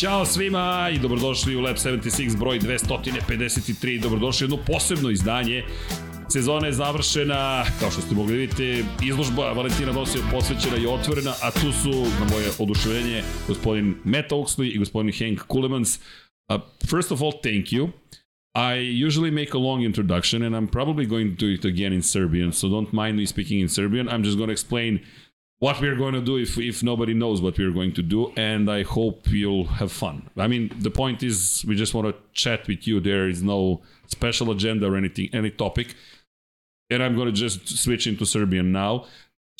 Ćao svima i dobrodošli u Lab 76 broj 253. Dobrodošli u jedno posebno izdanje Sezona je završena, kao što ste mogli vidjeti, izložba Valentina Rossi je posvećena i otvorena, a tu su, na moje oduševljenje, gospodin Matt Oaksley i gospodin Hank Kulemans. Uh, first of all, thank you. I usually make a long introduction, and I'm probably going to do it again in Serbian, so don't mind me speaking in Serbian. I'm just going to explain what we're going to do if, if nobody knows what we're going to do and i hope you'll have fun. I mean the point is we just want to chat with you. There is no special agenda or anything any topic. And i'm going to just switch into serbian now.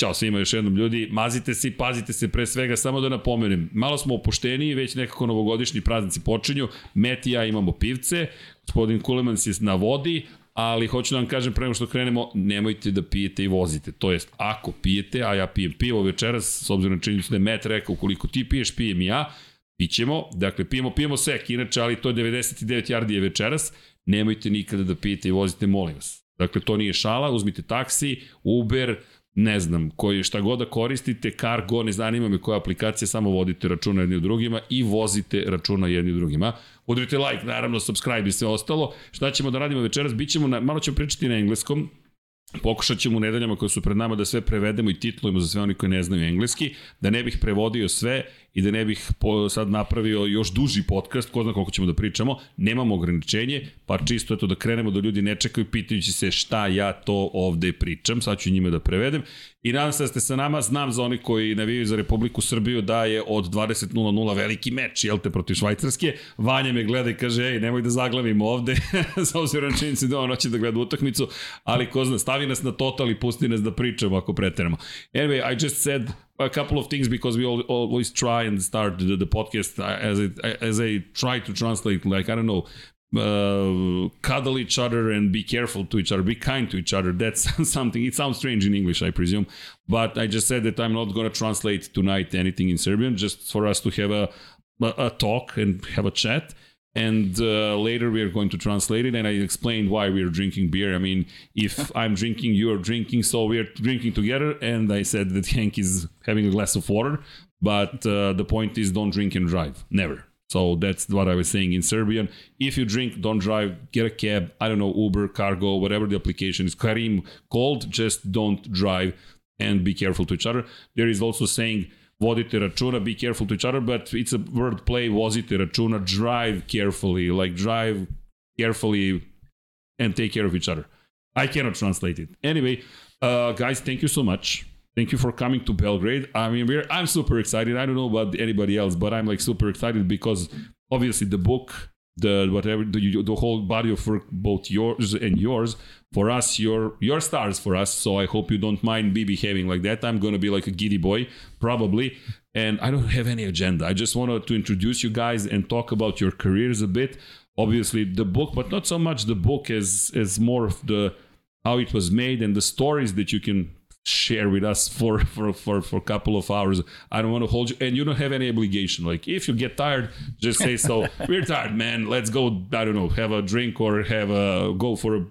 Ćao svima još jednom ljudi, mazite se i pazite se pre svega, samo da napomenem, malo smo opušteniji, već nekako novogodišnji praznici počinju, Met i ja imamo pivce, gospodin Kulemans je na vodi, ali hoću da vam kažem pre nego što krenemo, nemojte da pijete i vozite. To jest, ako pijete, a ja pijem pivo večeras, s obzirom na činjenicu da je Met rekao, ukoliko ti piješ, pijem i ja, pićemo, dakle pijemo, pijemo sek, inače, ali to je 99 jardije večeras, nemojte nikada da pijete i vozite, molim vas. Dakle, to nije šala, uzmite taksi, Uber, ne znam, koji šta god da koristite, Cargo, ne zanima me koja aplikacija, samo vodite računa jedni u drugima i vozite računa jedni u drugima. Udrite like, naravno, subscribe i sve ostalo. Šta ćemo da radimo večeras? Bićemo na, malo ćemo pričati na engleskom, Pokušat ćemo u nedeljama koje su pred nama da sve prevedemo i titlujemo za sve oni koji ne znaju engleski, da ne bih prevodio sve i da ne bih po, sad napravio još duži podcast, ko zna koliko ćemo da pričamo, nemamo ograničenje, pa čisto eto da krenemo da ljudi ne čekaju pitajući se šta ja to ovde pričam, sad ću njima da prevedem i nadam se da ste sa nama, znam za oni koji navijaju za Republiku Srbiju da je od 20.00 veliki meč, jel te, protiv Švajcarske, Vanja me gleda i kaže, ej, nemoj da zaglavimo ovde, sa obzirom činjenici da on hoće da gleda utakmicu, ali ko zna, stavi nas na total i pusti nas da pričamo ako preteramo. Anyway, I just said a couple of things because we all, always try and start the, the podcast as I, as I try to translate like I don't know uh, cuddle each other and be careful to each other, be kind to each other. That's something. It sounds strange in English, I presume, but I just said that I'm not going to translate tonight anything in Serbian, just for us to have a a talk and have a chat and uh, later we are going to translate it and i explained why we are drinking beer. I mean if i'm drinking you are drinking so we are drinking together. And i said that hank is having a glass of water but uh, the point is don't drink and drive. Never. So that's what i was saying in serbian. If you drink don't drive get a cab i don't know uber cargo whatever the application is. Karim called just don't drive and be careful to each other. There is also saying vodite računa, be careful to each other, but it's a word play, vozite računa, drive carefully, like drive carefully and take care of each other. I cannot translate it. Anyway, uh, guys, thank you so much. Thank you for coming to Belgrade. I mean, we're, I'm super excited. I don't know about anybody else, but I'm like super excited because obviously the book the whatever the, the whole body of work both yours and yours for us your your stars for us so i hope you don't mind me behaving like that. I'm gonna be like a giddy boy probably and i don't have any agenda. I just wanted to introduce you guys and talk about your careers a bit. Obviously the book but not so much the book as as more of the how it was made and the stories that you can share with us for for for for a couple of hours. I don't want to hold you and you don't have any obligation. Like if you get tired just say so. We're tired man. Let's go i don't know have a drink or have a go for a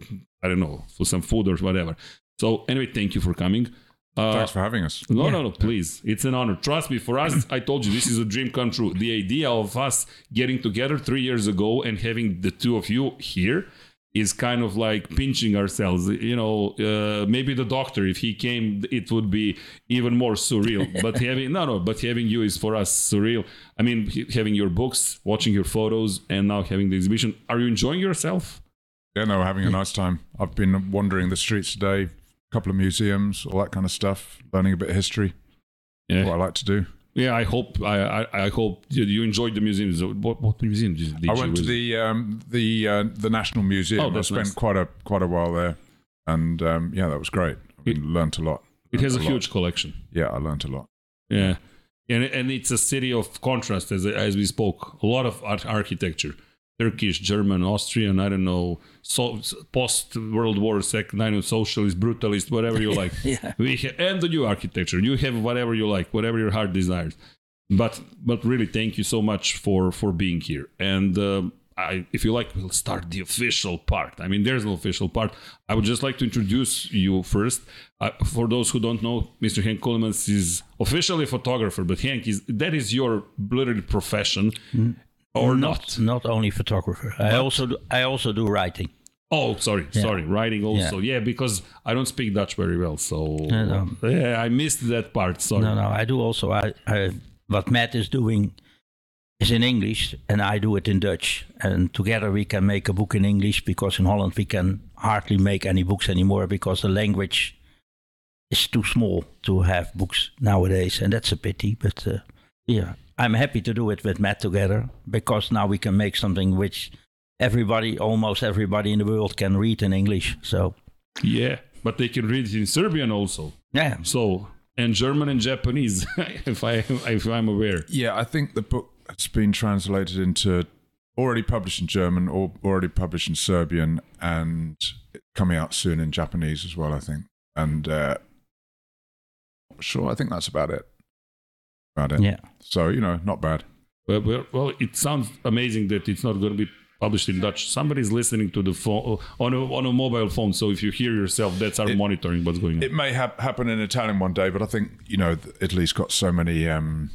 i don't know for some food or whatever so anyway thank you for coming uh, Thanks for having us. No, yeah. no, no, please. It's an honor. Trust me, for us, I told you, this is a dream come true. The idea of us getting together three years ago and having the two of you here is kind of like pinching ourselves. You know, uh, maybe the doctor, if he came, it would be even more surreal. but having no, no, but having you is for us surreal. I mean, having your books, watching your photos, and now having the exhibition. Are you enjoying yourself? Yeah, no, having a nice time. I've been wandering the streets today, a couple of museums, all that kind of stuff, learning a bit of history. Yeah, what I like to do. Yeah, I hope I, I, I hope you enjoyed the museums. What, what museum did, did I went to the um, the uh, the National Museum. Oh, I spent nice. quite a quite a while there, and um, yeah, that was great. I mean, learned a lot. It has a, a huge collection. Yeah, I learned a lot. Yeah, and and it's a city of contrast as as we spoke. A lot of art architecture. Turkish, German, Austrian, I don't know, so, post World War Second, I know, socialist, brutalist, whatever you like. yeah. We ha- and the new architecture. You have whatever you like, whatever your heart desires. But but really, thank you so much for for being here. And uh, I, if you like, we'll start the official part. I mean, there's no official part. I would just like to introduce you first. Uh, for those who don't know, Mr. Hank Keulemans is officially a photographer, but Hank is that is your literally profession, mm. Or not? Not only photographer. I also do, I also do writing. Oh, sorry, yeah. sorry. Writing also, yeah. yeah. because I don't speak Dutch very well, so no, no. yeah, I missed that part. Sorry. No, no, I do also. I, I what Matt is doing is in English, and I do it in Dutch, and together we can make a book in English. Because in Holland we can hardly make any books anymore because the language is too small to have books nowadays, and that's a pity. But uh, yeah, I'm happy to do it with Matt together because now we can make something which everybody, almost everybody in the world can read in English. So yeah, but they can read it in Serbian also. Yeah. So and German and Japanese, if I if I'm aware. Yeah, I think the book has been translated into already published in German or already published in Serbian and coming out soon in Japanese as well. I think. And uh, sure, I think that's about it. About it. Yeah. So you know, not bad. Well, well, it sounds amazing that it's not going to be published in Dutch. Somebody's listening to the phone on a, on a mobile phone. So if you hear yourself, that's our it, monitoring what's going on. It may ha- happen in Italian one day, but I think you know Italy's got so many um,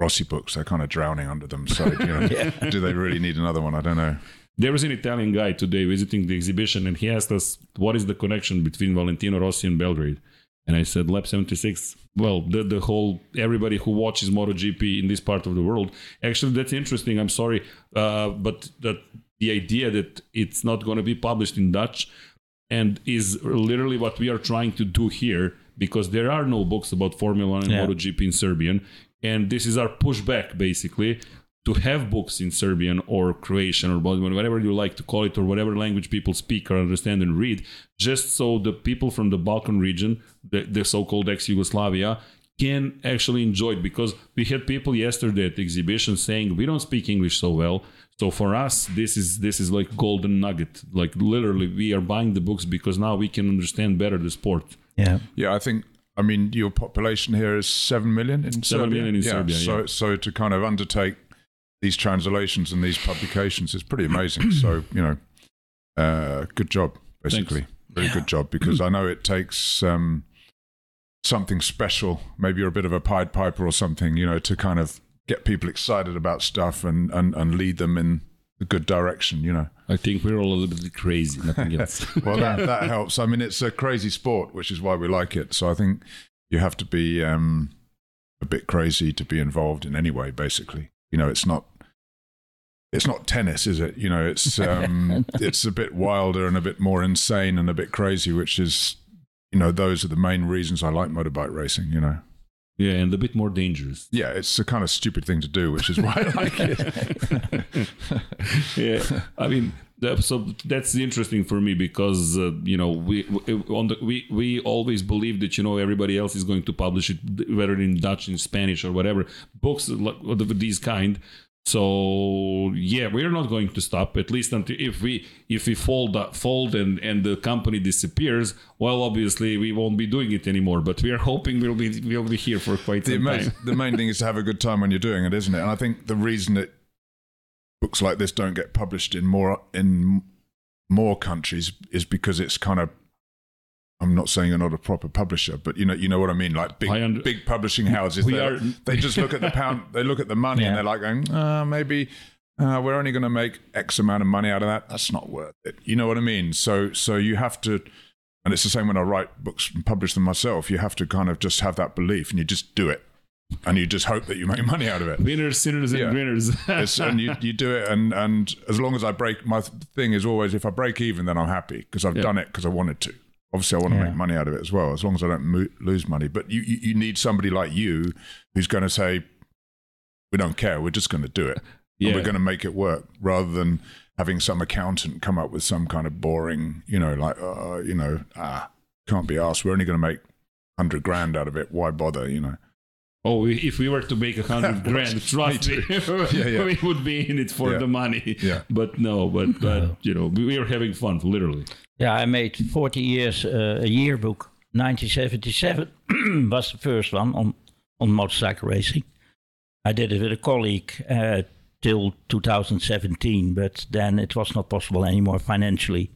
Rossi books; they're kind of drowning under them. So you know, yeah. do they really need another one? I don't know. There was an Italian guy today visiting the exhibition, and he asked us, "What is the connection between Valentino Rossi and Belgrade?" And I said, Lab 76. Well, the, the whole, everybody who watches MotoGP in this part of the world. Actually, that's interesting. I'm sorry. Uh, but that the idea that it's not going to be published in Dutch and is literally what we are trying to do here because there are no books about Formula One and yeah. MotoGP in Serbian. And this is our pushback, basically, to have books in Serbian or Croatian or whatever you like to call it, or whatever language people speak or understand and read, just so the people from the Balkan region, the, the so called ex Yugoslavia, can actually enjoy it. Because we had people yesterday at the exhibition saying, We don't speak English so well. So for us, this is this is like golden nugget. Like literally, we are buying the books because now we can understand better the sport. Yeah, yeah. I think I mean, your population here is seven million in seven Serbia. Million in yeah, Serbia. So, yeah. so to kind of undertake these translations and these publications is pretty amazing. so you know, uh, good job, basically, Thanks. very yeah. good job because I know it takes um, something special. Maybe you're a bit of a Pied Piper or something, you know, to kind of get people excited about stuff and and, and lead them in a good direction, you know. I think we're all a little bit crazy, nothing else. well, that, that helps. I mean, it's a crazy sport, which is why we like it. So I think you have to be um, a bit crazy to be involved in any way, basically. You know, it's not it's not tennis, is it? You know, it's um, it's a bit wilder and a bit more insane and a bit crazy, which is, you know, those are the main reasons I like motorbike racing. You know. Yeah, and a bit more dangerous. Yeah, it's a kind of stupid thing to do, which is why I like it. yeah, I mean, so that's interesting for me because uh, you know we on the we we always believe that you know everybody else is going to publish it whether in Dutch, in Spanish, or whatever books of these kind. So yeah, we're not going to stop at least until if we if we fold uh, fold and and the company disappears. Well, obviously we won't be doing it anymore, but we are hoping we'll be we'll be here for quite the some main, time. the main thing is to have a good time when you're doing it, isn't it? And I think the reason that books like this don't get published in more in more countries is because it's kind of I'm not saying you're not a proper publisher, but you know, you know what I mean. Like big, under- big publishing houses, are- they just look at the pound, they look at the money, yeah. and they're like, going, uh, maybe uh, we're only going to make X amount of money out of that. That's not worth it. You know what I mean? So, so you have to, and it's the same when I write books and publish them myself. You have to kind of just have that belief, and you just do it, and you just hope that you make money out of it. Winners, sinners, and winners. and you, you do it, and and as long as I break, my thing is always if I break even, then I'm happy because I've yeah. done it because I wanted to obviously I want to yeah. make money out of it as well, as long as I don't mo- lose money. But you, you, you need somebody like you who's going to say, "We don't care. We're just going to do it. Yeah. And we're going to make it work," rather than having some accountant come up with some kind of boring, you know, like, uh, you know, ah, can't be asked. We're only going to make hundred grand out of it. Why bother? You know. Oh, if we were to make a hundred grand, trust me, yeah, yeah. we would be in it for yeah. the money. Yeah. But no, but but you know, we are having fun, literally. Yeah, I made 40 years uh, a yearbook. 1977 was the first one on, on motorcycle racing. I did it with a colleague. Uh, till 2017, but then it was not possible anymore financially.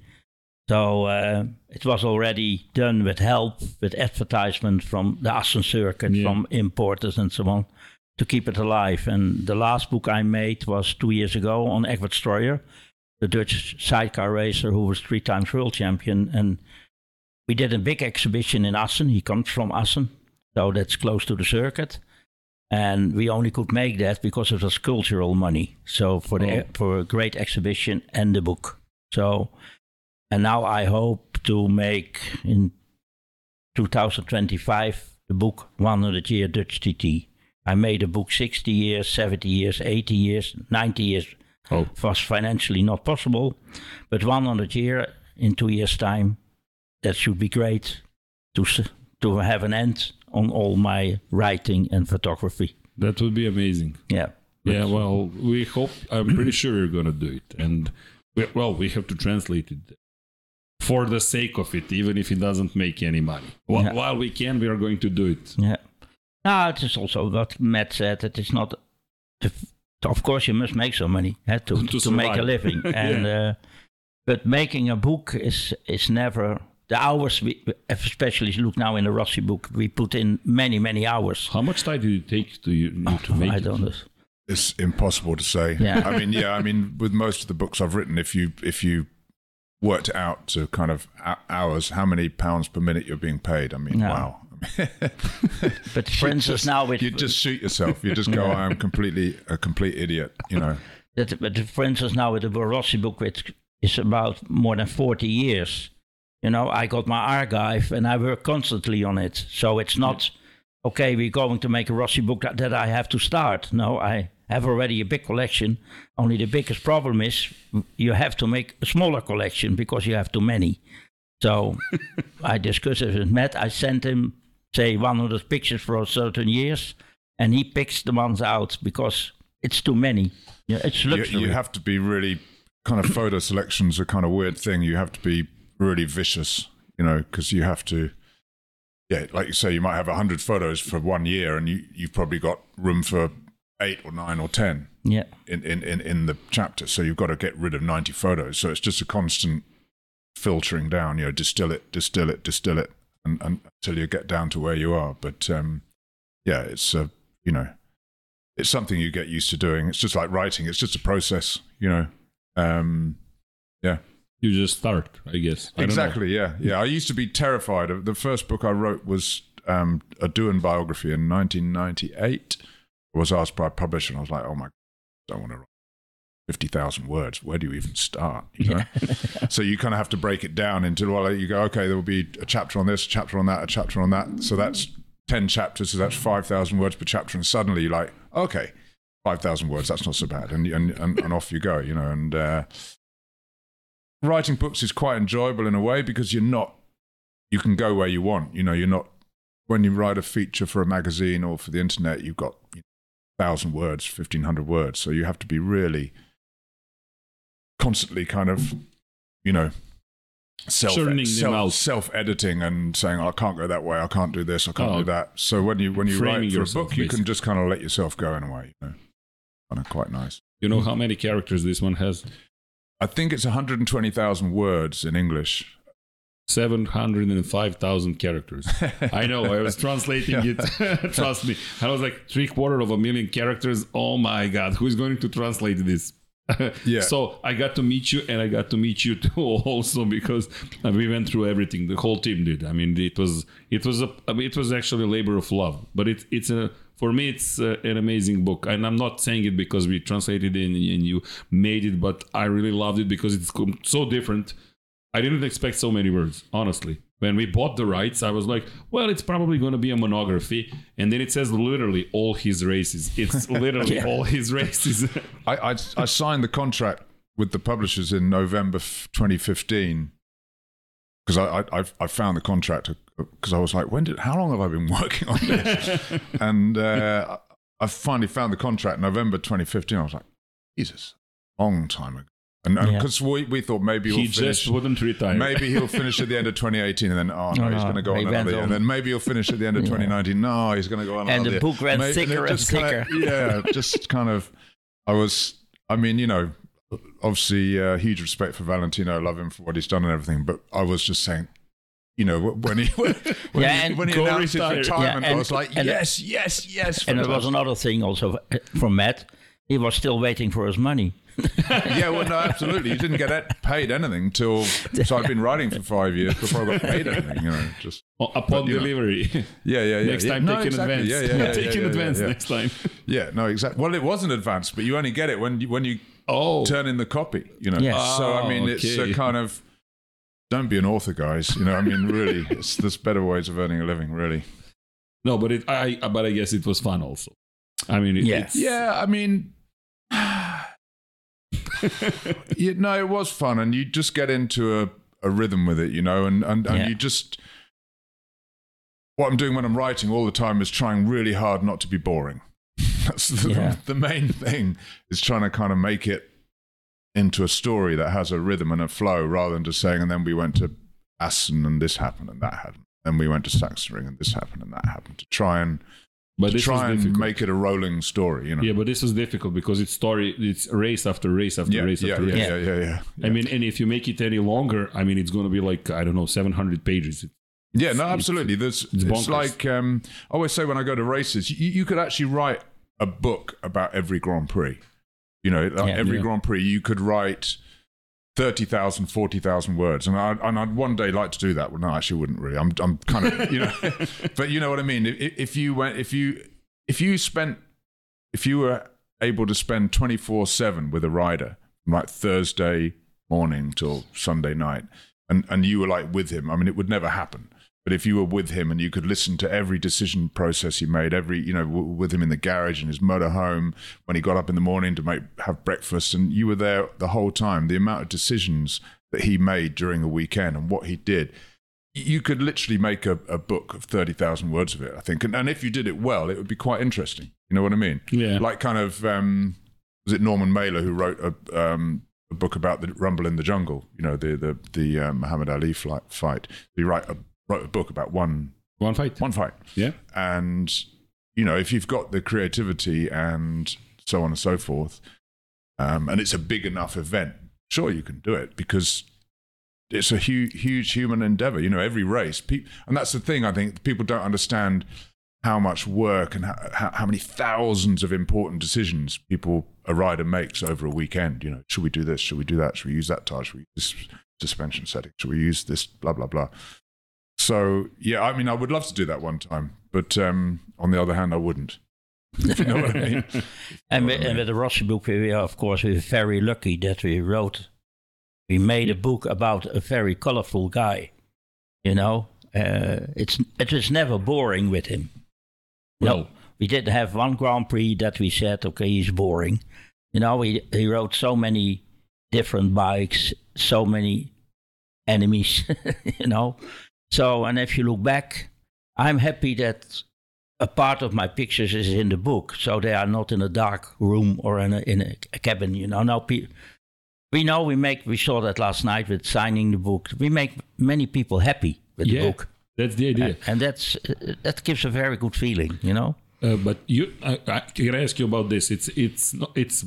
So uh, it was already done with help, with advertisement from the Assen circuit, Yeah. from importers and so on, to keep it alive. And the last book I made was two years ago on Egbert Streuer, the Dutch sidecar racer who was three times world champion. And we did a big exhibition in Assen. He comes from Assen, so that's close to the circuit. And we only could make that because it was cultural money. So for the Oh. for a great exhibition and the book. So and now I hope to make in 2025 the book 100 Year Dutch TT. I made a book 60 years, 70 years, 80 years, 90 years. Oh. Was financially not possible, but 100 year in two years' time, that should be great to to have an end on all my writing and photography. That would be amazing. Yeah. Yeah, well, we hope. I'm pretty sure you're gonna do it, and we, well, we have to translate it for the sake of it, even if it doesn't make any money. While, Yeah. while we can, we are going to do it. Yeah. No, it is also what Matt said. It is not. The, of course, you must make some money eh, to To to, make a living, and uh, but making a book is is never the hours. We especially look now in the Rossi book. We put in many many hours. How much time do you take to you, you to make I don't know. It's impossible to say. Yeah. I mean, yeah, I mean, with most of the books I've written, if you if you worked out to kind of hours, how many pounds per minute you're being paid, I mean, No. wow. But for instance, now with you just shoot yourself. You just go, I'm completely a complete idiot. You know. that, but for instance, now with the Borossi book, which is about more than 40 years, you know, I got my archive and I work constantly on it. So it's not, okay, we're going to make a Rossi book that, that I have to start. No, I have already a big collection. Only the biggest problem is you have to make a smaller collection because you have too many. So I discussed it with Matt. I sent him, say, 100 pictures for a certain years, and he picks the ones out because it's too many. Yeah, it's You, luxury. you have to be really kind of photo selection's a kind of weird thing. You have to be really vicious, you know, because you have to. Yeah, like you say, you might have hundred photos for one year, and you you've probably got room for eight or nine or ten. yeah. in, in, in, in the chapter. So you've got to get rid of 90 photos. So it's just a constant filtering down, you know, distill it, distill it, distill it and, and, until you get down to where you are. But um, yeah, it's, uh, you know, it's something you get used to doing. It's just like writing. It's just a process, you know. Um, yeah, You just start, I guess. I exactly. Yeah, yeah. I used to be terrified. of The first book I wrote was um, a Doohan biography in 1998. I was asked by a publisher, and I was like, "Oh my, God, I don't want to write fifty thousand words. Where do you even start?" You know. so you kind of have to break it down into well, you go, okay, there will be a chapter on this, a chapter on that, a chapter on that. So that's ten chapters. So that's five thousand words per chapter, and suddenly you're like, okay. 5,000 words, that's not so bad. And, and, and, and off you go, you know. And uh, writing books is quite enjoyable in a way because you're not you can go where you want you know you're not when you write a feature for a magazine or for the internet you've got you know, 1000 words 1500 words so you have to be really constantly kind of you know self self, self editing and saying oh, I can't go that way I can't do this I can't Oh. do that so when you when you write for a book you can just kind of let yourself go in a way you know kind of quite nice You know how many characters this one has? I think it's 120,000 words in English 705,000 characters. I know, I was translating it. Trust me. I was like, three quarter of a million characters. Oh my God, who is going to translate this? Yeah. So I got to meet you and I got to meet you too also because uh, we went through everything. The whole team did. I mean, it was, it was a, it was actually a labor of love, but it, it's a, for me, it's uh, an amazing book. And I'm not saying it because we translated it and, and you made it, but I really loved it because it's so different. I didn't expect so many words, honestly. When we bought the rights, I was like, well, it's probably going to be a monography. And then it says literally all his races. It's literally all his races. I, I, I signed the contract with the publishers in November 2015 because I, I, I- I found the contract because I was like, when did, how long have I been working on this? and uh, I I finally found the contract November 2015. I was like, Jesus, long time ago. And Yeah. because we, we thought maybe he he'll finish, just wouldn't retire. maybe he'll finish at the end of 2018, and then oh no, No, he's going to go on went another year. and then maybe he'll finish at the end of 2019. No, he's going to go on And another the year. book went Maybe- thicker it and just kinda- thicker. yeah, just kind of. I was. I mean, you know, obviously, uh, huge respect for Valentino. I love him for what he's done and everything. But I was just saying, you know, when he when, Yeah, he, and when he announced his retire. retirement, Yeah, I was like, and- yes, yes, yes. And there was another thing also uh, from Matt. He was still waiting for his money. yeah, well, no, absolutely. You didn't get it- paid anything till. So I'd been writing for five years before I got paid anything. You know, just Oh, Upon you know. delivery. yeah, yeah, yeah. next yeah. time, No, take in advance. Yeah, yeah, yeah, take in advance next time. Yeah, no, exactly. Well, it was an advance, but you only get it when you when you Oh, turn in the copy. You know. Yeah. So I mean, Oh, it's okay. a kind of. Don't be an author, guys. You know, I mean, really, it's, there's better ways of earning a living, really. no, but it, I, but I guess it was fun also. I mean, it, Yeah. it's, Yeah, I mean, you know, it was fun, and you just get into a, a rhythm with it, you know, and and, and Yeah. you just. What I'm doing when I'm writing all the time is trying really hard not to be boring. That's the, Yeah. the main thing is trying to kind of make it into a story that has a rhythm and a flow rather than just saying, and then we went to Assen and this happened and that happened. Then we went to Sachsenring and this happened and that happened to try and but to try and difficult. make it a rolling story, you know. Yeah, but this was difficult because it's story. It's race after race after yeah, race yeah, after yeah, race. yeah, yeah, yeah, I mean, and if you make it any longer, I mean, it's going to be like I don't know, seven hundred pages. Yeah, no, It's- absolutely. There's, it's it's, like um, I always say when I go to races, you, you could actually write a book about every Grand Prix. You know, like Yeah. every Yeah. Grand Prix, you could write 30,000, 40,000 words. And, I, and I'd one day like to do that. Well, no, actually, wouldn't really. I'm, I'm kind of, you know, but you know what I mean? If, if you went, if you, if you spent, if you were able to spend 24 7 with a rider, like Thursday morning till Sunday night, and, and you were like with him, I mean, it would never happen. But if you were with him and you could listen to every decision process he made, every you know, w- with him in the garage in his motor home, when he got up in the morning to make have breakfast, and you were there the whole time, the amount of decisions that he made during a weekend and what he did, you could literally make a, a book of thirty thousand words of it. I think, and, and if you did it well, it would be quite interesting. You know what I mean? Yeah. Like kind of um, was it Norman Mailer who wrote a um, a book about the Rumble in the Jungle? You know, the the the um, Muhammad Ali flight, fight. He write a, wrote a book about one One fight. one fight, Yeah. and you know if you've got the creativity and so on and so forth, um, and it's a big enough event, sure you can do it because it's a huge huge human endeavor. You know, every race, pe- and that's the thing. I think people don't understand how much work and how, how, how many thousands of important decisions people a rider makes over a weekend. You know, should we do this? Should we do that? Should we use that tire? Should we use this suspension setting? Should we use this? Blah blah blah. So yeah, I mean, I would love to do that one time, but um, on the other hand, I wouldn't. If you know what I mean? And, with, and with the Rossi book, we are, of course, we're very lucky that we wrote, we made a book about a very colorful guy. You know, uh, it's it was never boring with him. Well, no, we did have one Grand Prix that we said, okay, he's boring. You know, he he rode so many different bikes, so many enemies. you know, so and if you look back, I'm happy that a part of my pictures is in the book, so they are not in a dark room or in a in a cabin. You know, now pe- we know we make. We saw that last night with signing the book. We make many people happy with yeah. the book, That's the idea. and, and that's uh, that gives a very good feeling. You know. Uh, but you, I, I, can I ask you about this? It's it's not it's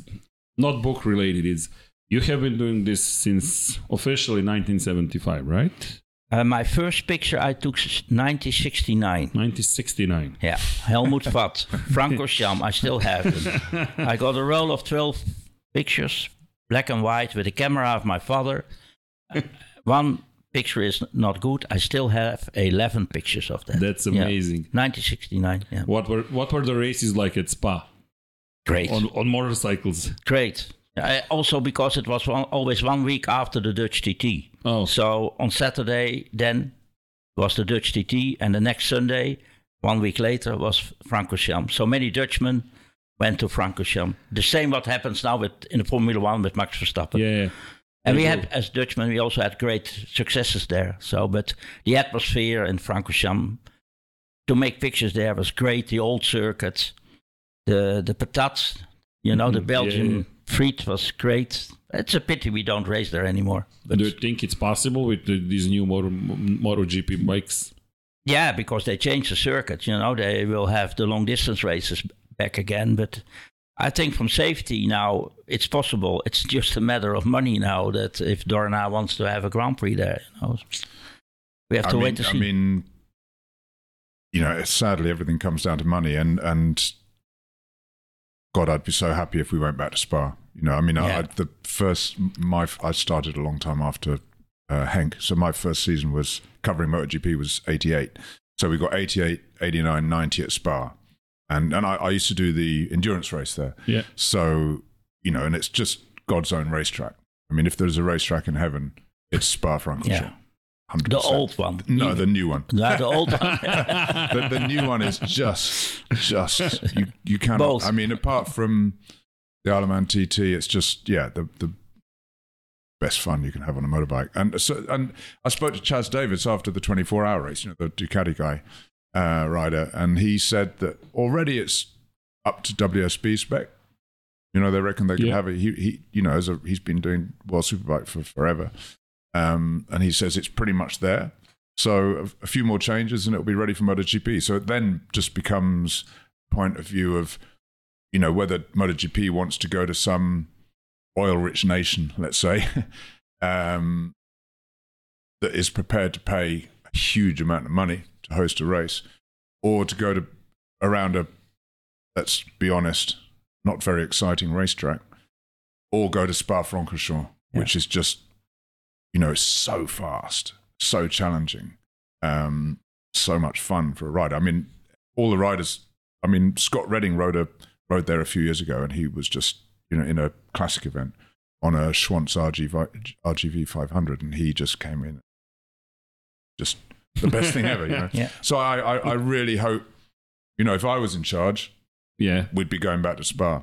not book related. It's you have been doing this since officially 1975, right? Uh, my first picture I took 1969. 1969. Yeah, Helmut Fath, Franco Scham. I still have them. I got a roll of 12 pictures, black and white, with the camera of my father. One picture is not good. I still have 11 pictures of that. That's Yeah. amazing. 1969. Yeah, What were what were the races like at Spa great, on on motorcycles? great. I, also because it was one, always one week after the Dutch TT. Oh, So on Saturday, then was the Dutch TT, and the next Sunday, one week later, was Francorchamps. So many Dutchmen went to Francorchamps. The same what happens now with in the Formula One with Max Verstappen. yeah. and we had, as Dutchmen, we also had great successes there. So, but the atmosphere in Francorchamps to make pictures there was great. The old circuit, the the patats, you know, the Mhm. Belgian Yeah, yeah. Friet was great. It's a pity we don't race there anymore. But Do you think it's possible with the, these new Moto, MotoGP bikes? Yeah, because they changed the circuit. You know, they will have the long distance races back again. But I think from safety now, it's possible. It's just a matter of money now that if Dorna wants to have a Grand Prix there, you know, we have I to mean, wait to see. I mean, you know, sadly, everything comes down to money, and and God, I'd be so happy if we went back to Spa. You know, I mean, I, Yeah. I, the first my I started a long time after uh, Henk, so my first season was covering MotoGP was '88. So we got 88, 89, 90 at Spa, and and I, I used to do the endurance race there. Yeah. So you know, and it's just God's own racetrack. I mean, if there's a racetrack in heaven, it's Spa Francorchamps. yeah, 100%. the old one. No, the new one. No, the old one. The, the new one is just, just you. You cannot. Both. I mean, apart from the Isle of Man TT, it's just yeah, the the best fun you can have on a motorbike. And so, and I spoke to Chaz Davies after the 24 hour race, you know, the Ducati guy uh, rider, and he said that already it's up to WSB spec. You know, they reckon they could Yeah. have it. He, he, you know, as a, he's been doing World Superbike for forever, um, and he says it's pretty much there. So a, a few more changes, and it'll be ready for MotoGP. So it then just becomes point of view of, you know, whether MotoGP wants to go to some oil-rich nation, let's say, um, that is prepared to pay a huge amount of money to host a race, or to go to around a, let's be honest, not very exciting racetrack, or go to Spa-Francorchamps, which is just, you know, so fast, so challenging, um, so much fun for a ride. I mean, all the riders. I mean, Scott Redding rode a rode there a few years ago, and he was just you know in a classic event on a Schwantz RGV, RGV 500, and he just came in, just the best thing ever. You know. Yeah. So I, I I really hope, you know, if I was in charge, yeah. we'd be going back to Spa.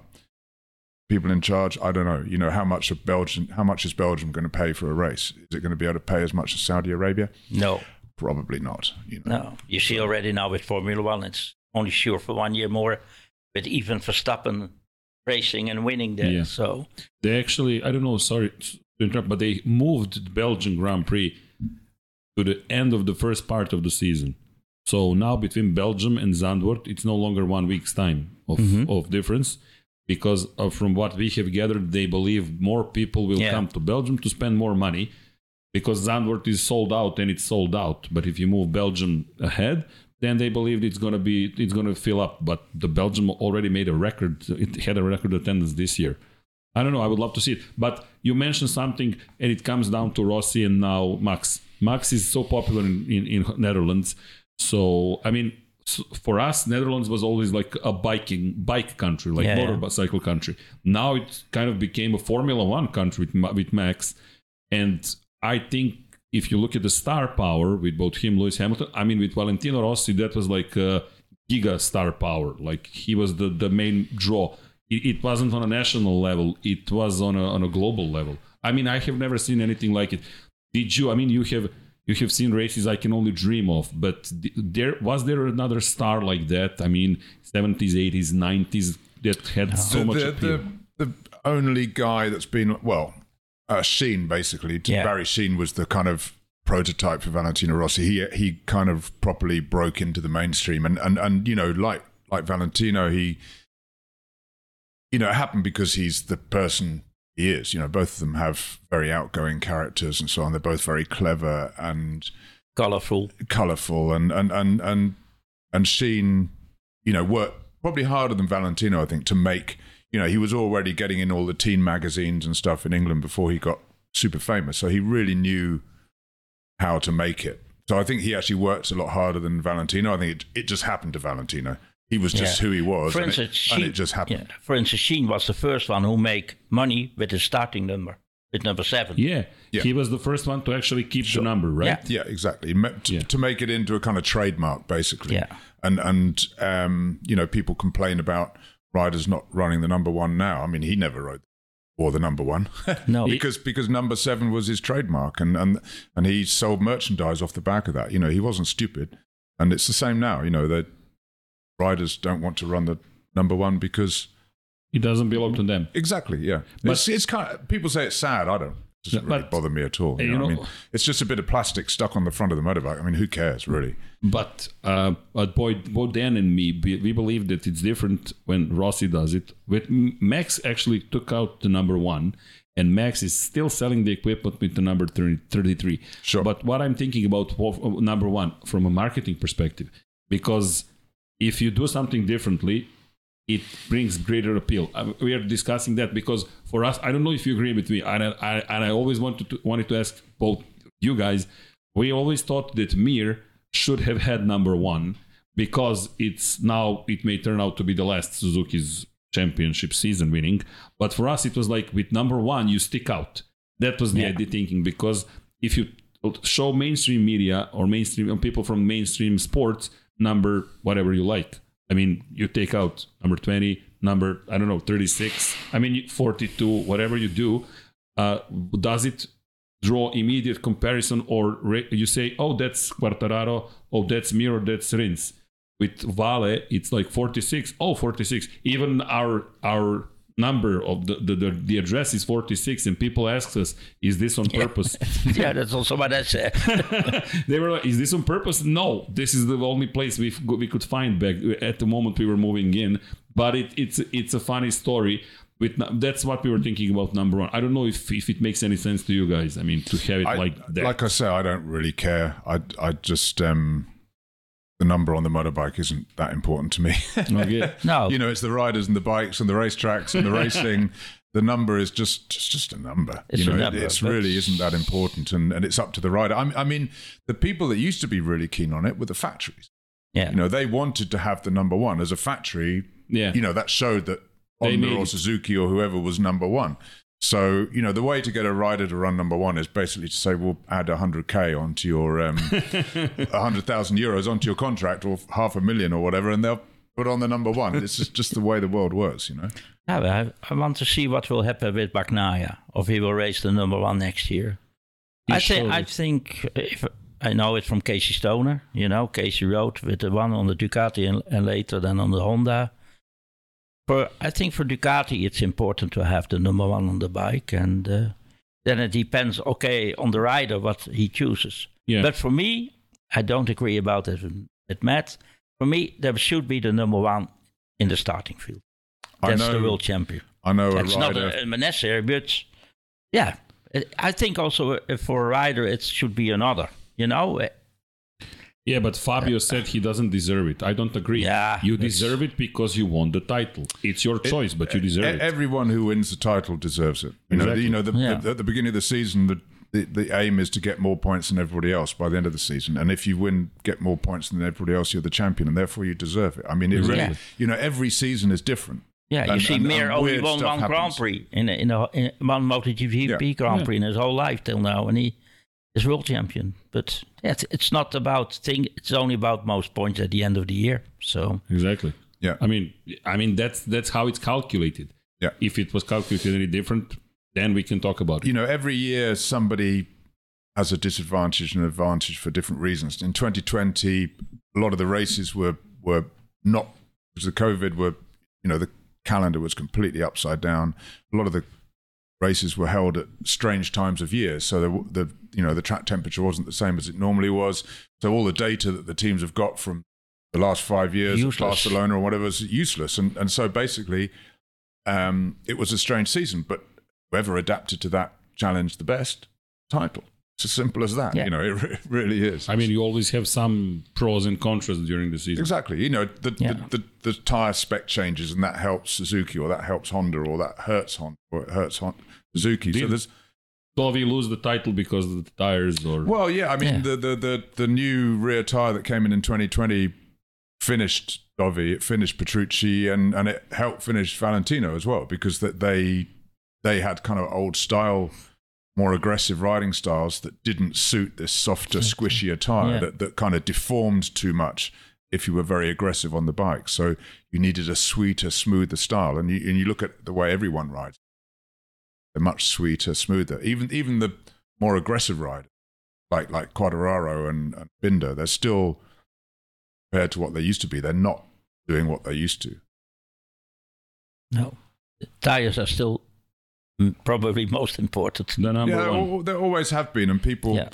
People in charge, I don't know. You know how much of Belgium, how much is Belgium going to pay for a race? Is it going to be able to pay as much as Saudi Arabia? No, Probably not. You know. no. You see already now with Formula One, it's only sure for one year more, with even Verstappen racing and winning there. Yeah. So They actually, I don't know, sorry to interrupt, but they moved the Belgian Grand Prix to the end of the first part of the season. So now between Belgium and Zandvoort, it's no longer one week's time of, Mhm. of difference because uh, from what we have gathered, they believe more people will Yeah. come to Belgium to spend more money because Zandvoort is sold out and it's sold out. But if you move Belgium ahead, then they believed it's gonna be it's gonna fill up. But the Belgium already made a record. It had a record attendance this year. I don't know. I would love to see it. But you mentioned something, and it comes down to Rossi and now Max. Max is so popular in, in, in Netherlands. So, I mean, for us, Netherlands was always like a biking bike country, like Yeah, yeah. motorcycle country. Now it kind of became a Formula One country with, with Max. And I think if you look at the star power with both him, Lewis Hamilton, I mean, with Valentino Rossi, that was like a giga star power. Like he was the, the main draw. It, it wasn't on a national level, it was on a, on a global level. I mean, I have never seen anything like it. Did you? I mean, you have. You have seen races I can only dream of, but there was there another star like that? I mean, seventies, eighties, nineties that had so the, much the, the, the only guy that's been well, uh, Sheene basically. Yeah. Barry Sheene was the kind of prototype for Valentino Rossi. He he kind of properly broke into the mainstream, and and and you know, like like Valentino, he you know it happened because he's the person he is. You know, both of them have very outgoing characters and so on. They're both very clever and colorful. colourful and and and and and Sheene, you know, worked probably harder than Valentino, I think, to make. You know, he was already getting in all the teen magazines and stuff in England before he got super famous. So he really knew how to make it. So I think he actually worked a lot harder than Valentino. I think it, it just happened to Valentino. He was just Yeah. who he was, For and, it, instance, and Sheene- it just happened. Yeah. For instance, Sheene was the first one who make money with his starting number, with number seven. yeah. Yeah. he was the first one to actually keep the number, right? Yeah. Yeah, exactly. To, Yeah. to make it into a kind of trademark, basically. Yeah. And and um, you know, people complain about riders not running the number one now. I mean, he never rode or the number one No. because because number seven was his trademark, and and and he sold merchandise off the back of that. You know, he wasn't stupid, and it's the same now. You know, that riders don't want to run the number one because It doesn't belong to them. exactly, yeah. But- it's, it's kind of, people say it's sad. I don't. Doesn't Yeah, really bother me at all. You you know, I mean, it's just a bit of plastic stuck on the front of the motorbike. I mean, who cares really? But uh, but boy, both Dan and me, we believe that it's different when Rossi does it. With Max actually took out the number one, and Max is still selling the equipment with the number 30, 33. Sure. But what I'm thinking about of number one from a marketing perspective, because if you do something differently, it brings greater appeal. Uh, We are discussing that because for us, I don't know if you agree with me, and I, I, and I always wanted to, wanted to ask both you guys. We always thought that Mir should have had number one because it's now it may turn out to be the last Suzuki's championship season winning. But for us, it was like with number one, you stick out. That was the Yeah. idea thinking because if you show mainstream media or mainstream people from mainstream sports number whatever you like. I mean, you take out number 20, number, I don't know, 36, I mean, 42, whatever you do, uh, does it draw immediate comparison or re- you say, oh, that's Quartararo, oh, that's Mir, or that's Rins. With Vale, it's like 46, oh, 46. Even our our number of the, the, the, the address is 46 and people ask us, is this on purpose? yeah, that's also what I said. they were like, "Is this on purpose?" No, this is the only place we we could find back at the moment we were moving in. But it, it's it's a funny story. With that's what we were thinking about number one. I don't know if if it makes any sense to you guys. I mean, to have it I, like that. Like I say, I don't really care. I, I just um, the number on the motorbike isn't that important to me. No, you know, it's the riders and the bikes and the racetracks and the racing. The number is just it's just a number. It's you a know, number, it it's really isn't that important, and, and it's up to the rider. I, I mean, the people that used to be really keen on it were the factories. yeah, You know, they wanted to have the number one as a factory. Yeah. You know, that showed that Honda or. Suzuki or whoever was number one. So, you know, the way to get a rider to run number one is basically to say, we'll add 100K onto your, um, 100,000 euros onto your contract or half a million or whatever, and they'll put on the number one. It's just, just the way the world works, you know? Yeah, I, I want to see what will happen with Bagnaia, if he will race the number one next year. He I think I think if I know it from Casey Stoner, you know, Casey rode with the one on the Ducati and, and later then on the Honda. For I think for Ducati it's important to have the number one on the bike, and uh, then it depends, okay, on the rider what he chooses. Yeah. But for me, I don't agree about it with Matt. For me, there should be the number one in the starting field. I That's know, the world champion. I know a It's not a, a necessary, but yeah, it- I think also uh, for a rider it should be another. You know, Yeah, but Fabio said he doesn't deserve it. I don't agree. Yeah, you deserve it because you won the title. It's your choice, but you deserve it. Everyone who wins the title deserves it. You know, Exactly. you know the, Yeah. the, at the beginning of the season, the, the the aim is to get more points than everybody else by the end of the season. And if you win, get more points than everybody else, you're the champion, and therefore you deserve it. I mean, it really, Yeah. you know, every season is different. yeah, you see, Mir only won stuff one Grand. Prix in a, in, a, in one MotoGP Yeah. Grand Yeah. Prix in his whole life till now, and he is world champion. But yeah, it's, it's not about thing. It's only about most points at the end of the year. So exactly. Yeah. I mean, I mean that's that's how it's calculated. Yeah. If it was calculated any different, then we can talk about it. you know, every year somebody has a disadvantage and advantage for different reasons. In 2020, a lot of the races were were not because of COVID were, you know, the calendar was completely upside down. A lot of the races were held at strange times of year, so the, the you know the track temperature wasn't the same as it normally was. So all the data that the teams have got from the last five years. Barcelona or whatever, is useless. And and so basically, um, it was a strange season, but whoever adapted to that challenge the best title. It's as simple as that. Yeah. You know, it re- really is. I mean, you always have some pros and cons during the season. exactly. You know, the, Yeah. the, the, the tire spec changes, and that helps Suzuki, or that helps Honda, or that hurts Honda, or it hurts Honda, Suzuki. So Did- there's Dovi lose the title because of the tires, or well, yeah. I mean, Yeah. the, the the the new rear tire that came in in 2020 finished Dovi, it finished Petrucci, and and it helped finish Valentino as well because that they they had kind of old style, more aggressive riding styles that didn't suit this softer, squishier tire Yeah. that that kind of deformed too much if you were very aggressive on the bike. So you needed a sweeter, smoother style, and you and you look at the way everyone rides, they're much sweeter, smoother. Even even the more aggressive riders like like Quartararo and, and Binder, they're still compared to what they used to be. They're not doing what they used to. no, the tires are still probably most important. The number yeah, one. al- there always have been, and people Yeah.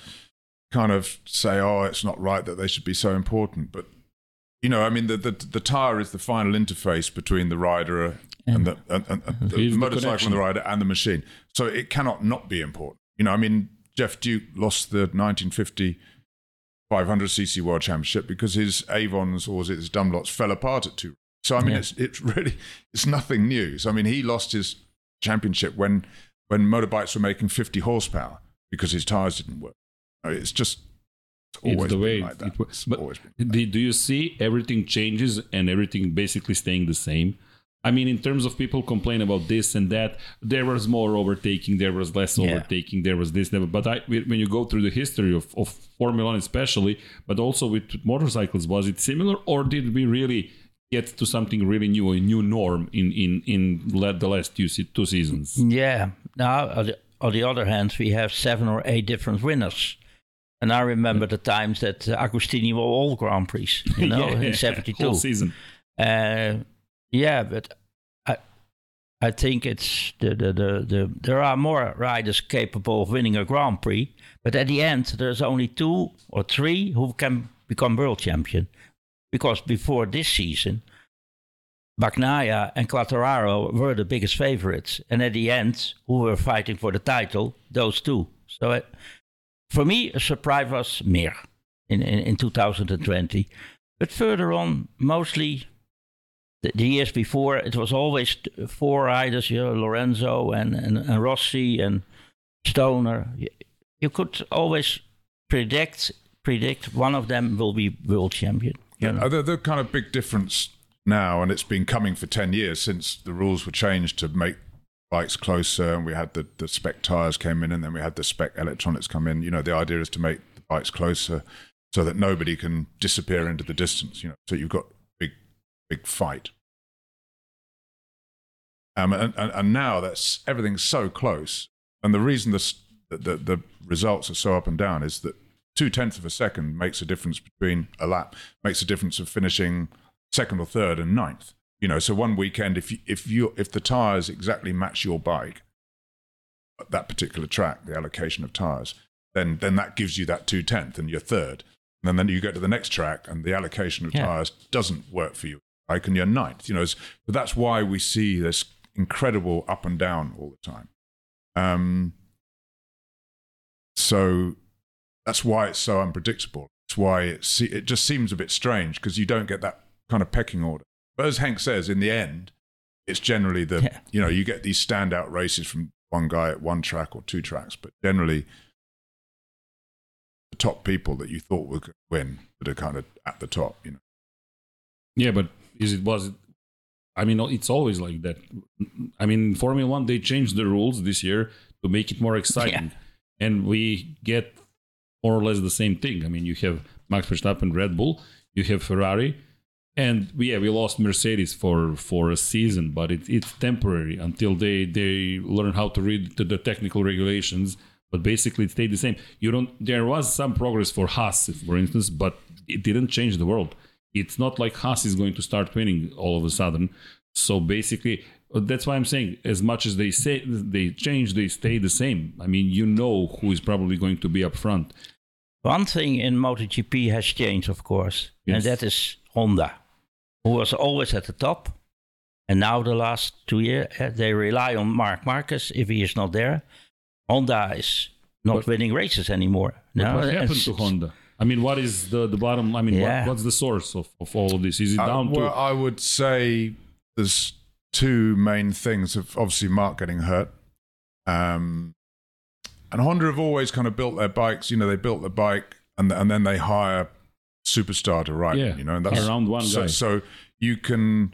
kind of say, "Oh, it's not right that they should be so important." But you know, I mean, the the, the tire is the final interface between the rider and the, and, and, and the the motorcycle connection. and the rider and the machine. So it cannot not be important. You know, I mean, Geoff Duke lost the 1950 500cc World Championship because his Avons or was it his Dunlops fell apart at two. So I mean, Yeah. it's it's really it's nothing new. So I mean, he lost his championship when when motorbikes were making 50 horsepower because his tires didn't work. It's just it's It's always the been way like that. it was. It's But always been. do, do you see everything changes and everything basically staying the same? I mean, in terms of people complain about this and that, there was more overtaking, there was less Yeah. overtaking, there was this, that. But I, when you go through the history of, of Formula One, especially, but also with motorcycles, was it similar, or did we really get to something really new, a new norm in in in the last two, two seasons? Yeah. Now, on the, on the other hand, we have seven or eight different winners. And I remember the times that Agostini won all Grand Prix, you know, Yeah, in 72. whole season. Uh, yeah, but I I think it's the, the, the, the there are more riders capable of winning a Grand Prix, but at the end there's only two or three who can become world champion. Because before this season, Bagnaia and Quartararo were the biggest favorites, and at the end, who were fighting for the title, those two. So uh, for me, a surprise was Mir in, in, in 2020. But further on, mostly the, the years before, it was always four riders, you know, Lorenzo and, and, and Rossi and Stoner. You, you could always predict predict one of them will be world champion. Know. Uh, the, the kind of big difference now, and it's been coming for 10 years since the rules were changed to make bikes closer, and we had the, the spec tires came in, and then we had the spec electronics come in. You know, the idea is to make the bikes closer so that nobody can disappear into the distance, you know, so you've got big, big fight. Um, and, and, and now that's everything's so close. And the reason this, the, the, the results are so up and down is that two tenths of a second makes a difference between a lap, makes a difference of finishing second or third and ninth. You know, so one weekend, if you, if you if the tires exactly match your bike at that particular track, the allocation of tires, then then that gives you that two tenth and you're third. And then you go to the next track and the allocation of Yeah. tires doesn't work for you. Bike and you're ninth. You know, so that's why we see this incredible up and down all the time. Um, so that's why it's so unpredictable. It's why it, se- it just seems a bit strange because you don't get that kind of pecking order. But as Hank says, in the end, it's generally the, Yeah. you know, you get these standout races from one guy at one track or two tracks, but generally the top people that you thought would win that are kind of at the top, you know. Yeah, but is it was it? I mean, it's always like that. I mean, Formula One they changed the rules this year to make it more exciting, and we get more or less the same thing. I mean, you have Max Verstappen, Red Bull, you have Ferrari, and yeah, we lost Mercedes for for a season, but it, it's temporary until they they learn how to read the, the technical regulations. But basically, it stayed the same. You don't. There was some progress for Haas, for instance, but it didn't change the world. It's not like Haas is going to start winning all of a sudden. So basically, that's why I'm saying, as much as they say they change, they stay the same. I mean, you know who is probably going to be up front. One thing in MotoGP has changed, of course, Yes. and that is Honda, who was always at the top. And now, the last two years, they rely on Marc Marquez if he is not there. Honda is not But- winning races anymore. No, what happened it's- to Honda? I mean, what is the, the bottom? I mean, Yeah. what, what's the source of, of all of this? Is it Uh, down well, to I would say there's two main things. Of obviously, Mark getting hurt, um, and Honda have always kind of built their bikes. You know, they built the bike, and and then they hire superstar to ride. Yeah, it, you know, and that's around one so, guy. So you can,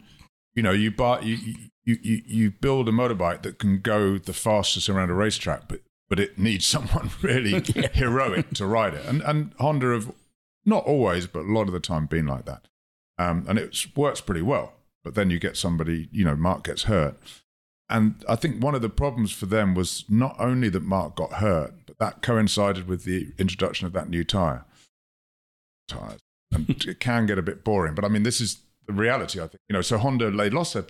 you know, you buy you. You, you, you build a motorbike that can go the fastest around a racetrack, but but it needs someone really heroic to ride it. And and Honda have not always, but a lot of the time been like that. Um, and it works pretty well. But then you get somebody, you know, Marc gets hurt. And I think one of the problems for them was not only that Marc got hurt, but that coincided with the introduction of that new tire. Tires. And it can get a bit boring. But I mean, this is the reality, I think. You know, so Honda, they lost their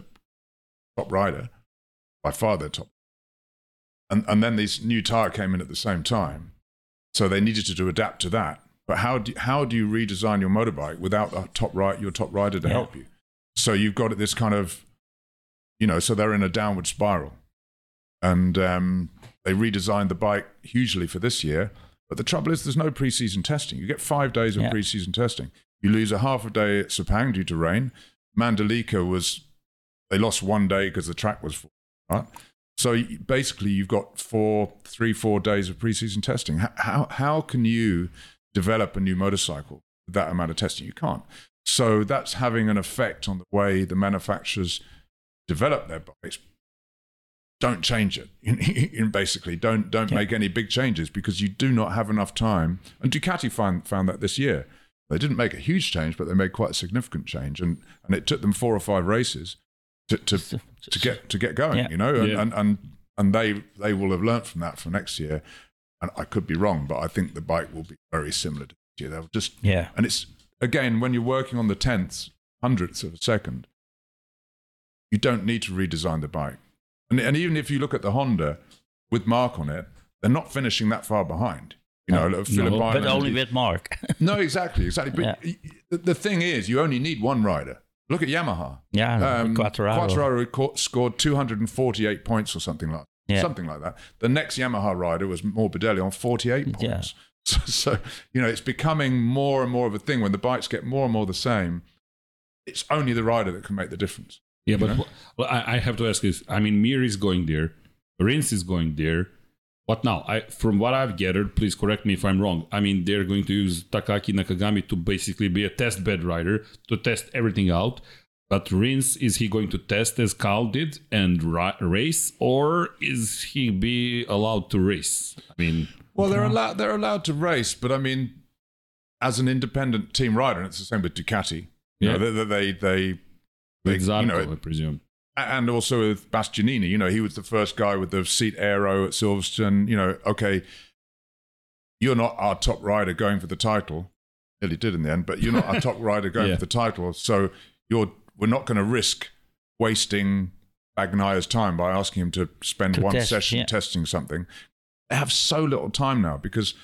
top rider, by far their top. and and then this new tire came in at the same time, so they needed to, to adapt to that. But how do how do you redesign your motorbike without a top right your top rider to Yeah. help you? So you've got this kind of, you know, so they're in a downward spiral, and um, they redesigned the bike hugely for this year. But the trouble is, there's no preseason testing. You get five days of Yeah. preseason testing. You lose a half a day at Sepang due to rain. Mandalika was they lost one day because the track was full. Right? So basically, you've got four, three, four days of preseason testing. How, how, how can you develop a new motorcycle with that amount of testing? You can't. So that's having an effect on the way the manufacturers develop their bikes. Don't change it. Basically, don't don't Yeah. make any big changes because you do not have enough time. And Ducati found found that this year. They didn't make a huge change, but they made quite a significant change, and and it took them four or five races to to, to get to get going. Yeah. You know, and, Yeah. and and and they they will have learnt from that for next year. And I could be wrong, but I think the bike will be very similar to this year. They'll just Yeah. and it's again when you're working on the tenths, hundredths of a second, you don't need to redesign the bike. And, and even if you look at the Honda with Marc on it, they're not finishing that far behind. You know, No. Philipp No, But only with Marc. no, exactly, exactly. But y- the, the thing is, you only need one rider. Look at Yamaha. yeah, Um, Quartararo. Quartararo scored 248 points or something like Yeah. something like that. The next Yamaha rider was Morbidelli on 48 points. Yeah. So, so, you know, it's becoming more and more of a thing when the bikes get more and more the same. It's only the rider that can make the difference. Yeah, but You well, I, I have to ask this. I mean, Mir is going there, Rins is going there. What now? I, from what I've gathered, please correct me if I'm wrong. I mean, they're going to use Takaaki Nakagami to basically be a test bed rider to test everything out. But Rins, is he going to test as Cal did and ra- race, or is he be allowed to race? I mean, Well, they're allowed they're allowed to race, but I mean, as an independent team rider, and it's the same with Ducati. You Yeah. know, they they they, they with you Zarco, know, I presume. and also with Bastianini, you know, he was the first guy with the seat aero at Silverstone. You know, okay, you're not our top rider going for the title. Nearly did in the end, but you're not our top rider going Yeah. for the title. So you're we're not going to risk wasting Bagnaia's time by asking him to spend To one test, session yeah. testing something. They have so little time now because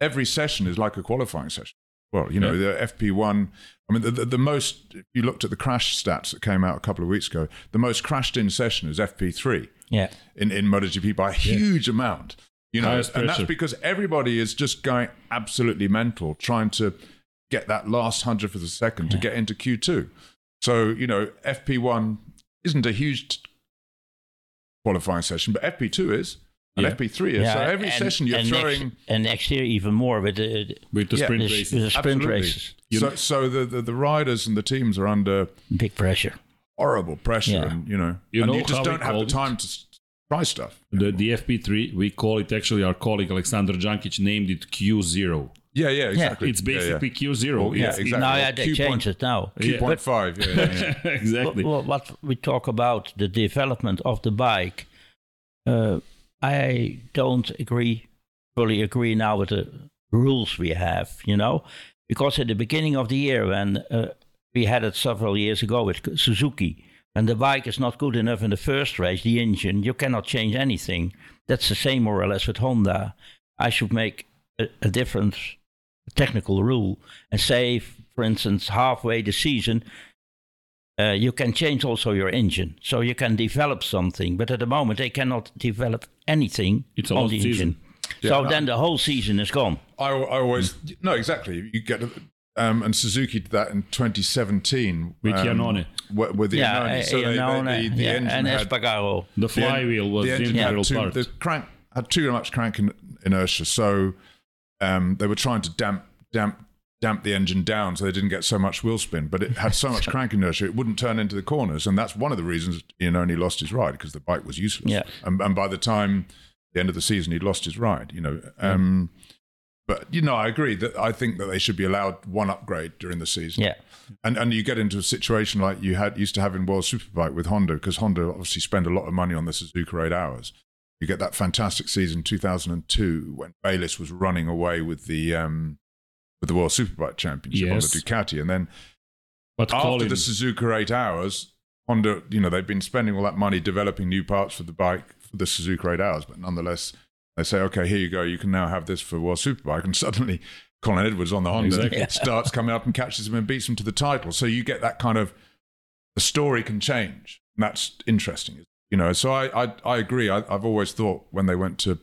every session is like a qualifying session. Well, you know, the FP1, I mean, the, the, the most, if you looked at the crash stats that came out a couple of weeks ago, the most crashed in session is FP3 Yeah. in, in MotoGP by a huge amount. You know, Highest and that's because everybody is just going absolutely mental trying to get that last hundredth of a second to get into Q2. So, you know, FP1 isn't a huge qualifying session, but FP2 is, and Yeah. FP3 is. so every and- session you're and throwing. Next, and next year even more with the, With the Yeah. sprint the, races. the sprint Absolutely. races. You so know- so the, the, the riders and the teams are under Big pressure. horrible pressure, Yeah. and you know, You and know you just don't have the called it? time to try stuff. The, the FP3, we call it actually, our colleague Alexander Jankic named it Q0. Yeah, yeah, exactly. It's Yeah, yeah. basically Q0. Well, yeah, It's- exactly. Now Well, yeah, they Q changed it now. Q point five. Yeah, yeah, yeah. exactly. Well, what we talk about the development of the bike, uh, I don't agree, fully agree now with the rules we have, you know, because at the beginning of the year when uh, we had it several years ago with Suzuki, and the bike is not good enough in the first race, the engine, you cannot change anything. That's the same more or less with Honda. I should make a, a different technical rule and say, for instance, halfway the season, uh, you can change also your engine, so you can develop something. But at the moment, they cannot develop anything It's a on the season. engine. so Yeah. then the whole season is gone. I, I always no exactly. You get um, and Suzuki did that in 2017 With um, Iannone. wi- With the yeah, Iannone. So they- they- the, the yeah, engine and had, Espargaro. the flywheel was the the engine had integral too, part. the crank had too much crank in, inertia, so um, they were trying to damp damp damp the engine down so they didn't get so much wheel spin. But it had so much crank inertia, it wouldn't turn into the corners, and that's one of the reasons Iannone lost his ride because the bike was useless. Yeah. and, and by the time the end of the season, he'd lost his ride. You know. Um, But you know, I agree that I think that they should be allowed one upgrade during the season. Yeah, And and you get into a situation like you had used to have in World Superbike with Honda, because Honda obviously spend a lot of money on the Suzuka eight hours. You get that fantastic season 2002 when Bayliss was running away with the um, with the World Superbike Championship on Yes. the Ducati, and then but after Colin, the Suzuka eight hours, Honda, you know, they've been spending all that money developing new parts for the bike for the Suzuka 8 hours, but nonetheless, they say, okay, here you go, you can now have this for World Superbike, and suddenly Colin Edwards on the Honda Exactly. starts coming up and catches him and beats him to the title. So you get that kind of the story can change, and that's interesting, you know. So I I, I agree. I, I've always thought when they went to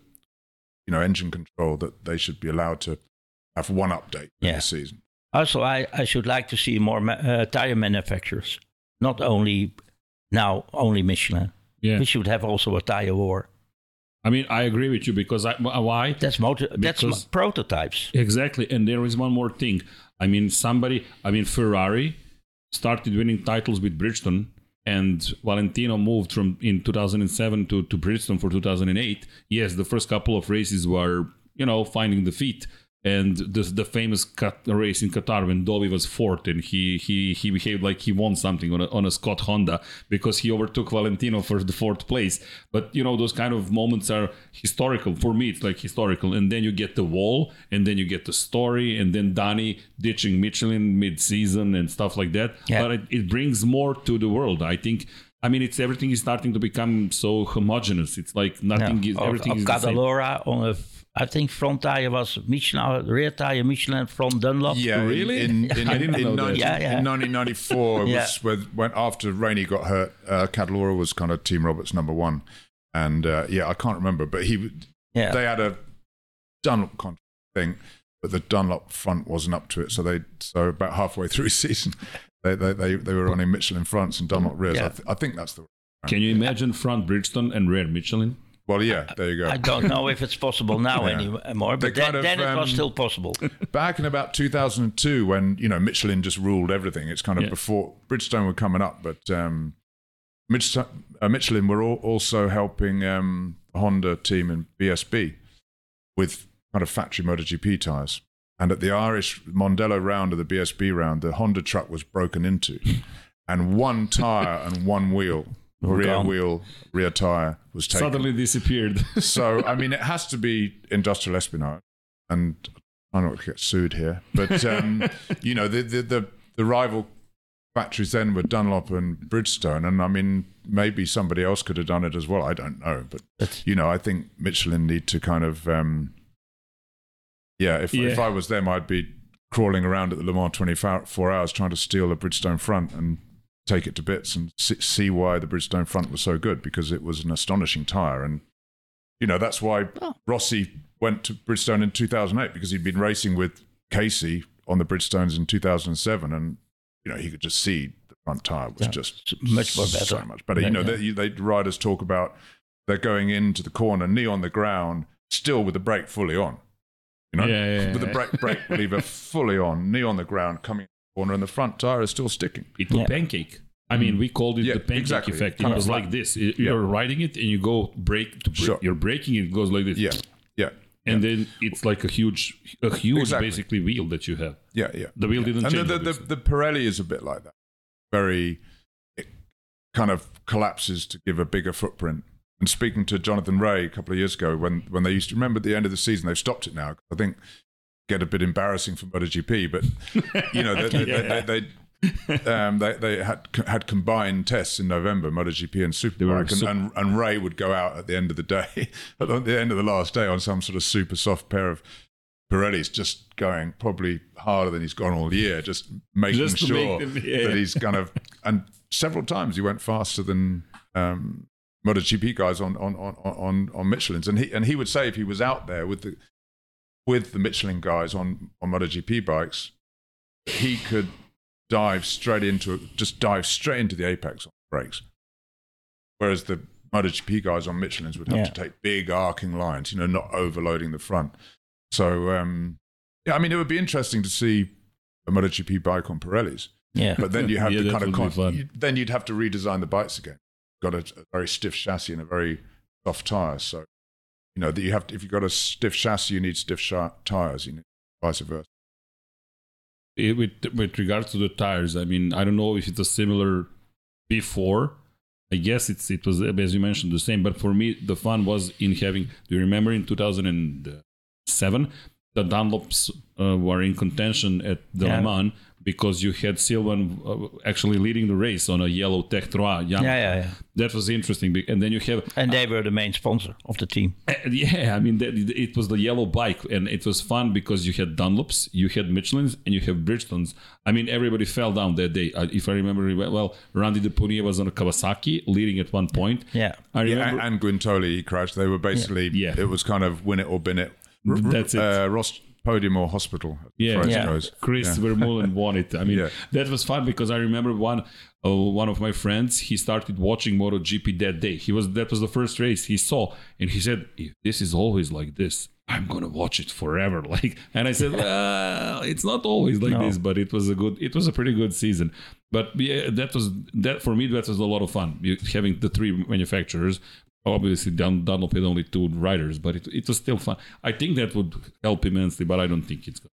you know engine control that they should be allowed to have one update in Yeah. the season. Also, I, I should like to see more ma- uh, tire manufacturers, not only now only Michelin. Yeah. We should have also a tire war. I mean, I agree with you because I, why? That's motor. That's Because- mo- prototypes. Exactly. And there is one more thing. I mean, somebody, I mean, Ferrari started winning titles with Bridgestone, and Valentino moved from in 2007 to, to Bridgestone for 2008. Yes, the first couple of races were, you know, finding the feet. And the, the famous cut, race in Qatar when Dolby was fourth and he, he, he behaved like he won something on a, on a Scot Honda because he overtook Valentino for the fourth place. But, you know, those kind of moments are historical. For me, it's like historical. And then you get the wall and then you get the story and then Dani ditching Michelin mid-season and stuff like that. Yeah. But it, it brings more to the world. I think, I mean, it's everything is starting to become so homogenous. It's like nothing is, everything of is same. Cadalora on a, I think front tire was Michelin, rear tire Michelin from Dunlop. Yeah, Really? In, in, I didn't know 19 Yeah, yeah. in 1994, Yeah. was when, when after Rainey got hurt, uh, Cadalora was kind of Team Roberts number one, and uh, yeah, I can't remember, but he Yeah. they had a Dunlop contract thing, but the Dunlop front wasn't up to it, so they so about halfway through season, they they they, they were running Michelin fronts and Dunlop rears. Yeah. I, th- I think that's the Can you imagine front Bridgestone and rear Michelin? Well, yeah, there you go. I don't know if it's possible now Yeah. anymore, but then, of, then it was um, still possible. back in about 2002 when you know Michelin just ruled everything. It's kind of Yeah. before Bridgestone were coming up, but um, Michelin, uh, Michelin were al- also helping um, Honda team in BSB with kind of factory MotoGP tires. And at the Irish Mondello round of the BSB round, the Honda truck was broken into, and one tire and one wheel, rear gone. wheel, rear tire was taken Suddenly disappeared. so I mean, it has to be industrial espionage, and I'm not going to get sued here, but um, you know, the, the the the rival factories then were Dunlop and Bridgestone, and I mean, maybe somebody else could have done it as well. I don't know, but That's- you know, I think Michelin need to kind of, um, yeah. If if Yeah. I was them, I'd be crawling around at the Le Mans 24 hours trying to steal a Bridgestone front and take it to bits and see, see why the Bridgestone front was so good because it was an astonishing tire and you know that's why Oh. Rossi went to Bridgestone in 2008 because he'd been racing with Casey on the Bridgestones in 2007 and you know he could just see the front tire was Yeah, just much more better. so much better you know yeah. they, they riders talk about they're going into the corner knee on the ground still with the brake fully on you know Yeah, yeah, with the brake brake lever fully on knee on the ground coming in the corner and the front tire is still sticking It will Yeah. pancake. I mean, we called it Yeah, the pancake exactly. effect. It Kind was like- like this. It- You're riding it and you go break to break. Sure. You're braking it, it goes like this. yeah yeah And then it's like a huge, a huge Exactly. basically wheel that you have. yeah yeah The wheel didn't and change. the, the, the, the Pirelli is a bit like that. Very, it kind of collapses to give a bigger footprint. And speaking to Jonathan Rea a couple of years ago, when, when they used to remember at the end of the season, they've stopped it now. I think get a bit embarrassing for MotoGP, but you know they they, Yeah. they, they, um, they, they had had combined tests in November, MotoGP and Superbike, and, and, and Rea would go out at the end of the day, at the end of the last day, on some sort of super soft pair of Pirelli's just going probably harder than he's gone all year, just making Just sure make them- yeah. that he's kind of. And several times he went faster than um, MotoGP guys on on on on on Michelin's, and he and he would say if he was out there with the with the Michelin guys on on MotoGP bikes, he could dive straight into just dive straight into the apex on the brakes, whereas the MotoGP guys on Michelin's would have Yeah. to take big arcing lines, you know, not overloading the front. So um, yeah, I mean, it would be interesting to see a MotoGP bike on Pirellis, Yeah. but then you have Yeah, to that kind of would con- you- then you'd have to redesign the bikes again. Got a, a very stiff chassis and a very soft tire, so you know that you have to, if you've got a stiff chassis, you need stiff sha- tires. You need vice versa. Eh, with with regards to the tires, I mean, I don't know if it was similar before. I guess it's it was as you mentioned the same. But for me, the fun was in having. Do you remember in 2007 the Dunlops uh, were in contention at the Yeah. Le Mans, because you had Sylvain uh, actually leading the race on a yellow Tech 3 Yamaha. Yeah, yeah, yeah. That was interesting. And then you have And they were the main sponsor of the team. uh, yeah, I mean, that, it was the yellow bike, and it was fun because you had Dunlops, you had Michelin's, and you have Bridgestones. I mean, everybody fell down that day. Uh, if I remember well, Randy de Puniet was on a Kawasaki, leading at one point. Yeah. I Yeah, remember. and, and Guintoli he crashed. They were basically Yeah. it was kind of win it or bin it. That's it. Uh, Ross podium or hospital. as Yeah. far as it Yeah. goes. Chris Yeah. Vermeulen won it. I mean, Yeah. that was fun because I remember one uh, one of my friends. He started watching MotoGP that day. He was that was the first race he saw, and he said, "If this is always like this, I'm gonna watch it forever." Like, and I said, "Well, it's not always like No. this, but it was a good, it was a pretty good season." But yeah, that was that for me. That was a lot of fun having the three manufacturers. Obviously, Dun- Dunlop had only two riders, but it, it was still fun. I think that would help immensely, but I don't think it's going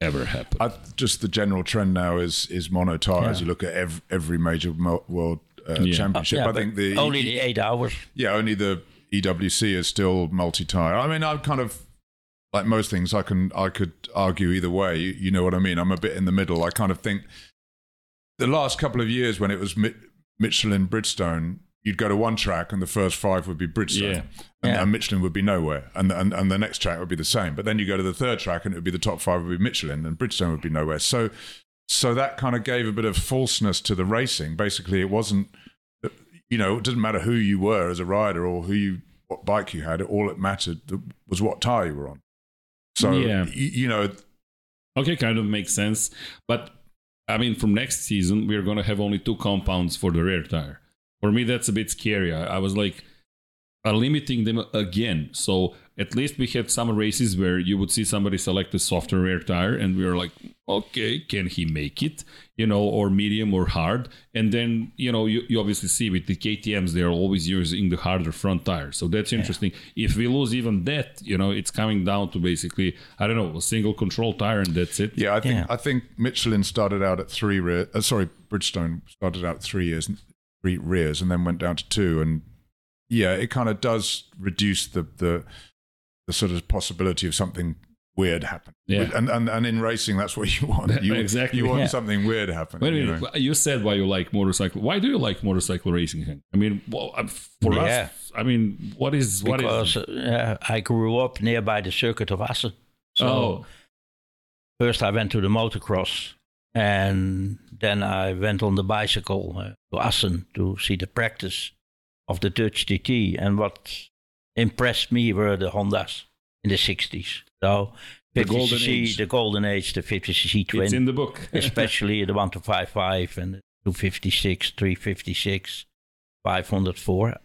to ever happen. I, just the general trend now is is mono tires. Yeah. You look at every, every major mo- world uh, Yeah. championship. Yeah, I think the only the eight hours. yeah only the EWC is still multi tire. I mean, I'm kind of like most things. I can I could argue either way. You, you know what I mean? I'm a bit in the middle. I kind of think the last couple of years when it was Mi- Michelin Bridgestone. You'd go to one track and the first five would be Bridgestone, Yeah. and, Yeah. and Michelin would be nowhere, and, and and the next track would be the same. But then you go to the third track and it would be the top five would be Michelin, and Bridgestone would be nowhere. So so that kind of gave a bit of falseness to the racing. Basically, it wasn't, you know, it didn't matter who you were as a rider or who you, what bike you had. All it mattered was what tire you were on. So, Yeah. y- you know, Okay, kind of makes sense. But I mean, from next season, we're going to have only two compounds for the rear tire. For me, that's a bit scary. I, I was like, uh, limiting them again. So at least we had some races where you would see somebody select a softer rear tire, and we were like, okay, can he make it? You know, or medium or hard. And then, you know, you, you obviously see with the KTMs, they're always using the harder front tire. So that's interesting. If we lose even that, you know, it's coming down to basically, I don't know, a single control tire, and that's it. yeah, I think Yeah. I think Michelin started out at three rear. Uh, sorry, Bridgestone started out three years, three rears, and then went down to two. And yeah, it kind of does reduce the the the sort of possibility of something weird happening. Yeah. and and and in racing, that's what you want. You, Exactly. you want Yeah. something weird happening. Wait a you know? You said why you like motorcycle. Why do you like motorcycle racing? I mean, well, uh, for Yeah. us, I mean, what is what is? because uh, I grew up nearby the circuit of Assen. So oh, first I went to the motocross, and then I went on the bicycle uh, to Assen to see the practice of the Dutch TT. And what impressed me were the Hondas in the 60s. So The 50 golden cc, age. the golden age, the 50 cc it's in the book. especially the 1255 and the 256, 356, 504.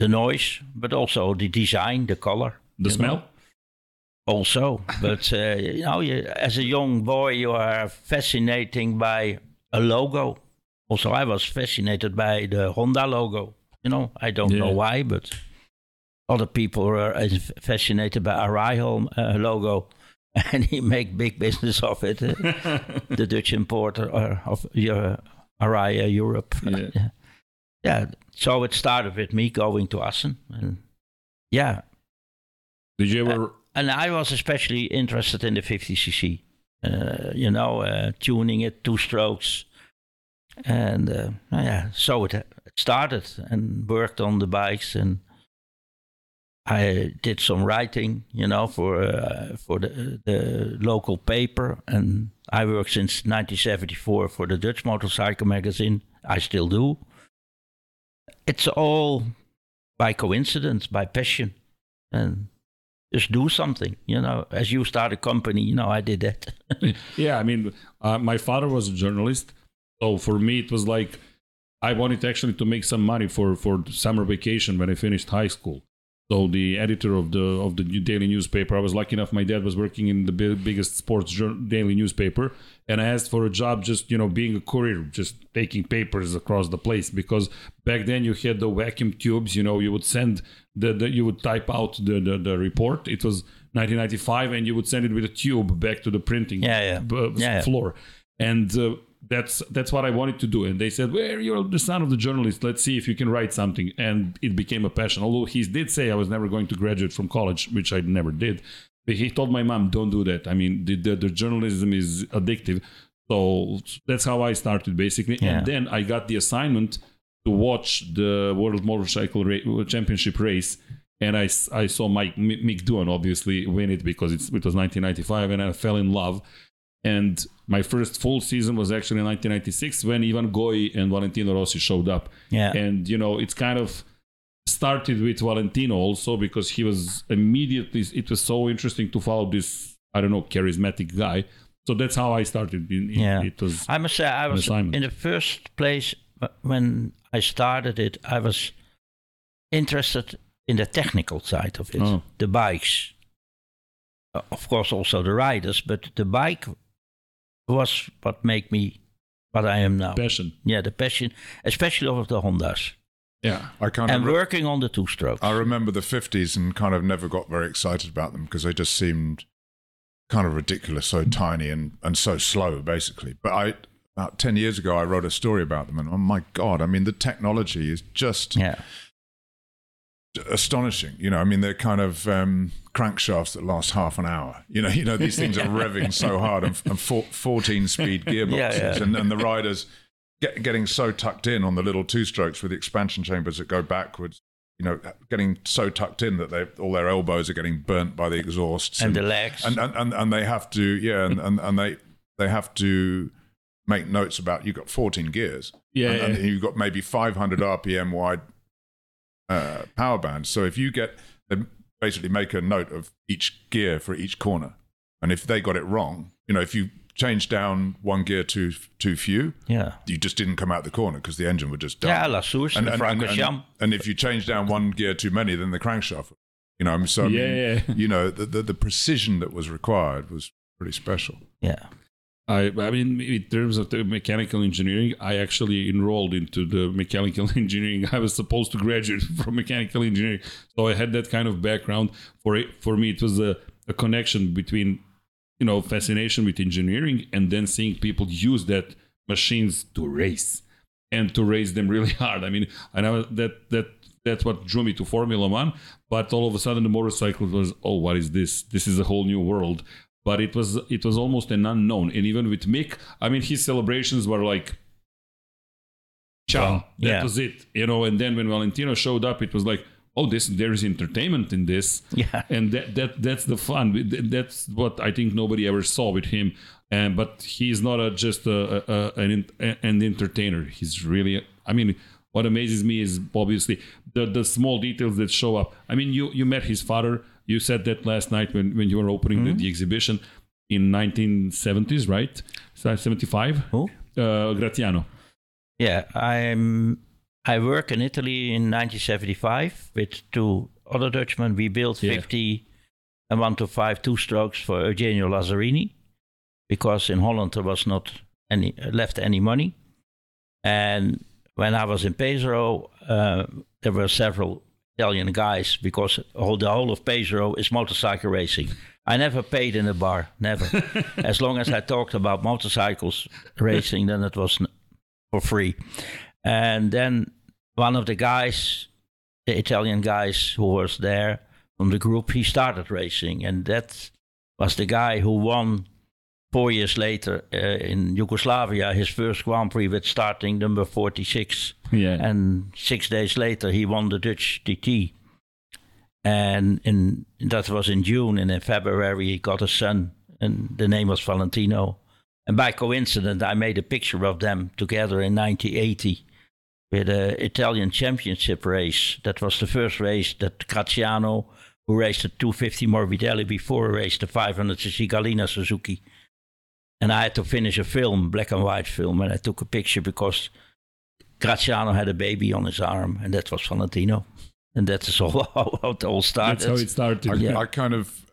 The noise, but also the design, the color. the smell. know. Also, but uh, you know, you, as a young boy, you are fascinating by a logo. Also, I was fascinated by the Honda logo. You know, I don't know why, but other people were uh, fascinated by Arai uh, logo, and he make big business of it. uh, the Dutch importer uh, of uh, Arai uh, Europe. Yeah. yeah. So it started with me going to Assen, and yeah, Did you ever? And I was especially interested in the 50cc. Uh, you know, uh, tuning it, two strokes, and uh, yeah, so it, started and worked on the bikes, and I did some writing, you know, for uh, for the the local paper, and I worked since 1974 for the Dutch Motorcycle magazine. I still do. It's all by coincidence, by passion, and just do something. You know, as you start a company, you know, I did that. yeah, I mean, uh, my father was a journalist, so for me it was like I wanted actually to make some money for for summer vacation when I finished high school. So the editor of the of the daily newspaper, I was lucky enough. My dad was working in the big, biggest sports daily newspaper, and I asked for a job, just you know, being a courier, just taking papers across the place. Because back then you had the vacuum tubes. You know, you would send the, the you would type out the, the the report. It was 1995, and you would send it with a tube back to the printing Yeah, yeah. b- Yeah, yeah. floor. And uh, that's that's what I wanted to do. And they said, "Well, you're the son of the journalist. Let's see if you can write something." And it became a passion. Although he did say I was never going to graduate from college, which I never did. But he told my mom, "Don't do that. I mean, the, the, the journalism is addictive." So that's how I started basically. Yeah. And then I got the assignment to watch the World Motorcycle Ra- Championship race. And I, I saw Mike Mick Doohan obviously win it because it's, it was 1995 and I fell in love. And my first full season was actually in 1996 when Ivan Goi and Valentino Rossi showed up. Yeah. And, you know, it's kind of started with Valentino also because he was immediately, it was so interesting to follow this, I don't know, charismatic guy. So that's how I started. In, Yeah. It was, I must say, I was in the first place when I started it. I was interested in the technical side of it, Oh. the bikes. Of course, also the riders, but the bike was what made me what I am now. passion. Yeah, the passion, especially of the Hondas, Yeah. I kind of. and of. working on the two strokes. I remember the 50s and kind of never got very excited about them because they just seemed kind of ridiculous, so tiny and, and so slow, basically. But I, about 10 years ago, I wrote a story about them, and oh my God, I mean, the technology is just yeah, astonishing. You know, I mean, they're kind of um, crankshafts that last half an hour. You know, you know these things are revving so hard and, and four, 14 speed gearboxes, Yeah, yeah. And, and the riders get, getting so tucked in on the little two strokes with the expansion chambers that go backwards. You know, getting so tucked in that they all their elbows are getting burnt by the exhausts and the legs. and and, and, and they have to yeah and, and, and they they have to make notes about you've got 14 gears Yeah. and, yeah. and you've got maybe 500 rpm wide uh, power bands. So if you get they basically make a note of each gear for each corner. And if they got it wrong you know if you change down one gear too too few yeah, you just didn't come out the corner because the engine would just die. Yeah, La Source, and, the and, and, and, and if you change down one gear too many then the crankshaft you know so I mean, yeah, yeah. you know the, the the precision that was required was pretty special. Yeah, I, I mean, in terms of the mechanical engineering, I actually enrolled into the mechanical engineering. I was supposed to graduate from mechanical engineering, so I had that kind of background. For it, for me, it was a, a connection between, you know, fascination with engineering and then seeing people use that machines to race and to race them really hard. I mean, I know that that that's what drew me to Formula One. But all of a sudden, the motorcycle was, oh, what is this? This is a whole new world. But it was it was almost an unknown. And even with Mick, I mean, his celebrations were like, ciao, that Yeah. was it, you know. And then when Valentino showed up, it was like, oh, this there is entertainment in this. Yeah, and that, that that's the fun. That's what i think nobody ever saw with him. And but he's not a, just a, a- an, an entertainer. He's really i mean what amazes me is obviously the, the small details that show up. I mean you you met his father you said that last night when, when you were opening the, the exhibition in 1970s right 75 Who? uh, graziano Yeah, I'm. I work in Italy in 1975 with two other Dutchmen. We built Yeah. 50 and one to five two strokes for Eugenio Lazzarini because in Holland there was not any left any money. And when I was in Pesaro, uh, there were several Italian guys because all, the whole of Pesaro is motorcycle racing. I never paid in a bar, never. as long as I talked about motorcycles racing, then it was for free. And then one of the guys, the Italian guys who was there from the group, he started racing. And that was the guy who won four years later uh, in Yugoslavia his first Grand Prix with starting number 46. yeah And six days later, he won the Dutch TT. And in that was in June, and in February he got a son, and the name was Valentino. And by coincidence, I made a picture of them together in 1980 with an Italian championship race. That was the first race that Graziano, who raced the 250 Morbidelli before, raced the 500cc Gallina Suzuki. And I had to finish a film, black and white film, and I took a picture because Graziano had a baby on his arm, and that was Valentino. And that is all how, how it all started. that's how it started I, Yeah. I kind of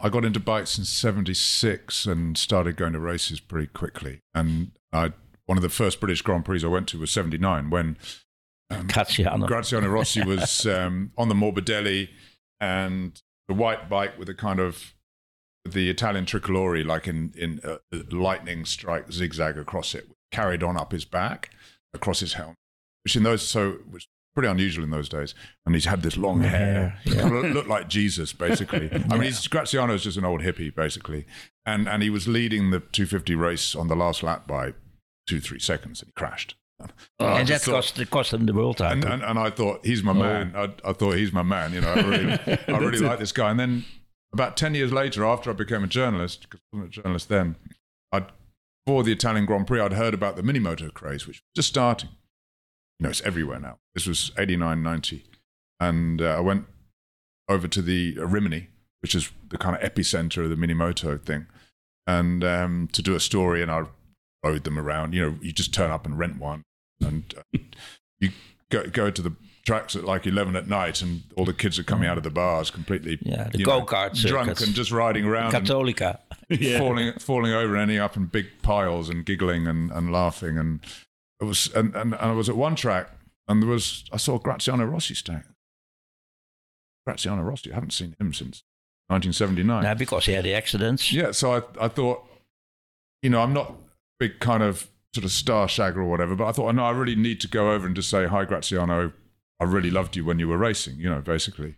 I got into bikes in '76 and started going to races pretty quickly. And I one of the first British Grand Prix I went to was '79 when Graziano. Graziano Rossi was um, on the Morbidelli and the white bike with a kind of the Italian tricolore, like in in a lightning strike zigzag across it, carried on up his back across his helmet, which in those so was pretty unusual in those days. And he's had this long hair, hair, Kind of looked like Jesus basically. I mean, he's is just an old hippie basically, and and he was leading the 250 race on the last lap by two three seconds, and he crashed. Oh, I and that thought- cost, cost him the world title. and, and, and I thought he's my Oh. man. I, I thought he's my man. You know, I really, I really like this guy. And then about ten years later, after I became a journalist, because I wasn't a journalist then, I'd for the Italian Grand Prix, I'd heard about the mini moto craze, which was just starting. You know, it's everywhere now. This was 89, 90. and uh, I went over to the uh, Rimini, which is the kind of epicenter of the mini moto thing, and um, to do a story, and I rode them around. You know, you just turn up and rent one, and uh, you go, go to the tracks at like 11 at night and all the kids are coming mm. out of the bars completely Yeah, the you know, go-kart drunk and just riding around and Cattolica. Yeah. falling falling over and ending up in big piles and giggling and, and laughing and it was and, and, and I was at one track and there was I saw Graziano Rossi staying Graziano Rossi I haven't seen him since 1979 Yeah, because he had the accidents. yeah, so I, I thought, you know, I'm not a big kind of sort of star shagger or whatever, but I thought, oh, no, I really need to go over and just say, hi, Graziano, I really loved you when you were racing, you know, basically.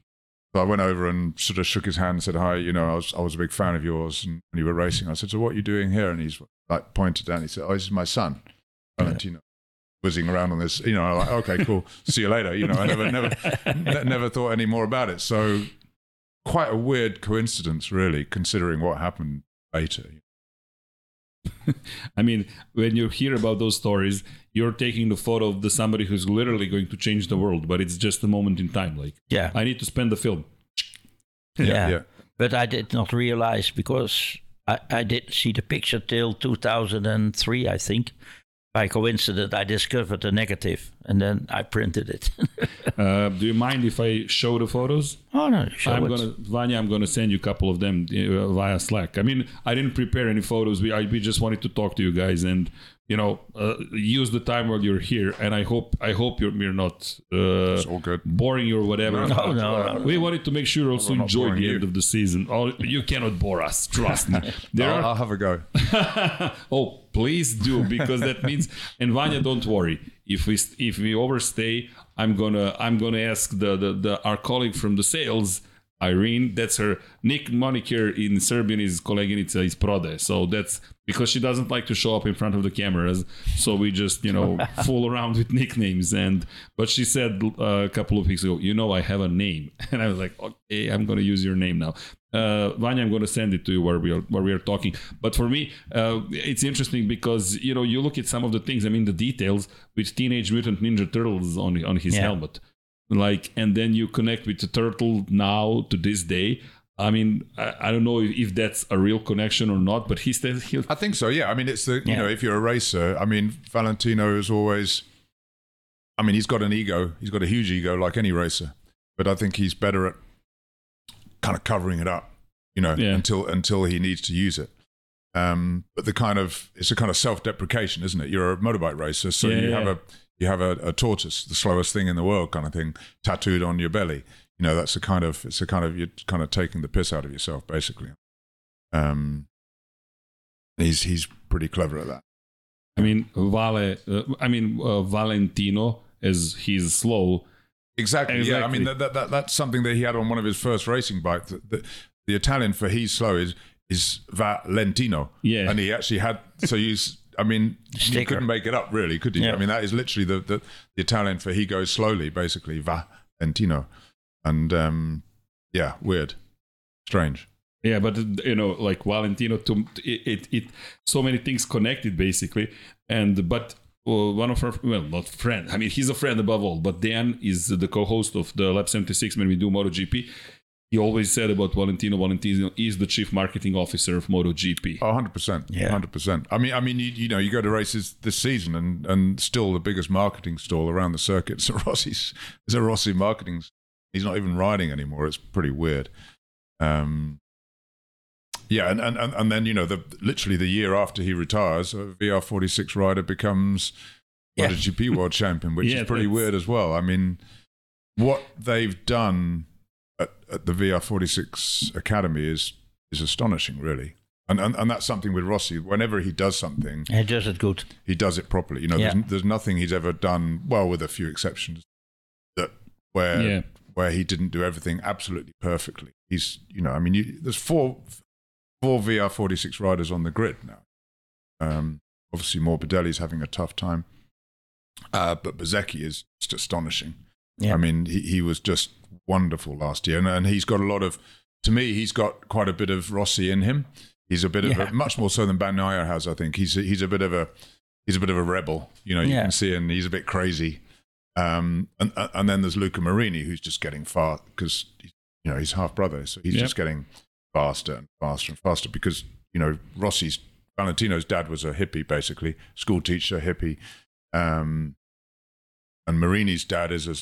So I went over and sort of shook his hand and said, hi, you know, I was, I was a big fan of yours and when you were racing. I said, so what are you doing here? And he's like pointed down. He said, oh, this is my son, Valentino. Whizzing around on this, you know, I'm like, okay, cool. See you later. You know, I never, never, ne- never thought any more about it. So, quite a weird coincidence, really, considering what happened later. I mean, when you hear about those stories, you're taking the photo of the somebody who's literally going to change the world, but it's just a moment in time. Like, Yeah. I need to spend the film. Yeah. yeah. But I did not realize because I, I didn't see the picture till 2003, I think. By coincidence, I discovered the negative and then I printed it. Uh, do you mind if I show the photos? oh, no, show I'm it. gonna Vanya. I'm gonna send you a couple of them uh, via Slack. I mean, I didn't prepare any photos. We I, we just wanted to talk to you guys and you know uh, use the time while you're here. And I hope I hope you're, you're not uh, It's all good. boring you or whatever. No, no, no. We wanted to make sure you also enjoy the you. end of the season. Oh, you cannot bore us. Trust me. There I'll, are I'll have a go. oh, please do because that means. And Vanya, don't worry. If we if we overstay, I'm gonna I'm gonna ask the the, the our colleague from the sales. Irene, that's her nick moniker in Serbian is koleginica iz prode. So that's because she doesn't like to show up in front of the cameras. So we just, you know, fool around with nicknames. And but she said uh, a couple of weeks ago, you know, I have a name, and I was like, okay, I'm going to use your name now. Uh, Vanya, I'm going to send it to you where we are where we are talking. But for me, uh, it's interesting because you know you look at some of the things. I mean, the details with Teenage Mutant Ninja Turtles on on his Yeah. helmet, like, and then you connect with the turtle now to this day. I mean, I, I don't know if, if that's a real connection or not, but he says he'll. I think so. Yeah. I mean, it's the you Yeah. know, if you're a racer, I mean, Valentino is always. I mean, he's got an ego. He's got a huge ego, like any racer. But I think he's better at kind of covering it up, you know, Yeah. until until he needs to use it. Um, but the kind of it's a kind of self-deprecation, isn't it? You're a motorbike racer, so Yeah, you yeah. have a you have a, a tortoise, the slowest thing in the world, kind of thing, tattooed on your belly. You know, that's a kind of it's a kind of you're kind of taking the piss out of yourself, basically. Um, he's he's pretty clever at that. I mean, Vale. Uh, I mean, uh, Valentino, is he's slow. Exactly. Yeah. I mean, that, that, that, that's something that he had on one of his first racing bikes. The, the, the Italian for he's slow is is Valentino. Yeah. And he actually had so you. I mean, you couldn't make it up, really, could you? Yeah. I mean, that is literally the, the, the Italian for he goes slowly, basically Valentino, and um, yeah, weird, strange. Yeah, but you know, like Valentino, to it, it, it so many things connected basically, and but uh, one of our well, not friend. I mean, he's a friend above all. But Dan is the co-host of the Lab Seventy Six when we do MotoGP. He always said about Valentino. Valentino is the chief marketing officer of MotoGP. Oh, 100%. Yeah. 100%. I mean, I mean, you, you know, you go to races this season and, and still the biggest marketing stall around the circuit is a Rossi's, is a Rossi marketing. He's not even riding anymore. It's pretty weird. Um, yeah. And, and, and, and then, you know, the, literally the year after he retires, a VR46 rider becomes Yeah. MotoGP world champion, which Yeah, is pretty weird as well. I mean, what they've done at, at the VR46 Academy is is astonishing, really. And, and and that's something with Rossi. Whenever he does something, He does it good. he does it properly. You know, Yeah. there's, there's nothing he's ever done well, with a few exceptions, that where Yeah. where he didn't do everything absolutely perfectly. He's, you know, I mean, you, there's four four VR46 riders on the grid now. Um, obviously, Morbidelli's having a tough time, uh, but Bezzecchi is just astonishing. Yeah. I mean, he, he was just wonderful last year, and, and he's got a lot of. To me, he's got quite a bit of Rossi in him. He's a bit of Yeah. a, much more so than Bagnaia has. I think he's a, he's a bit of a he's a bit of a rebel. You know, you Yeah. can see, and he's a bit crazy. Um, and and then there's Luca Marini, who's just getting far because you know he's half brother, so he's Yep. just getting faster and faster and faster because you know Rossi's Valentino's dad was a hippie, basically school teacher, hippie, um, and Marini's dad is a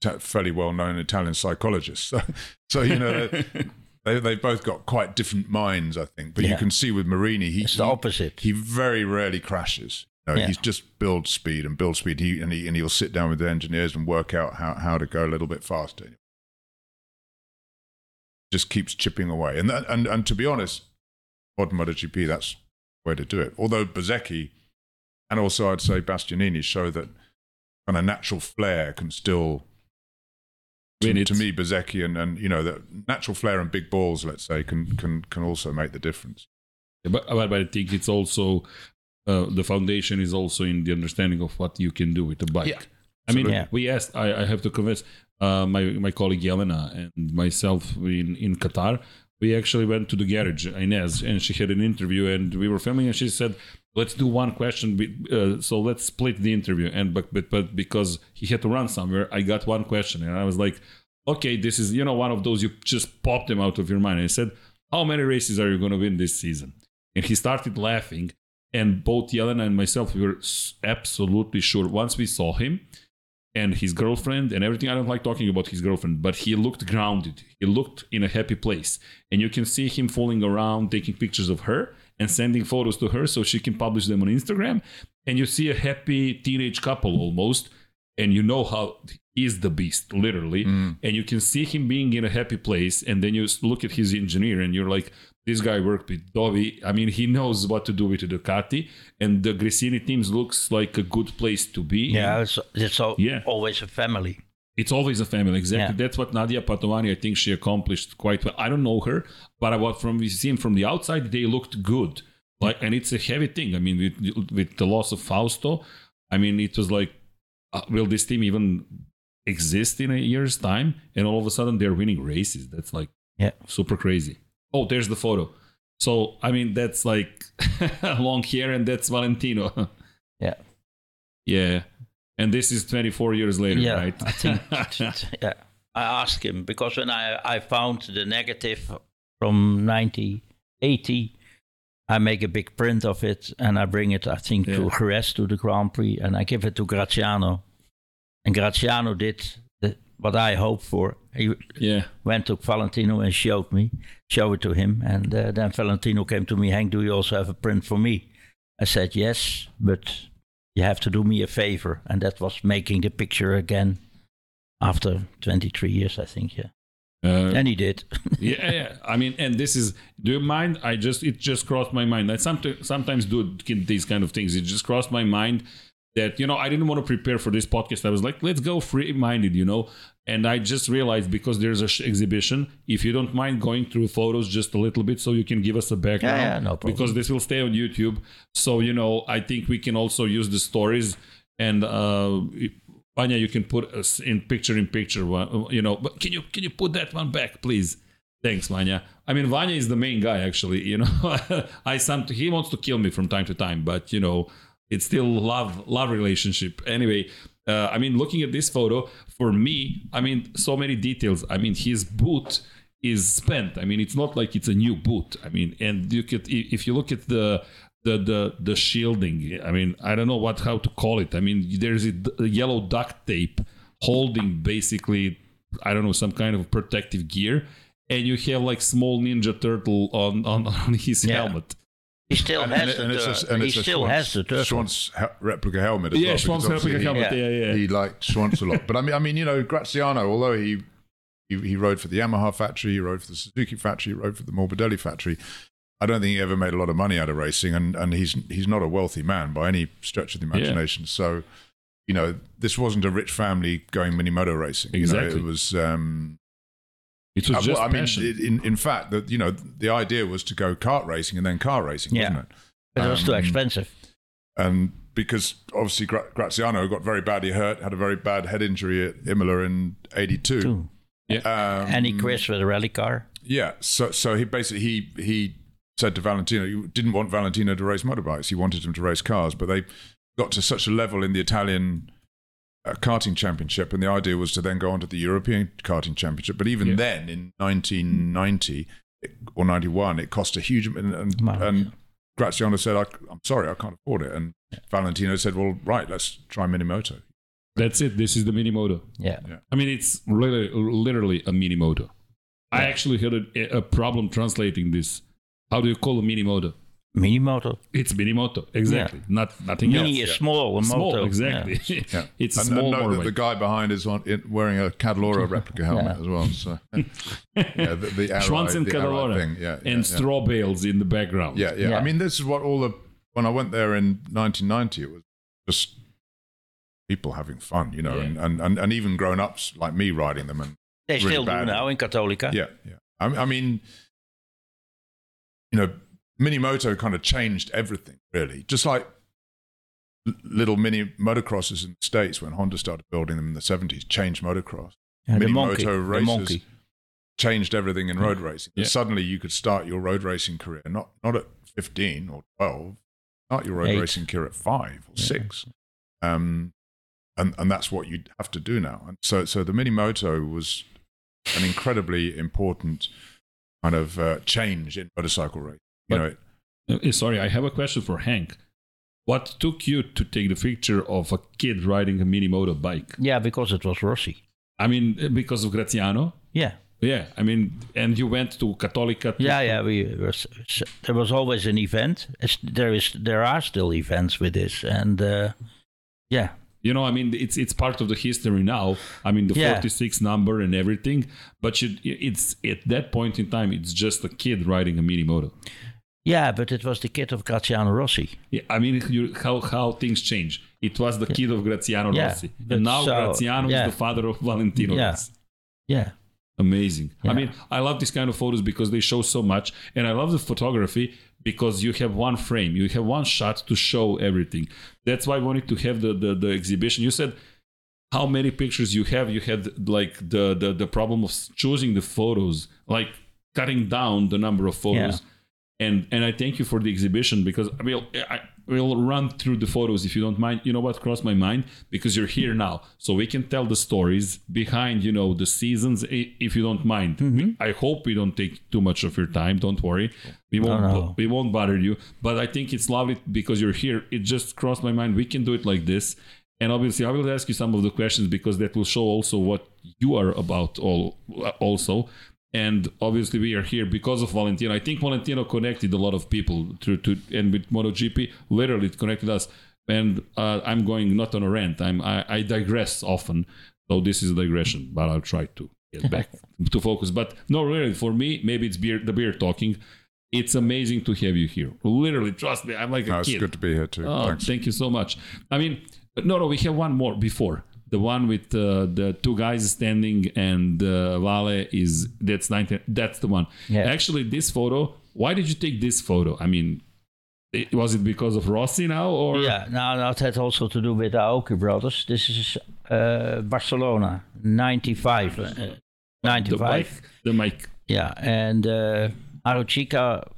t- fairly well-known Italian psychologist. So, so you know they they they've both got quite different minds, I think. But you can see with Marini, he It's the he- opposite. he very rarely crashes. Know, Yeah. He's just build speed and build speed. He and he and he'll sit down with the engineers and work out how, how to go a little bit faster. Just keeps chipping away. And that, and and to be honest, modern MotoGP, that's the way to do it. Although Bezzecchi and also I'd say Bastianini show that kind of natural flair can still Win to, it. to me Bezzecchi and, and you know that natural flair and big balls, let's say, can can can also make the difference. but, but I think it's also uh, the foundation is also in the understanding of what you can do with the bike. Yeah. I mean, Yeah. we asked. I, I have to confess, uh, my my colleague Yelena and myself in in Qatar. We actually went to the garage, Inez, and she had an interview, and we were filming, and she said, "Let's do one question, uh, so let's split the interview." And but, but but because he had to run somewhere, I got one question, and I was like, "Okay, this is you know one of those you just pop them out of your mind." And I said, "How many races are you going to win this season?" And he started laughing, and both Yelena and myself we were absolutely sure once we saw him and his girlfriend and everything. I don't like talking about his girlfriend, but he looked grounded. He looked in a happy place. And you can see him fooling around, taking pictures of her and sending photos to her so she can publish them on Instagram. And you see a happy teenage couple almost. And you know how he's the beast, literally. Mm. And you can see him being in a happy place. And then you look at his engineer and you're like, this guy worked with Dovi. I mean, he knows what to do with the Ducati. And the Gresini teams looks like a good place to be. Yeah, it's, it's al- Yeah. always a family. It's always a family, exactly. Yeah. That's what Nadia Padovani, I think she accomplished quite well. I don't know her, but what from we seen from the outside, they looked good. Like, and it's a heavy thing. I mean, with with the loss of Fausto, I mean, it was like, uh, will this team even exist in a year's time? And all of a sudden, they're winning races. That's like Yeah. super crazy. Oh, there's the photo. So I mean, that's like long hair, and that's Valentino. Yeah. yeah. And this is 24 years later, yeah, right? I think. yeah, I asked him because when I, I found the negative from 1980, I make a big print of it and I bring it, I think, to Yeah. Jerez to the Grand Prix and I give it to Graziano. And Graziano did the, what I hoped for. He yeah. went to Valentino and showed me, showed it to him. And uh, then Valentino came to me, Hank, do you also have a print for me? I said, yes, but you have to do me a favor. And that was making the picture again after 23 years, I think, yeah. Uh, And he did. yeah, yeah. I mean, and this is. Do you mind? I just it just crossed my mind. I sometimes sometimes do these kind of things. It just crossed my mind that you know I didn't want to prepare for this podcast. I was like, let's go free minded, you know. And I just realized because there's a sh- exhibition, if you don't mind going through photos just a little bit, so you can give us a background. Yeah, yeah, no problem. Because this will stay on YouTube. So you know, I think we can also use the stories and. uh Vanya, you can put us in picture in picture, one- you know. But can you can you put that one back, please? Thanks, Vanya. I mean, Vanya is the main guy, actually. You know, I some he wants to kill me from time to time, but you know, it's still love love relationship. Anyway, uh, I mean, looking at this photo for me, I mean, so many details. I mean, his boot is spent. I mean, it's not like it's a new boot. I mean, and you could if you look at the the the the shielding. I mean, I don't know what how to call it. I mean, there's a yellow duct tape holding basically, I don't know, some kind of protective gear, and you have like small Ninja Turtle on on, on his Yeah. helmet. He still And, has and, the and it's a, and he a still Schwantz, has the turtle. Schwantz he- replica helmet as Yeah, well. Schwantz replica he- helmet. Yeah, yeah. He liked Schwantz a lot. But I mean, I mean, you know, Graziano, although he, he he rode for the Yamaha factory, he rode for the Suzuki factory, he rode for the Morbidelli factory. I don't think he ever made a lot of money out of racing, and, and he's he's not a wealthy man by any stretch of the imagination. So, you know, this wasn't a rich family going minimoto racing. You know, Exactly. it was um, It was Uh, just well, I mean, passion. it- in in fact, the, you know, the idea was to go kart racing and then car racing, Yeah. wasn't it? But it was too Um, expensive. And because obviously Gra- Graziano got very badly hurt, had a very bad head injury at Imola in '82. Too. Um, and he crashed with a rally car. Yeah, so so he basically he he said to Valentino, you didn't want Valentino to race motorbikes. He wanted him to race cars, but they got to such a level in the Italian uh, karting championship, and the idea was to then go on to the European karting championship. But even Yeah. then, in 1990 or 91, it cost a huge and and, Wow. and Graziano said, I, "I'm sorry, I can't afford it." And Valentino said, "Well, right, let's try Minimoto." That's it. This is the Minimoto. Yeah. I mean, it's really literally a Minimoto. I actually had a, a problem translating this. How do you call a Minimoto? Mini moto. It's Minimoto, exactly. Not nothing Mini else. is small, a small, moto. exactly. Yeah. it's a And, small and note that the guy behind is on, in, wearing a Cadalora replica helmet as well. So, yeah, the, the Arai, Schwantz and the Arai Cadalora thing, yeah, yeah, and straw bales in the background. Yeah, yeah, Yeah. I mean, this is what all the when I went there in 1990, it was just people having fun, you know, Yeah. and, and, and and even grown ups like me riding them, and They Really still bad. do now in Cattolica. yeah, yeah. I, I mean, you know, Minimoto kind of changed everything, really. Just like little mini motocrosses in the states when Honda started building them in the 70s, changed motocross. The Minimoto monkey. Races. changed everything in road racing. Yeah. Suddenly, you could start your road racing career not not at fifteen or twelve. Start your road Eight. racing career at five or Yeah. six, um, and and that's what you have to do now. And so so the Minimoto was an incredibly important kind of uh, change in motorcycle racing. You But- know, Uh, Sorry, I have a question for Hank. What took you to take the picture of a kid riding a Minimoto bike? Yeah, because it was Rossi. I mean, uh, because of Graziano? Yeah. Yeah, I mean, and you went to Cattolica. to- Yeah, yeah. We was, there was always an event. There is, there are still events with this, and uh, yeah, You know, I mean, it's it's part of the history now. I mean, the Yeah. 46 number and everything. But you, it's at that point in time, it's just a kid riding a Minimoto. Yeah. But it was the kid of Graziano Rossi. Yeah, I mean, you, how how things change. It was the kid of Graziano Yeah, Rossi, but and now so- Graziano yeah. is the father of Valentino Yeah. Rossi. Yeah, Amazing. I mean, I love these kind of photos because they show so much, and I love the photography because you have one frame, you have one shot to show everything. That's why I wanted to have the the, the exhibition. You said how many pictures you have. You had like the the the problem of choosing the photos, like cutting down the number of photos. And and I thank you for the exhibition because I will I will run through the photos if you don't mind. You know what crossed my mind because you're here now, so we can tell the stories behind you know the seasons if you don't mind. Mm-hmm. I hope we don't take too much of your time. Don't worry, we won't no. we won't bother you. But I think it's lovely because you're here. It just crossed my mind. We can do it like this. And obviously, I will ask you some of the questions because that will show also what you are about. All also, and obviously, we are here because of Valentino. I think Valentino connected a lot of people to, to and with MotoGP, literally it connected us. And uh, I'm going not on a rant. I'm I, I digress often, so this is a digression. But I'll try to get back to focus. But no, really, for me, maybe it's beer, the beer talking. It's amazing to have you here. Literally, trust me, I'm like a no, it's good to be here too. Oh, Thanks. thank you so much. I mean, no, no, we have one more before. The one with uh, the two guys standing and uh, Vale is that's 19. That's the one. Yeah. Actually, this photo. Why did you take this photo? I mean, it, was it because of Rossi now or? yeah. Now that had also to do with the Aoki brothers. This is uh, Barcelona, '95. Uh, The 95. bike, the mic. Yeah, and uh, Haruchika,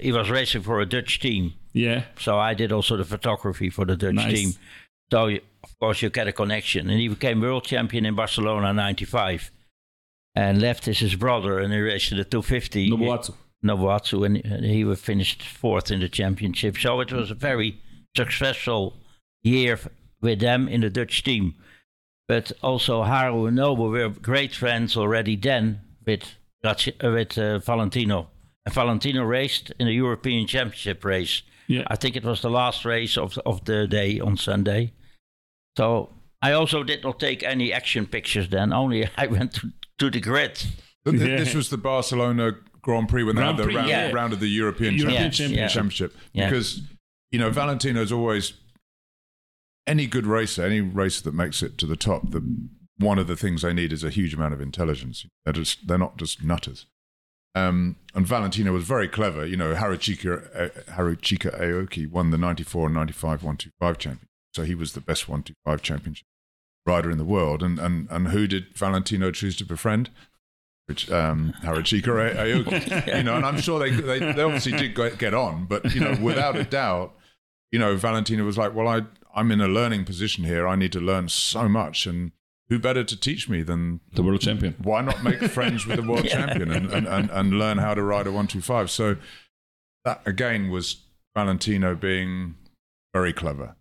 he was racing for a Dutch team. Yeah. So I did also the photography for the Dutch Nice. team. So you- of course you get a connection, and he became world champion in Barcelona '95, and left as his brother, and he raced the 250. Nobuatsu. Nobuatsu, and he was finished fourth in the championship. So it was a very successful year with them in the Dutch team. But also Haru and Nobu were great friends already then with uh, with uh, Valentino. And Valentino raced in the European Championship race. Yeah. I think it was the last race of of the day on Sunday. So I also did not take any action pictures then. Only I went to, to the grid. Th- Yeah. This was the Barcelona Grand Prix when they Grand had the Prix, round, yeah. round of the European, European Champions- Championship. Championship. Yeah. Because, you know, Valentino's always any good racer, any racer that makes it to the top, the one of the things they need is a huge amount of intelligence. They're just they're not just nutters. Um, and Valentino was very clever. You know, Haruchika uh, Haruchika Aoki won the 94 and 95 125 championship. So he was the best 125 championship rider in the world. And, and, and who did Valentino choose to befriend? Which, um, Haruchika Aoki. You know, and I'm sure they, they, they obviously did get on, but, you know, without a doubt, you know, Valentino was like, well, I, I'm in a learning position here. I need to learn so much. And who better to teach me than the world champion? Why not make friends with the world yeah. champion and, and, and, and learn how to ride a 125? So that, again, was Valentino being very clever.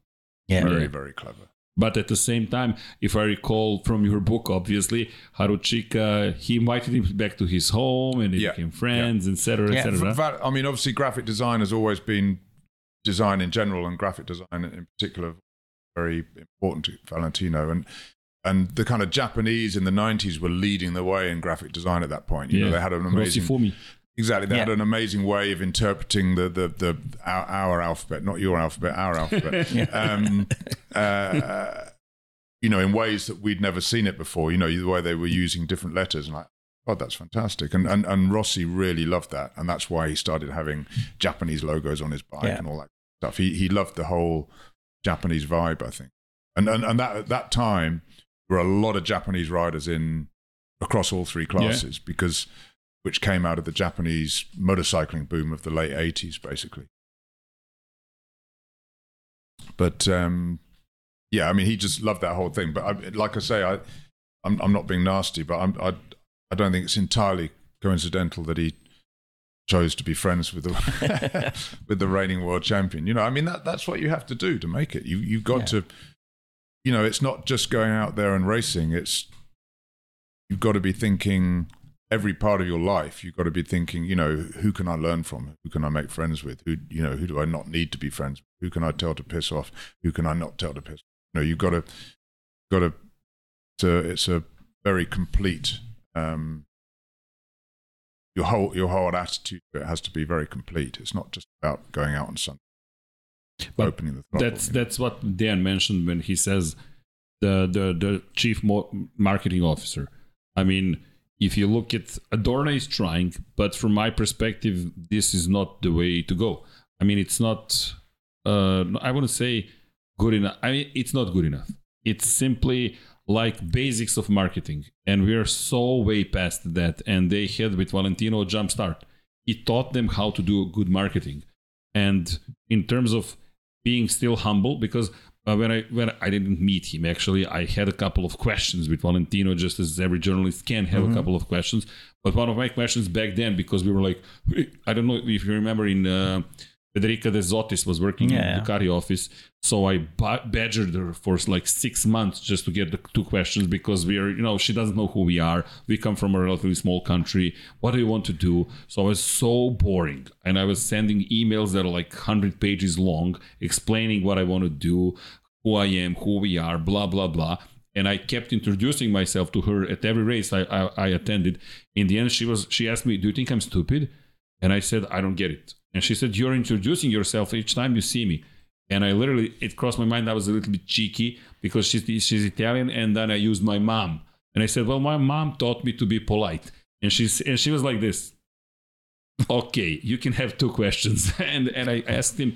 Yeah. Very, yeah. very clever. But at the same time, if I recall from your book, obviously, Haruchika, he invited him back to his home and they yeah. became friends, etc., yeah. etc. Et I mean, obviously, graphic design has always been design in general and graphic design in particular very important to Valentino. And and the kind of Japanese in the 90s were leading the way in graphic design at that point. You yeah. know, they had an amazing Exactly. They yeah. had an amazing way of interpreting the the, the our, our alphabet, not your alphabet, our alphabet. um, uh, you know, in ways that we'd never seen it before. You know, the way they were using different letters and like, oh, that's fantastic. And and and Rossi really loved that, and that's why he started having Japanese logos on his bike yeah. and all that stuff. He he loved the whole Japanese vibe, I think. And and and that at that time, there were a lot of Japanese riders in across all three classes because which came out of the Japanese motorcycling boom of the late 80s, basically. But um, yeah, I mean, he just loved that whole thing. But I, like I say, I, I'm, I'm not being nasty, but I'm, I, I don't think it's entirely coincidental that he chose to be friends with the with the reigning world champion. You know, I mean that that's what you have to do to make it. You you've got yeah. to, you know, it's not just going out there and racing. It's you've got to be thinking every part of your life, you've got to be thinking, you know, who can I learn from? Who can I make friends with? Who, you know, who do I not need to be friends with? Who can I tell to piss off? Who can I not tell to piss? Off? You know, you've got to, got to, it's a, it's a very complete, um, your whole, your whole attitude it has to be very complete. It's not just about going out on Sunday. But opening the throttle, that's that's what Dan mentioned when he says the the the chief marketing officer. I mean, if you look at Adorno is trying, but from my perspective, this is not the way to go. I mean, it's not. Uh, I want to say good enough. I mean, it's not good enough. It's simply like basics of marketing, and we are so way past that. And they had with Valentino a jump start. He taught them how to do good marketing, and in terms of being still humble, because uh, when I when I didn't meet him actually, I had a couple of questions with Valentino, just as every journalist can have mm-hmm. a couple of questions. But one of my questions back then, because we were like, I don't know if you remember in uh, Federica De Zottis was working yeah. in the Ducati office. So I badgered her for like six months just to get the two questions because we are, you know, she doesn't know who we are. We come from a relatively small country. What do you want to do? So I was so boring. And I was sending emails that are like 100 pages long, explaining what I want to do, who I am, who we are, blah, blah, blah and I kept introducing myself to her at every race I, I, I, attended. In the end, she was she asked me, "Do you think I'm stupid?" And I said, "I don't get it." And she said, You're introducing yourself each time you see me. And I literally, it crossed my mind I was a little bit cheeky because she's, she's Italian. And then I used my mom. And I said, Well, my mom taught me to be polite. And, she's, and she was like this Okay, you can have two questions. and, and I asked him,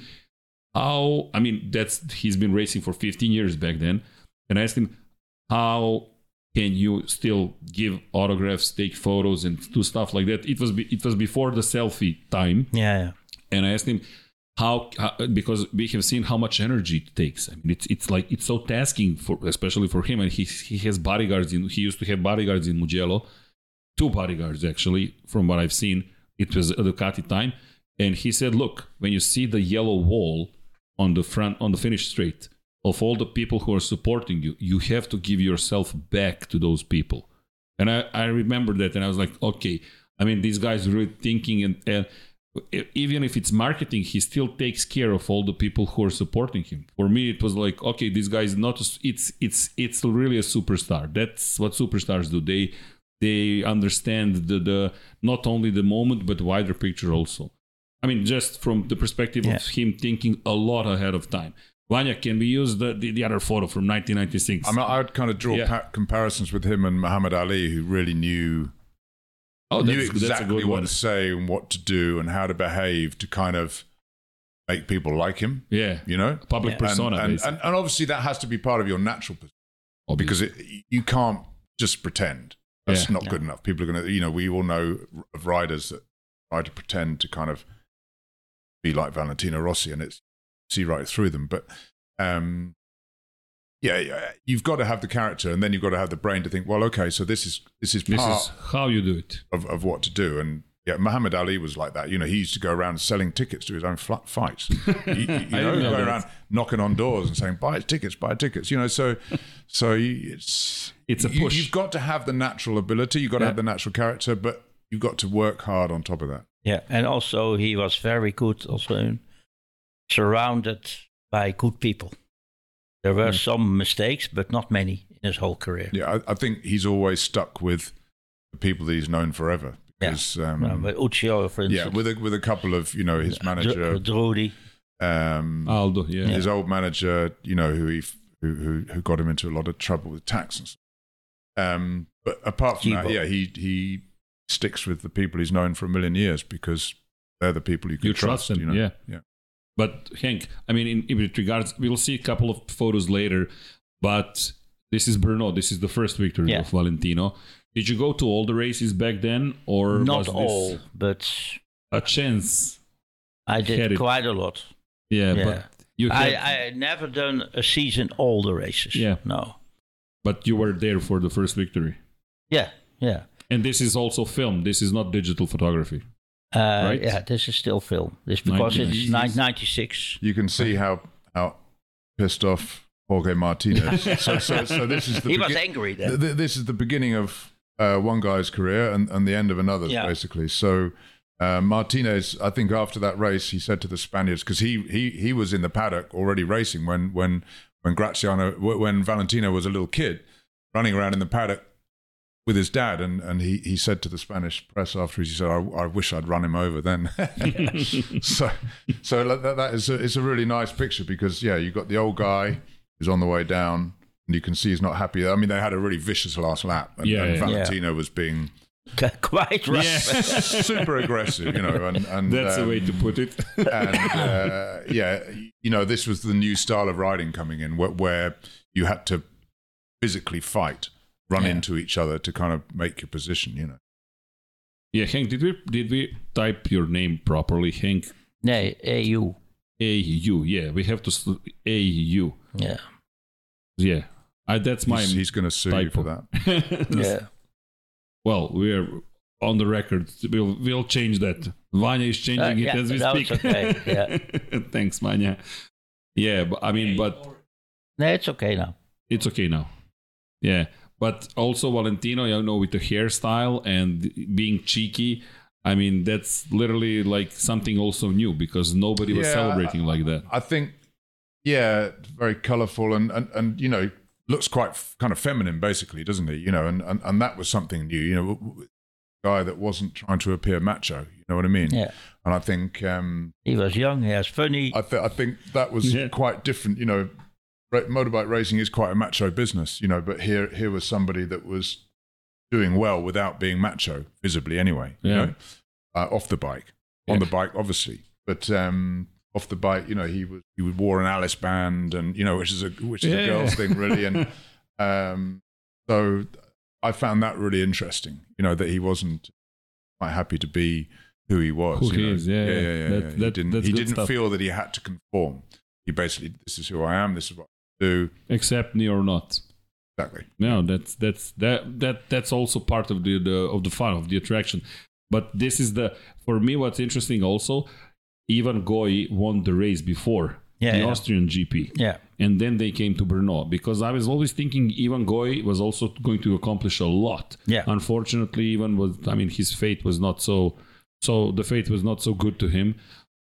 How, I mean, that's, he's been racing for 15 years back then. And I asked him, How can you still give autographs, take photos, and do stuff like that? It was be, it was before the selfie time. Yeah, yeah and I asked him how, how, because we have seen how much energy it takes. I mean, it's it's like it's so tasking for especially for him, and he he has bodyguards in. He used to have bodyguards in Mugello, two bodyguards actually, from what I've seen. It was a Ducati time, and he said, "Look, when you see the yellow wall on the front on the finish straight of all the people who are supporting you, you have to give yourself back to those people." And I I remember that, and I was like, okay. I mean, these guys really thinking and. and even if it's marketing he still takes care of all the people who are supporting him for me it was like okay this guy is not a, it's it's it's really a superstar that's what superstars do they they understand the, the not only the moment but wider picture also i mean just from the perspective yeah. of him thinking a lot ahead of time Vanya, can we use the, the, the other photo from 1996? I mean, I would kind of draw Yeah. pa- comparisons with him and Muhammad Ali, who really knew oh, knew that's, that's exactly good what one. to say and what to do and how to behave to kind of make people like him. Yeah, You know, public Yeah. persona. and, and, and, and obviously that has to be part of your natural persona Obviously. because it, you can't just pretend. That's Yeah. not good enough. People are going to, you know, we all know of riders that try to pretend to kind of be like Valentino Rossi, and it's see right through them. But um, yeah, yeah, you've got to have the character, and then you've got to have the brain to think. Well, okay, so this is this is this part is how you do it. of, of what to do. And yeah, Muhammad Ali was like that. You know, he used to go around selling tickets to his own fl- fights. you, you- you know, didn't know going around knocking on doors and saying, "Buy tickets, buy tickets." You know, so so it's It's a push. You've got to have the natural ability. You've got to Yeah. have the natural character, but you've got to work hard on top of that. Yeah, and also he was very good, also surrounded by good people. There were Yeah. some mistakes, but not many in his whole career. Yeah, I, I think he's always stuck with the people that he's known forever. Yeah. Because, um, Uh, but Uccio, for yeah, with a, with a couple of you know his manager, Dr- Drudi. um, Aldo, yeah. his old manager, you know, who he who who, who got him into a lot of trouble with tax and stuff. Um, but apart from that, yeah, he he sticks with the people he's known for a million years because they're the people you can You trust them, You know? yeah. yeah. But Hank, I mean, in, in regards, we'll see a couple of photos later, but this is Brno. This is the first victory Yeah. of Valentino. Did you go to all the races back then, or Not was this all, but a chance? I did it. quite a lot. Yeah, Yeah. but you I, had, I had never done a season all the races. Yeah. No. but you were there for the first victory, Yeah, yeah. and this is also film. This is not digital photography. Uh, Right. Yeah, this is still film. This because it's 1996. 1996. You can see how how pissed off Jorge Martinez. so, so so this is the He was angry then. th- this is the beginning of uh, one guy's career and, and the end of another's, Yeah. basically. So uh, Martinez, I think after that race, he said to the Spaniards because he he he was in the paddock already racing when when when Graziano when Valentino was a little kid running around in the paddock with his dad, and, and he, he said to the Spanish press afterwards, he said, "I, I wish I'd run him over then." so so that, that is a, it's a really nice picture because yeah, you got the old guy who's on the way down, and you can see he's not happy. I mean, they had a really vicious last lap, and, Yeah, and yeah. Valentino was being quite right. Yeah. super aggressive, you know, and, and That's the um, way to put it. and uh, yeah, you know, this was the new style of riding coming in, where, where you had to physically fight, run Yeah. into each other to kind of make your position. You know, yeah, Hank, did we did we type your name properly, Hank? Nee, EU. A U. Yeah, we have to A U. Yeah. Yeah, I, that's my he's, he's going to sue you for that. Yeah. Well, we're on the record. We'll we'll change that. Vanya is changing Uh, it yeah, as we that was speak. okay, yeah. Thanks, Vanya. Yeah, but I mean, but no, it's okay now. it's okay now. Yeah, but also Valentino, you know, with the hairstyle and being cheeky. I mean, that's literally like something also new because nobody was Yeah, celebrating like that. I think, yeah, very colourful and, and and you know looks quite f- kind of feminine, basically, doesn't he? You know, and and, and that was something new. You know, w- w- guy that wasn't trying to appear macho. You know what I mean? Yeah. And I think um, He was young, he was funny. I, th- I think that was Yeah. quite different. You know, ra- motorbike racing is quite a macho business. You know, but here here was somebody that was doing well without being macho visibly anyway. You Yeah. know, uh, off the bike, on the bike obviously, but um, off the bike, you know, he was he wore an Alice band, and you know, which is a which is Yeah, a girls thing really, and um, so I found that really interesting. You know, that he wasn't quite happy to be who he was. Who he know. is, yeah, yeah, yeah. yeah. yeah, That- yeah. He that- didn't he didn't stuff. feel that he had to conform. He basically, this is who I am. This is what I do. Accept me or not. Exactly. No, that's that's that that that's also part of the, the of the fun of the attraction. But this is the for me what's interesting also. Ivan Goi won the race before Yeah, the yeah. Austrian GP, Yeah. and then they came to Brno because I was always thinking Ivan Goi was also going to accomplish a lot. Yeah. Unfortunately, Ivan was I mean his fate was not so so the fate was not so good to him.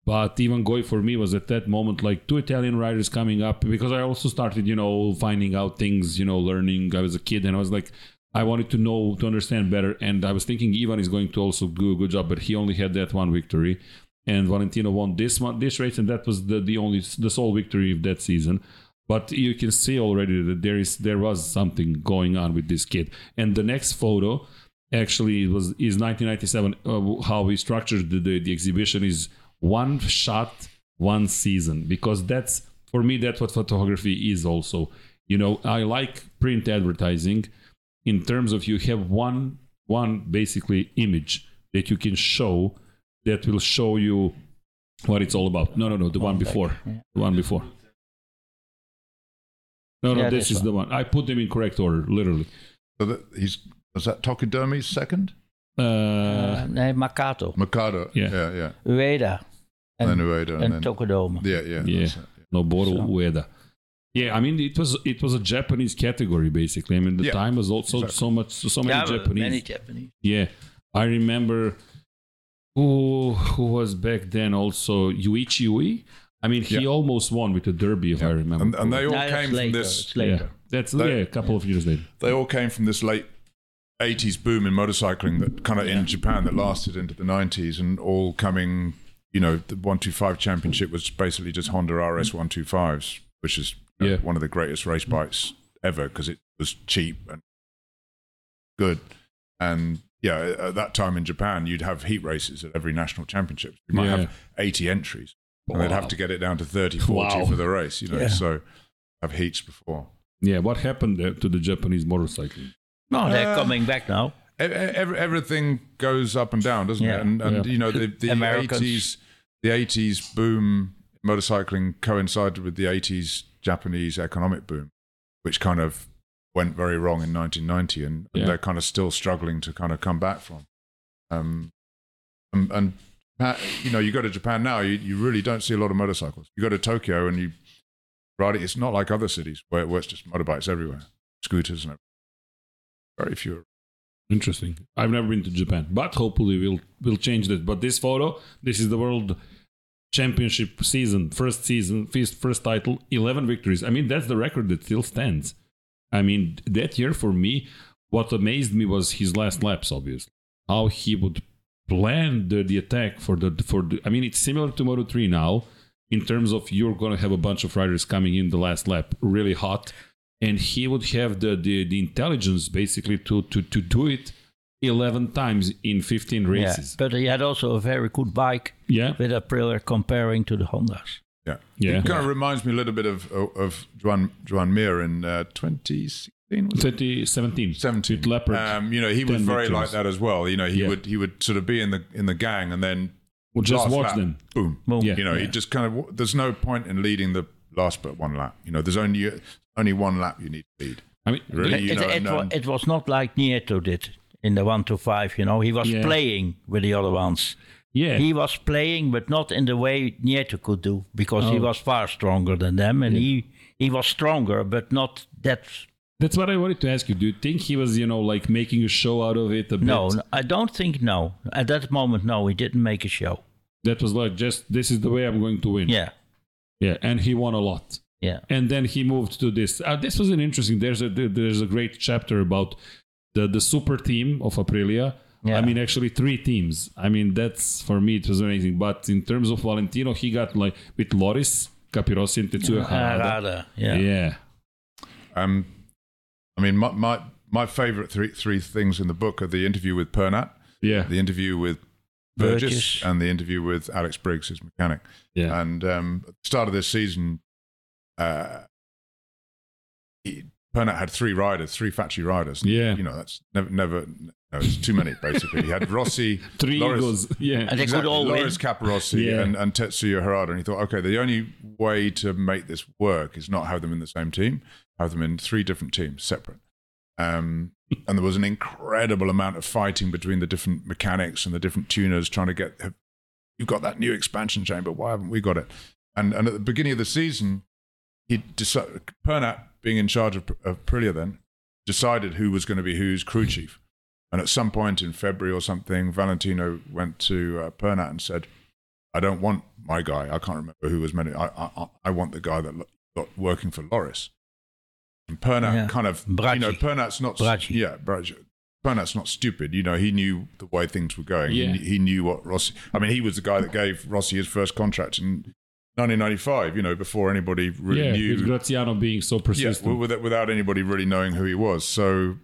But Ivan Goi for me was at that moment like two Italian riders coming up because I also started, you know, finding out things, you know, learning. I was a kid and I was like, I wanted to know, to understand better. And I was thinking Ivan is going to also do a good job, but he only had that one victory. and Valentino won this one, this race, and that was the the only the sole victory of that season. But you can see already that there is there was something going on with this kid. And the next photo actually was is 1997. Uh, how we structured the, the the exhibition is one shot, one season, because that's for me that's what photography is also. You know, I like print advertising in terms of you have one one basically image that you can show that will show you what it's all about. No, no, no, the one before. The one before. No, no, Yeah, this this is the one. I put them in correct order, literally. So that he's was that Tokudome's second? Uh, Uh, nee, Makato, Mikado. Yeah. yeah, yeah. Ueda And en, then Ueda, and, en then Tokudome. yeah, yeah, Yeah. that's it. Noboru So- Ueda. Yeah, I mean it was it was a Japanese category basically. I mean the Yeah, time was also exactly. so much so many Yeah, Japanese. many Japanese. Yeah, I remember who who was back then also Yuichi Ui. I mean, he Yeah. almost won with the Derby, if I remember. And, and they all No, that's came from later, this. Later. yeah, that's They- yeah, a couple of years later. They all came from this late '80s boom in motorcycling that kind of in Japan that lasted into the '90s, and all coming. You know, the 125 championship was basically just Honda RS 125s, which is you know, Yeah. one of the greatest race bikes ever because it was cheap and good. And yeah, at that time in Japan, you'd have heat races at every national championship. You might Yeah. have 80 entries, and they'd have to get it down to 30, 40 Wow. for the race. You know, Yeah. so have heats before. Yeah, what happened to the Japanese motorcycling? No, they're Uh, coming back now. Every, everything goes up and down, doesn't Yeah. it? And, and Yeah. you know, the, the 80s, the 80s boom motorcycling coincided with the 80s Japanese economic boom, which kind of went very wrong in 1990, and, and Yeah. they're kind of still struggling to kind of come back from. Um, and, and you know, you go to Japan now, you, you really don't see a lot of motorcycles. You go to Tokyo and you ride it. It's not like other cities where, where it's just motorbikes everywhere, scooters and everything. Very few. Interesting. I've never been to Japan, but hopefully we'll we'll change that. But this photo, this is the world championship season, first season, first first title, eleven victories. I mean, that's the record that still stands. I mean, that year for me, what amazed me was his last laps. Obviously, how he would plan the, the attack for the for the. I mean, it's similar to Moto three now in terms of you're going to have a bunch of riders coming in the last lap really hot and he would have the, the, the intelligence basically to, to, to do it 11 times in 15 Yeah. races. But he had also a very good bike Yeah. with Aprilia comparing to the Hondas. Yeah. Yeah. It kind of reminds me a little bit of of Joan Joan Mir in uh, 2016 was it? 2017. 17. With Leopard. Um, you know, he was very victories. like that as well. You know, he Yeah. would he would sort of be in the in the gang and then Well, just last watch lap, them. Boom. Boom. Yeah. You know, he just kind of there's no point in leading the last but one lap. You know, there's only only one lap you need to lead. I mean, Really? It, you it, know, it, no- it was not like Nieto did in the 1 to 5, you know. He was Yeah. playing with the other ones. yeah. He was playing, but not in the way Nieto could do because he Oh. was far stronger than them. And he, he was stronger, but not that. That's what I wanted to ask you. Do you think he was, you know, like making a show out of it a bit? No, I don't think no. At that moment, no, he didn't make a show. That was like just this is the way I'm going to win. Yeah, Yeah. And he won a lot. Yeah. and then he moved to this. Uh, this was an interesting. There's a there's a great chapter about the the super team of Aprilia. Yeah. I mean, actually, three teams. I mean, that's for me it was amazing. But in terms of Valentino, he got like with Loris, Capirossi, and Tetsuya Harada. Harada, yeah. Yeah, Um, I mean, my my, my favorite three three things in the book are the interview with Pernat, yeah, the interview with Burgess, Burgess. and the interview with Alex Briggs, his mechanic. yeah. And um, at the start of this season, uh, he, Pernat had three riders, three factory riders. Yeah. you know that's never, never. No, it's too many. Basically, he had Rossi, Three Loris, goes. Yeah, And they could all win. Loris Capirossi Yeah. and, and Tetsuya Harada. And he thought, okay, the only way to make this work is not have them in the same team, have them in three different teams, separate. Um, and there was an incredible amount of fighting between the different mechanics and the different tuners trying to get, have, you've got that new expansion chamber, why haven't we got it? And, and at the beginning of the season, he decided, Pernat, being in charge of, of Aprilia then, decided who was going to be whose crew chief. And at some point in February or something, Valentino went to uh, Pernat and said, "I don't want my guy. I can't remember who was meant. I I, I want the guy that got working for Loris." And Pernat Yeah. kind of, Brazzi. you know, Pernat's not, Brazzi. yeah, Brazzi. Pernat's not stupid. You know, he knew the way things were going. Yeah. He, he knew what Rossi. I mean, he was the guy that gave Rossi his first contract in 1995. You know, before anybody really yeah, knew. with Graziano being so persistent. wi- without, without anybody really knowing who he was. So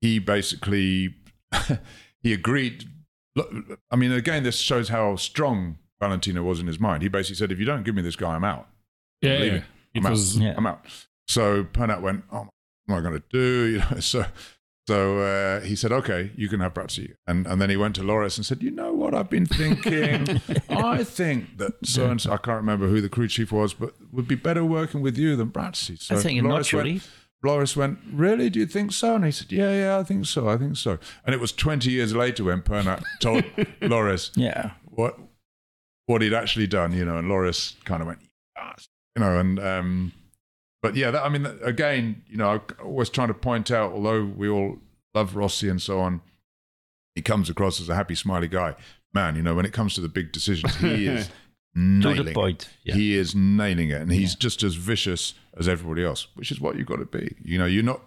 he basically he agreed. I mean, again, this shows how strong Valentino was in his mind. He basically said, "If you don't give me this guy, I'm out. yeah, yeah. leaving. It I'm out. was Yeah. I'm out." So Pernat went, "Oh, what am I going to do?" You know, so so uh, he said, "Okay, you can have Brazzi." And and then he went to Loris and said, "You know what I've been thinking? I think that so and so. I can't remember who the crew chief was, but would be better working with you than Brazzi." So I think Loris went- naturally. Loris went, Really? Do you think so? And he said, Yeah, yeah, I think so. I think so. And it was 20 years later when Pernat told Loris Yeah. what what he'd actually done, you know, and Loris kind of went, yes, you know, and, um, but yeah, that, I mean, again, you know, I was trying to point out, although we all love Rossi and so on, he comes across as a happy, smiley guy. Man, you know, when it comes to the big decisions, he is To nailing the it. point. Yeah. He is nailing it, and he's just as vicious as everybody else, which is what you've got to be. You know, you're not,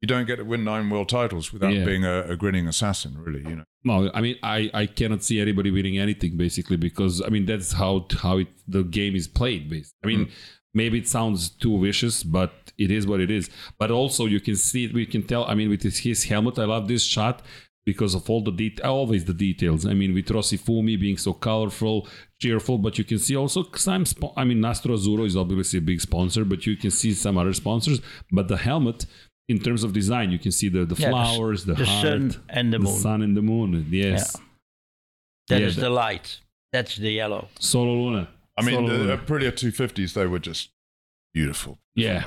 you don't get to win nine world titles without Yeah. being a, a grinning assassin, really. You know, No, I mean, I, I cannot see anybody winning anything basically because I mean that's how how it, the game is played. Basically, I mean, hmm. Maybe it sounds too vicious, but it is what it is. But also, you can see we can tell. I mean, with his, his helmet, I love this shot because of all the detail, always the details. I mean, with Rossi Fumi being so colorful, cheerful, but you can see also some. Spo- I mean, Nastro Azzurro is obviously a big sponsor, but you can see some other sponsors. But the helmet. In terms of design, you can see the, the Yeah, flowers, the, the heart, sun and the moon. sun and the moon. Yes. That Yeah, is that- the light. That's the yellow. Solo Luna. I mean, Solo the Luna. Aprilia 250s, they were just beautiful. Yeah.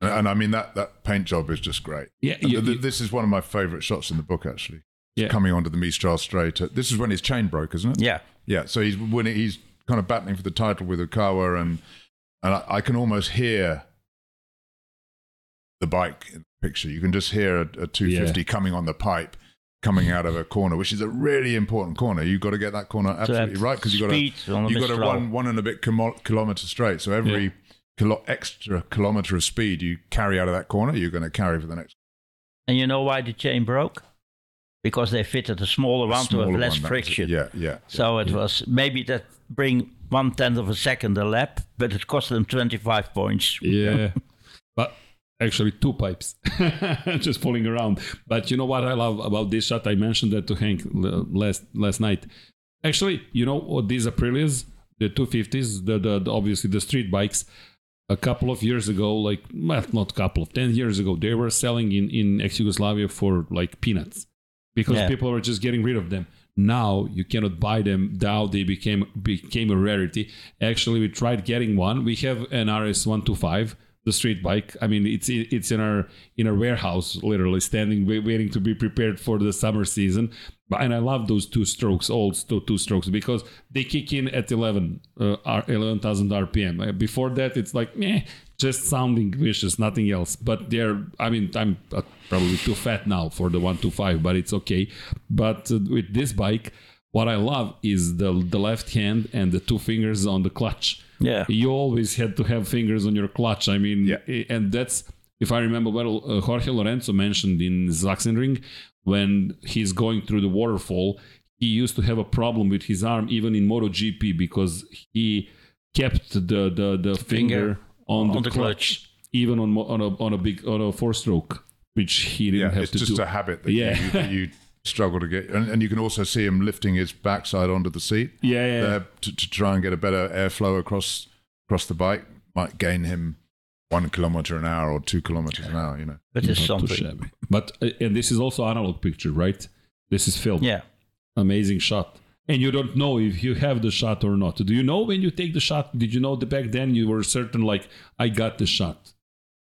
And, and I mean, that, that paint job is just great. yeah, you- th- you- this is one of my favorite shots in the book, actually. Yeah. Coming onto the Mistral straight. Uh, This is when his chain broke, isn't it? Yeah. Yeah, so he's winning. He's kind of battling for the title with Ukawa, and and I, I can almost hear the bike in the picture. You can just hear a, a 250 coming on the pipe, coming out of a corner, which is a really important corner. You've got to get that corner absolutely have right because you've got speed on to the you got to Mistral. run one and a bit kimo- kilometer straight. So every Yeah. kilo- extra kilometer of speed you carry out of that corner, you're going to carry for the next. And you know why the chain broke? Because they fitted a smaller one to have less one, that was it. friction. Yeah, yeah. So it was maybe that bring one tenth of a second a lap, but it cost them 25 points. yeah. but actually, two pipes just falling around. But you know what I love about this shot? I mentioned that to Hank last last night. Actually, you know what these Aprilias, the 250s, the, the, the obviously the street bikes, a couple of years ago, like well, not a couple of ten years ago, they were selling in in ex Yugoslavia for like peanuts because Yeah. people were just getting rid of them. Now you cannot buy them. Now they became became a rarity. Actually, we tried getting one. We have an RS one two five, the street bike. I mean, it's it's in our in our warehouse, literally standing waiting to be prepared for the summer season. And I love those two strokes, old two, two strokes, because they kick in at 11 uh, R- 11,000 RPM. Uh, Before that, it's like meh, just sounding vicious, nothing else. But they're, I mean, I'm uh, probably too fat now for the 125, but it's okay. But uh, with this bike, what I love is the the left hand and the two fingers on the clutch. Yeah. You always had to have fingers on your clutch. I mean, Yeah. and that's if I remember well, uh, Jorge Lorenzo mentioned in Sachsenring when he's going through the waterfall, he used to have a problem with his arm even in MotoGP because he kept the the, the finger, on, on the, the clutch, even on on a on a big on a four stroke, which he didn't Yeah, have it's just a habit that Yeah. you, that you struggle to get. And, and you can also see him lifting his backside onto the seat. yeah, yeah. there to, to try and get a better airflow across across the bike might gain him one kilometer an hour or two kilometers an hour. You know, But it's Not too something. But uh, and this is also analog picture, right? This is film. Yeah. amazing shot. And you don't know if you have the shot or not. Do you know when you take the shot? Did you know that back then you were certain, like, I got the shot?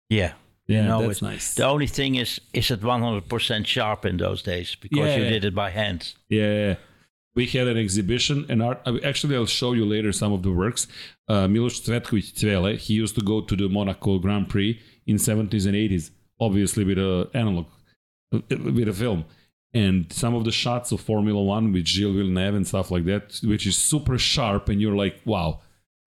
Yeah. Yeah, know that's nice. The only thing is, is it 100% sharp in those days because you Yeah. did it by hand. Yeah. We had an exhibition, and art. uh, Actually, I'll show you later some of the works. Uh, Milos Cvetkovic Cvele, he used to go to the Monaco Grand Prix in 70s and 80s, obviously with a analog, uh, with a film. And some of the shots of Formula One with Gilles Villeneuve and stuff like that, which is super sharp, and you're like, wow.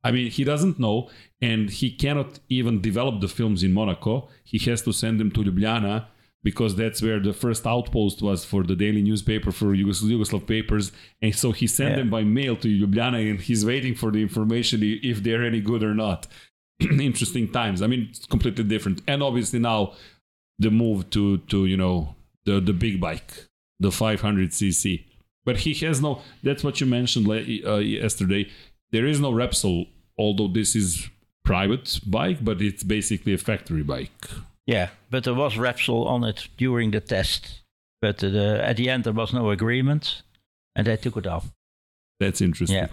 I mean, he doesn't know, and he cannot even develop the films in Monaco. He has to send them to Ljubljana because that's where the first outpost was for the daily newspaper for Yugos- Yugoslav papers. And so he sent Yeah. them by mail to Ljubljana and he's waiting for the information if they're any good or not. Interesting times. I mean, it's completely different. And obviously now the move to, to you know, the, the big bike, the 500cc. But he has no, that's what you mentioned uh, yesterday. There is no Repsol, although this is private bike, but it's basically a factory bike. Yeah, but there was Repsol on it during the test. But uh, at the end, there was no agreement, and they took it off. That's interesting. Yeah.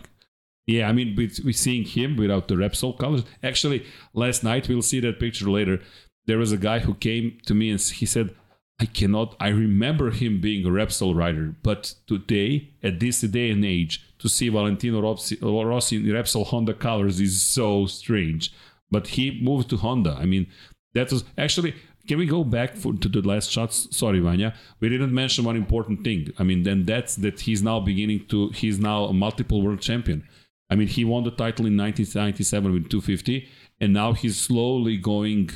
Yeah, I mean, we're seeing him without the Repsol colors. Actually, last night, we'll see that picture later. There was a guy who came to me and he said, I cannot, I remember him being a Repsol rider, but today, at this day and age, to see Valentino Rossi, in Repsol Honda colors is so strange. But he moved to Honda. I mean, that was actually. Can we go back for, to the last shots? Sorry, Vanya. We didn't mention one important thing. I mean, then that's that he's now beginning to. He's now a multiple world champion. I mean, he won the title in 1997 with 250, and now he's slowly going,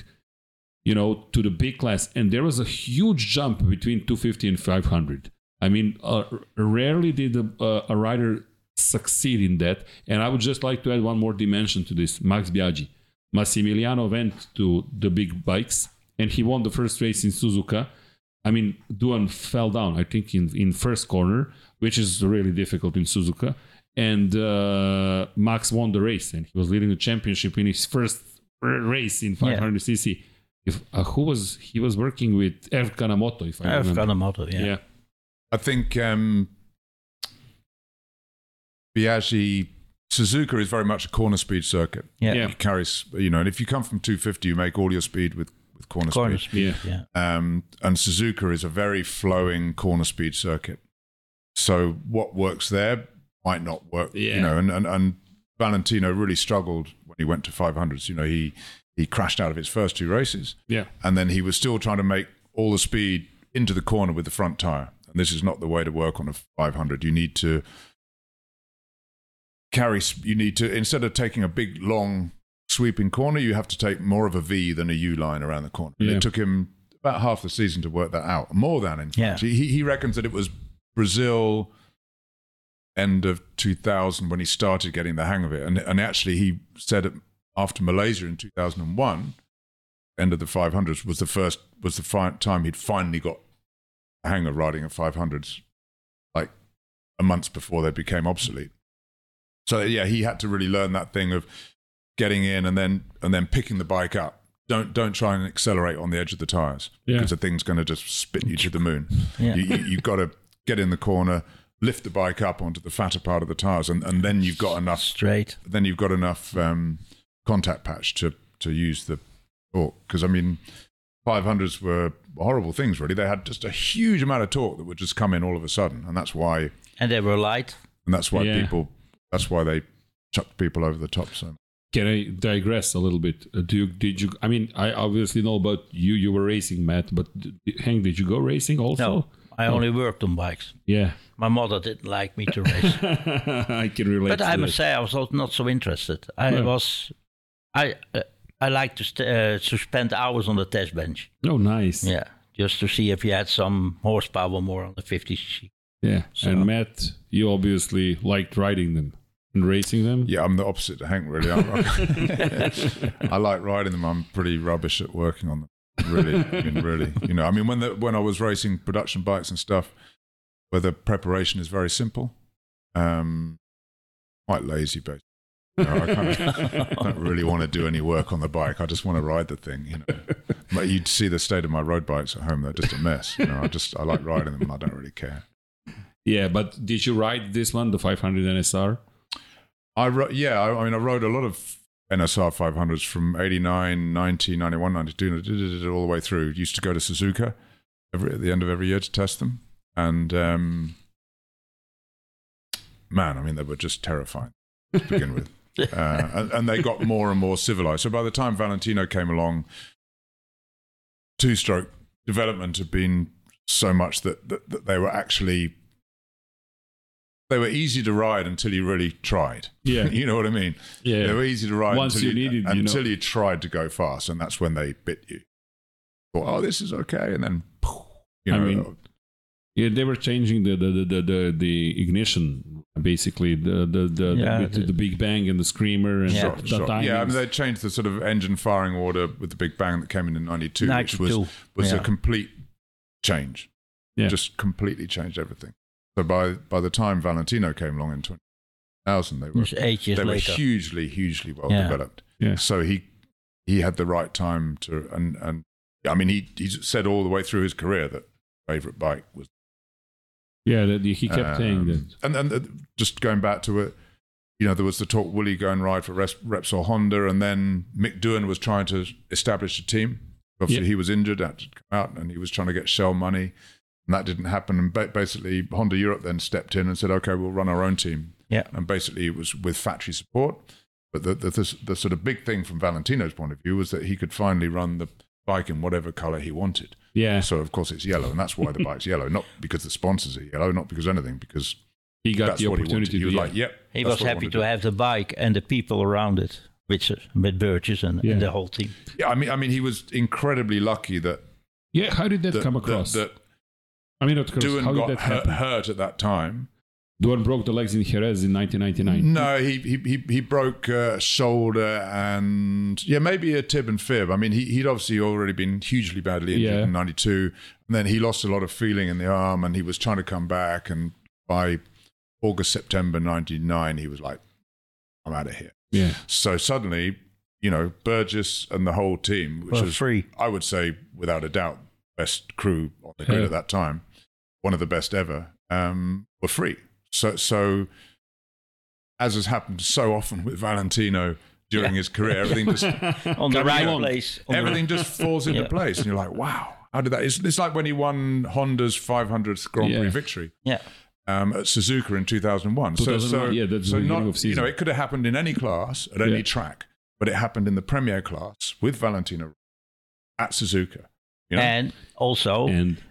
you know, to the big class. And there was a huge jump between 250 and 500. I mean, uh, rarely did a, uh, a rider succeed in that. And I would just like to add one more dimension to this: Max Biaggi. Massimiliano went to the big bikes and he won the first race in Suzuka. I mean, Doohan fell down, I think, in, in first corner, which is really difficult in Suzuka. And uh, Max won the race and he was leading the championship in his first race in 500cc. If, uh, who was he was working with Erv Kanamoto, if I I've remember. got a yeah. yeah. I think um, Biaggi Suzuka is very much a corner speed circuit. Yeah. Yeah. It carries, you know, and if you come from 250, you make all your speed with, with corner, Corner speed. speed, yeah. Um, and Suzuka is a very flowing corner speed circuit. So what works there might not work, Yeah. you know, and, and, and Valentino really struggled when he went to 500s. You know, he, he crashed out of his first two races Yeah. and then he was still trying to make all the speed into the corner with the front tire. And this is not the way to work on a 500. You need to carry, you need to, instead of taking a big, long, sweeping corner, you have to take more of a V than a U line around the corner. And Yeah. It took him about half the season to work that out, more than in Yeah. fact. He, he reckons that it was Brazil end of 2000 when he started getting the hang of it. And, and actually, he said it after Malaysia in 2001, end of the 500s, was the first, was the fi- time he'd finally got a hang of riding at 500s, like a month before they became obsolete. So yeah, he had to really learn that thing of getting in and then and then picking the bike up. Don't don't try and accelerate on the edge of the tires Yeah. because the thing's going to just spit you to the moon. Yeah. You, you, you've got to get in the corner, lift the bike up onto the fatter part of the tires, and, and then you've got enough. Straight. Then you've got enough um, contact patch to to use the torque. Because I mean, 500s were horrible things. Really, they had just a huge amount of torque that would just come in all of a sudden, and that's why And they were light. and that's why Yeah. people that's why they chucked people over the top so. Can I digress a little bit? Uh, do you, did you? I mean, I obviously know about you. You were racing, Matt. But Hank, did you go racing also? No, I Oh. only worked on bikes. Yeah, My mother didn't like me to race. I can relate. but to I that. must say, I was not so interested. I Yeah. was, I, uh, I like to st- uh, to spend hours on the test bench. Oh, nice. Yeah, just to see if you had some horsepower more on the 50cc. Yeah. So- And Matt, you obviously liked riding them and racing them. Yeah, I'm the opposite to Hank, really. I'm, I like riding them. I'm pretty rubbish at working on them. Really, I mean, really. You know, I mean, when the, when I was racing production bikes and stuff, where the preparation is very simple, um, quite lazy, basically. You know, I, I don't really want to do any work on the bike. I just want to ride the thing. You know, but you'd see the state of my road bikes at home; they're just a mess. You know, I just I like riding them, and I don't really care. Yeah, but did you ride this one, the 500 NSR? I ro- yeah, I, I mean, I rode a lot of NSR 500s from 89, 90, 91, 92, did it all the way through. Used to go to Suzuka every, at the end of every year to test them. And um, man, I mean, they were just terrifying to begin with. Uh, and, and they got more and more civilized. So by the time Valentino came along, two stroke development had been so much that, that, that they were actually they were easy to ride until you really tried. Yeah. you know what I mean. Yeah. They were easy to ride Once until you needed, you know. until you tried to go fast, and that's when they bit you. thought, oh, this is okay, and then you I know, mean, Yeah, they were changing the the the the, the, the ignition basically the the the, Yeah, the, the, the- Big Bang and the screamer and Yeah. the, the Sure. Yeah, I mean, they changed the sort of engine firing order with the Big Bang that came in in '92, which was was yeah. a complete change. Yeah. Just completely changed everything. So by by the time Valentino came along in 2000, they were eight years they were hugely, hugely well Yeah. developed. Yeah. So he he had the right time to and and I mean he he said all the way through his career that favorite bike was yeah, that he kept saying um, that. And then uh, just going back to it, you know, there was the talk Woolly go and ride for Res- Repsol Honda, and then Mick Doohan was trying to establish a team. Obviously, Yeah. he was injured, had to come out, and he was trying to get Shell money, and that didn't happen. And ba- basically, Honda Europe then stepped in and said, "Okay, we'll run our own team." Yeah. And basically, it was with factory support. But the the, the the sort of big thing from Valentino's point of view was that he could finally run the bike in whatever color he wanted. Yeah, So of course it's yellow, and that's why the bike's yellow, not because the sponsors are yellow, not because anything, because he got that's the what he wanted. opportunity He to was like, "Yep." He was happy want to do. have the bike and the people around it, with with Burgess and, Yeah. and the whole team. Yeah, I mean, I mean, he was incredibly lucky that yeah. How did that, that, come across? that I mean, of course, Doohan how did got that hurt, happen? hurt at that time. Doohan broke the legs in Jerez in 1999. No, he he he, he broke uh, a shoulder and yeah, maybe a tib and fib. I mean, he he'd obviously already been hugely badly injured Yeah. in '92, and then he lost a lot of feeling in the arm, and he was trying to come back. And by August September '99, he was like, "I'm out of here." Yeah, So suddenly, you know, Burgess and the whole team, which For was free. I would say, without a doubt, best crew on the grid Yeah. at that time, one of the best ever, um, were free. So, so as has happened so often with Valentino during his career, everything just On the right along. place. on the- everything just falls into Yeah. place, and you're like, wow, how did that? It's, it's like when he won Honda's 500th Grand Prix Yeah. victory Yeah. um, at Suzuka in 2001. So, so, yeah, that's so not, you know, it could have happened in any class at any Yeah. track, but it happened in the Premier class with Valentino at Suzuka. You know? And also, and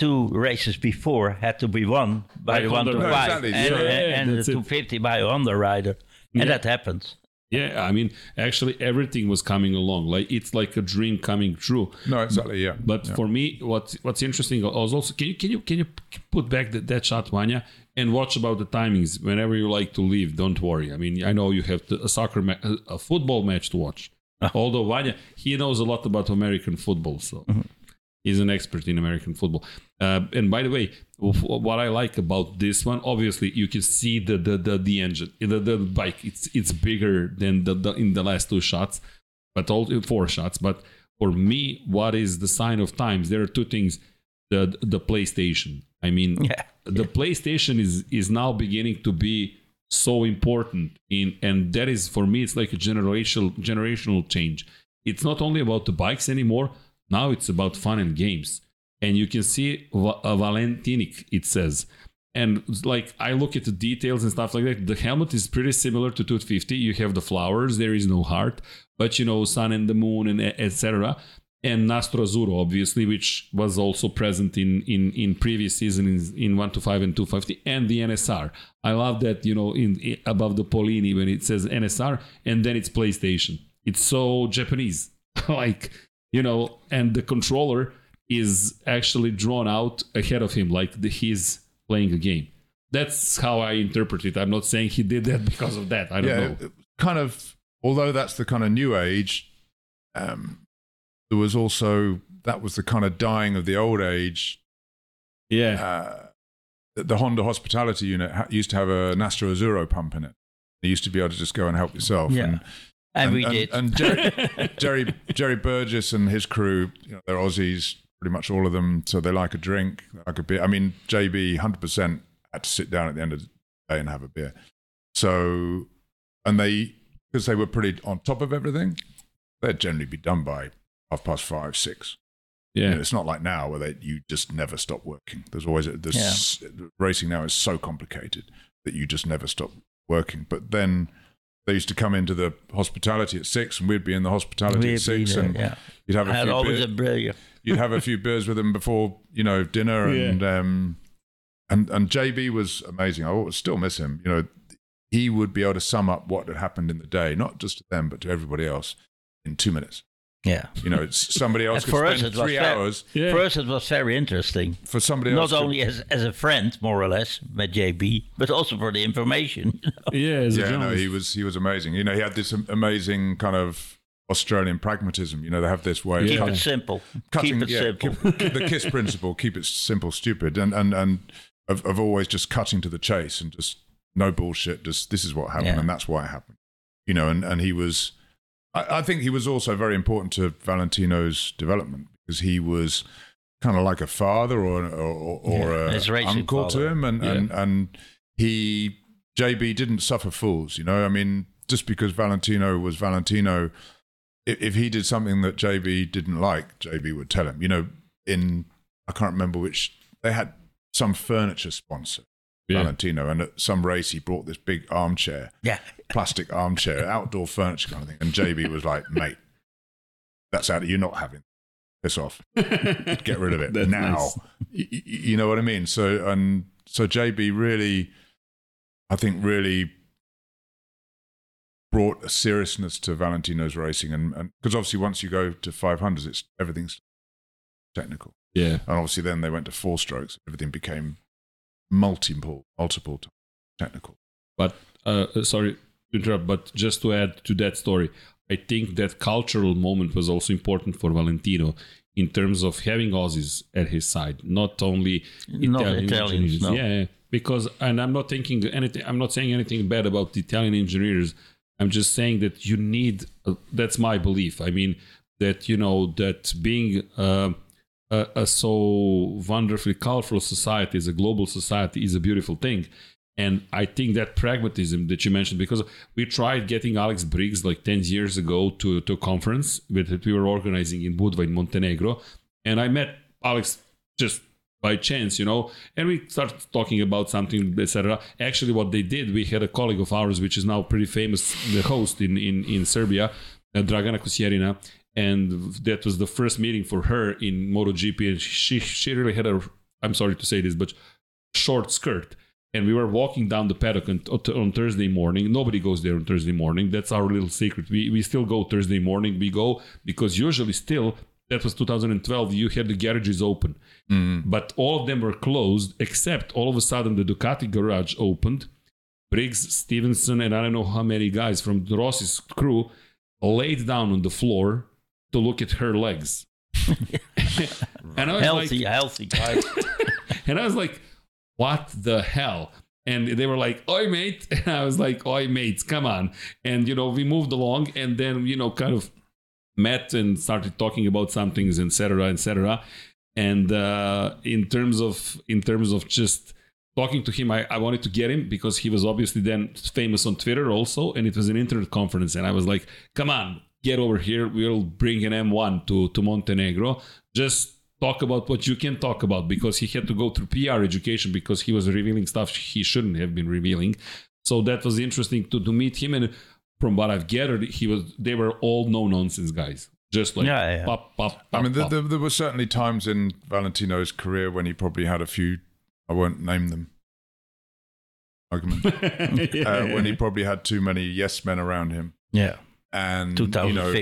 two races before had to be won by, By the Honda 125 rider. No, exactly. and, So- and- and the that's it. 250 by a Honda rider. Yeah. And that happens. yeah, I mean, actually, everything was coming along. Like it's like a dream coming true. no, exactly, yeah. But yeah. for me, what what's interesting was also can you can you can you put back that, that shot, Vanya, and watch about the timings whenever you like to leave. Don't worry. I mean, I know you have to, a soccer ma- a- a football match to watch. Ah. Although Vanya, he knows a lot about American football, so mm-hmm. He's an expert in American football. Uh, and by the way, what I like about this one, obviously, you can see the the the, the engine, the, the bike. It's it's bigger than the, the in the last two shots, but all four shots. But for me, what is the sign of times? There are two things: the the PlayStation. I mean, Yeah. the PlayStation is is now beginning to be so important in, and that is for me, it's like a generational generational change. It's not only about the bikes anymore. Now it's about fun and games, and you can see Va- uh, Valentinic. It says. And like I look at the details and stuff like that. The helmet is pretty similar to 250. You have the flowers. There is no heart, but you know, sun and the moon and etc. And Nastro Azzurro, obviously, which was also present in in in previous seasons in, in 125 and 250, and the NSR. I love that you know in, i above the Polini when it says NSR and then it's PlayStation. It's so Japanese, like you know, and the controller is actually drawn out ahead of him, like the, he's playing a game. That's how I interpret it. I'm not saying he did that because of that. I don't yeah, know. kind of, although that's the kind of new age, um, there was also, that was the kind of dying of the old age. Yeah, Uh, the, the Honda hospitality unit used to have a Nastro Azzurro pump in it. You used to be able to just go and help yourself. Yeah. And, And, we and, did. And Jerry, Jerry, Jerry Burgess and his crew, you know, they're Aussies, pretty much all of them. So they like a drink, they like a beer. I mean, JB, 100% had to sit down at the end of the day and have a beer. So, and they, because they were pretty on top of everything, they'd generally be done by half past five, six. You yeah, know, it's not like now where they, you just never stop working. There's always a, this racing now is so complicated that you just never stop working. But then they used to come into the hospitality at six, and we'd be in the hospitality We'd at six, there, and yeah. you'd have a I had few always beer- a beer. you'd have a few beers with them before you know dinner, and um, and and JB was amazing. I always still miss him. You know, he would be able to sum up what had happened in the day, not just to them but to everybody else, in two minutes. Yeah. You know, it's somebody else could for us, spend it was three very- Yeah. For us, it was very interesting. For somebody else, Not could- only as, as a friend, more or less, with JB, but also for the information. you know. Yeah, as a yeah, no, he was he was amazing. You know, he had this amazing kind of Australian pragmatism. You know, they have this way of Keep cutting, it simple. cutting Keep it yeah, simple. keep- the kiss principle, keep it simple, stupid, and and and of, of always just cutting to the chase and just no bullshit. Just this is what happened, Yeah. and that's why it happened. You know, and and he was. I, I think he was also very important to Valentino's development because he was kind of like a father or or, or Yeah, a uncle to him, and, and and he JB didn't suffer fools. You know, I mean, just because Valentino was Valentino, if, if he did something that JB didn't like, JB would tell him. You know, in I can't remember which they had some furniture sponsor. Yeah. Valentino, and at some race he brought this big armchair, Yeah. plastic armchair, outdoor furniture kind of thing. And JB was like, mate, that's out. You're not having. Piss off. Get rid of it now. nice. Y- y- You know what I mean? So and so JB really, I think really brought a seriousness to Valentino's racing, and because obviously once you go to 500s, it's everything's technical, Yeah. and obviously then they went to four strokes, everything became multiple, multiple technical. But uh, sorry to interrupt, but just to add to that story, I think that cultural moment was also important for Valentino in terms of having Aussies at his side, not only Not Italian Italians, engineers. no. Yeah, because and I'm not thinking anything. I'm not saying anything bad about the Italian engineers. I'm just saying that you need. Uh, that's my belief. I mean that you know that being. Uh, a, a so wonderfully colorful society as a global society is a beautiful thing. And I think that pragmatism that you mentioned, because we tried getting Alex Briggs like 10 years ago to, to a conference that we were organizing in Budva in Montenegro. And I met Alex just by chance, you know, and we started talking about something, etc. Actually, what they did, we had a colleague of ours, which is now pretty famous, the host in, in, in Serbia, uh, Dragana Kosjerina, and that was the first meeting for her in MotoGP, and she she really had a, I'm sorry to say this, but short skirt. And we were walking down the paddock on, on Thursday morning. Nobody goes there on Thursday morning. That's our little secret. We, we still go Thursday morning. We go because usually still, that was 2012, you had the garages open. Mm-hmm. But all of them were closed, except all of a sudden the Ducati garage opened. Briggs, Stevenson, and I don't know how many guys from Rossi's crew laid down on the floor to look at her legs. and I was healthy, like, healthy guys. and I was like, what the hell? And they were like, oi, mate. And I was like, oi, mates, come on. And, you know, we moved along and then, you know, kind of met and started talking about some things, et cetera, et cetera. And uh, in terms of, in terms of just talking to him, I, I wanted to get him because he was obviously then famous on Twitter also. And it was an internet conference. And I was like, come on, get over here. We'll bring an M1 to, to Montenegro. Just talk about what you can talk about because he had to go through PR education because he was revealing stuff he shouldn't have been revealing. So that was interesting to, to meet him. And from what I've gathered, he was they were all no nonsense guys. Just like Yeah, yeah. pop, pop, pop. I mean, there, there, there were certainly times in Valentino's career when he probably had a few, I won't name them, arguments, uh, when he probably had too many yes men around him. yeah. And, you know,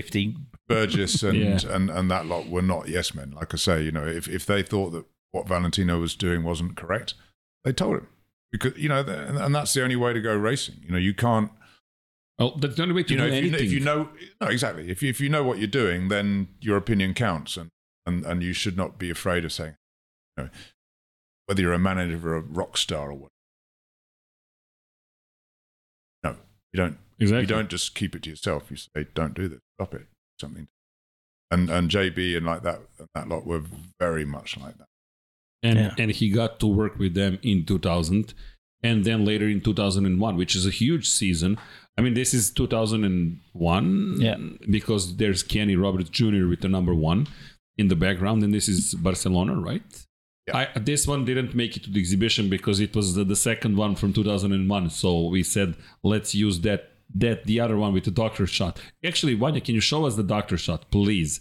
Burgess and, Yeah. and, and that lot were not yes men. Like I say, you know, if, if they thought that what Valentino was doing wasn't correct, they told him. Because, you know, th- and that's the only way to go racing. You know, you can't, well, that's the only way to you know, do if you, if you know, no, exactly. If you, if you know what you're doing, then your opinion counts, and, and, and you should not be afraid of saying, you know, whether you're a manager or a rock star or what. You don't. exactly. You don't just keep it to yourself. You say, "Don't do this. Stop it." Something. And and JB and like that that lot were very much like that. and Yeah. and he got to work with them in 2000 and then later in 2001 which is a huge season i mean this is 2001 Yeah. because there's kenny roberts jr with the number one in the background and this is barcelona right Yeah. I, this one didn't make it to the exhibition because it was the, the second one from 2001 so we said let's use that that the other one with the doctor shot actually Vanya, can you show us the doctor shot please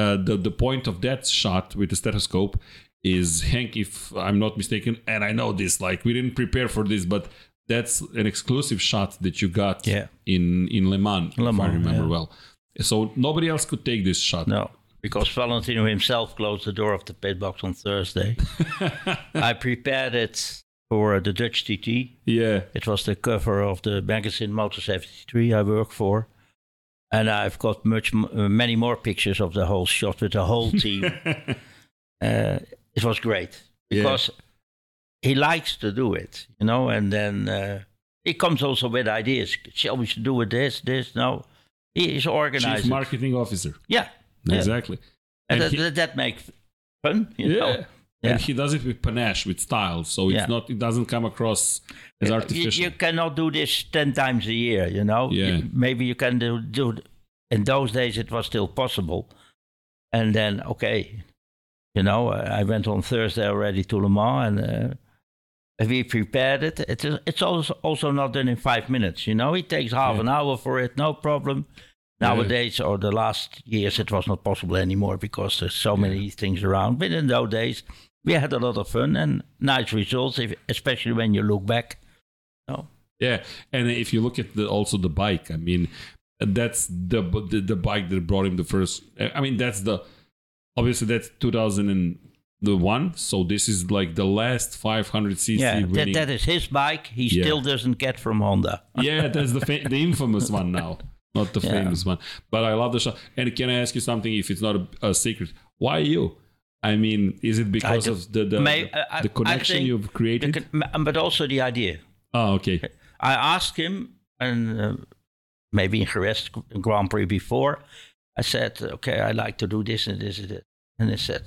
uh, the the point of that shot with the stethoscope is Hank, if I'm not mistaken, and I know this, like we didn't prepare for this, but that's an exclusive shot that you got Yeah. in in Le Mans, Le if I remember yeah. well. So nobody else could take this shot. No, because Valentino himself closed the door of the pit box on Thursday. I prepared it for the Dutch TT. Yeah. It was the cover of the magazine Motor 73 I work for. And I've got much, uh, many more pictures of the whole shot with the whole team. uh, it was great Yeah. because he likes to do it, you know. And then uh, he comes also with ideas. Shall we do it this, this? No, he is organized. Chief marketing officer. yeah, yeah. Exactly. And, And that, he- that, makes fun, you yeah. know. Yeah. And he does it with panache, with style. So it's Yeah. not. It doesn't come across as You, artificial. you cannot do this ten times a year, you know. Yeah. You- maybe you can do, do. In those days, it was still possible, and then okay, you know, I I went on Thursday already to Le Mans, and uh, we prepared it. It's it's also also not done in five minutes, you know. It takes half Yeah. an hour for it, no problem. Nowadays, or the last years, it was not possible anymore because there's so many things around. But in those days, we had a lot of fun and nice results, if, especially when you look back. No. Yeah, and if you look at the, also the bike, I mean, that's the, the the bike that brought him the first. I mean, that's the obviously that's 2001. So this is like the last 500 cc Yeah, that, that is his bike. He Yeah. still doesn't get from Honda. yeah, that's the fa- the infamous one now, not the Yeah. famous one. But I love the shot. And can I ask you something? If it's not a, a secret, why you? I mean, is it because do- of the the, May- the, I- the connection you've created? Can- But also the idea. oh, okay. I asked him, and uh, maybe in Jerez Grand Prix before, I said, okay, I like to do this and this and this. And he said,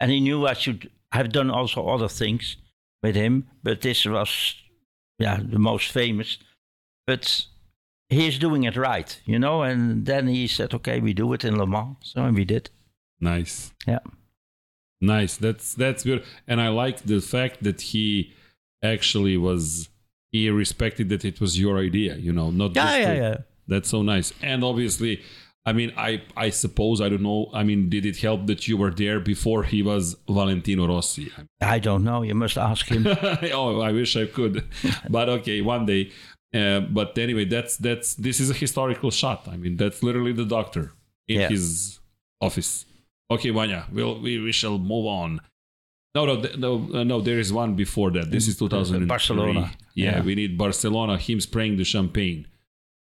and he knew I should have done also other things with him, but this was, yeah, the most famous. But he's doing it right, you know. And then he said, okay, we do it in Le Mans. So and we did. Nice. Yeah. Nice. That's that's good. And I like the fact that he actually was he respected that it was your idea, you know, not Yeah, just yeah, the- yeah. That's so nice. And obviously, I mean, I I suppose I don't know. I mean, did it help that you were there before he was Valentino Rossi? I don't know. You must ask him. oh, I wish I could, but okay, one day. Uh, but anyway, that's that's this is a historical shot. I mean, that's literally the doctor in Yeah. his office. Okay, Vanya, we'll, we we shall move on. No, no, no, uh, no. There is one before that. This is 2003. Barcelona. Yeah, Yeah. we need Barcelona. Him spraying the champagne.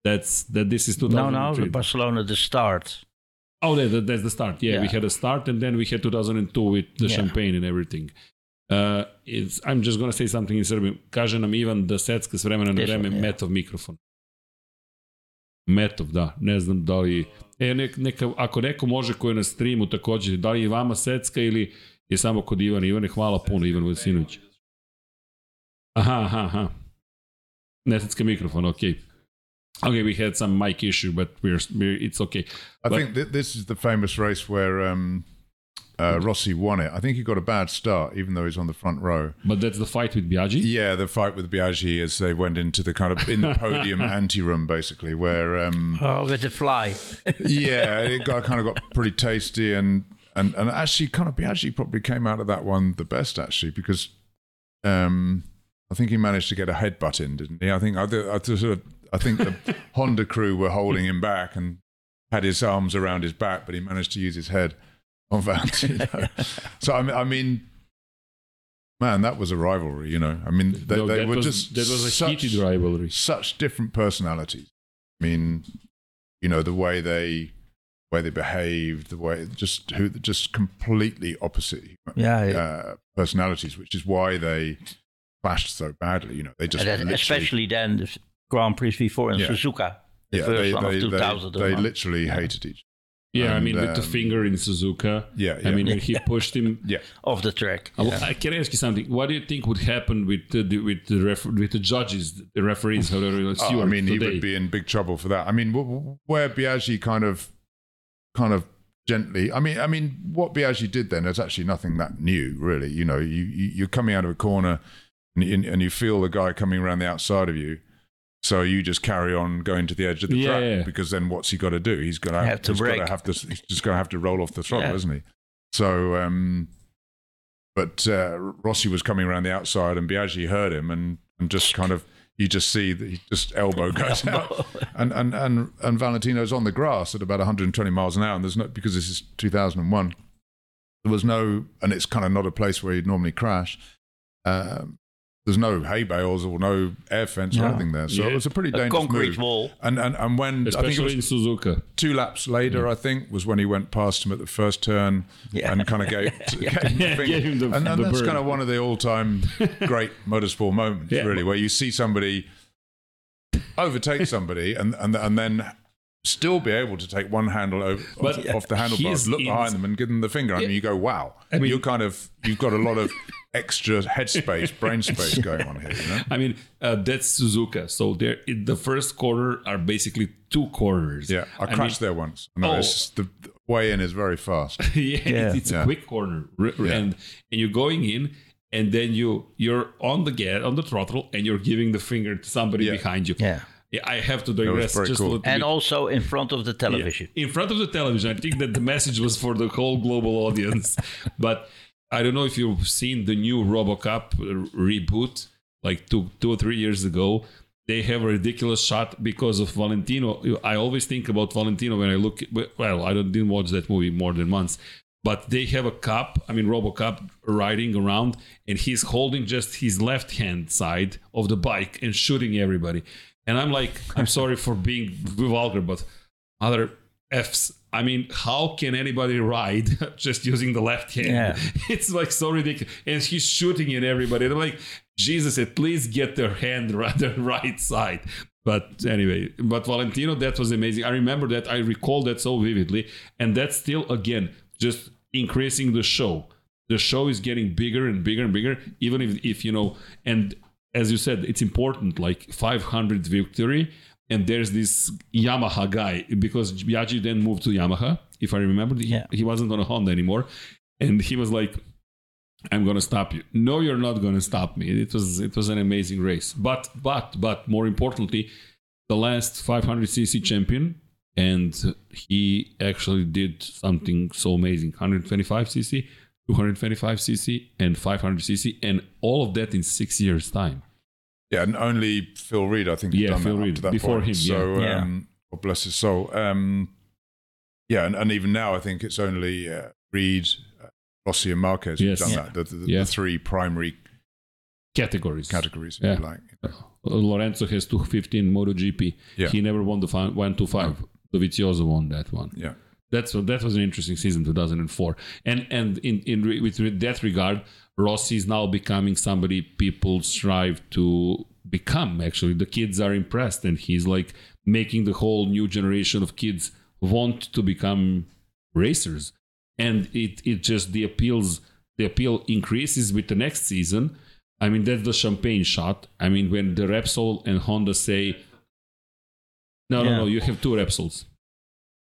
That's that. This is no, 2003. no, Barcelona, the start. Oh, that, that- that's the start. Yeah, we had a start, and then we had 2002 with the Yeah. champagne and everything. Uh, it's, I'm just gonna say something in Serbian. Kaže nam Ivan da secka s vremena na vreme metov mikrofon. Metov, da. Ne znam da li... E, nek, neka, ako neko može ko je na streamu takođe, da li je vama secka ili je samo kod Ivana. Ivane, hvala puno, Ivan Vojsinović. Aha, aha, aha. Ne secka mikrofon, okej. Okay, we had some mic issue, but we're, we're it's okay. I But- think th- this is the famous race where um, uh, Rossi won it. I think he got a bad start, even though he's on the front row. But that's the fight with Biaggi. Yeah, the fight with Biaggi as they went into the kind of in the podium ante room, basically, where um, Oh, with the fly. yeah, it got kind of got pretty tasty, and and and actually, kind of Biaggi probably came out of that one the best, actually, because um, I think he managed to get a headbutt in, didn't he? I think I, I sort of I think the Honda crew were holding him back and had his arms around his back, but he managed to use his head on Valentino. so I mean, I mean. Man, that was a rivalry, you know. I mean, they, No, they were was, just that was a such, heated rivalry. such different personalities. I mean, you know, the way they way they behaved, the way just who just completely opposite Yeah, yeah. uh, personalities, which is why they clashed so badly. You know, they just then especially then the Grand Prix before in Yeah. Suzuka, the yeah, first they, one they, of 2000. they, they literally hated each. Yeah, I And, mean, with the um, finger in Suzuka. Yeah, yeah. I mean, when he pushed him. Yeah, off the track. I- I can ask you something. What do you think would happen with the, the- with the ref, with the judges, the referees, however Oh, I stewards mean, he would be in big trouble for that. I mean, wh- wh- where Biaggi kind of, kind of gently. I mean, I mean, what Biaggi did then is actually nothing that new, really. You know, you, you you're coming out of a corner, and and you feel the guy coming around the outside of you. So you just carry on going to the edge of the Yeah, track yeah. because then what's he got to do? He's going to Have to he's gotta have to. He's just going to have to roll off the throttle, Yeah. isn't he? So, um, but uh, Rossi was coming around the outside, and Biaggi heard him and and just kind of you just see that he just elbow goes out, and and and and Valentino's on the grass at about 120 miles an hour, and there's no because this is 2001. There was no, and it's kind of not a place where you'd normally crash. Um, there's no hay bales or no air fence or anything there, so Yeah. it was a pretty dangerous A dangerous concrete move. wall. And and and when I think it was in Suzuka. two laps later, mm. I think, was when he went past him at the first turn Yeah. and kind of gave, gave him the Yeah, finger. gave him the- and, and the that's bird. kind of one of the all-time great motorsport moments, Yeah. really, where you see somebody overtake somebody and and and then still be able to take one handle over, But off, off the handlebars, look in- behind them, and give them the finger. I mean, you go, wow. I mean- you're kind of you've got a lot of extra headspace, brain space going on here. You know? I mean, uh, that's Suzuka. So there, the first corner are basically two corners. Yeah, I mean, crashed there once. No, Oh. it's just the, the way in is very fast. yeah, Yeah. it's Yeah. a quick corner, R- r- Yeah. and and you're going in, and then you you're on the gas on the throttle, and you're giving the finger to somebody Yeah. behind you. Yeah. Yeah, I have to digress just cool. a little And bit. also in front of the Yeah, television. in front of the television. I think that the message was for the whole global audience. but I don't know if you've seen the new RoboCop reboot, like two, two or three years ago. They have a ridiculous shot because of Valentino. I always think about Valentino when I look. Well, I don't, didn't watch that movie more than once, but they have a cop. I mean, RoboCop riding around, and he's holding just his left hand side of the bike and shooting everybody. And I'm like, I'm sorry for being vulgar, but other F's. I mean, how can anybody ride just using the left hand? Yeah. It's like so ridiculous. And he's shooting at everybody. And I'm like, Jesus, at least get their hand right the right side. But anyway, but Valentino, that was amazing. I remember that. I recall that so vividly. And that's still, again, just increasing the show. The show is getting bigger and bigger and bigger, even if, if you know, and as you said, it's important, like 500 victory. And there's this Yamaha guy because Biaggi then moved to Yamaha, if I remember. He, Yeah. he wasn't on a Honda anymore. And he was like, I'm gonna stop you. No, you're not gonna stop me. It was it was an amazing race. But but but more importantly, the last 500cc champion, and he actually did something so amazing: 125cc, 225cc, and 500cc, and all of that in six years' time. Yeah, and only Phil Read, I think, Yeah, done Phil that up Read, to that before point. him, So, yeah. um, God bless his soul. Um, yeah, and, and even now, I think it's only uh, Read, uh, Rossi, and Marquez who've Yes. done Yeah. that. The, the, Yeah. the three primary Categories. categories, if Yeah. you like. Lorenzo has 215 MotoGP. Yeah. He never won the fi- one to five. Dovizioso won that one. Yeah. That's that was an interesting season, 2004. And and in in re- with re- that regard, Rossi is now becoming somebody people strive to become. Actually, the kids are impressed, and he's like making the whole new generation of kids want to become racers. And it it just the appeals the appeal increases with the next season. I mean, that's the champagne shot. I mean, when the Repsol and Honda say, no, no, no, you have two Repsols.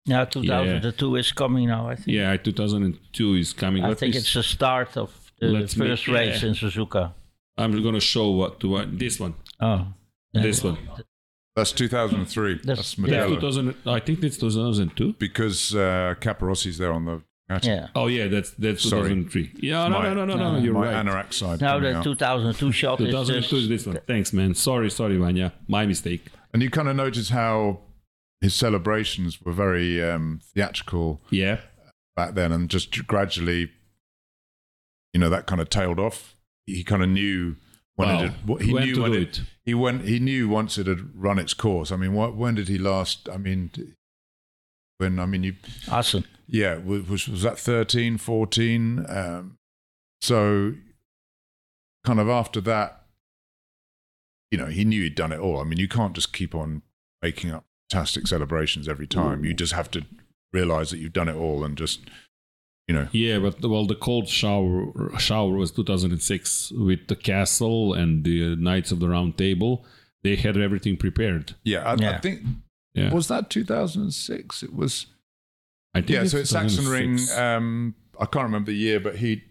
Yeah, 2002 is coming now, I think. Yeah, 2002 is coming. I Let think it's the start of the Let's make- first race yeah. in Suzuka. I'm going to show what to what, this one. Oh. Yeah. This one. That's 2003. That's, That's- Yeah, 2000. I think it's 2002. Because uh, Capirossi's there on the. Yeah. Oh yeah, that's that's Sorry. 2003. Yeah, no, my- no, no, no, no. no. You're my right. anorak side. Now coming the out. 2002 shot is 2002 is just, this one. Thanks, man. Sorry, sorry, Vanya. My mistake. And you kind of notice how his celebrations were very um, theatrical Yeah. back then, and just gradually, you know, that kind of tailed off. He kind of knew when Wow. it had, what- he When knew to when it, it. he went he knew once it had run its course. I mean, what, when did he last? I mean, when I mean you Assen. yeah was was, was that 13 14 um, so kind of after that you know he knew he'd done it all i mean you can't just keep on making up fantastic celebrations every time you just have to realize that you've done it all and just you know Yeah, but well, the cold shower shower was 2006 with the castle and the Knights of the Round Table. They had everything prepared. yeah i, I think Yeah. was that 2006 it was I think yeah so it's Sachsenring um i can't remember the year but he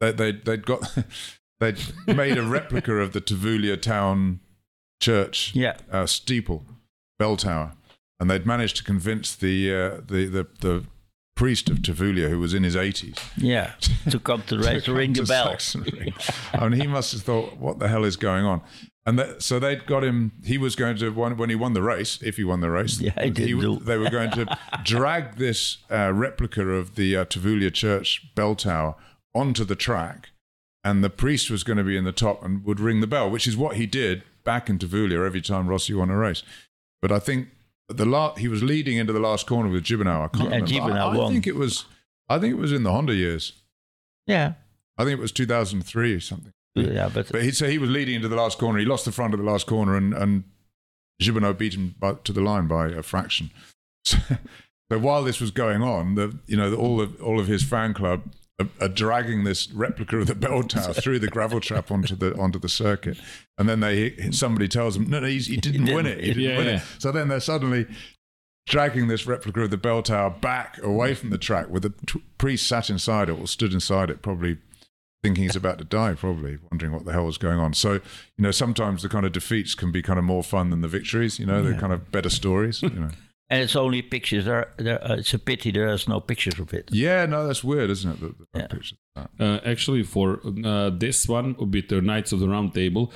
they, they they'd got they'd made a replica of the Tavullia town church Yeah. uh, steeple, bell tower, and they'd managed to convince the uh, the, the the priest of Tavullia, who was in his eighties, Yeah. To come to the race, to ring the bell. I mean, he must have thought, "What the hell is going on?" and that, so they'd got him. He was going to when, when he won the race. If he won the race, Yeah, he do. They were going to drag this uh, replica of the uh, Tavullia Church bell tower onto the track, and the priest was going to be in the top and would ring the bell, which is what he did back in Tavullia every time Rossi won a race. But I think the la- he was leading into the last corner with Gibernau. I can't Yeah, remember. I, I won. think it was. I think it was in the Honda years. Yeah, I think it was 2003 or something. yeah, but But he'd say he was leading into the last corner. He lost the front of the last corner, and and Gibernau beat him by, to the line by a fraction. So, so while this was going on, the you know the, all of all of his fan club are, are dragging this replica of the bell tower through the gravel trap onto the onto the circuit, and then they somebody tells them, no, no, he's, he didn't didn't. win it. He didn't Yeah, win yeah. it. So then they're suddenly dragging this replica of the bell tower back away from the track with the t- priest sat inside it or stood inside it, probably thinking he's about to die, probably wondering what the hell is going on. So, you know, sometimes the kind of defeats can be kind of more fun than the victories. You know, they're kind of better stories. You know. And it's only pictures. There, there uh, it's a pity there is no pictures of it. yeah, no, that's weird, isn't it? The, the Yeah. pictures. Uh, actually, for uh, this one with the Knights of the Round Table,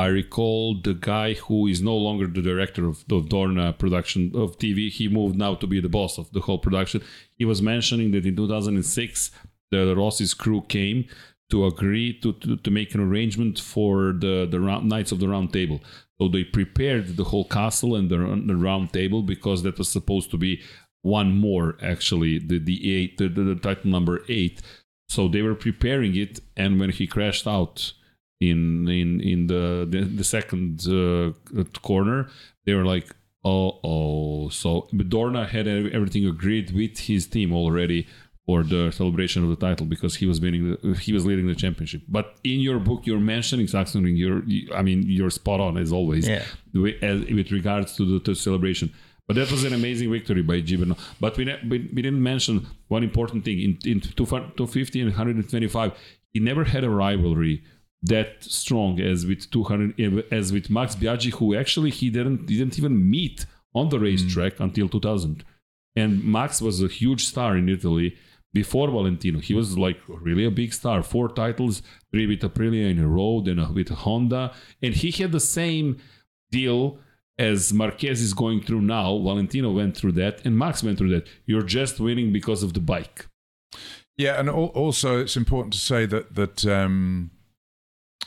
I recall the guy who is no longer the director of, of Dorna production of TV. He moved now to be the boss of the whole production. He was mentioning that in 2006, the Rossi's crew came to agree to, to, to make an arrangement for the, the round, Knights of the Round Table. So they prepared the whole castle and the, the round table because that was supposed to be one more actually the the eight the, the, the title number eight. So they were preparing it and when he crashed out in in in the the, the second uh, corner they were like oh oh so Dorna had everything agreed with his team already for the celebration of the title because he was winning the, he was leading the championship but in your book you're mentioning Saxon you're I mean you're spot on as always Yeah. with, as, with regards to the to celebration but that was an amazing victory by Gibernau. But we, ne- we, we didn't mention one important thing. In, in 250 and 125, he never had a rivalry that strong as with 200 eh, as with Max Biaggi, who actually he didn't didn't even meet on the racetrack mm. until 2000. And Max was a huge star in Italy before Valentino. He was like really a big star. Four titles, three with Aprilia in a row, then with Honda, and he had the same deal as Marquez is going through now. Valentino went through that, and Max went through that. You're just winning because of the bike. Yeah, and also it's important to say that that um,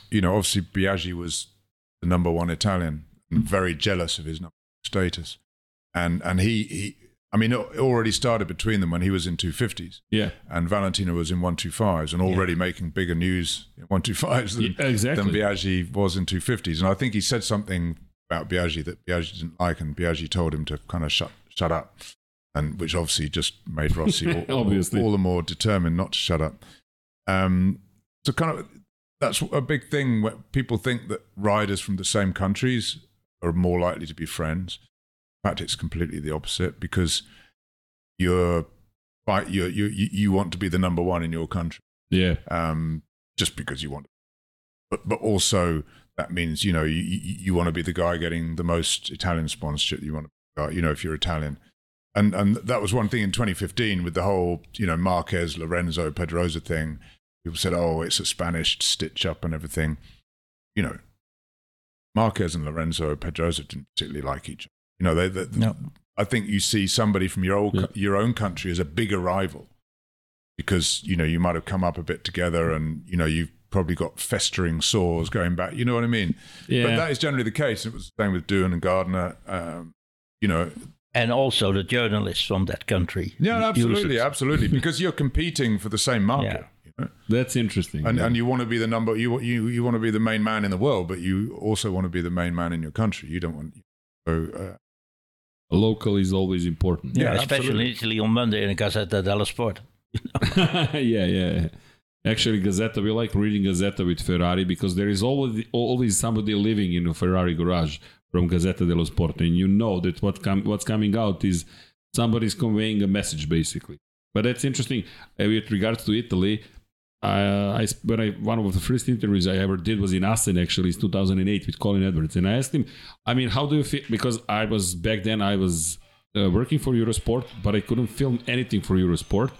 you know obviously Biaggi was the number one Italian and very jealous of his number status, and and he he I mean it already started between them when he was in two fifties Yeah, and Valentino was in one two fives and already making bigger news in one two fives than, Yeah, exactly. than Biaggi was in two fifties, and I think he said something about Biaggi that Biaggi didn't like, and Biaggi told him to kind of shut shut up. And which obviously just made Rossi all, Obviously. all the more determined not to shut up. Um, so kind of that's a big thing where people think that riders from the same countries are more likely to be friends. In fact, it's completely the opposite because you're you you you you want to be the number one in your country yeah, um, just because you want. But but also that means you know you you, you want to be the guy getting the most Italian sponsorship. You want to, uh, you know, if you're Italian. And and that was one thing in 2015 with the whole you know Marquez, Lorenzo, Pedrosa thing. People said, "Oh, it's a Spanish stitch up and everything." You know, Marquez and Lorenzo Pedrosa didn't particularly like each other. You know, they, they No. I think you see somebody from your old, Yeah. your own country as a bigger rival because you know you might have come up a bit together and you know you've probably got festering sores going back. You know what I mean? yeah. But that is generally the case. It was the same with Doohan and Gardner. Um, you know, And also the journalists from that country. yeah, use absolutely, absolutely, because you're competing for the same market. You know? That's interesting. And, and you want to be the number you you you want to be the main man in the world, but you also want to be the main man in your country. You don't want so uh, local is always important. Yeah, Yeah, especially absolutely. in Italy on Monday in the Gazzetta dello Sport. yeah, yeah. Actually, Gazzetta, we like reading Gazzetta with Ferrari because there is always always somebody living in a Ferrari garage from Gazzetta dello Sport, and you know that what com- what's coming out is somebody's conveying a message, basically. But that's interesting. Uh, with regards to Italy, uh, I when I one of the first interviews I ever did was in Assen. Actually, it's 2008 with Colin Edwards, and I asked him, I mean, how do you feel? Because I was back then I was uh, working for Eurosport, but I couldn't film anything for Eurosport.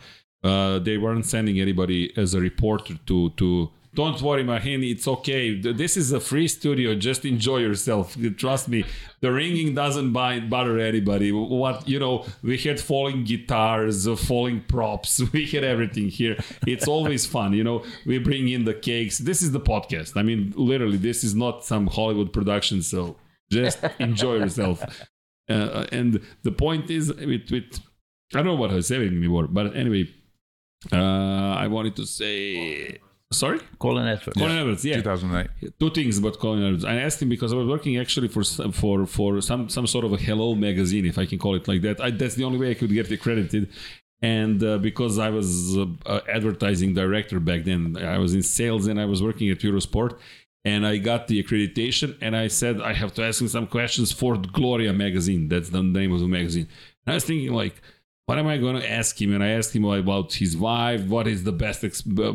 Uh, they weren't sending anybody as a reporter to to don't worry, Mahin, it's okay. This is a free studio. Just enjoy yourself. Trust me, the ringing doesn't bother anybody. What you know, we had falling guitars, falling props. We had everything here. It's always fun. You know, we bring in the cakes. This is the podcast. I mean, literally, this is not some Hollywood production. So just enjoy yourself. Uh, and the point is, with, with I don't know what I was saying anymore, but anyway, uh, I wanted to say. Sorry? Colin Edwards. Colin yeah. Edwards, yeah. 2008. Two things about Colin Edwards. I asked him because I was working actually for for for some some sort of a Hello magazine, if I can call it like that. I, that's the only way I could get accredited. And uh, because I was uh, advertising director back then, I was in sales and I was working at Eurosport and I got the accreditation. And I said I have to ask him some questions for Gloria magazine. That's the name of the magazine. And I was thinking like, what am I going to ask him? And I asked him about his wife. What is the best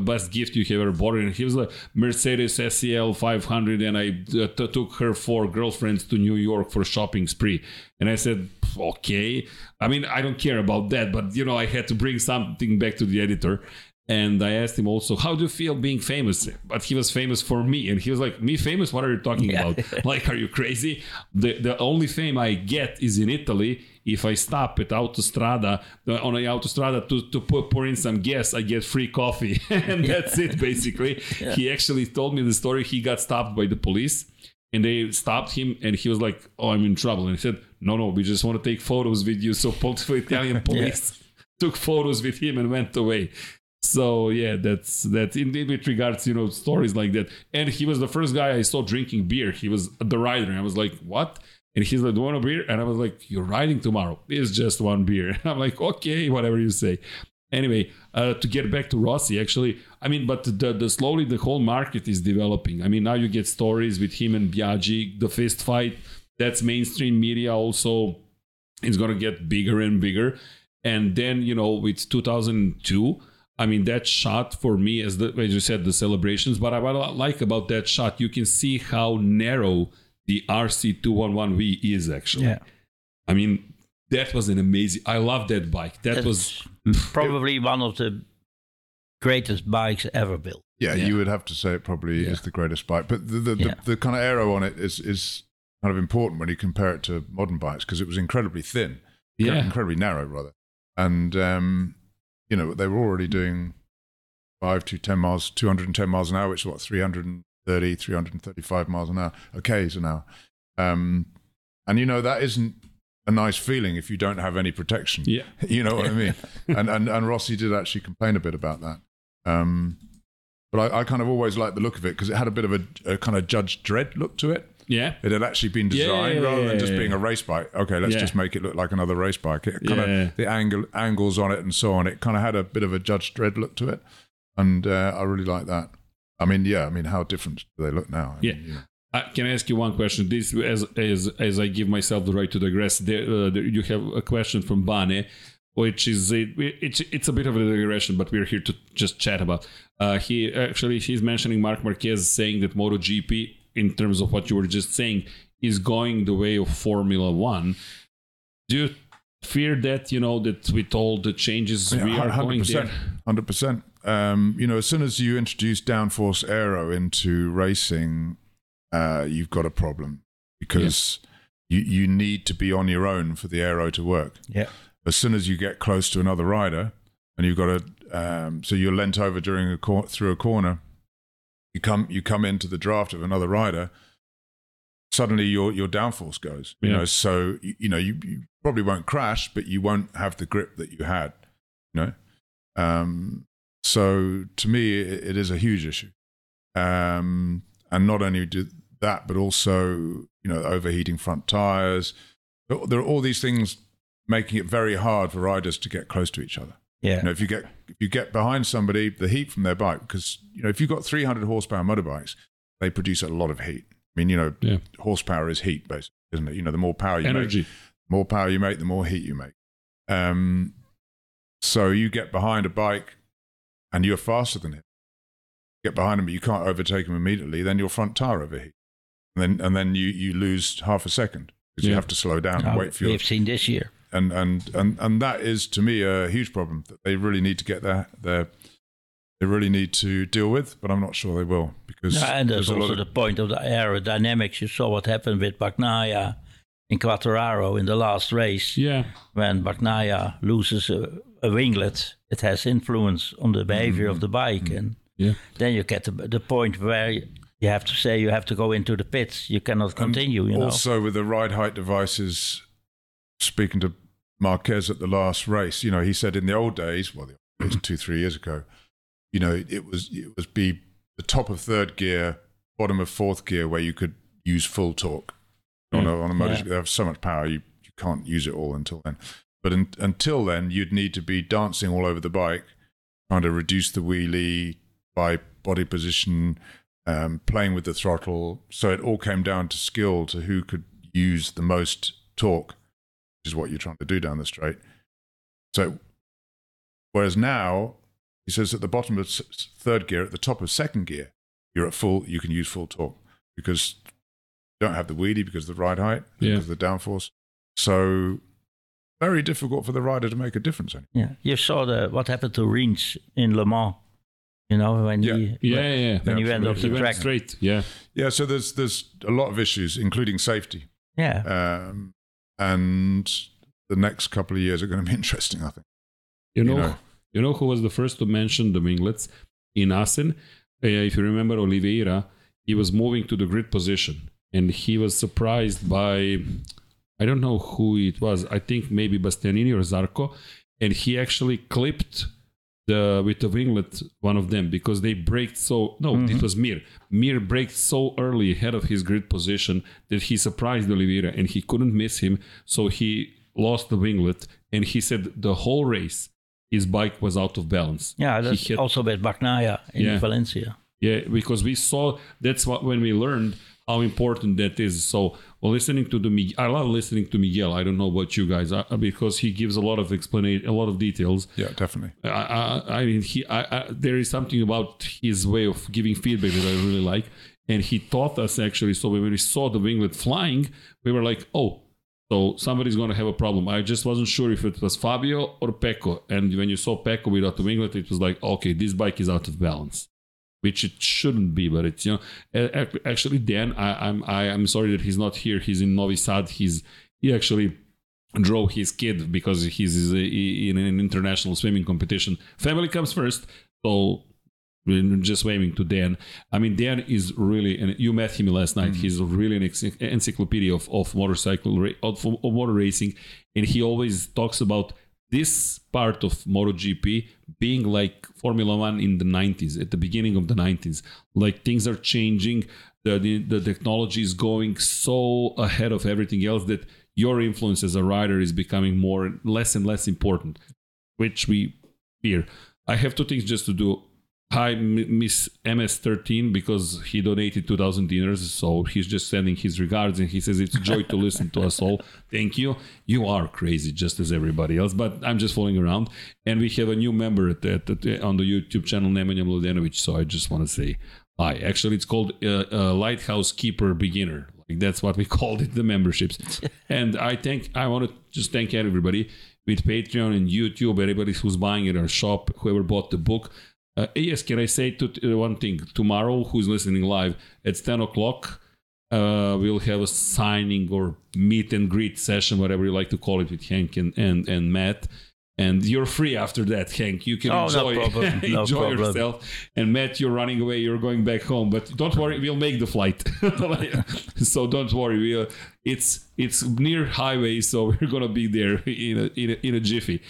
best gift you have ever bought? And he was like Mercedes SEL 500, and I uh, t- took her four girlfriends to New York for shopping spree. And I said, okay. I mean, I don't care about that, but you know, I had to bring something back to the editor. And I asked him also, how do you feel being famous? But he was famous for me. And he was like, me famous? What are you talking yeah. about? like, are you crazy? The, the only fame I get is in Italy. If I stop at Autostrada, uh, on a Autostrada to, to put, pour in some gas, I get free coffee. and that's it, basically. Yeah. He actually told me the story. He got stopped by the police and they stopped him and he was like, oh, I'm in trouble. And he said, no, no, we just want to take photos with you. So Italian police yeah. took photos with him and went away so yeah that's that's in with regards you know stories like that and he was the first guy i saw drinking beer he was the rider and i was like what and he's like do you want a beer? And i was like you're riding tomorrow. It's just one beer. And i'm like okay whatever you say. Anyway uh, to get back to rossi actually i mean but the, the slowly the whole market is developing. I mean now you get stories with him and biaggi the fist fight. That's mainstream media also it's going to get bigger and bigger. And then you know with 2002 I mean, that shot for me, as, the, as you said, the celebrations. But what I like about that shot, you can see how narrow the RC211V is actually. Yeah. I mean, that was an amazing. I love that bike. That That's was probably one of the greatest bikes ever built. Yeah, yeah. you would have to say it probably yeah. is the greatest bike. But the the, yeah. the, the, kind of aero on it is is kind of important when you compare it to modern bikes because it was incredibly thin, yeah, incredibly narrow rather, and um, you know, they were already doing five to 10 miles, 210 miles an hour, which is what, 330, 335 miles an hour, okay, Ks an hour. Um, and, you know, that isn't a nice feeling if you don't have any protection. Yeah. You know what I mean? and, and, and Rossi did actually complain a bit about that. Um, but I, I, kind of always liked the look of it because it had a bit of a, a kind of Judge Dredd look to it. Yeah. It had actually been designed yeah, rather than just being a race bike. Okay, let's just make it look like another race bike. It kind of the angle angles on it and so on. It kind of had a bit of a Judge Dredd look to it, and uh, I really like that. I mean, yeah. I mean, how different do they look now? I yeah. Mean, you know. Uh, can I ask you one question? This, as as as I give myself the right to digress, there, uh, there you have a question from Bane, which is a, it's it's a bit of a digression, but we're here to just chat about. Uh, he actually he's mentioning Marc Marquez saying that MotoGP in terms of what you were just saying, is going the way of Formula One. Do you fear that you know that with all the changes yeah, we are 100%, going there? Hundred percent. Um, you know, as soon as you introduce downforce aero into racing, uh, you've got a problem because yeah. you you need to be on your own for the aero to work. Yeah. As soon as you get close to another rider, and you've got to, um, so you're leant over during a cor- through a corner, you come you come into the draft of another rider, suddenly your your downforce goes. You yeah. know, so you, you know you, you, probably won't crash, but you won't have the grip that you had. You know, um, so to me it, it is a huge issue, um, and not only do that, but also you know overheating front tires. There are all these things making it very hard for riders to get close to each other. Yeah. You know, if you get if you get behind somebody, the heat from their bike, because you know, if you've got 300 horsepower motorbikes, they produce a lot of heat. I mean, you know, yeah. horsepower is heat, basically, isn't it? You know, the more power you Energy. make, more power you make, the more heat you make. Um, so you get behind a bike, and you're faster than him. Get behind him, but you can't overtake him immediately. Then your front tire overheats, and then and then you you lose half a second because yeah. you have to slow down and wait for your. We've seen this year and and and and that is to me a huge problem that they really need to get their their they really need to deal with, but I'm not sure they will because Yeah, and there's there's a lot also of the point of the aerodynamics. You saw what happened with Bagnaia in Quartararo in the last race. Yeah. When Bagnaia loses a, a winglet, it has influence on the behavior of the bike. Mm-hmm. And Yeah. then you get to the point where you have to say you have to go into the pits. You cannot continue, you know. also with the ride height devices. Speaking to Marquez at the last race, you know, he said in the old days, well, it was two three years ago, you know, it was it was be the top of third gear, bottom of fourth gear, where you could use full torque on a on a motor. Yeah. They have so much power, you you can't use it all until then. But until then, you'd need to be dancing all over the bike, trying to reduce the wheelie by body position, um, playing with the throttle. So it all came down to skill to who could use the most torque, which is what you're trying to do down the straight. So, whereas now, he says at the bottom of s- s- third gear, at the top of second gear, you're at full, you can use full torque because you don't have the wheelie because of the ride height, Yeah. because of the downforce. So, very difficult for the rider to make a difference. yeah, you saw the what happened to Rins in Le Mans. You know when Yeah. he Yeah, yeah. when he Yeah, went off He the went track. straight. Yeah. Yeah, so there's there's a lot of issues, including safety. Yeah, um, and the next couple of years are going to be interesting. I think. You know, You you know. who was the first to mention the winglets in Assen? Uh, if you remember Oliveira, he was moving to the grid position and he was surprised by, I don't know who it was. I think maybe Bastianini or Zarco. And he actually clipped the with the winglet one of them because they braked so no it was Mir Mir braked so early ahead of his grid position that he surprised Oliveira and he couldn't miss him so he lost the winglet and he said the whole race his bike was out of balance yeah. That's had- also with Bagnaia in Yeah. Valencia. yeah, because we saw that's what when we learned how important that is. So, well, listening to the I love listening to Miguel. I don't know about you guys uh, because he gives a lot of explanation, a lot of details. Yeah, definitely. I, I, I mean, he, I, I, there is something about his way of giving feedback that I really like, and he taught us actually. So when we saw the winglet flying, we were like, oh. So somebody's going to have a problem. I just wasn't sure if it was Fabio or Pecco. And when you saw Pecco without the winglet, it was like, okay, this bike is out of balance which it shouldn't be, but it's you know actually Dan, I, I'm I, I'm sorry that he's not here. He's in Novi Sad. He's he actually drove his kid because he's in an international swimming competition. Family comes first, so just waving to Dan. I mean, Dan is really, and you met him last night. Mm-hmm. He's really an encyclopedia of, of motorcycle of, of motor racing, and he always talks about this part of MotoGP being like Formula One in the 90s, at the beginning of the 90s. Like things are changing, the, the, the technology is going so ahead of everything else that your influence as a rider is becoming more and less and less important, which we fear. I have two things just to do. Hi, Miss MS13, because he donated 2,000 dinars. So he's just sending his regards and he says it's a joy to listen to us all. Thank you. You are crazy, just as everybody else, but I'm just fooling around. And we have a new member at, at, at- on the YouTube channel, Nemanja Mladenovic. So I just want to say hi. Actually, it's called uh, uh, Lighthouse Keeper Beginner. Like that's what we called it, the memberships. and I thank, I want to just thank everybody with Patreon and YouTube, everybody who's buying at our shop, whoever bought the book. Uh, yes, can I say to, uh, one thing? Tomorrow, who's listening live, it's 10 o'clock, uh, we'll have a signing or meet and greet session, whatever you like to call it, with Hank and, and, and Matt. And you're free after that, Hank. You can Oh, no enjoy, problem. No enjoy problem. yourself. And Matt, you're running away. You're going back home. But don't worry, we'll make the flight. so don't worry. We, uh, it's it's near highway, so we're gonna be there in a, in a, in a jiffy.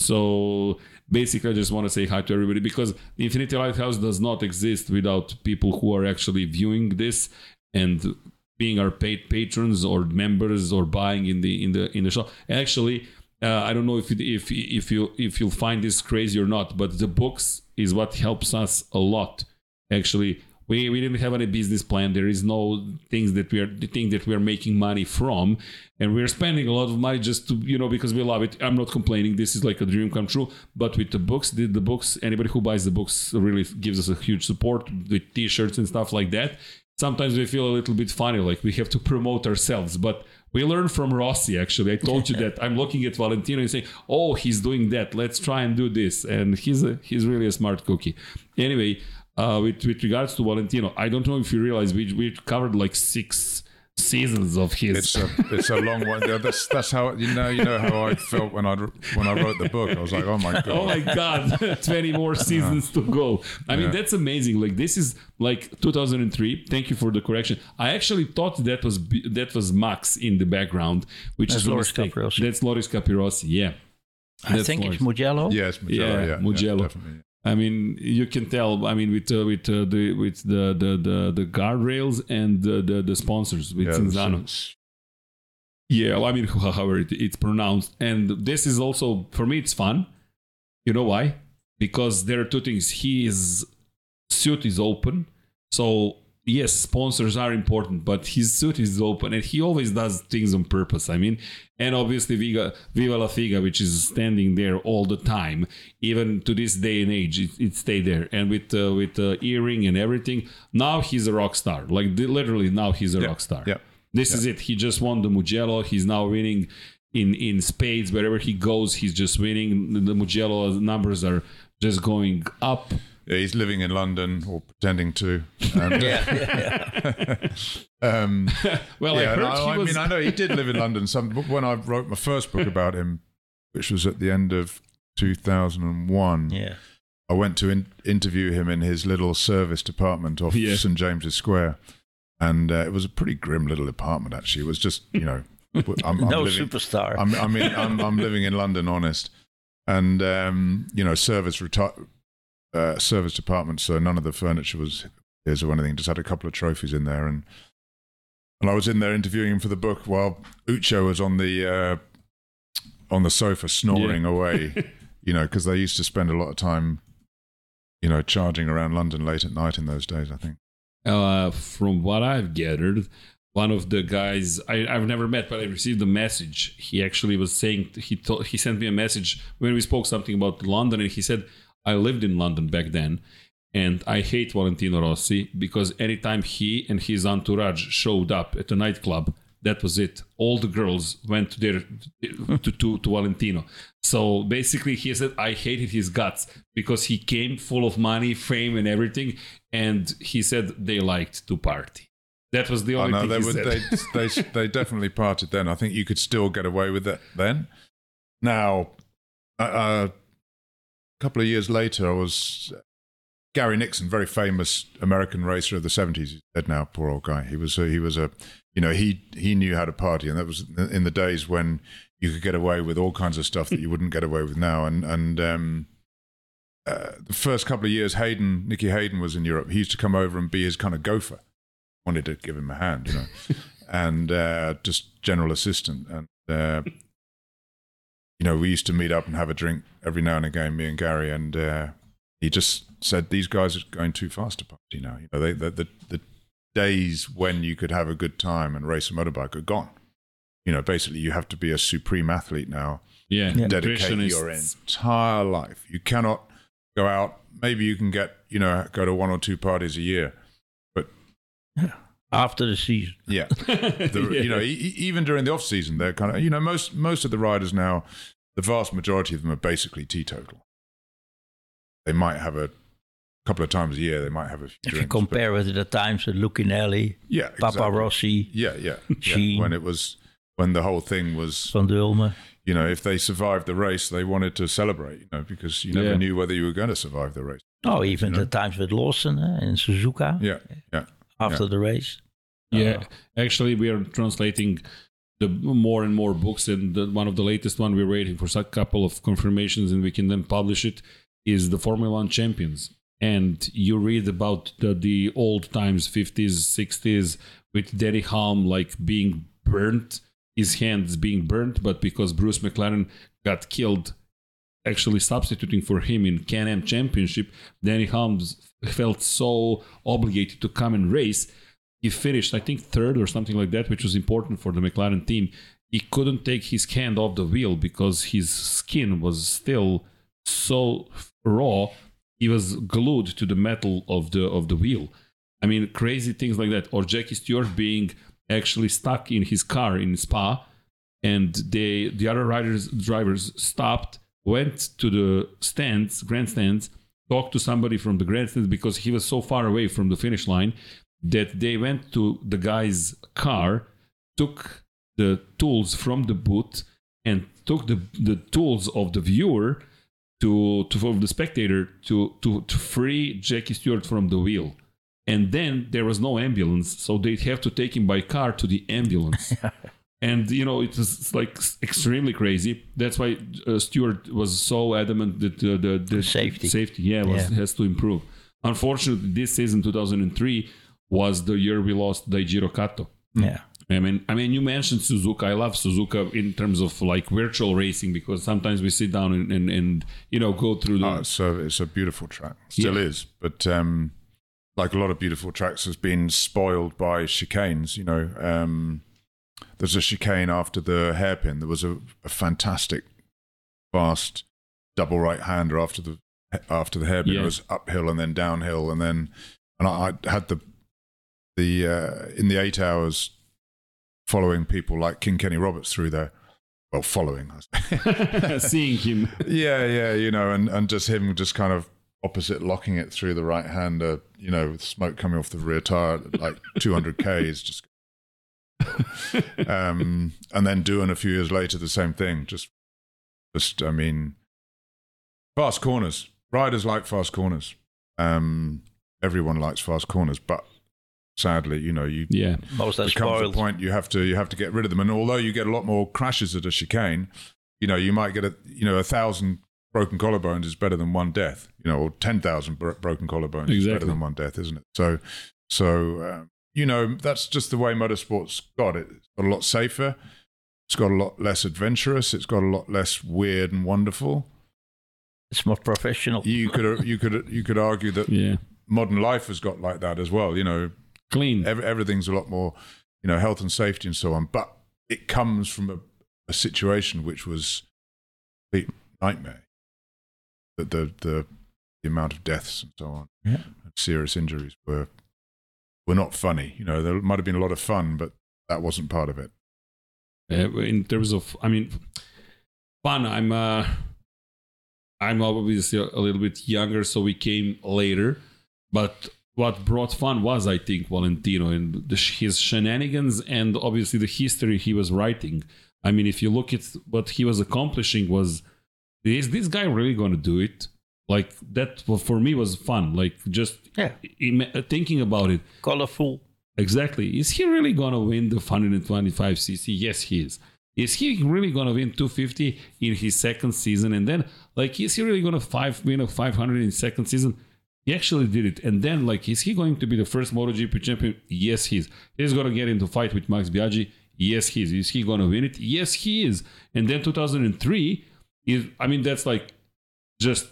So basically, I just want to say hi to everybody because the Infinity Lighthouse does not exist without people who are actually viewing this and being our paid patrons or members or buying in the in the in the shop. Actually, uh, I don't know if it, if if you if you'll find this crazy or not, but the books is what helps us a lot. Actually, we, we didn't have any business plan. There is no things that we are the thing that we are making money from, and we're spending a lot of money just to you know because we love it. I'm not complaining. This is like a dream come true. But with the books, the, the books, anybody who buys the books really gives us a huge support with T-shirts and stuff like that. sometimes we feel a little bit funny, like we have to promote ourselves. But we learn from Rossi. Actually, I told you that I'm looking at Valentino and saying, "Oh, he's doing that. Let's try and do this." And he's a, he's really a smart cookie. Anyway, uh, with with regards to Valentino, I don't know if you realize we we covered like six seasons of his. It's a it's a long one. Yeah, That's that's how you know you know how I felt when I when I wrote the book. I was like, oh my god. oh my god 20 more seasons to go i mean Yeah. that's amazing like this is like 2003 thank you for the correction i actually thought that was that was max in the background which That's is a Loris mistake. Capirossi. that's loris capirossi yeah I That's think Loris. it's Mugello. Yes, Mugello. Yeah, Yeah, Mugello. I mean, you can tell. I mean, with uh, with uh, the with the the the, the guardrails and the, the the sponsors with Yeah, Cinzano. Yeah, well, I mean, however it, it's pronounced. And this is also, for me, it's fun. You know why? Because there are two things. His suit is open. So, yes, sponsors are important, but his suit is open and he always does things on purpose. I mean, and obviously, Viga, Viva La Figa, which is standing there all the time, even to this day and age, it, it stayed there. And with uh, with uh, earring and everything, now he's a rock star. Like, literally, now he's a Yeah, rock star. yeah. This is it. He just won the Mugello. He's now winning in in spades wherever he goes. He's just winning. The Mugello numbers are just going up. Yeah, he's living in London or pretending to. And, Yeah. um, Well, I heard he I was. mean, I know he did live in London. Some when I wrote my first book about him, which was at the end of 2001, yeah. I went to in, interview him in his little service department off Yeah. St James's Square, and uh, it was a pretty grim little apartment. Actually, it was just you know, I'm, I'm no living, superstar. I'm, I mean, I'm, I'm living in London, honest, and um, you know, service reti- uh, service department. So none of the furniture was his or anything. Just had a couple of trophies in there, and and I was in there interviewing him for the book while Uccio was on the uh, on the sofa snoring away. You know, because they used to spend a lot of time, you know, charging around London late at night in those days. I think. uh, from what I've gathered, one of the guys I, I've never met, but I received a message. He actually was saying he told, he sent me a message when we spoke something about London, and he said I lived in London back then, and I hate Valentino Rossi because anytime he and his entourage showed up at a nightclub, that was it. All the girls went to their to to, to Valentino. So basically, he said I hated his guts because he came full of money, fame, and everything, and he said they liked to party. That was the I only know thing they said. They, they they definitely parted then. I think you could still get away with it then. Now, uh, uh, couple of years later, I was Gary Nixon, very famous American racer of the seventies. He's dead now. Poor old guy. He was a, he was a you know he he knew how to party, and that was in the days when you could get away with all kinds of stuff that you wouldn't get away with now. And and um, uh, the first couple of years, Hayden Nicky Hayden was in Europe. He used to come over and be his kind of gopher wanted to give him a hand, you know, and uh, just general assistant. And uh, you know, we used to meet up and have a drink every now and again, me and Gary, and uh, he just said these guys are going too fast to party now. You know, they, the, the the days when you could have a good time and race a motorbike are gone. You know, basically, you have to be a supreme athlete now yeah, dedicate nutritionists. your entire life. You cannot go out. Maybe you can get, you know, go to one or two parties a year. After the season. Yeah, the, Yeah. you know, e- even during the off season, they're kind of, you know, most most of the riders now, the vast majority of them are basically teetotal. They might have a couple of times a year. They might have a few If you drinks, but- compare with the times with Lucchinelli, yeah, Papa exactly. Rossi, yeah, yeah, yeah. When it was when the whole thing was, Van Dulmen. you know, if they survived the race, they wanted to celebrate, you know, because you never Yeah. knew whether you were going to survive the race. Oh, even You know? the times with Lawson eh, in Suzuka Yeah, yeah. After the race. Yeah, Uh, actually, we are translating the more and more books, and the, one of the latest one we're waiting for a couple of confirmations, and we can then publish it. Is the Formula One champions, and you read about the, the old times, fifties, sixties, with Denny Hulme like being burnt, his hands being burnt, but because Bruce McLaren got killed actually substituting for him in Can-Am Championship, Danny Helms felt so obligated to come and race. He finished, I think, third or something like that, which was important for the McLaren team. He couldn't take his hand off the wheel because his skin was still so raw. He was glued to the metal of the of the wheel. I mean, crazy things like that. Or Jackie Stewart being actually stuck in his car in Spa, and they the other riders drivers stopped, went to the stands, grandstands, talked to somebody from the grandstands because he was so far away from the finish line that they went to the guy's car, took the tools from the boot, and took the, the tools of the viewer to to the spectator to to to free Jackie Stewart from the wheel. And then there was no ambulance, so they'd have to take him by car to the ambulance. and you know it was like extremely crazy. That's why uh, Stewart was so adamant that uh, the, the Safety. safety yeah, was, Yeah. has to improve. Unfortunately, this season 2003 was the year we lost Daijiro Kato. Yeah. I mean, I mean, you mentioned Suzuka. I love Suzuka in terms of like virtual racing because sometimes we sit down and, and, and you know go through the Oh, it's a it's a beautiful track. Still Yeah. is, but um, like a lot of beautiful tracks, has been spoiled by chicanes. You know, um, there's a chicane after the hairpin. There was a, a fantastic, fast double right hander after the after the hairpin. Yeah. It was uphill and then downhill, and then and I, I had the the uh, in the eight hours following people like King Kenny Roberts through there. Well, following. Seeing him. Yeah, yeah, you know, and, and just him just kind of opposite locking it through the right hander, you know, with smoke coming off the rear tire like 200 Ks, just. Um, and then doing a few years later the same thing. Just, just, I mean, fast corners. Riders like fast corners. Um, everyone likes fast corners, but sadly, you know, you Yeah, Most are there comes a spoiled. point you have to you have to get rid of them. And although you get a lot more crashes at a chicane, you know you might get a you know a thousand broken collarbones is better than one death. You know, or ten thousand bro- broken collarbones is better than one death, isn't it? So, so um, you know that's just the way motorsports got it. It's got a lot safer. It's got a lot less adventurous. It's got a lot less weird and wonderful. It's more professional. You could uh, you could uh, you could argue that yeah, modern life has got like that as well. You know, clean. Ev- everything's a lot more, you know, health and safety and so on. But it comes from a, a situation which was a nightmare. That the the the amount of deaths and so on, Yeah. and serious injuries were were not funny. You know, there might have been a lot of fun, but that wasn't part of it. Uh, in terms of, I mean, fun. I'm uh, I'm obviously a little bit younger, so we came later. But what brought fun was, I think, Valentino and the, his shenanigans, and obviously the history he was writing. I mean, if you look at what he was accomplishing, was is this guy really going to do it? Like that for me was fun. Like just Yeah. im- thinking about it. Colorful. Exactly. Is he really going to win the 125cc? Yes, he is. Is he really going to win 250 in his second season? And then, like, is he really going to five win a 500 in second season? He actually did it. And then, like, is he going to be the first MotoGP champion? Yes, he is. He's going to get into fight with Max Biaggi. Yes, he is. Is he going to win it? Yes, he is. And then 2003 is, I mean, that's like just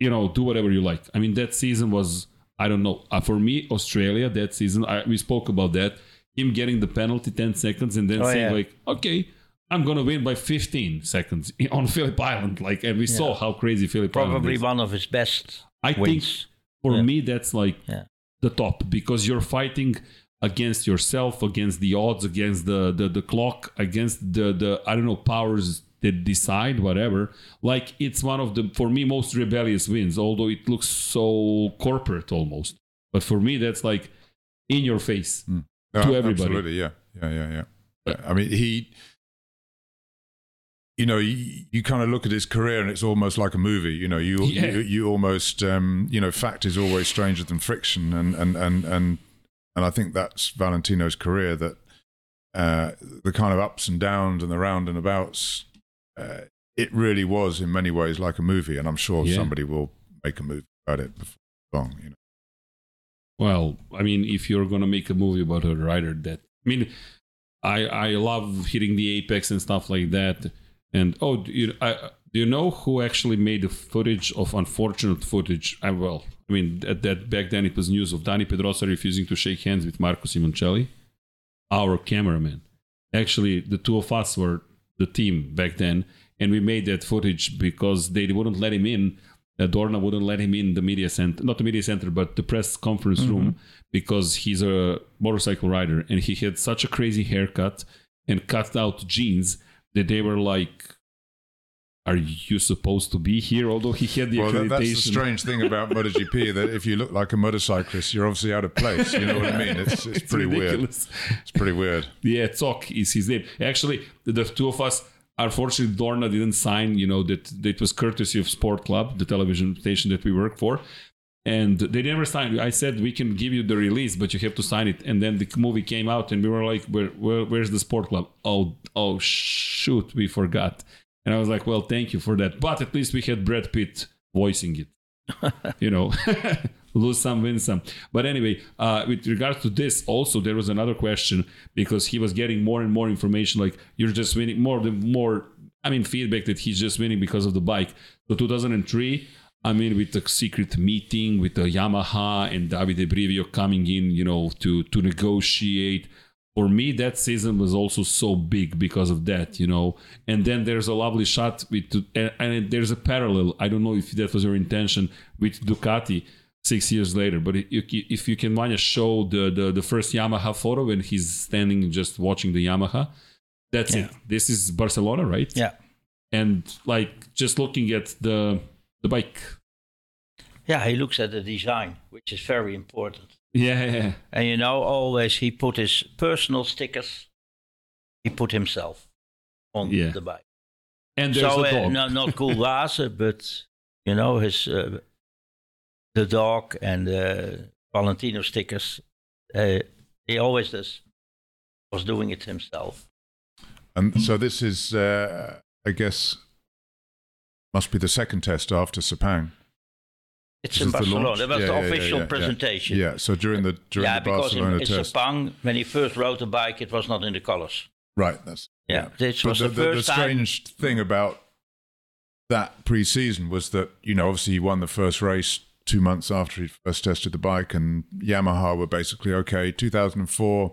you know do whatever you like i mean that season was i don't know uh, for me australia that season I, we spoke about that him getting the penalty 10 seconds and then Oh, saying yeah. like okay i'm gonna win by 15 seconds on phillip island like and we saw how crazy phillip island Probably one of his best i think for Yeah. me that's like Yeah. the top because you're fighting against yourself against the odds against the the, the clock against the the i don't know powers that decide whatever like it's one of the for me most rebellious wins although it looks so corporate almost but for me that's like in your face No, To everybody. Absolutely, yeah, yeah, yeah, yeah. Yeah, I mean, he, you know, you, you kind of look at his career and it's almost like a movie. You know, you Yeah. you, you almost, um, you know, fact is always stranger than fiction, and and and and and I think that's Valentino's career that uh, the kind of ups and downs and the round and abouts. Uh, it really was in many ways like a movie, and I'm sure Yeah. somebody will make a movie about it before long. You know. well i mean if you're gonna make a movie about a writer that i mean i i love hitting the apex and stuff like that and oh do you, I, do you know who actually made the footage of unfortunate footage I, well i mean at that back then it was news of Dani Pedrosa refusing to shake hands with Marco Simoncelli our cameraman actually the two of us were the team back then and we made that footage because they wouldn't let him in. That Dorna wouldn't let him in the media center, not the media center, but the press conference mm-hmm. room because he's a motorcycle rider and he had such a crazy haircut and cut out jeans that they were like, "Are you supposed to be here?" Although he had the Well, accreditation. that's the strange thing about MotoGP that if you look like a motorcyclist, you're obviously out of place. You know what I mean? It's, it's, It's pretty weird. ridiculous. It's pretty weird. Yeah, Zoc is his name. Actually, the, the two of us, unfortunately, Dorna didn't sign, you know, that, that it was courtesy of Sport Club, the television station that we work for. And they never signed. I said, we can give you the release, but you have to sign it. And then the movie came out, and we were like, Where, where, where's the Sport Club? Oh, oh, shoot, we forgot. And I was like, well, thank you for that. But at least we had Brad Pitt voicing it. you know, lose some, win some. But anyway, uh, with regards to this, also there was another question because he was getting more and more information. Like you're just winning more, the more. I mean, feedback that he's just winning because of the bike. So 2003. I mean, with the secret meeting with the Yamaha and Davide Brivio coming in, you know, to to negotiate. For me, that season was also so big because of that, you know. And then there's a lovely shot with, and, and there's a parallel. I don't know if that was your intention with Ducati six years later, but if you, if you can want to show the, the the first Yamaha photo when he's standing just watching the Yamaha, that's Yeah. it. This is Barcelona, right? Yeah. And like just looking at the the bike. Yeah, he looks at the design, which is very important. Yeah, yeah, yeah. And you know, always he put his personal stickers, he put himself on Yeah. the bike. And there's so a uh, dog. not not Koolhaase, but you know his uh, the dog and uh, Valentino stickers. Uh, he always does was doing it himself. And so this is, uh, I guess, must be the second test after Sepang. It's This in Barcelona. launch? That was Yeah, the yeah, yeah, official yeah, yeah. presentation. Yeah. So during the during yeah, the because in, Barcelona in test, Sepang, when he first rode the bike, it was not in the colors. right? That's Yeah, this But was the, the, the, the first time. strange thing about that pre-season was that you know obviously he won the first race two months after he first tested the bike, and Yamaha were basically okay. 2004,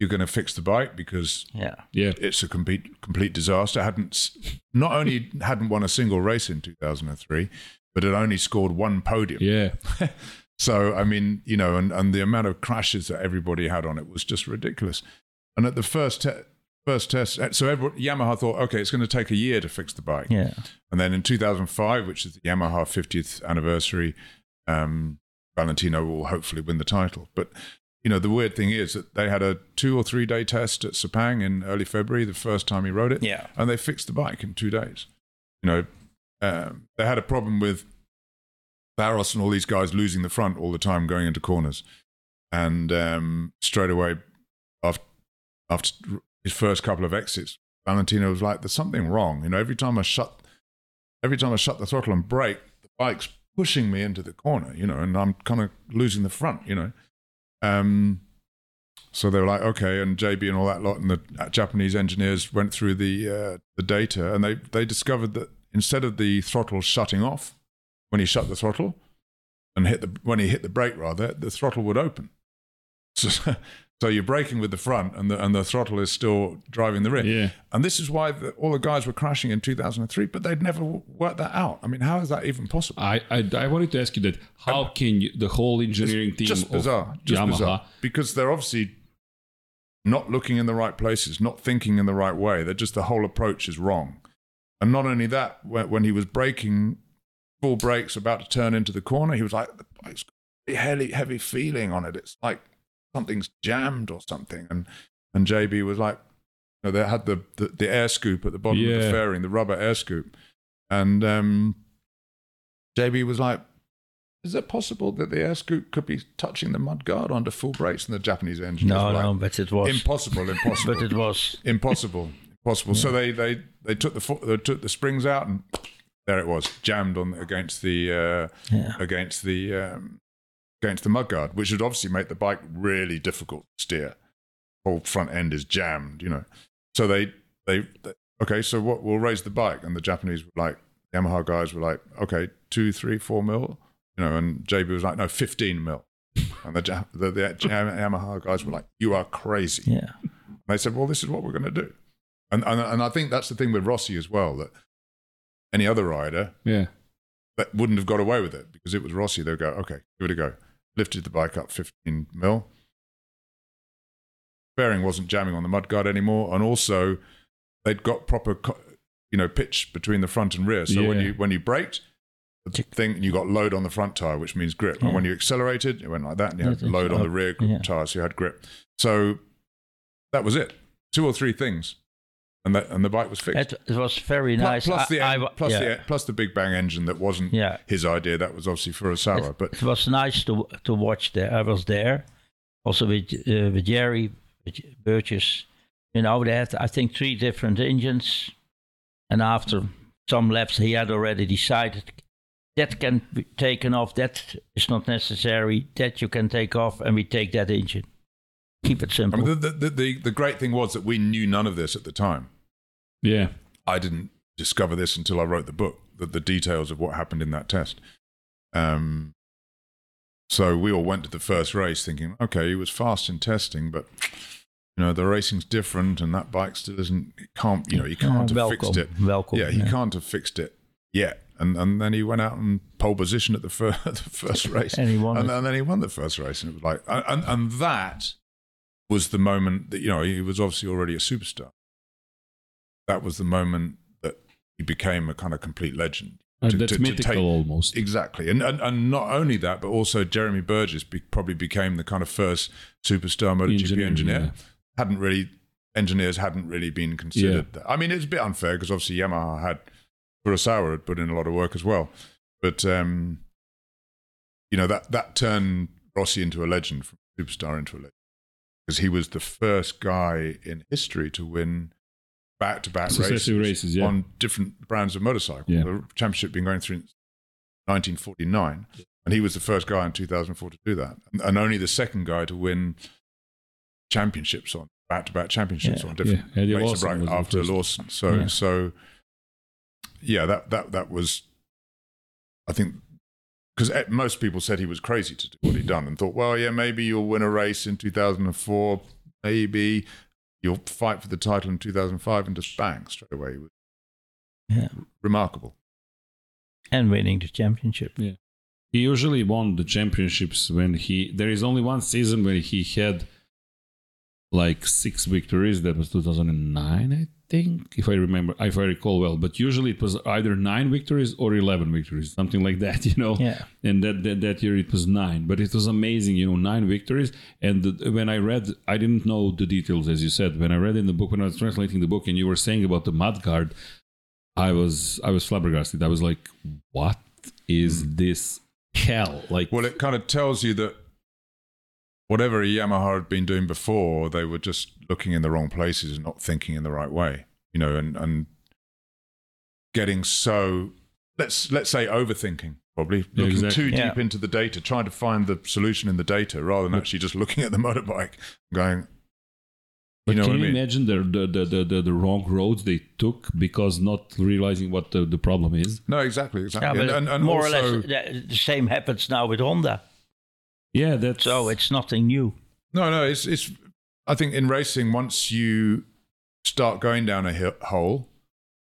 you're going to fix the bike because Yeah, yeah. it's a complete complete disaster. Hadn't not only hadn't won a single race in 2003, but it only scored one podium. Yeah. So I mean, you know, and, and the amount of crashes that everybody had on it was just ridiculous. And at the first te- first test, uh, so everyone, Yamaha thought, okay, it's going to take a year to fix the bike. yeah, And then in 2005, which is the Yamaha 50th anniversary, um, Valentino will hopefully win the title. But you know, the weird thing is that they had a two or three day test at Sepang in early February, the first time he rode it, yeah. and they fixed the bike in two days. You know, um, they had a problem with Barros and all these guys losing the front all the time going into corners, and um, straight away after after his first couple of exits, Valentino was like, "There's something wrong." You know, every time I shut every time I shut the throttle and brake, the bike's pushing me into the corner. You know, and I'm kind of losing the front. You know. Um, so they were like, okay, and JB and all that lot, and the Japanese engineers went through the uh, the data, and they they discovered that instead of the throttle shutting off when he shut the throttle and hit the when he hit the brake rather, the throttle would open. So, so you're braking with the front, and the and the throttle is still driving the rear. Yeah. And this is why the, all the guys were crashing in 2003, but they'd never worked that out. I mean, how is that even possible? I, I I wanted to ask you that. How can you, the whole engineering team just of bizarre, just Yamaha? bizarre, because they're obviously not looking in the right places, not thinking in the right way. They're just the whole approach is wrong. And not only that, when, when he was braking full brakes, about to turn into the corner, he was like, "The bike's got a heavy, heavy feeling on it. It's like something's jammed or something." And and JB was like, you know, they had the, the the air scoop at the bottom of the fairing, the rubber air scoop, and um, JB was like, is it possible that the air scoop could be touching the mudguard under full brakes? And the Japanese engine? No, like, no, but it was. impossible, impossible, but it was. impossible, impossible. So they, they, they took the fo- they took the springs out, and there it was, jammed on against the uh, Yeah. against the um, against the mudguard, which would obviously make the bike really difficult to steer. Whole front end is jammed, you know. So they they, they okay. So what? We'll raise the bike, and the Japanese were like, Yamaha guys were like, okay, two, three, four mil, you know. And JB was like, no, fifteen mil. And the, the, the Yamaha guys were like, you are crazy. Yeah. And they said, well, this is what we're going to do. And, and, and I think that's the thing with Rossi as well, that any other rider, Yeah. that wouldn't have got away with it because it was Rossi. They'd go, okay, give it a go. Lifted the bike up 15 mil. Bearing wasn't jamming on the mudguard anymore, and also they'd got proper, you know, pitch between the front and rear. So when you when you braked, the thing you got load on the front tire, which means grip. And when you accelerated, it went like that, and you had load on the rear yeah. tire, so you had grip. So that was it. Two or three things, and that and the bike was fixed. It, was very nice. Plus, the, I- I plus, yeah. the, plus the Big Bang engine that wasn't Yeah. his idea. That was obviously Furusawa. it, But it was nice to to watch there. I was there, also with uh, with Jerry, with Burgess. You know, they had I think three different engines, and after some laps, he had already decided that can be taken off. That is not necessary. That you can take off, and we take that engine. Keep it I simple. mean, the, the, the, the great thing was that we knew none of this at the time. Yeah. I didn't discover this until I wrote the book, the, the details of what happened in that test. Um, so we all went to the first race thinking, okay, he was fast in testing, but you know the racing's different, and that bike still isn't. It can't, you know, he can't Uh, have welcome, fixed it. welcome. Yeah, he can't have fixed it yet. And and then he went out and pole position at the, fir- the first race, And he won and, and then he won the first race, and it was like, and and that was the moment that you know he was obviously already a superstar. That was the moment that he became a kind of complete legend. Uh, To- that's to- to mythical take- almost. Exactly, and, and and not only that, but also Jeremy Burgess be, probably became the kind of first superstar MotoGP Engineer, engineer. yeah. Hadn't really engineers hadn't really been considered. I mean, it's a bit unfair because obviously Yamaha had Furusawa had put in a lot of work as well, but um, you know that that turned Rossi into a legend from superstar into a legend because he was the first guy in history to win back-to-back races, yeah. on different brands of motorcycle. Yeah. The championship been going through 1949, and he was the first guy in 2004 to do that, and, only the second guy to win championships on back-to-back championships Yeah. on different Yeah, Eddie race Lawson of was the after. Lawson. So Yeah. so yeah, that that that was I think because most people said he was crazy to do what he'd done and thought, well, yeah, maybe you'll win a race in 2004, maybe you'll fight for the title in 2005 and just bang straight away. It was Yeah. remarkable. and winning the championship. Yeah. He usually won the championships when he. There is only one season where he had like six victories. That was 2009, I think, if I remember, if I recall well. But usually it was either nine victories or 11 victories, something like that, you know. Yeah. And that, that that year it was nine, but it was amazing, you know, nine victories. And the, when I read, I didn't know the details, as you said. When I read in the book, when I was translating the book, and you were saying about the mud guard, I was I was flabbergasted. I was like, "What is this hell?" Like, Well, it kind of tells you that whatever Yamaha had been doing before, they were just looking in the wrong places and not thinking in the right way, you know, and, and getting so let's let's say overthinking probably Yeah, looking exactly. too Yeah. deep into the data, trying to find the solution in the data rather than actually just looking at the motorbike, going, but you know can what I you mean? imagine the the, the the the the wrong roads they took because not realizing what the, the problem is? No, exactly, exactly, Yeah, but and, and, and more also, or less the, the same happens now with Honda. Yeah, that's So it's nothing new. No, no, it's it's. I think in racing, once you start going down a hi- hole,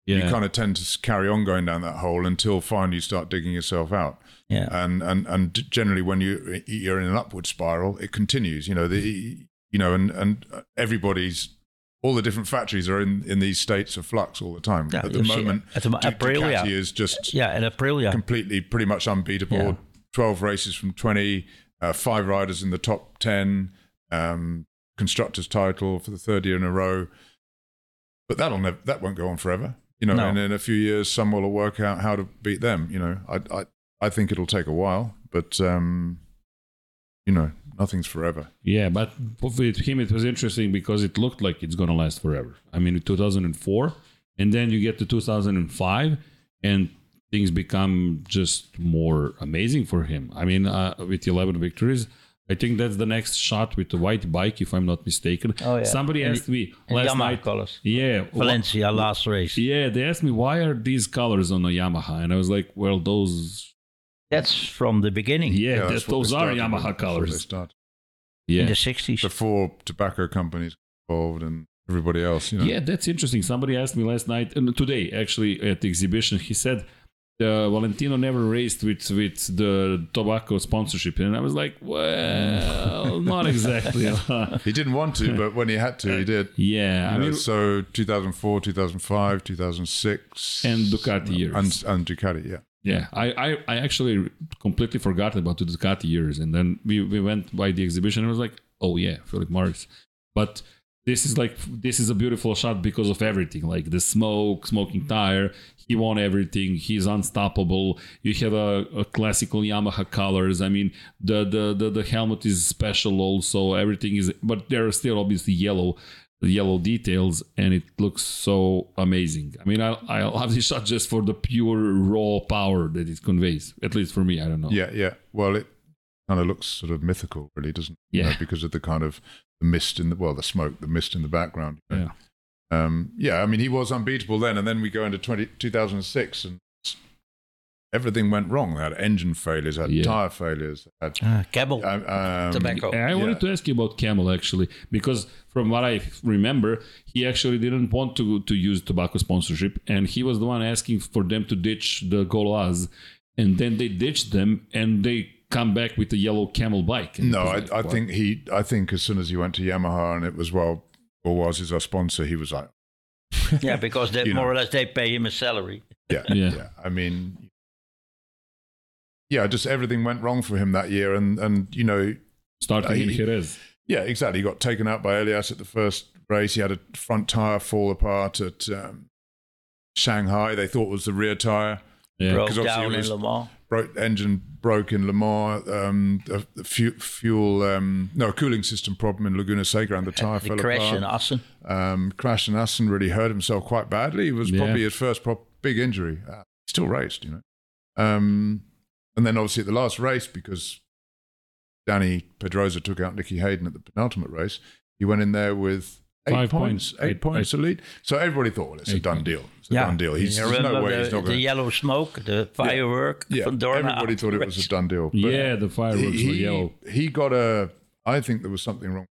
yeah. you kind of tend to carry on going down that hole until finally you start digging yourself out. Yeah. And and and generally, when you you're in an upward spiral, it continues. You know the you know and and uh, everybody's all the different factories are in in these states of flux all the time. Yeah, At the oh, moment, at the Aprilia. Ducati is just Yeah, and Aprilia. completely pretty much unbeatable. Yeah. 12 races from 20, uh, five riders in the top 10, um, constructors title for the third year in a row. But that'll never, that won't go on forever. You know, No. and in a few years, someone will work out how to beat them. You know, I, I, I think it'll take a while, but, um, you know, nothing's forever. Yeah, but with him it was interesting because it looked like it's gonna last forever. I mean, 2004, and then you get to 2005, and things become just more amazing for him. I mean, uh, with 11 victories, I think that's the next shot with the white bike, if I'm not mistaken. Oh, yeah. Somebody And asked me And last Yamaha night. colors. Yeah, wha- Valencia last race. yeah, they asked me why are these colors on a Yamaha, and I was like, well, those, That's from the beginning yeah, that, that's those are started with. Yamaha That's what they colors. started. in Yeah, the 60s. Before tobacco companies got involved and everybody else, you know. Yeah, that's interesting. Somebody asked me last night, and today actually at the exhibition, he said, uh, Valentino never raced with with the tobacco sponsorship, and I was like, well, not exactly. He didn't want to, but when he had to, he did. yeah, I know, mean, so 2004, 2005, 2006, And Ducati years. and, and Ducati, yeah. Yeah, I, I, I actually completely forgot about the Ducati years, and then we, we went by the exhibition and I was like, oh yeah, Philip Morris. But this is like this is a beautiful shot because of everything, like the smoke, smoking mm-hmm. tire. He won everything. He's unstoppable. You have a, a classical Yamaha colors. I mean, the, the the the helmet is special also. Everything is, but there are still obviously yellow yellow details and it looks so amazing. I mean, I, I love this shot just for the pure raw power that it conveys, at least for me. I don't know. Yeah, yeah. Well, it kind of looks sort of mythical, really, doesn't it? You know, Yeah. because of the kind of the mist in the, well, the smoke, the mist in the background. you know. Yeah. Um, yeah, I mean, he was unbeatable then. And then we go into 20, 2006 and everything went wrong. They had engine failures, they had Yeah. tire failures. They had, Uh, Camel um, um, tobacco. And I wanted Yeah. to ask you about Camel actually, because from what I remember, he actually didn't want to to use tobacco sponsorship, and he was the one asking for them to ditch the Gauloise, and then they ditched them, and they come back with the yellow Camel bike. No, I, I think he. I think as soon as he went to Yamaha and it was well, or was his our sponsor, he was like, yeah, because they more know. or less they pay him a salary. yeah, Yeah. yeah. I mean, yeah, just everything went wrong for him that year, and and you know, starting in he- Jerez. yeah, exactly. He got taken out by Elias at the first race. He had a front tire fall apart at um, Shanghai. They thought was the rear tire. Yeah. Broke 'cause obviously down it in was- Le Mans. Broke engine broke in Le Mans. Um, the, the fu- fuel, um, no cooling system problem in Laguna Seca, and the tire The fell crash apart. in Assen. um, crashed in Assen, really hurt himself quite badly. It was Yeah. probably his first prop- big injury. Uh, still raced, you know. Um, and then obviously at the last race, because Dani Pedrosa took out Nicky Hayden at the penultimate race, he went in there with eight Five points, points. eight, Eight- points to lead. So everybody thought, well, it's a done points. deal. It's a Yeah. done deal. He's, there's remember no way the, he's not going to. yellow smoke, the firework Yeah, from Dorna. everybody thought it was a done deal. But yeah, the fireworks he, were yellow. he got a. I think there was something wrong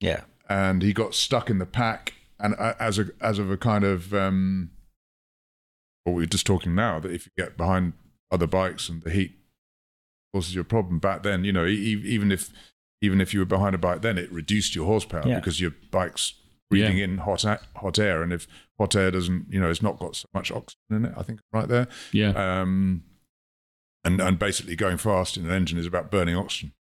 Yeah, and he got stuck in the pack and uh, as a as of a kind of um what we were just talking now that if you get behind other bikes and the heat causes you a problem back then you know even if even if you were behind a bike then it reduced your horsepower Yeah. because your bike's breathing Yeah. in hot hot air and if hot air doesn't you know it's not got so much oxygen in it i think right there Yeah. um, and and basically going fast in an engine is about burning oxygen.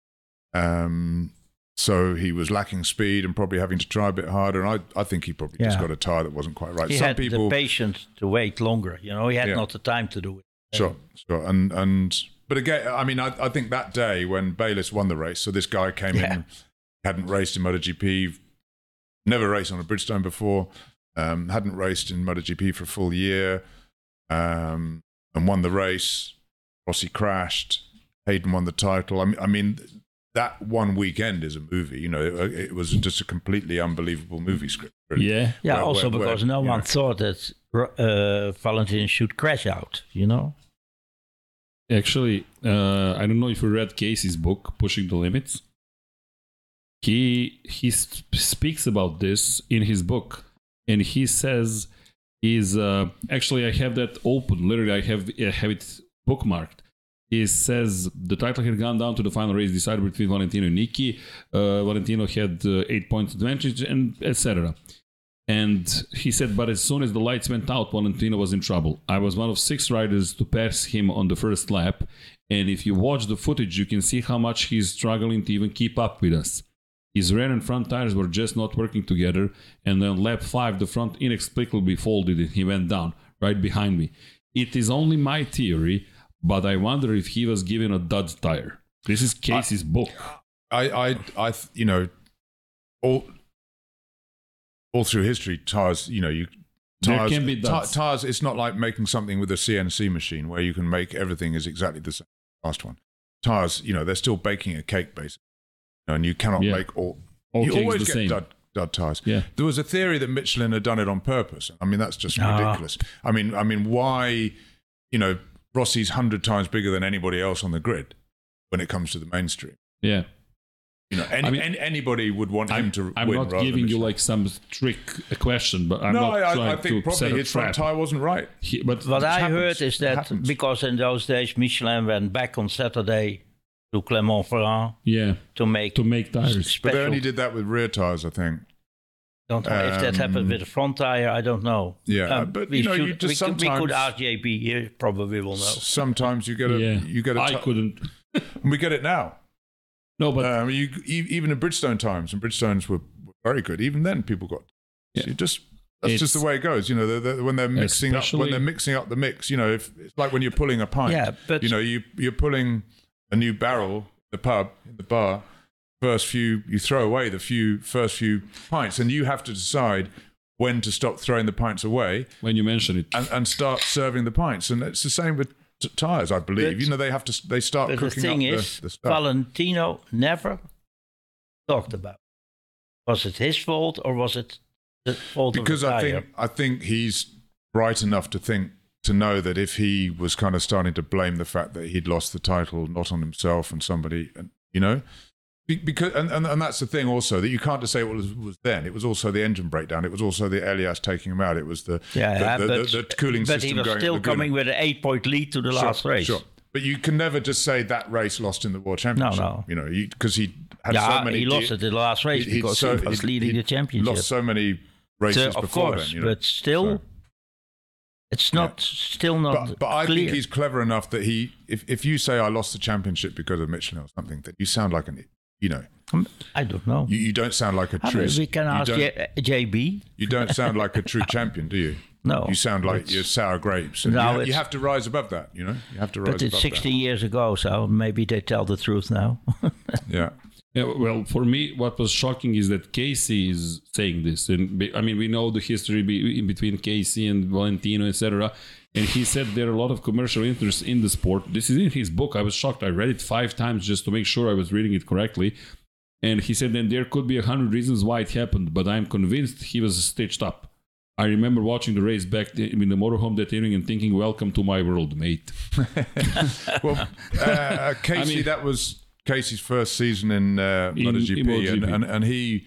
Um, so he was lacking speed and probably having to try a bit harder. And I, I think he probably just got a tire that wasn't quite right. he Some had people, the patience to wait longer. You know, he had Yeah. not the time to do it. sure, sure, and and but again, I mean, I, I think that day when Bayliss won the race, so this guy came Yeah. in, hadn't raced in MotoGP, never raced on a Bridgestone before, um, hadn't raced in MotoGP for a full year, um, and won the race. Rossi crashed. Hayden won the title. I mean, I mean, that one weekend is a movie. You know, it, it was just a completely unbelievable movie script. really. Yeah. Yeah, Where- also where- where, because no one know. thought that uh, Valentin should crash out. You know. Actually, uh, I don't know if you read Casey's book, Pushing the Limits. He he sp- speaks about this in his book, and he says is uh, actually I have that open. Literally, I have I have it bookmarked. He says the title had gone down to the final race decided between Valentino and Nicky. Uh, Valentino had uh, eight points advantage, and etc. And he said, but as soon as the lights went out, Valentino was in trouble. I was one of six riders to pass him on the first lap. And if you watch the footage, you can see how much he's struggling to even keep up with us. His rear and front tires were just not working together. And then lap five, the front inexplicably folded and he went down right behind me. It is only my theory, but I wonder if he was given a dud tire. This is Casey's book. I, I, I, you know, all, all through history, tires, you know, you There tires, can be ti- tires. It's not like making something with a CNC machine where you can make everything is exactly the same. Last one, tires, you know, they're still baking a cake basically, and you cannot Yeah. make all. All you always the get same. dud, dud tires. Yeah. There was a theory that Michelin had done it on purpose. I mean, that's just Ah. ridiculous. I mean, I mean, why? You know, Rossi's hundred times bigger than anybody else on the grid when it comes to the mainstream. Yeah. You know, any, I mean- any- anybody would want him I'm, to I'm win. not giving you like some trick question, but I'm no, not I, trying I, I think to set probably a his front trap. tire wasn't right. He- but What I happens. heard is that because in those days Michelin went back on Saturday to Clermont-Ferrand yeah, to make to make tires. But special. they only did that with rear tires, I think. don't know if that happened um, with the front tire. I don't know. Yeah, Um, but, we you know, should, you just we, could, we could sometimes- ask JP here. Probably will know. Sometimes you get a yeah, you get a I couldn't. and we get it now. No, but Um, you even in Bridgestone times, and Bridgestones were, very good. Even then, people got. Yeah. So just that's just the way it goes. You know, they're, they're- when they're mixing up when they're mixing up the mix. You know, if it's like when you're pulling a pint. Yeah, but you know, you you're pulling a new barrel the pub in the bar. First few, you throw away the few first few pints, and you have to decide when to stop throwing the pints away when you mention it, and, and start serving the pints. And it's the same with t- tires, I believe. But- you know, they have to they start But the cooking thing up is, the, the stuff. Valentino never talked about. Was it his fault or was it the fault because of the I tire? think I think he's bright enough to think to know that if he was kind of starting to blame the fact that he'd lost the title not on himself and somebody, and you know, because and, and, and that's the thing also that you can't just say it was, was then. It was also the engine breakdown. It was also the Elias taking him out. It was the yeah, the, uh, yeah, the, but, the, the cooling but system he was going. still cooling- coming with an eight-point lead to the Sure, last race. Sure. But you can never just say that race lost in the world championship. no. no You know, because he had Yeah, so many. he lost in the last race he- because so- he was leading he'd the championship. Lost so many races So, of before course, then. You know? but still, So- it's not still not but, but I think he's clever enough that he, if, if you say I lost the championship because of Michelin or something, that you sound like an, you know, um, I don't know. you, you don't sound like a I true. mean, we can ask J- uh, JB. you don't sound like a true champion, do you? No, You sound like you're sour grapes. And No, you, you have to rise above that. You know, you have to rise But it's 16 years ago, so maybe they tell the truth now. Yeah. Yeah, well, for me, what was shocking is that Casey is saying this, and I mean, we know the history be, in between Casey and Valentino, etc. And he said there are a lot of commercial interests in the sport. This is in his book. I was shocked. I read it five times just to make sure I was reading it correctly. And he said, then there could be a hundred reasons why it happened, but I'm convinced he was stitched up. I remember watching the race back in the motorhome that evening and thinking, "Welcome to my world, mate." Well, uh, Casey, mean- that was Casey's first season in, uh, In- MotoGP, in MotoGP. And, and, and he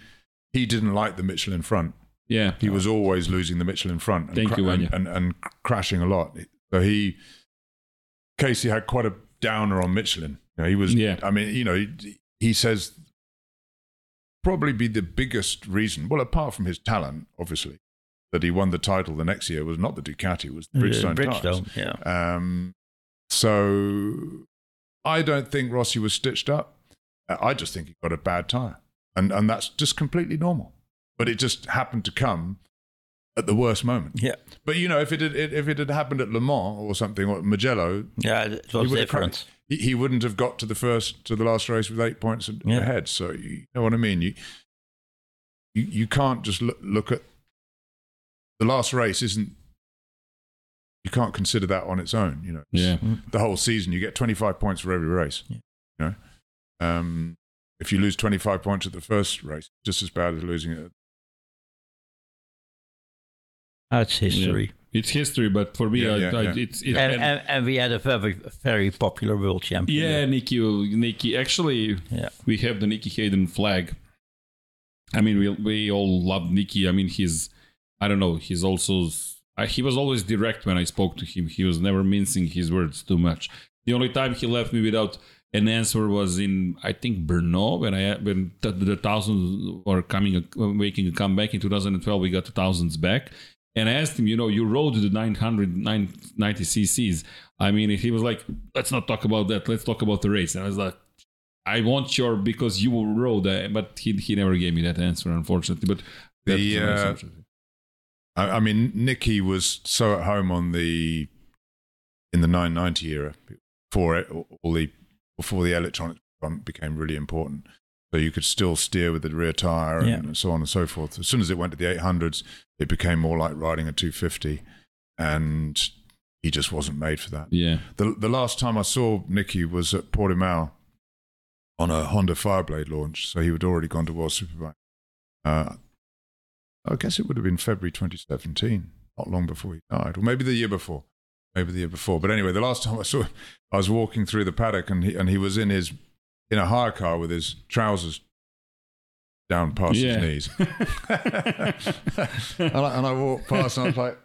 he didn't like the Michelin front. Yeah, He was always losing the Michelin front. And Thank you, and, and, and crashing a lot. So he, Casey had quite a downer on Michelin. You know, he was, Yeah. I mean, you know, he, he says probably be the biggest reason, well, apart from his talent, obviously, that he won the title the next year was not the Ducati, it was the Bridgestone, tires. Bridgestone, yeah. Um, so I don't think Rossi was stitched up. Uh, I just think he got a bad tire, and and that's just completely normal. But it just happened to come at the worst moment. Yeah, But you know, if it had, if it had happened at Le Mans or something, or Mugello, yeah, it he was have different. He, he wouldn't have got to the first to the last race with eight points Yeah. ahead. So you know what I mean. You you, you can't just look, look at the last race. Isn't you can't consider that on its own. You know, It's- yeah. the whole season. You get 25 points for every race. Yeah. You know, um, if you lose 25 points at the first race, just as bad as losing it. That's history. It's history, but for me, Yeah, I, yeah, I, yeah. it's it, And, and, and we had a very, very popular world champion. yeah, Nicky, Nicky. Actually, Yeah. we have the Nicky Hayden flag. I mean, we we all love Nicky. I mean, he's I don't know. He's also I, he was always direct when I spoke to him. He was never mincing his words too much. The only time he left me without an answer was in I think Brno when I when the, the thousands were coming making a comeback in 2012. We got the thousands back. And I asked him, you know, you rode the 990 cc's. I mean, he was like, let's not talk about that. Let's talk about the race. And I was like, I want your because you rode, that. but he he never gave me that answer, unfortunately. But that's The, uh. I, I mean, Nicky was so at home on the in the 990 era before it, all the before the electronics became really important. So you could still steer with the rear tire and Yeah. so on and so forth. As soon as it went to the 800s, it became more like riding a 250, and he just wasn't made for that. yeah, The the last time I saw Nicky was at Portimao on a Honda Fireblade launch, so he had already gone to World Superbike. Uh, I guess it would have been February 2017, not long before he died, or maybe the year before, maybe the year before. But anyway, the last time I saw him, I was walking through the paddock, and he and he was in his in a hire car with his trousers down past Yeah. his knees. and, I, and I walked past and I was like,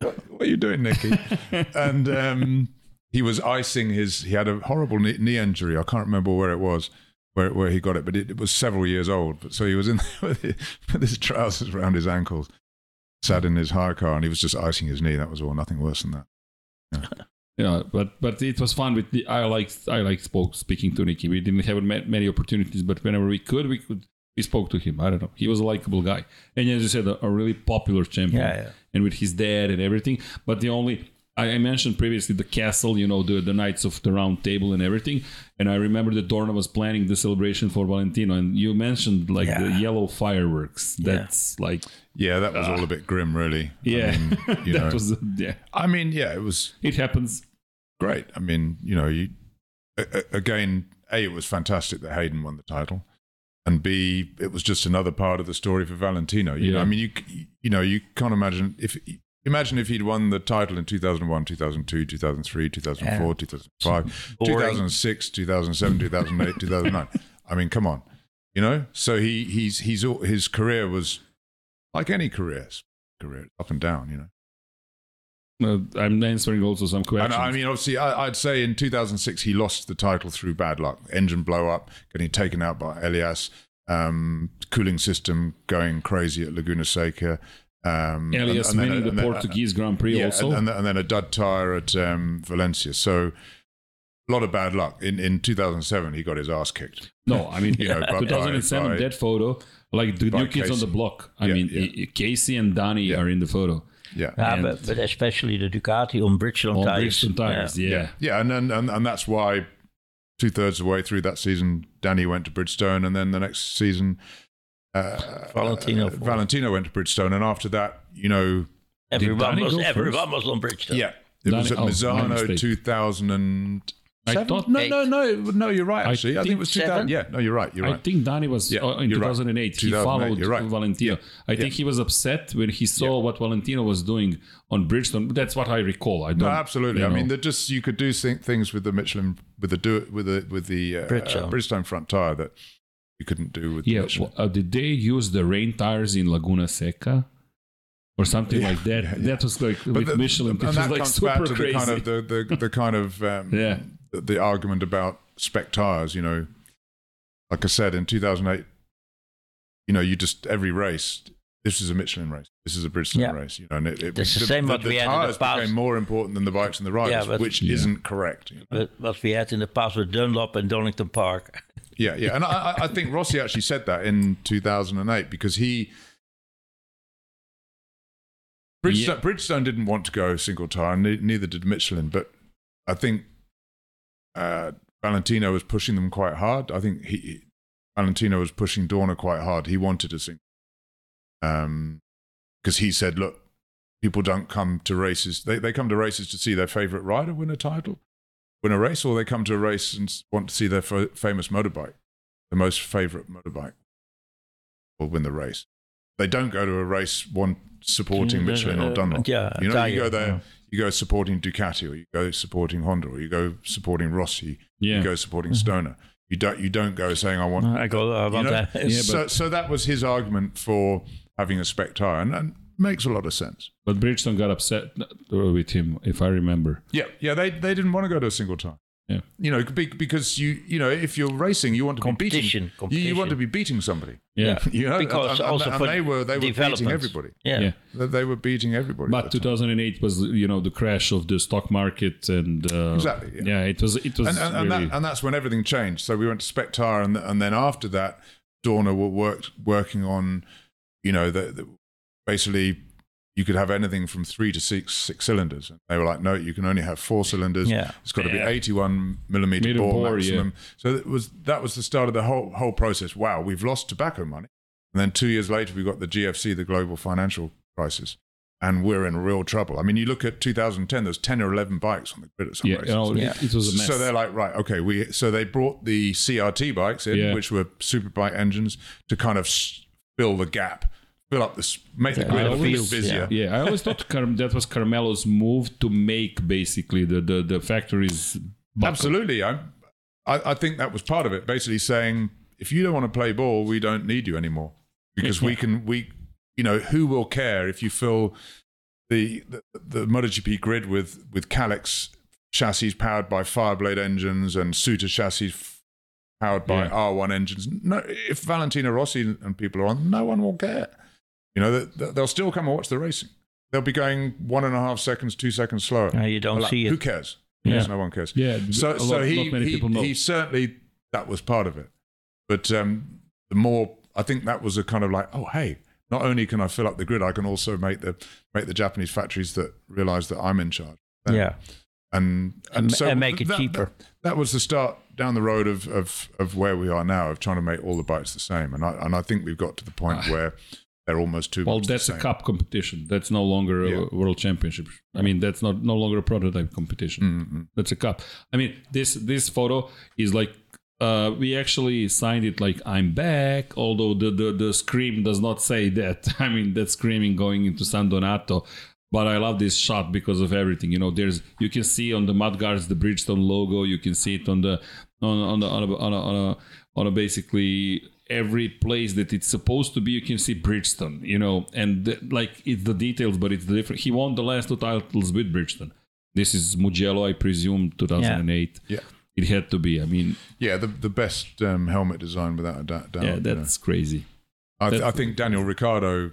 what, what are you doing, Nicky? and um, he was icing his, he had a horrible knee, knee injury. I can't remember where it was. Where, where he got it, but it, it was several years old. But so he was in there with, his, with his trousers around his ankles, sat in his hire car, and he was just icing his knee. That was all, nothing worse than that. Yeah, but but it was fun. With the, I like I like spoke speaking to Nicky. We didn't have ma- many opportunities, but whenever we could, we could we spoke to him. I don't know. He was a likable guy, and as you said, a, a really popular champion. Yeah, yeah. And with his dad and everything. But the only I I mentioned previously the castle, you know, the the Knights of the Round Table and everything. And I remember that Dorna was planning the celebration for Valentino, and you mentioned like the yellow fireworks. Yeah. That's like Yeah, that was uh, all a bit grim, really. I yeah, mean, you that know, was yeah. I mean, yeah, it was It happens. great. I mean, you know, you a, a- again, a it was fantastic that Hayden won the title, and b it was just another part of the story for Valentino. You know, Yeah. I mean, you you know, you can't imagine if imagine if he'd won the title in 2001, 2002, 2003, 2004, Yeah. 2005, Boring. 2006, 2007, 2008, 2009. I mean, come on, you know. So he he's he's his career was like any career career up and down, you know. Uh, I'm answering also some questions. And I mean, obviously, I, I'd say in 2006 he lost the title through bad luck. Engine blow up, getting taken out by Elias, um, cooling system going crazy at Laguna Seca. Um, Elias and- and then- winning the and then- Portuguese Grand Prix yeah, also. and, and, then- a dud tire at um, Valencia. So a lot of bad luck. In in 2007, he got his ass kicked. no, I mean, You know, by- 2007, by- that photo, like the new kids on the block. I Yeah, mean, yeah. I- I- Casey and Dani Yeah. are in the photo. Yeah. Yeah, but, but especially the Ducati on Bridgestone On tires. Bridgestone tires, yeah. Yeah, and then and, and that's why two thirds of the way through that season, Dani went to Bridgestone, and then the next season, uh, Valentino uh, Valentino went to Bridgestone, and after that, you know, Everyone was everyone was on Bridgestone. yeah, it was at Dani- oh, Misano mistake. two thousand and. I thought- no, no, no, no. You're right. I Actually, I, think it was two think thousand. seven? Yeah, no, you're right. You're right. I think Dani was Yeah, uh, in you're right. 2008. He 2008, followed you're right. Valentino. I think he was upset when he saw what Valentino was doing on Bridgestone. That's what I recall. I don't. No, absolutely. you I mean, know. they're just you could do things with the Michelin, with the do with the with the uh, Bridgestone. uh, Bridgestone front tire that you couldn't do with the yeah. Well, uh, did they use the rain tires in Laguna Seca? Or something Yeah, like that. yeah, yeah. That was like But with the- Michelin. and It that like comes super back to crazy. the kind of the the, the kind of um, Yeah. the, the argument about spec tires. You know, like I said in 2008, you know, you just every race. This is a Michelin race. This is a Bridgestone Yeah. race. You know, and it, it, It's the same what we had in the tires past. became more important than the bikes and the riders, Yeah, but- which Yeah. isn't correct. you know. But what we had in the past with Dunlop and Donington Park. Yeah, yeah, and I, I- think Rossi actually said that in 2008 because he Bridgestone, Yeah. Bridgestone didn't want to go single tire, and neither did Michelin. But I think uh, Valentino was pushing them quite hard. I think he, he- Valentino was pushing Dorna quite hard. He wanted a single, um, because he said, "Look, people don't come to races. They they come to races to see their favorite rider win a title." Win a race, or they come to a race and want to see their f- famous motorbike, the most favorite motorbike, will win the race. They don't go to a race one supporting mm, Michelin or uh, Dunlop. Yeah, You know, you go there, yeah. you go supporting Ducati, or you go supporting Honda, or you go supporting Rossi, yeah. you go supporting mm-hmm. Stoner. You don't, you don't go saying I want. I go, I you want know? that. Yeah, so, so that was his argument for having a spec tire, and, and makes a lot of sense. But Bridgestone got upset with him, if I remember. Yeah, yeah, they they didn't want to go to a single time. Yeah. You know, because you you know if you're racing, you want to Competition, be beating. You, you want to be beating somebody. Yeah. You know, Because and, also and, for and they were they were beating everybody. Yeah. Yeah. They, they were beating everybody. But at the time. 2008 was, you know, the crash of the stock market, and uh, Exactly, yeah. it was, it was and, and, and, really, that, and that's when everything changed. So we went to spec tire, and and then after that, Dorna were worked working on, you know, the, the basically you could have anything from three to six six cylinders. And they were like, no, you can only have four cylinders. Yeah. It's got to be 81 millimeter Meter bore, bore, maximum. So it was that was the start of the whole whole process. Wow, we've lost tobacco money. And then two years later, we got the GFC, the global financial crisis, and we're in real trouble. I mean, you look at 2010. There's 10 or 11 bikes on the grid at some yeah, races. you oh, know, Yeah. It, it was a mess. So they're like, right, okay. We so they brought the CRT bikes in, Yeah. which were superbike engines, to kind of fill the gap, fill up this, make the grid a I little bit always- busier. yeah, I always thought Car- that was Carmelo's move to make basically the the, the factories. buckle. Absolutely, I, I I think that was part of it. Basically saying, if you don't want to play ball, we don't need you anymore because we can we you know who will care if you fill the the, the MotoGP grid with with Kalex chassis powered by Fireblade engines and Suter chassis powered by Yeah. R1 engines. No, if Valentino Rossi and people are on, no one will care. You know, th- th- they'll still come and watch the racing. They'll be going one and a half seconds, two seconds slower. Yeah, you don't Like, see it. Who cares? Yeah. Yes, no one cares. Yeah, So, a so lot- he, he, he certainly that was part of it. But um, the more I think that was a kind of like, oh hey, not only can I fill up the grid, I can also make the make the Japanese factories that realize that I'm in charge. yeah. And and, And- so and make it that- cheaper. That, that was the start down the road of, of of where we are now of trying to make all the bikes the same. And I and I think we've got to the point where they're almost too Well, that's a cup competition. That's no longer a Yeah. world championship. I mean, that's not no longer a prototype competition. Mm-mm. That's a cup. I mean, this this photo is like uh, we actually signed it like I'm back. Although the, the the scream does not say that. I mean, that screaming going into San Donato. But I love this shot because of everything. You know, there's you can see on the mudguards the Bridgestone logo. You can see it on the on on the, on a, on a, on a, on a basically every place that it's supposed to be. You can see Bridgestone. You know, and the, like it's the details, but it's different. He won the last two titles with Bridgestone. This is Mugello, I presume, 2008. Yeah. It had to be. I mean, Yeah, the the best um, helmet design without a doubt. doubt, yeah, you know. that's crazy. I, th- I That's- think Daniel Ricciardo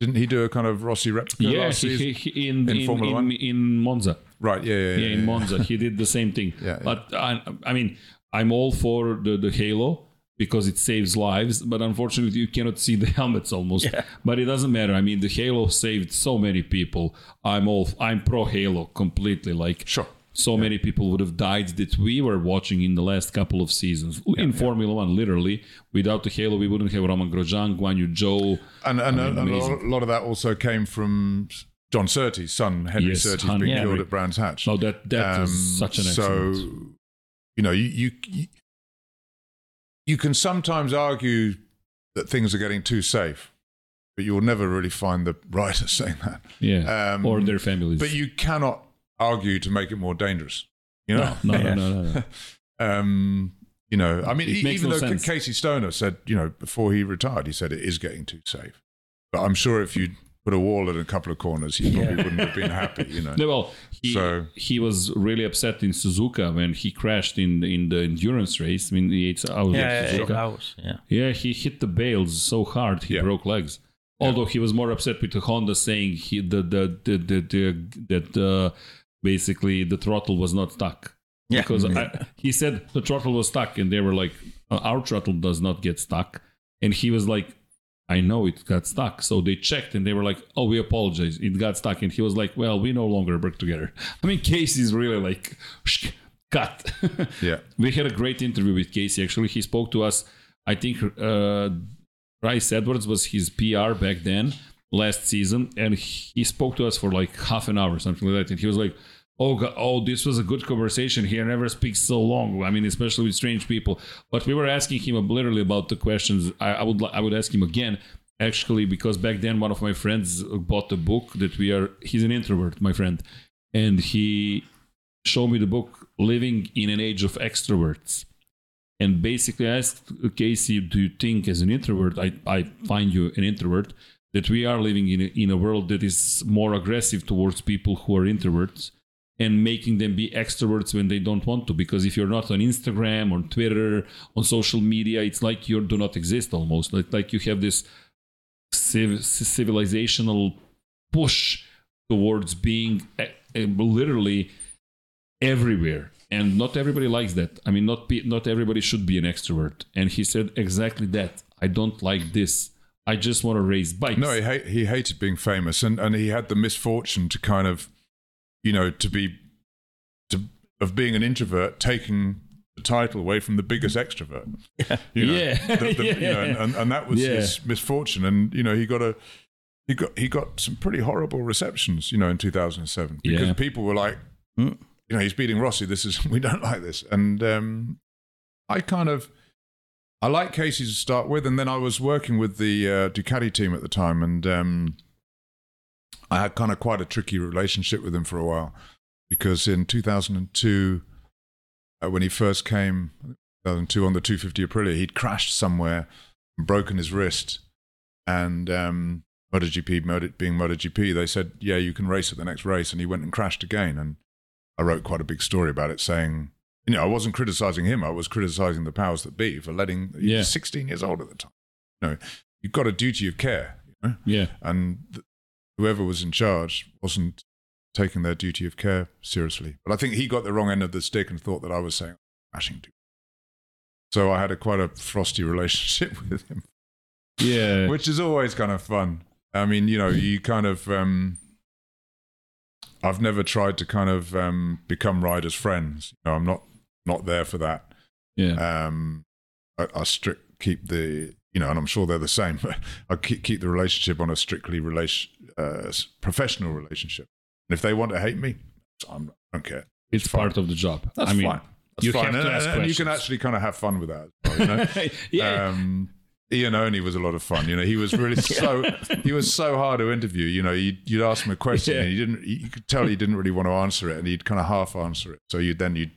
didn't he do a kind of Rossi replica Yeah, last he, season? he, he- in, In in, Formula in, One? in Monza. right, yeah, yeah, yeah, Yeah, in yeah. Monza, he did the same thing. Yeah, yeah. But I, I mean, I'm all for the, the Halo because it saves lives, but unfortunately, you cannot see the helmets almost. Yeah. But it doesn't matter. I mean, the Halo saved so many people. I'm all I'm pro Halo completely. Like Sure. so many people would have died that we were watching in the last couple of seasons in Formula One. Literally, without the Halo, we wouldn't have Romain Grosjean, Guan Yu Zhou. And and, I mean, and a lot- of that also came from John Surtees' son, Henry Yes, Surtees, being Yeah. killed at Brands Hatch. No, that that was Um, such an so you know you, you you you can sometimes argue that things are getting too safe, but you will never really find the writer saying that. yeah, Um, or their families. but you cannot argue to make it more dangerous. You know, no, no, Yeah. no, no, no. um, you know, I mean, even no though sense. Casey Stoner said, you know, before he retired, he said it is getting too safe. But I'm sure if you put a wall at a couple of corners, he probably wouldn't have been happy. You know, No, well, he, So- he was really upset in Suzuka when he crashed in in the endurance race. I mean, the eight hours. Yeah, yeah, eight hours. Yeah. Yeah, he hit the bales so hard he Yeah. broke legs. Although he was more upset with the Honda saying he the the the, the, the that uh, basically the throttle was not stuck. Yeah. Because I, he said the throttle was stuck, and they were like, "Uh, "Our throttle does not get stuck," and he was like, "I know it got stuck." So they checked, and they were like, "Oh, we apologize, it got stuck," and he was like, "Well, we no longer work together." I mean, Casey's really like, cut. yeah, we had a great interview with Casey. Actually, he spoke to us. I think uh, Bryce Edwards was his PR back then, last season, and he spoke to us for like half an hour, something like that. And he was like, "Oh, God, oh, this was a good conversation. He never speaks so long. I mean, especially with strange people." But we were asking him literally about the questions. I, I would I would ask him again. Actually, because back then one of my friends bought a book that we are. He's an introvert, my friend, and he showed me the book "Living in an Age of Extroverts." and basically asked Casey, "Do you think, as an introvert, I, I find you an introvert, that we are living in a, in a world that is more aggressive towards people who are introverts and making them be extroverts when they don't want to? Because if you're not on Instagram, on Twitter, on social media, it's like you do not exist almost. Like, like you have this civ- civilizational push towards being eh, eh, literally everywhere. And not everybody likes that. I mean not pe- not everybody should be an extrovert. And he said exactly that. I don't like this. I just want to race bikes. No, he ha- he hated being famous, and and he had the misfortune to kind of, you know, to be, to of being an introvert, taking the title away from the biggest extrovert. You know, Yeah. the- the- you know, Yeah. and, and that was Yeah. his misfortune, and you know, he got a. He got he got some pretty horrible receptions, you know, in 2007 because Yeah. people were like, Mm. you know, he's beating Rossi. This is we don't like this, and um, I kind of I like Casey to start with, and then I was working with the uh, Ducati team at the time, and um, I had kind of quite a tricky relationship with him for a while because in 2002, uh, when he first came, 2002 on the 250 Aprilia. He'd crashed somewhere, and broken his wrist, and um, MotoGP, Moto, being MotoGP, they said, "Yeah, you can race at the next race," and he went and crashed again. And I wrote quite a big story about it, saying, you know, I wasn't criticizing him; I was criticizing the powers that be for letting. He Yeah. was 16 years old at the time. You know, you've got a duty of care, you know, Yeah. and th- whoever was in charge wasn't taking their duty of care seriously. But I think he got the wrong end of the stick and thought that I was saying crashing too. So I had a quite a frosty relationship with him Yeah. which is always kind of fun. I mean, you know, you kind of. Um, I've never tried to kind of um, become riders' friends. You know, I'm not not there for that. yeah. Um, I, I strict keep the you know, and I'm sure they're the same. But I keep keep the relationship on a strictly relation uh, professional relationship. And if they want to hate me, I'm, I don't care. it's part of the job. That's I mean, fine. That's you fine. have to ask and you can actually kind of have fun with that. Well, you know? yeah. Um, Iannone was a lot of fun. You know, he was really so he was so hard to interview. You know, you'd, you'd ask him a question Yeah. and he didn't. You could tell he didn't really want to answer it, and he'd kind of half answer it. So you then you'd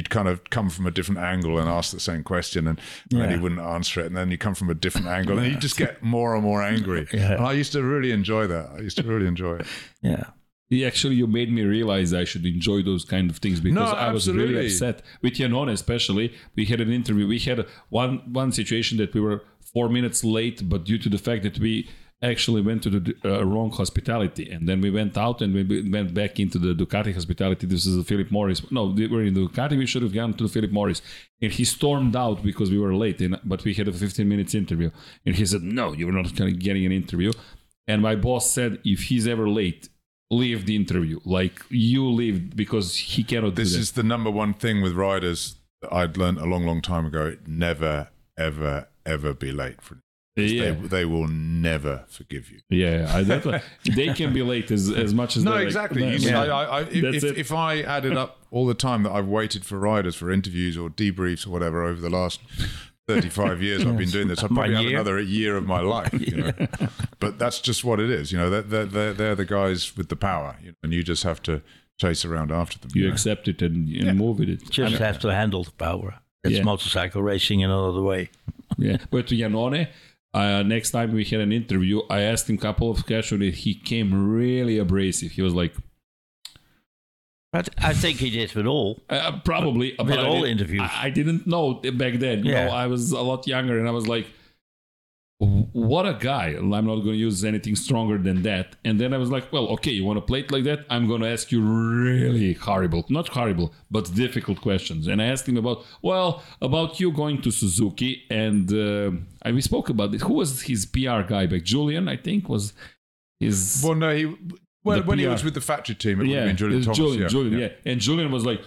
you'd kind of come from a different angle and ask the same question, and, and then he wouldn't answer it, and then you come from a different angle, and you just get more and more angry. Yeah. And I used to really enjoy that. I used to really enjoy it. Yeah. Yeah, Actually, you made me realize I should enjoy those kind of things because No, I was really upset with Iannone, especially. We had an interview. We had one one situation that we were four minutes late, but due to the fact that we actually went to the uh, wrong hospitality, and then we went out and we went back into the Ducati hospitality. This is the Philip Morris. No, we were in the Ducati. We should have gone to the Philip Morris, and he stormed out because we were late. And, but we had a 15 minutes interview, and he said, "No, you're not getting an interview." And my boss said, if he's ever late, leave the interview. Like you leave because he cannot This is the number one thing with riders that I'd learned a long, long time ago. Never, ever, ever be late for. Yeah, They, they will never forgive you. yeah. I, that's they can be late as, as much as No, they like- exactly. You Yeah. can- I, I, I, if, if, it. if I added up all the time that I've waited for riders for interviews or debriefs or whatever over the last 35 years I've been doing this, I'd probably One have year. another year of my life. You know? But that's just what it is. You know, they're, they're, they're, they're the guys with the power, you know, and you just have to chase around after them. you know? accept it and, and move with it. Just have to handle the power. It's Yeah. motorcycle racing in another way. Yeah, but to Iannone, uh, next time we had an interview, I asked him a couple of questions. and He came really abrasive. He was like, But I think he did with all. uh, probably With I all interviews. I, I didn't know back then. You Yeah. know, I was a lot younger, and I was like, "What a guy!" I'm not going to use anything stronger than that. And then I was like, "Well, okay, you want to play it like that? I'm going to ask you really horrible, not horrible, but difficult questions." And I asked him about, well, about you going to Suzuki, and uh, I, we spoke about this. Who was his PR guy back? Julian, I think, was his. Well, no, he. Well, when he was with the factory team, it would yeah, have been Julian Thomas. Julian, yeah, Julian, yeah. yeah. And Julian was like,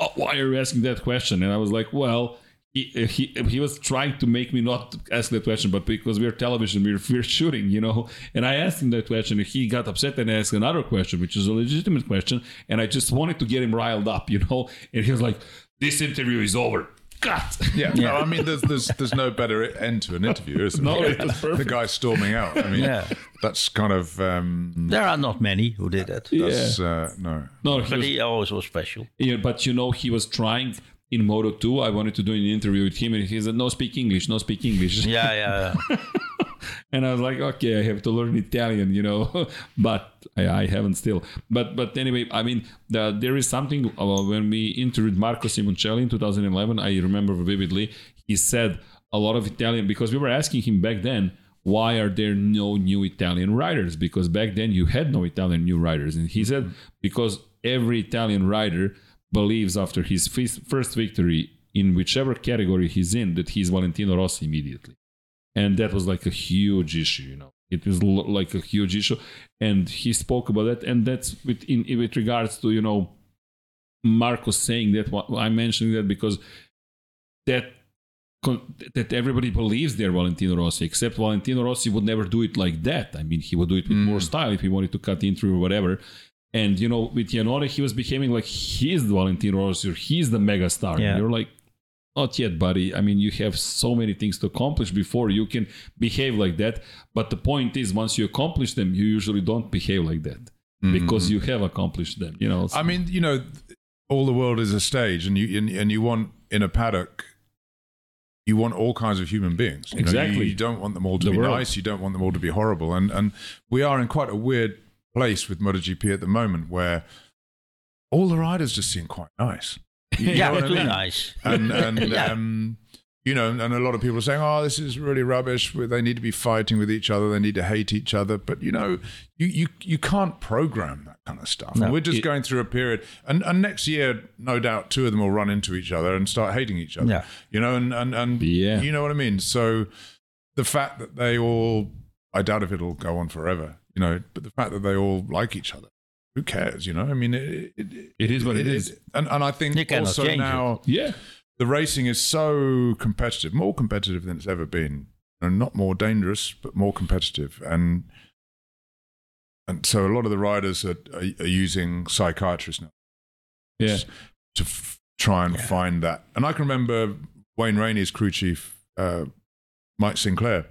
oh, "Why are you asking that question?" And I was like, "Well." He, he, he was trying to make me not ask that question, but because we're television, we're, we're shooting, you know. And I asked him that question, and he got upset and asked another question, which is a legitimate question. And I just wanted to get him riled up, you know. And he was like, "This interview is over." Cut. Yeah, no, I mean, there's there's there's no better end to an interview, is there? No, it the guy storming out. I mean, Yeah. that's kind of um, There are not many who did that. that's uh, no. No, he But was, he always was special. Yeah, but you know, he was trying in Moto 2. I wanted to do an interview with him, and he said, No, speak English, no, speak English. Yeah, yeah. yeah. And I was like, Okay, I have to learn Italian, you know, but I, I haven't still. But but anyway, I mean, the, there is something uh, when we interviewed Marco Simoncelli in 2011, I remember vividly, he said a lot of Italian, because we were asking him back then, why are there no new Italian writers? Because back then you had no Italian new writers. And he said, because every Italian writer believes after his first victory in whichever category he's in that he's Valentino Rossi immediately. And that was like a huge issue, you know. It was l- like a huge issue. And he spoke about that. And that's with, in, with regards to, you know, Marcos saying that. I'm mentioning that because that that everybody believes they're Valentino Rossi, except Valentino Rossi would never do it like that. I mean, he would do it with more mm. style if he wanted to cut into or whatever. And you know, with Iannone, he was becoming like he's the Valentino Rossi, or he's the mega star. Yeah. You're like, not yet, buddy. I mean, you have so many things to accomplish before you can behave like that. But the point is, once you accomplish them, you usually don't behave like that mm-hmm. because you have accomplished them. You know, I mean, you know, all the world is a stage, and you and, and you want in a paddock you want all kinds of human beings. You know, you- Exactly. you, don't want them all to The be world. nice. You don't want them all to be horrible. And and we are in quite a weird place with MotoGP at the moment where all the riders just seem quite nice. You yeah, know what I mean? nice. and and Yeah. um, you know, and a lot of people are saying, "Oh, this is really rubbish. They need to be fighting with each other. They need to hate each other." But you know, you you you can't program that kind of stuff. No. We're just It- going through a period, and and next year, no doubt, two of them will run into each other and start hating each other. Yeah. You know, and and and Yeah. you know what I mean. So the fact that they all, I doubt if it'll go on forever. You know, but the fact that they all like each other. Who cares? You know, I mean, it, it, It is what it is. and and I think You also change it. now Yeah. the racing is so competitive, more competitive than it's ever been, and not more dangerous, but more competitive. And and so a lot of the riders are, are, are using psychiatrists now Yeah. to f- try and Yeah. find that. And I can remember Wayne Rainey's crew chief, uh, Mike Sinclair.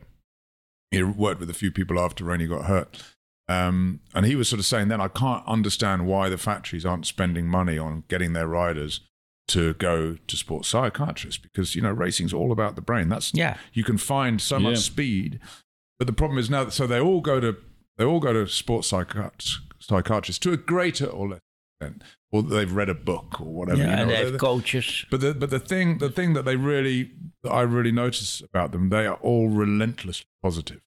He worked with a few people after Rainey got hurt. Um, and he was sort of saying then, I can't understand why the factories aren't spending money on getting their riders to go to sports psychiatrists because, you know, racing's all about the brain. That's Yeah. you can find so much Yeah. speed. But the problem is now, so they all go to they all go to sports psychiat- psychiatrists to a greater or less extent, or they've read a book or whatever. yeah, you know, and they They're- have coaches. but the but the thing the thing that they really that I really notice about them, they are all relentlessly positive.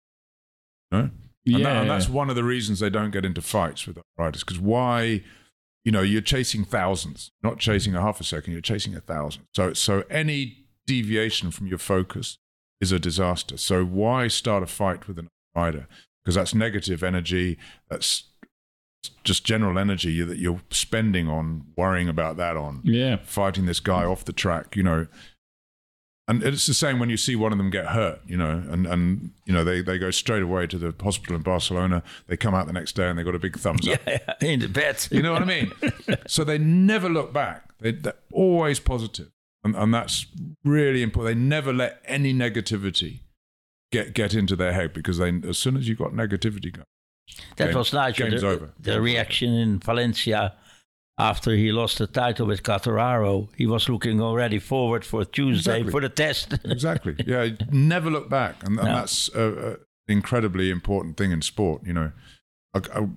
No? And, that- and that's one of the reasons they don't get into fights with riders. Because why, you know, you're chasing thousands, not chasing a half a second, you're chasing a thousand. So so any deviation from your focus is a disaster. So why start a fight with a rider? Because that's negative energy. That's just general energy that you're spending on worrying about that on yeah. fighting this guy off the track, you know. And it's the same when you see one of them get hurt, you know, and, and you know, they, they go straight away to the hospital in Barcelona. They come out the next day and they got a big thumbs up. Yeah, in the bed. You know what I mean? so they never look back. They, they're always positive. And, and that's really important. They never let any negativity get, get into their head because they, as soon as you've got negativity going, That Game- was nice. game's the, over. the reaction in Valencia after he lost the title with Quartararo, he was looking already forward for Tuesday Exactly. for the test. exactly. Yeah, never look back, and, and No. that's a, a incredibly important thing in sport. You know, I, I-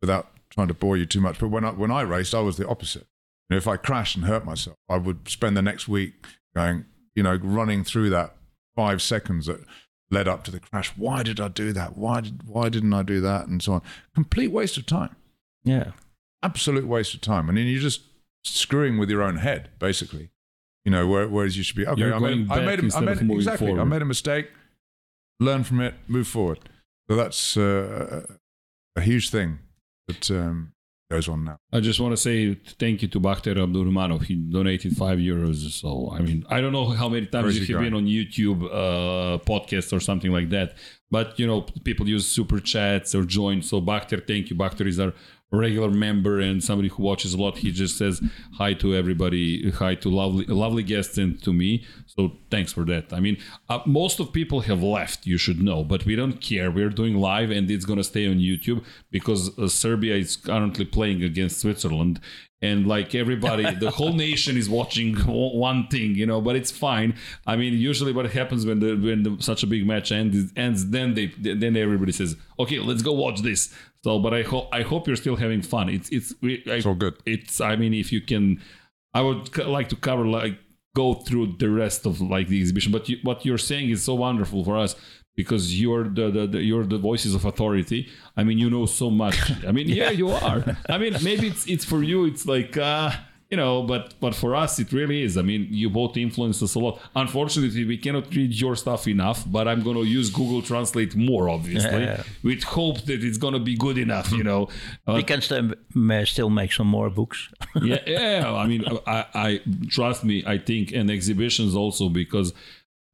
without trying to bore you too much, but when I when I raced, I was the opposite. You know, if I crashed and hurt myself, I would spend the next week going, you know, running through that five seconds that led up to the crash. Why did I do that? Why did why didn't I do that? And so on. Complete waste of time. yeah. Absolute waste of time. And then you're just screwing with your own head, basically. You know, where, whereas you should be okay. I made, I made, a, I made exactly. I made a mistake. Learn from it. Move forward. So that's uh, a huge thing that um, goes on now. I just want to say thank you to Bakhter Abdurrahmanov. He donated five euros. So, I mean, I don't know how many times you've been on YouTube uh, podcast or something like that, but you know, people use super chats or join. So, Bakhter, thank you. Bakhter is our regular member and somebody who watches a lot. He just says hi to everybody, hi to lovely, lovely guests and to me. So, thanks for that. I mean, uh, most of people have left, you should know, but we don't care. We're doing live and it's going to stay on YouTube because uh, Serbia is currently playing against Switzerland. And like everybody, the whole nation is watching one thing, you know. But it's fine. I mean, usually what happens when the when the, such a big match ends, ends, then they then everybody says, "Okay, let's go watch this." So, but I hope I hope you're still having fun. It's it's we- I, all good. it's i mean if you can i would c- like to cover like go through the rest of like the exhibition but you, what you're saying is so wonderful for us because you're the, the, the you're the voices of authority i mean you know so much i mean yeah you are i mean maybe it's it's for you it's like uh you know but but for us it really is i mean you both influence us a lot unfortunately we cannot read your stuff enough but i'm going to use google translate more obviously Yeah. with hope that it's going to be good enough you know Uh, we can still, still make some more books. yeah, yeah. I mean, I, I trust me. I think and exhibitions also because,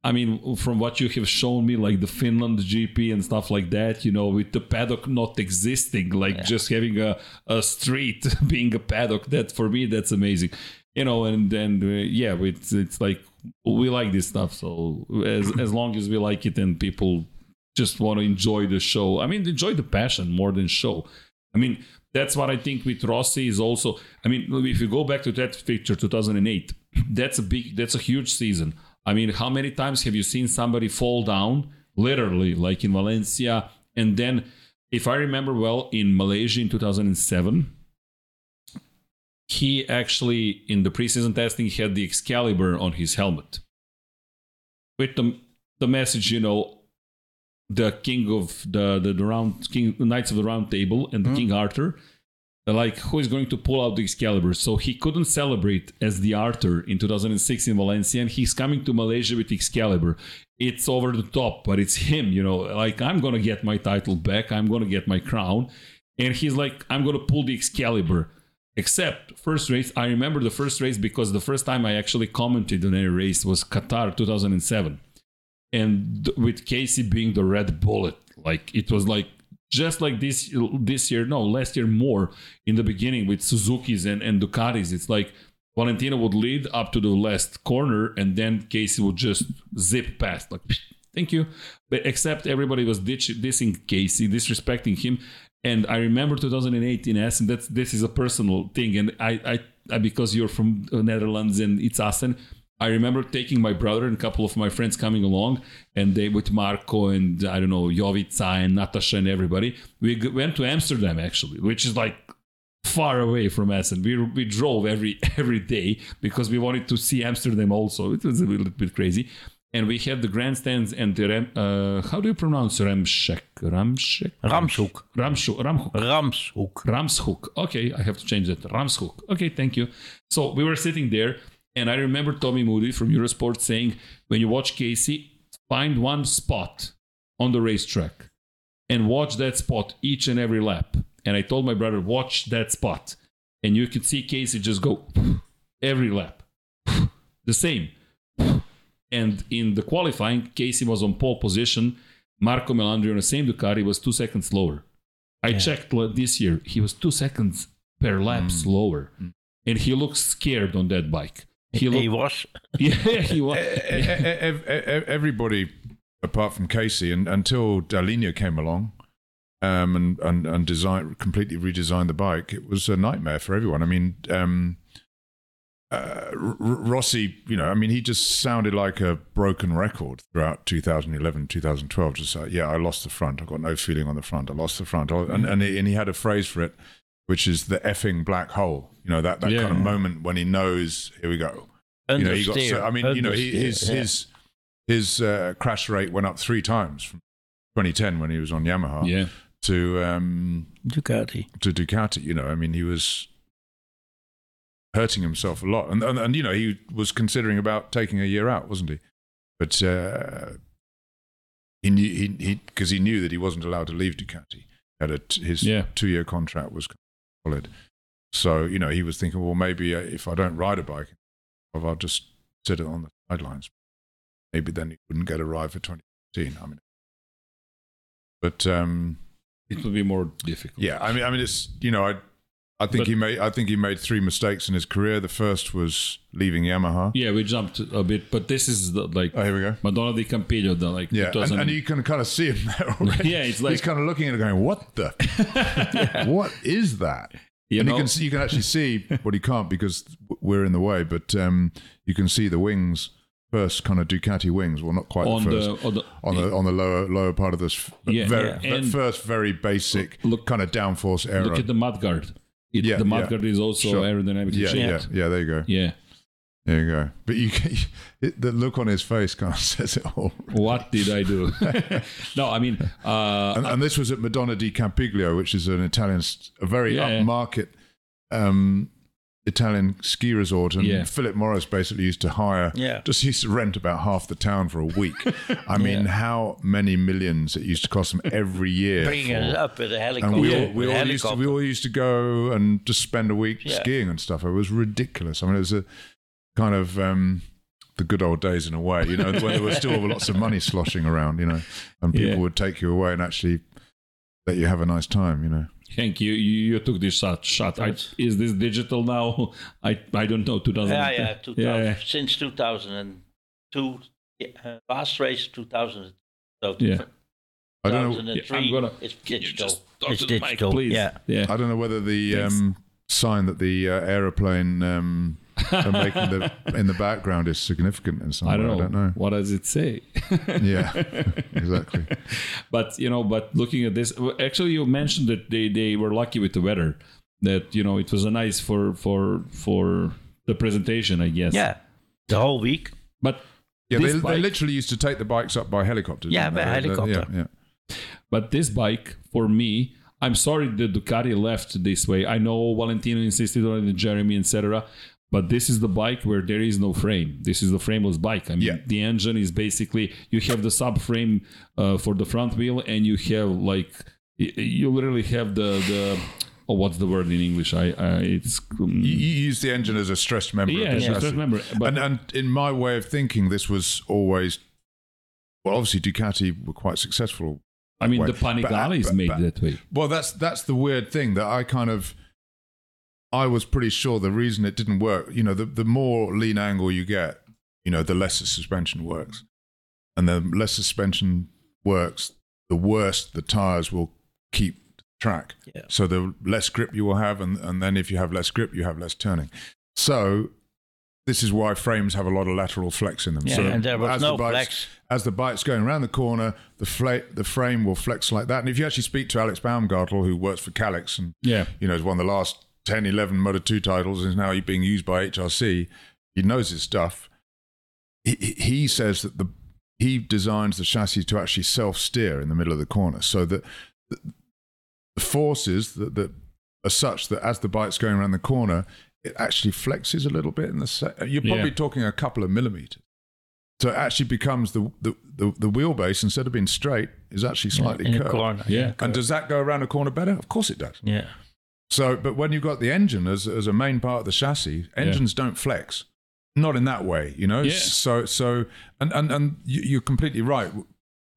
I mean, from what you have shown me, like the Finland GP and stuff like that, you know, with the paddock not existing, like just having a, a street being a paddock, that for me that's amazing, you know. And and uh, yeah, it's it's like we like this stuff. So as as long as we like it and people just want to enjoy the show. I mean, enjoy the passion more than show. I mean, that's what I think with Rossi is also. I mean, if you go back to that picture, 2008, that's a big, that's a huge season. I mean, how many times have you seen somebody fall down, literally, like in Valencia? And then, if I remember well, in Malaysia in 2007, he actually, in the preseason testing, he had the Excalibur on his helmet. With the, the message, you know, the king of the, the, the round king, knights of the round table and the mm-hmm. King Arthur like who is going to pull out the Excalibur. So he couldn't celebrate as the Arthur in 2006 in Valencia, and he's coming to Malaysia with Excalibur. It's over the top, but it's him, you know. Like I'm gonna get my title back, I'm gonna get my crown, and he's like, I'm gonna pull the Excalibur. Except first race, I remember the first race because the first time I actually commented on any race was Qatar 2007, and th- with Casey being the red bullet, like it was like just like this this year no last year more in the beginning with suzuki's and, and ducatis. It's like valentino would lead up to the last corner and then casey would just zip past like thank you. But except everybody was ditch, dissing casey disrespecting him. And i remember 2008 in Assen that's this is a personal thing. And i i, I because you're from netherlands and it's Assen I remember taking my brother and a couple of my friends coming along, and they with Marco and I don't know Jovica and Natasha and everybody. We g- went to Amsterdam actually, which is like far away from Assen. We we drove every every day because we wanted to see Amsterdam also. It was a little bit crazy. And we had the grandstands and the Rem, uh, how do you pronounce Ramschek? Ramschek? Ramshoek. Ramschuk. Ramhoek. Ramshoek. Ramshoek. Okay, I have to change that. Ramshoek. Okay, thank you. So we were sitting there, and I remember Toby Moody from Eurosport saying, when you watch Casey, find one spot on the racetrack and watch that spot each and every lap. And I told my brother, watch that spot. And you could see Casey just go every lap. The same. And in the qualifying, Casey was on pole position. Marco Melandri on the same Ducati was two seconds slower. I checked this year, he was two seconds per lap mm. slower. Mm. And he looked scared on that bike. He looked, He was. yeah, he was. Ev- ev- everybody apart from Casey and until Dall'Igna came along um, and and and design completely redesigned the bike, it was a nightmare for everyone. I mean, um, uh, R- R- Rossi, you know, I mean, he just sounded like a broken record throughout 2011, 2012. Just like, yeah, I lost the front. I got no feeling on the front. I lost the front. And and he, and he had a phrase for it, which is the effing black hole. You know, that that Yeah. kind of moment when he knows, here we go you know, he got so, I mean, you know, he, his yeah. his his uh, crash rate went up three times from 2010 when he was on Yamaha Yeah. to um, Ducati. to Ducati. You know, I mean, he was hurting himself a lot, and and, and you know, he was considering about taking a year out, wasn't he? But uh, he knew he he because he knew that he wasn't allowed to leave Ducati. Had a t- his Yeah. two year contract was solid, so you know, he was thinking, well, maybe uh, if I don't ride a bike, I'll just sit it on the sidelines. Maybe then he wouldn't get a ride for 2015. I mean, but um, It will be more difficult. yeah, I mean, I mean, it's you know, I, I think But- he made, I think he made three mistakes in his career. The first was leaving Yamaha. Yeah, we jumped a bit, but this is the, like Oh, here we go. Madonna di Campiglio, the like Yeah, and, 2000 and you can kind of see him there already. Yeah, it's like- he's kind of looking at it, going, "What the? what is that?" You and know- you can see, you can actually see but he can't because we're in the way, but um, you can see the wings first, kind of Ducati wings. Well, not quite on the the, on the on the on the lower lower part of this Yeah, very, yeah, first very basic Look- kind of downforce aero. look at the mudguard. It, Yeah, the yeah. is also Sure. aerodynamically yeah, yeah, shaped. yeah. There you go. Yeah. There you go. But you, can, it, the look on his face kind of says it all. What did I do? no, I mean, uh, And, and this was at Madonna di Campiglio, which is an Italian, a very Yeah, yeah. upmarket um, Italian ski resort. And Yeah. Philip Morris basically used to hire, Yeah. just used to rent about half the town for a week. I mean, how many millions it used to cost them every year. Bringing it up with a helicopter. and we, Yeah. all, we, all used to, we all used to go and just spend a week Yeah. skiing and stuff. It was ridiculous. I mean, it was a kind of um, the good old days in a way, you know, when there was still lots of money sloshing around, you know, and people Yeah. would take you away and actually let you have a nice time, you know. Hank, you, you, you took this shot. shot. I, is this digital now? I I don't know. 2000. Yeah, yeah, 2000, Yeah, yeah. since 2002, uh, last race 2000. So Yeah. I don't know. 2003, I'm gonna- it's digital. It's to the mic, digital, please? yeah. Yeah. I don't know whether the um, sign that the uh, aeroplane um, so making the in the background is significant in some I don't way. know. I don't know. What does it say? Yeah, exactly. but you know, but looking at this, actually, you mentioned that they they were lucky with the weather. That you know, it was a nice for for for the presentation, I guess. Yeah, the whole week. But Yeah, this they, they literally used to take the bikes up by helicopter. Yeah, by helicopter. Yeah, yeah. But this bike, for me, I'm sorry the Ducati left this way. I know Valentino insisted on it, Jeremy, etc. But this is the bike where there is no frame. This is the frameless bike. I mean, Yeah. the engine is basically you have the subframe uh, for the front wheel, and you have like you literally have the the oh, what's the word in English? I, I it's um, You, use the engine as a stressed member. yeah, of the yeah, chassis. just. But and, and in my way of thinking, this was always well. Obviously, Ducati were quite successful. I mean, way. the Panigale is made but- that way. Well, that's that's the weird thing that I kind of. I was pretty sure the reason it didn't work, you know, the, the more lean angle you get, you know, the less the suspension works. And the less suspension works, the worse the tires will keep track. Yeah. So the less grip you will have, and, and then if you have less grip, you have less turning. So this is why frames have a lot of lateral flex in them. Yeah, so and there was as no the bike's- flex. As the bike's going around the corner, the, fla- the frame will flex like that. And if you actually speak to Alex Baumgartel, who works for Kalex and Yeah. you know, has won the last 10, 11 Moto 2 titles and is now being used by HRC. He knows his stuff. He, he- says that the he designs the chassis to actually self steer in the middle of the corner so that the, forces that, that are such that as the bike's going around the corner, it actually flexes a little bit in the se- you're probably Yeah. talking a couple of millimeters. So it actually becomes the, the, the, the wheelbase, instead of being straight, is actually slightly the curved. corner. Yeah. And does that go around a corner better? Of course it does. Yeah. So, but when you've got the engine as, as a main part of the chassis, engines don't flex. Not in that way, you know. Yeah. So, so, and and and you- you're completely right.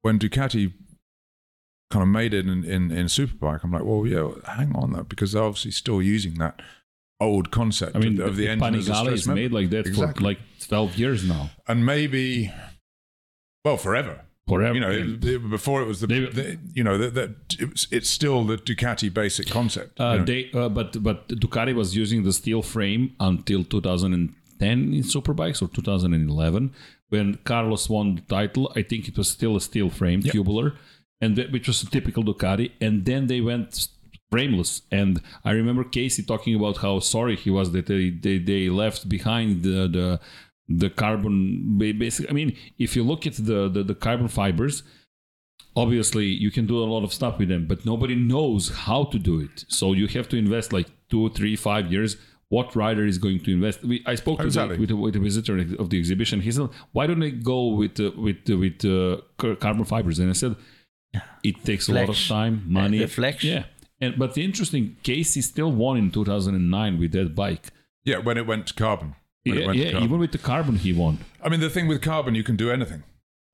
When Ducati kind of made it in, in in Superbike, I'm like, well, yeah, hang on though, because they're obviously still using that old concept I mean, of, of the, the, engine Panigale is made like that Exactly. for like 12 years now. and maybe, well, forever. Forever. You know, it, it- before it was the, the you know, that that it it's still the Ducati basic concept. Uh, you know. they, uh, but but Ducati was using the steel frame until 2010 in Superbikes or 2011 when Carlos won the title. I think it was still a steel frame, Yep. tubular, and that, which was a typical Ducati. And then they went frameless. And I remember Casey talking about how sorry he was that they they, they left behind the the the carbon basically i mean if you look at the, the the carbon fibers obviously you can do a lot of stuff with them but nobody knows how to do it. So you have to invest like two three five years. What rider is going to invest? We, i spoke to Exactly. the, with, the, with the visitor of the exhibition. He said why don't they go with uh, with uh, with uh, carbon fibers? And i said it takes a lot of time money. The flex. yeah. And but the interesting case he still won in 2009 with that bike. Yeah, when it went to carbon. When yeah, yeah even with the carbon he won I mean, the thing with carbon, you can do anything.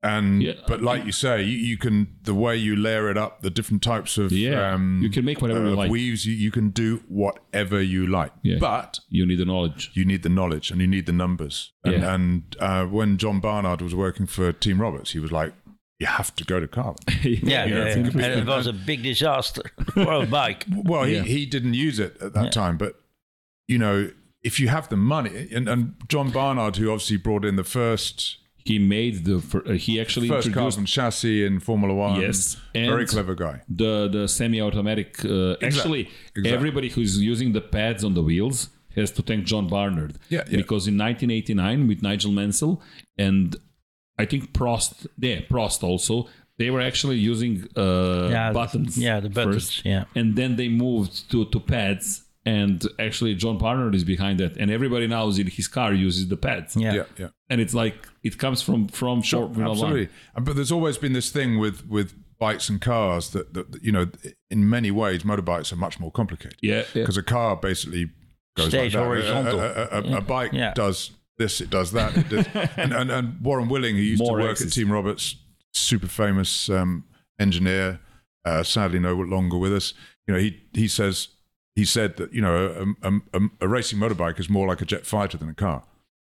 And Yeah. but like you say, you, you can the way you layer it up, the different types of Yeah, um, you can make whatever you like. weaves. You, you can do whatever you like. Yeah. But you need the knowledge you need the knowledge and you need the numbers. And, Yeah. and uh, when John Barnard was working for Team Roberts, he was like, "You have to go to carbon." Yeah, yeah, yeah, it's and it was a big disaster for a bike. Well, Yeah. he, he didn't use it at that Yeah. time, but you know, if you have the money, and, and John Barnard, who obviously brought in the first he made the uh, he actually first introduced carbon chassis in Formula One. Yes, and very clever guy. the the semi-automatic. Uh, Actually, Exactly. everybody who's using the pads on the wheels has to thank John Barnard. Yeah, yeah. Because in 1989 with Nigel Mansell and I think Prost, yeah, Prost also, they were actually using uh, Yeah, buttons. yeah, the buttons, first, yeah. and then they moved to to pads. And actually, John Barnard is behind that, and everybody now in his car uses the pads. Yeah. Yeah, yeah. and it's like it comes from from short. One. Absolutely. And- But there's always been this thing with with bikes and cars that, that that, you know, in many ways, motorbikes are much more complicated. Yeah, yeah. Because a car basically goes Stays like that. A- horizontal. A, a- a- a bike Yeah. does this, it does that. It does. and, and, and Warren Willing, who used More to work axes. at Team Roberts, super famous um, engineer, uh, sadly no longer with us. You know, he he says he said that you know a, a, a, a racing motorbike is more like a jet fighter than a car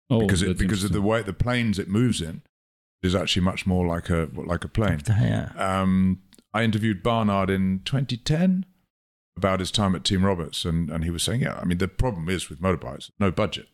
Oh, because it because of the way the planes it moves in is actually much more like a like a plane. Yeah. Um, I interviewed Barnard in 2010 about his time at Team Roberts, and, and he was saying, yeah, I mean, the problem is with motorbikes, no budget.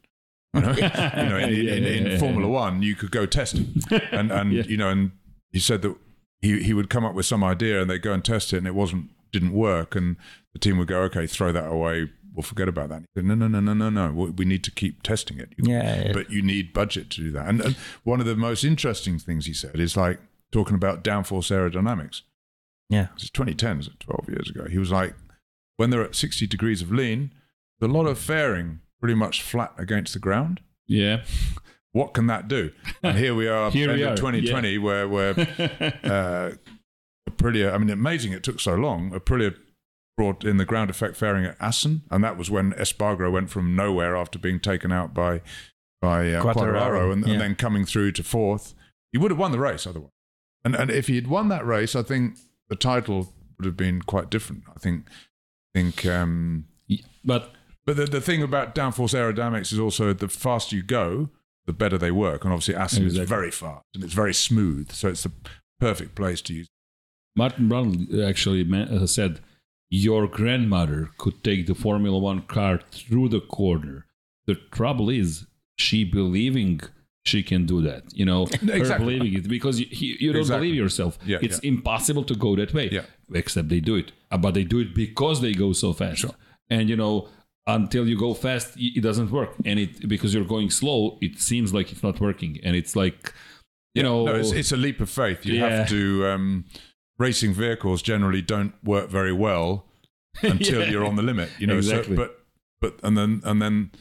You know, you know in, in, in, in Yeah, yeah, Formula yeah. One, you could go testing, and and Yeah. you know, and he said that he he would come up with some idea, and they'd go and test it, and it wasn't didn't work, and the team would go, okay, throw that away. We'll forget about that. He said, no, no, no, no, no, no. We we need to keep testing it. You- Yeah, but you need budget to do that. And, and one of the most interesting things he said is like talking about downforce aerodynamics. yeah, it's is 2010, is 12 years ago. He was like, when they're at 60 degrees of lean, there's a lot of fairing pretty much flat against the ground. Yeah. What can that do? And here we are, Here we are, 2020, where where uh, Aprilia. I mean, amazing it took so long. Aprilia brought in the ground effect fairing at Assen, and that was when Espargaro went from nowhere after being taken out by by uh, Quartararo, and, yeah. and then coming through to fourth. He would have won the race otherwise. And and if he had won that race, I think the title would have been quite different. I think think. Um, but but the, the thing about downforce aerodynamics is also the faster you go, the better they work. And obviously, Assen is very fast and it's very smooth. So it's the perfect place to use. Martin Brown actually uh, said, Your grandmother could take the Formula One car through the corner. The trouble is, she believing she can do that. You know, her believing it because you, you don't Exactly. believe yourself. Yeah, it's yeah. impossible to go that way. Yeah. Except they do it. Uh, But they do it because they go so fast. Sure. And, you know, until you go fast, it doesn't work. And it because you're going slow, it seems like it's not working. And it's like, you know, No, it's, it's a leap of faith. You Yeah. have to. Um, racing vehicles generally don't work very well until Yeah. you're on the limit. You know, Exactly. so, but but and then and then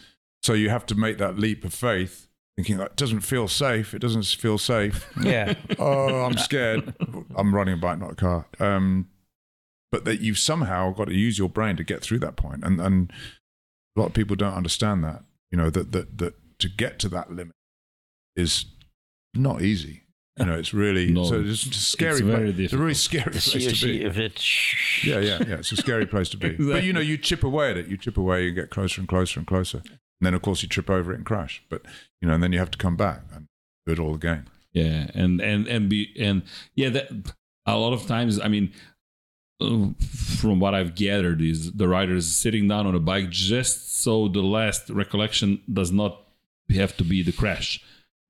so you have to make that leap of faith, thinking that doesn't feel safe. It doesn't feel safe. yeah. oh, I'm scared. I'm running a bike, not a car. Um, but that you've somehow got to use your brain to get through that point, and and a lot of people don't understand that. You know that that that to get to that limit is not easy. You know, it's really No, so it's just a scary. it's very place. It's a really scary place to be. if it's Yeah, yeah, yeah. It's a scary place to be. But you know, you chip away at it. You chip away. You get closer and closer and closer. And then, of course, you trip over it and crash. But you know, and then you have to come back and do it all again. yeah and and and be and yeah that a lot of times i mean uh, from what i've gathered is the rider is sitting down on a bike just so the last recollection does not have to be the crash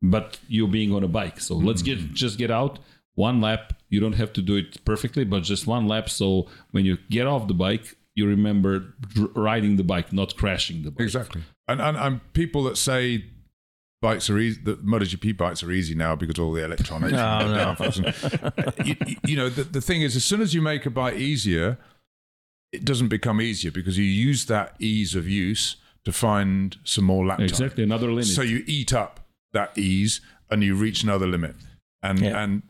but you're being on a bike so let's get mm-hmm. just get out one lap you don't have to do it perfectly but just one lap so when you get off the bike you remember dr- riding the bike not crashing the bike Exactly. And, and and people that say bikes are easy, that MotoGP bikes are easy now because all the electronics. No, and no. you, you- you know, the, the thing is, as soon as you make a bike easier, it doesn't become easier because you use that ease of use to find some more lap time. exactly another limit So you eat up that ease and you reach another limit, and Yeah. and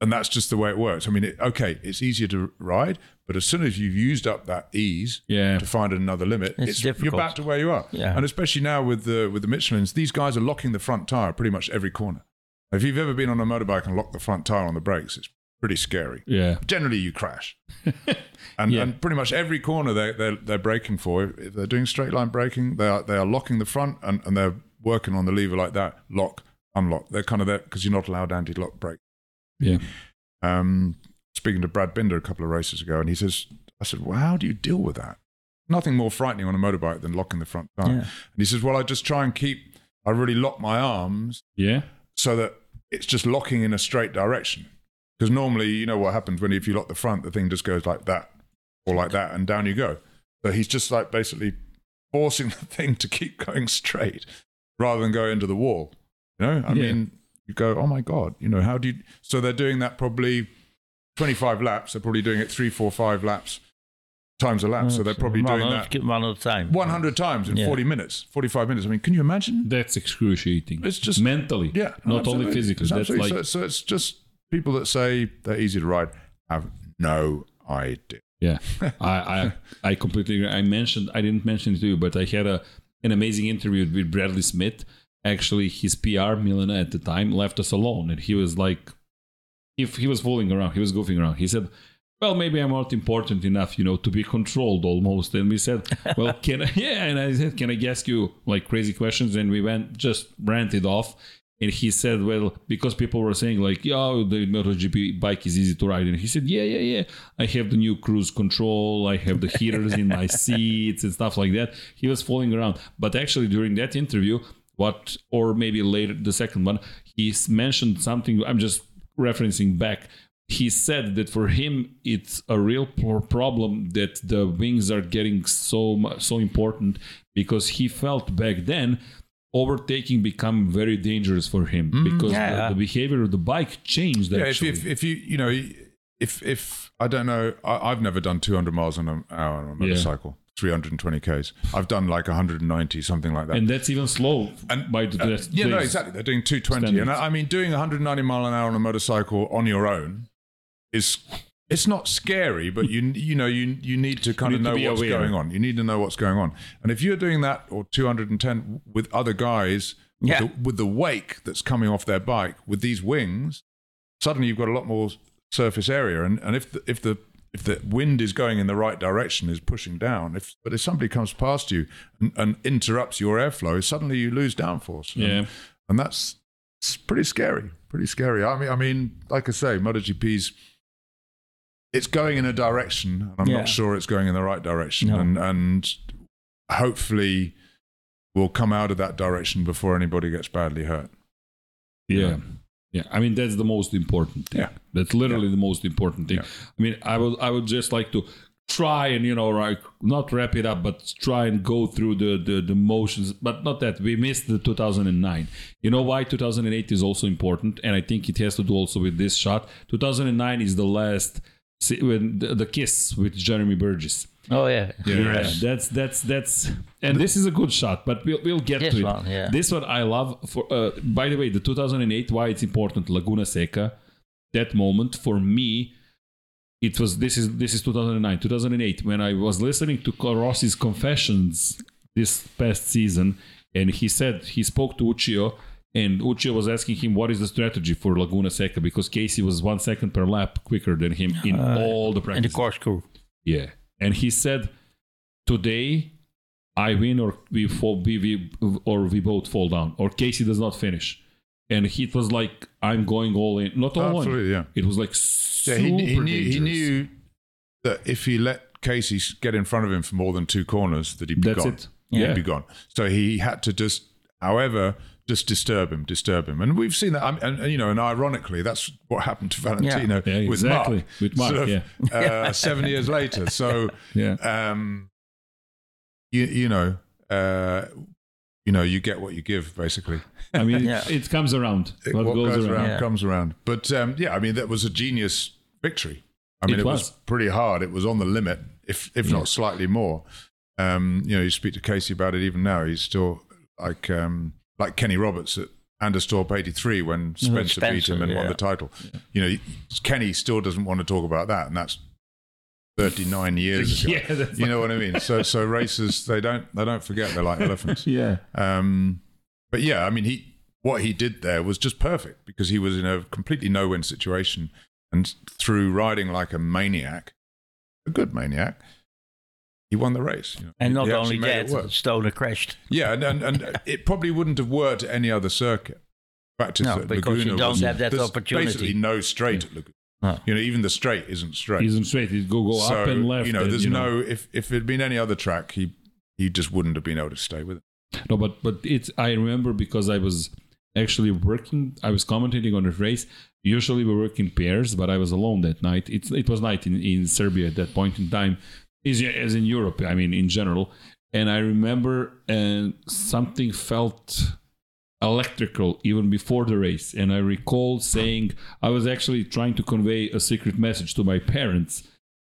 and that's just the way it works. I mean, it, okay, it's easier to ride, but as soon as you've used up that ease Yeah. to find another limit, It's you're back to where you are. Yeah. And especially now with the with the Michelin's, these guys are locking the front tire pretty much every corner. If you've ever been on a motorbike and locked the front tire on the brakes, it's pretty scary. yeah Generally, you crash, and, Yeah. and pretty much every corner they they're, they're braking for. If they're doing straight line braking, they are they are locking the front and, and they're working on the lever like that, lock, unlock. They're kind of there because you're not allowed anti-lock brake. yeah Um, speaking to Brad Binder a couple of races ago, and he says, I said, well, how do you deal with that? Nothing more frightening on a motorbike than locking the front tire. Yeah. And he says, well, I just try and keep, I really lock my arms yeah so that it's just locking in a straight direction. Because normally, you know what happens when if you lock the front, the thing just goes like that or like that, and down you go. So he's just like basically forcing the thing to keep going straight rather than go into the wall. You know, I Yeah. mean, you go, oh my God, you know, how do you? So they're doing that probably 25 laps. They're probably doing it three, four, five laps times a lap. so they're probably one doing at- that one at a time. 100 times in Yeah. 40 minutes, 45 minutes. I mean, can you imagine? That's excruciating. It's just- mentally, Yeah, not only physically. It's That's like so, so it's just people that say they're easy to ride have no idea. yeah. I, I I completely agree. I mentioned I didn't mention it to you, but I had a an amazing interview with Bradley Smith. Actually, his PR Milena at the time left us alone, and he was like, if he was fooling around, he was goofing around. He said. Well, maybe I'm not important enough, you know, to be controlled almost. And we said, well, can I, yeah. And I said, can I ask you like crazy questions? And we went, just ranted off. And he said, "Well, because people were saying like, yo, the MotoGP bike is easy to ride," and he said, "Yeah, yeah, yeah. I have the new cruise control. I have the heaters in my seats and stuff like that." He was fooling around, but actually during that interview, what or maybe later the second one, he mentioned something. I'm just referencing back he said that for him it's a real problem that the wings are getting so so important because he felt back then overtaking become very dangerous for him mm, because yeah. the, the, behavior of the bike changed. Yeah, actually. If, if, if you you know if if I don't know, I, have never done 200 miles an hour on a motorcycle. Yeah. 320 k's. I've done like 190, something like that. And that's even slow. And by uh, yeah, no, exactly. They're doing 220, standards. and I, I mean, doing 190 mile an hour on a motorcycle on your own is it's not scary, but you you know you you need to kind of know what's aware. going on. You need to know what's going on. And if you're doing that or 210 with other guys yeah. with, the, with the wake that's coming off their bike with these wings, suddenly you've got a lot more surface area. And and if the, if the if the wind is going in the right direction, is pushing down. If but if somebody comes past you and, and interrupts your airflow, suddenly you lose downforce. Yeah, and, and that's pretty scary. Pretty scary. I mean, I mean, like I say, MotoGP's it's going in a direction, and I'm yeah. not sure it's going in the right direction. No. And and hopefully, we'll come out of that direction before anybody gets badly hurt. Yeah. Yeah, I mean that's the most important thing. Yeah. That's literally yeah. the most important thing. Yeah. I mean, I would I would just like to try and you know like not wrap it up but try and go through the, the the motions but not that we missed the 2009 you know why 2008 is also important and i think it has to do also with this shot 2009 is the last when the, the kiss with Jeremy Burgess. Oh yeah. yeah, yeah. That's that's that's and this is a good shot, but we'll we'll get this to it. One, yeah. This one I love. For uh, by the way, the 2008 why it's important Laguna Seca. That moment for me, it was this is this is 2009 2008 when I was listening to Rossi's confessions this past season, and he said he spoke to Uccio and Uccio was asking him what is the strategy for Laguna Seca because Casey was one second per lap quicker than him in uh, all the practice. In the corkscrew. Yeah. And he said, Today I win or we fall we, we, or we both fall down. Or Casey does not finish. And he was like, I'm going all in. Not all Absolutely, in. yeah. It was like super yeah, he, he knew, he knew that if he let Casey get in front of him for more than two corners, that he'd be That's gone. It. Yeah. He'd be gone. So he had to just, however, just disturb him, disturb him. And we've seen that. And, and you know, and ironically, that's what happened to Valentino yeah. Yeah, with exactly. Marc. With Marc, sort of, yeah. uh, seven years later. So, yeah. Um, you, you know, uh, you know, you get what you give, basically. I mean, yeah. it comes around. It, what, what, goes, goes around, around comes around. But um, yeah, I mean, that was a genius victory. I mean, it, it was. was. pretty hard. It was on the limit, if if not slightly more. Um, you know, you speak to Casey about it even now. He's still like um, like Kenny Roberts at Anderstorp 83 when Spencer, Spencer beat him and yeah. won the title. Yeah. You know, Kenny still doesn't want to talk about that, and that's 39 years ago. yeah, you know what I mean? So so racers they don't they don't forget they're like elephants. yeah. Um, but yeah, I mean he what he did there was just perfect because he was in a completely no-win situation and through riding like a maniac, a good maniac, he won the race. You know. And not only that, Stoner crashed. Yeah, and, and, and it probably wouldn't have worked at any other circuit. Practice no, because Laguna you don't have that opportunity. Basically, no straight at Laguna. No. You know, even the straight isn't straight. Isn't straight. He'd go go so, up and left. You know, there's and, you no. Know. If if it had been any other track, he he just wouldn't have been able to stay with it. No, but but it's. I remember because I was actually working. I was commentating on the race. Usually we work in pairs, but I was alone that night. It's it was night in in Serbia at that point in time, is as in Europe. I mean, in general. And I remember, and something felt electrical even before the race. And I recall saying I was actually trying to convey a secret message to my parents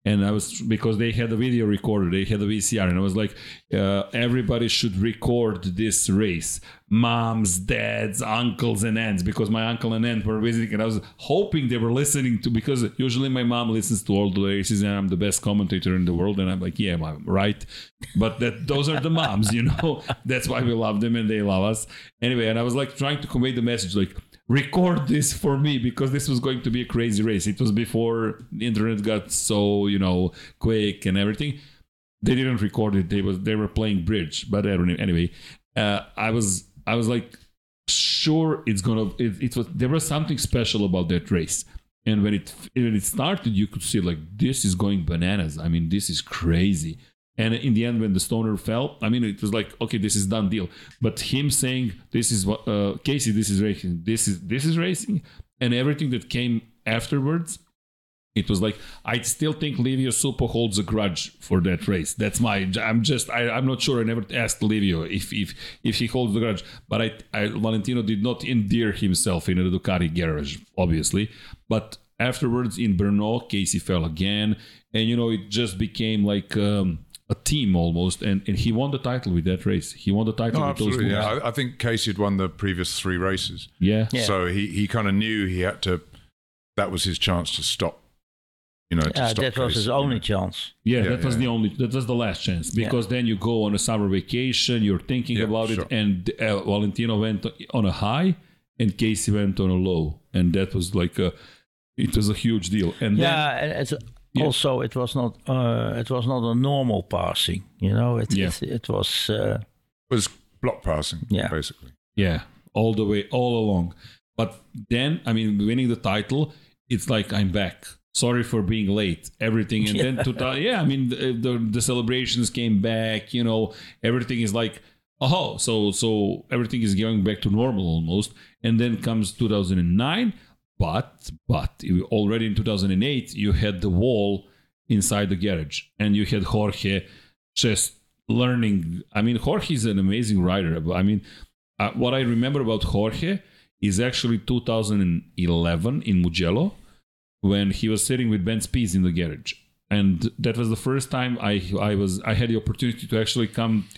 and I was because they had a video recorder, they had a VCR, and I was like, uh, everybody should record this race, moms, dads, uncles, and aunts, because my uncle and aunt were visiting, and I was hoping they were listening to because usually my mom listens to all the races, and I'm the best commentator in the world, and I'm like, yeah, mom, right, but that those are the moms, you know, that's why we love them and they love us. Anyway, and I was like trying to convey the message, like record this for me because this was going to be a crazy race. It was before the internet got so you know quick and everything. They didn't record it. They was they were playing bridge, but anyway, uh, I was I was like sure it's gonna. It, it was there was something special about that race, and when it when it started, you could see like this is going bananas. I mean, this is crazy. And in the end, when the stoner fell, I mean, it was like, okay, this is done deal. But him saying, "This is what uh, Casey, this is racing, this is this is racing," and everything that came afterwards, it was like I still think Livio Suppo holds a grudge for that race. That's my. I'm just. I, I'm not sure. I never asked Livio if if if he holds the grudge. But I, I Valentino did not endear himself in a Ducati garage, obviously. But afterwards in Brno, Casey fell again, and you know it just became like. Um, a team almost, and, and he won the title with that race. He won the title No, with those absolutely. moves. Yeah, I, I think Casey had won the previous three races, Yeah. Yeah. so he, he kind of knew he had to. That was his chance to stop. You know, to Yeah, stop that was his only know. chance. Yeah, Yeah, that was yeah. the only that was the last chance because then you go on a summer vacation, you're thinking Yeah, about sure. it, and uh, Valentino went on a high, and Casey went on a low, and that was like a it was a huge deal. And then, Yeah, and it's Yeah. also it was not uh, it was not a normal passing. You know, it Yeah. it, it was uh, It was block passing, Yeah. basically. yeah, all the way, all along. But then, I mean, winning the title, it's like I'm back. Sorry for being late. Everything, and then Yeah. 2000, yeah, I mean, the, the the celebrations came back. You know, everything is like, oh, so so everything is going back to normal almost. And then comes 2009, but but already in 2008, you had the wall inside the garage, and you had Jorge just learning. I mean, Jorge is an amazing rider. but I mean, uh, what I remember about Jorge is actually 2011 in Mugello when he was sitting with Ben Spies in the garage. And that was the first time I I was I had the opportunity to actually come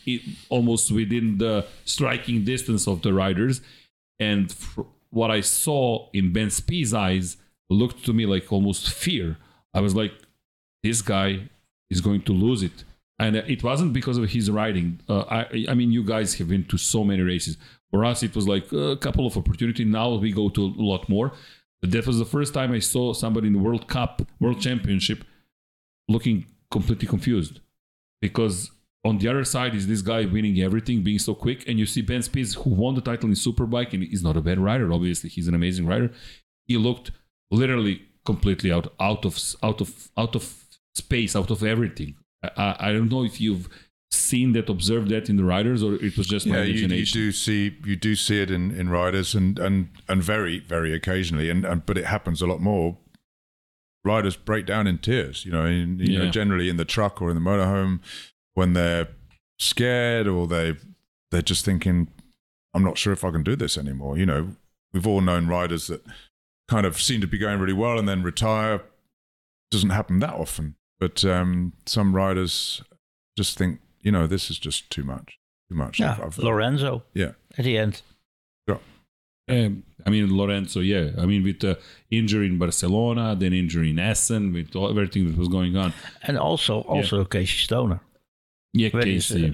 almost within the striking distance of the riders, and fr- what I saw in Ben Spies' eyes looked to me like almost fear. I was like, this guy is going to lose it. And it wasn't because of his riding. Uh, I, I mean, you guys have been to so many races. For us, it was like a couple of opportunities. Now we go to a lot more. But that was the first time I saw somebody in the World Cup, World Championship, looking completely confused. Because on the other side is this guy winning everything, being so quick. And you see Ben Spies, who won the title in Superbike, and he's not a bad rider, obviously. He's an amazing rider. He looked literally completely out, out of, out of, out of space, out of everything. I- I, don't know if you've seen that, observed that in the riders, or it was just my Yeah, you, imagination. you do see you do see it in, in riders and, and, and very very occasionally and, and but it happens a lot more. Riders break down in tears, you know, in, you know generally in the truck or in the motorhome when they're scared or they they're just thinking, I'm not sure if I can do this anymore. You know, we've all known riders that kind of seem to be going really well and then retire. Doesn't happen that often, but um, some riders just think, you know, this is just too much, too much. yeah, I've- I've- Lorenzo yeah. at the end. Um, I mean, Lorenzo, yeah. I mean, with the injury in Barcelona, then injury in Assen, with all, everything that was going on. And also also Casey Stoner. Yeah, Where his, Casey. uh,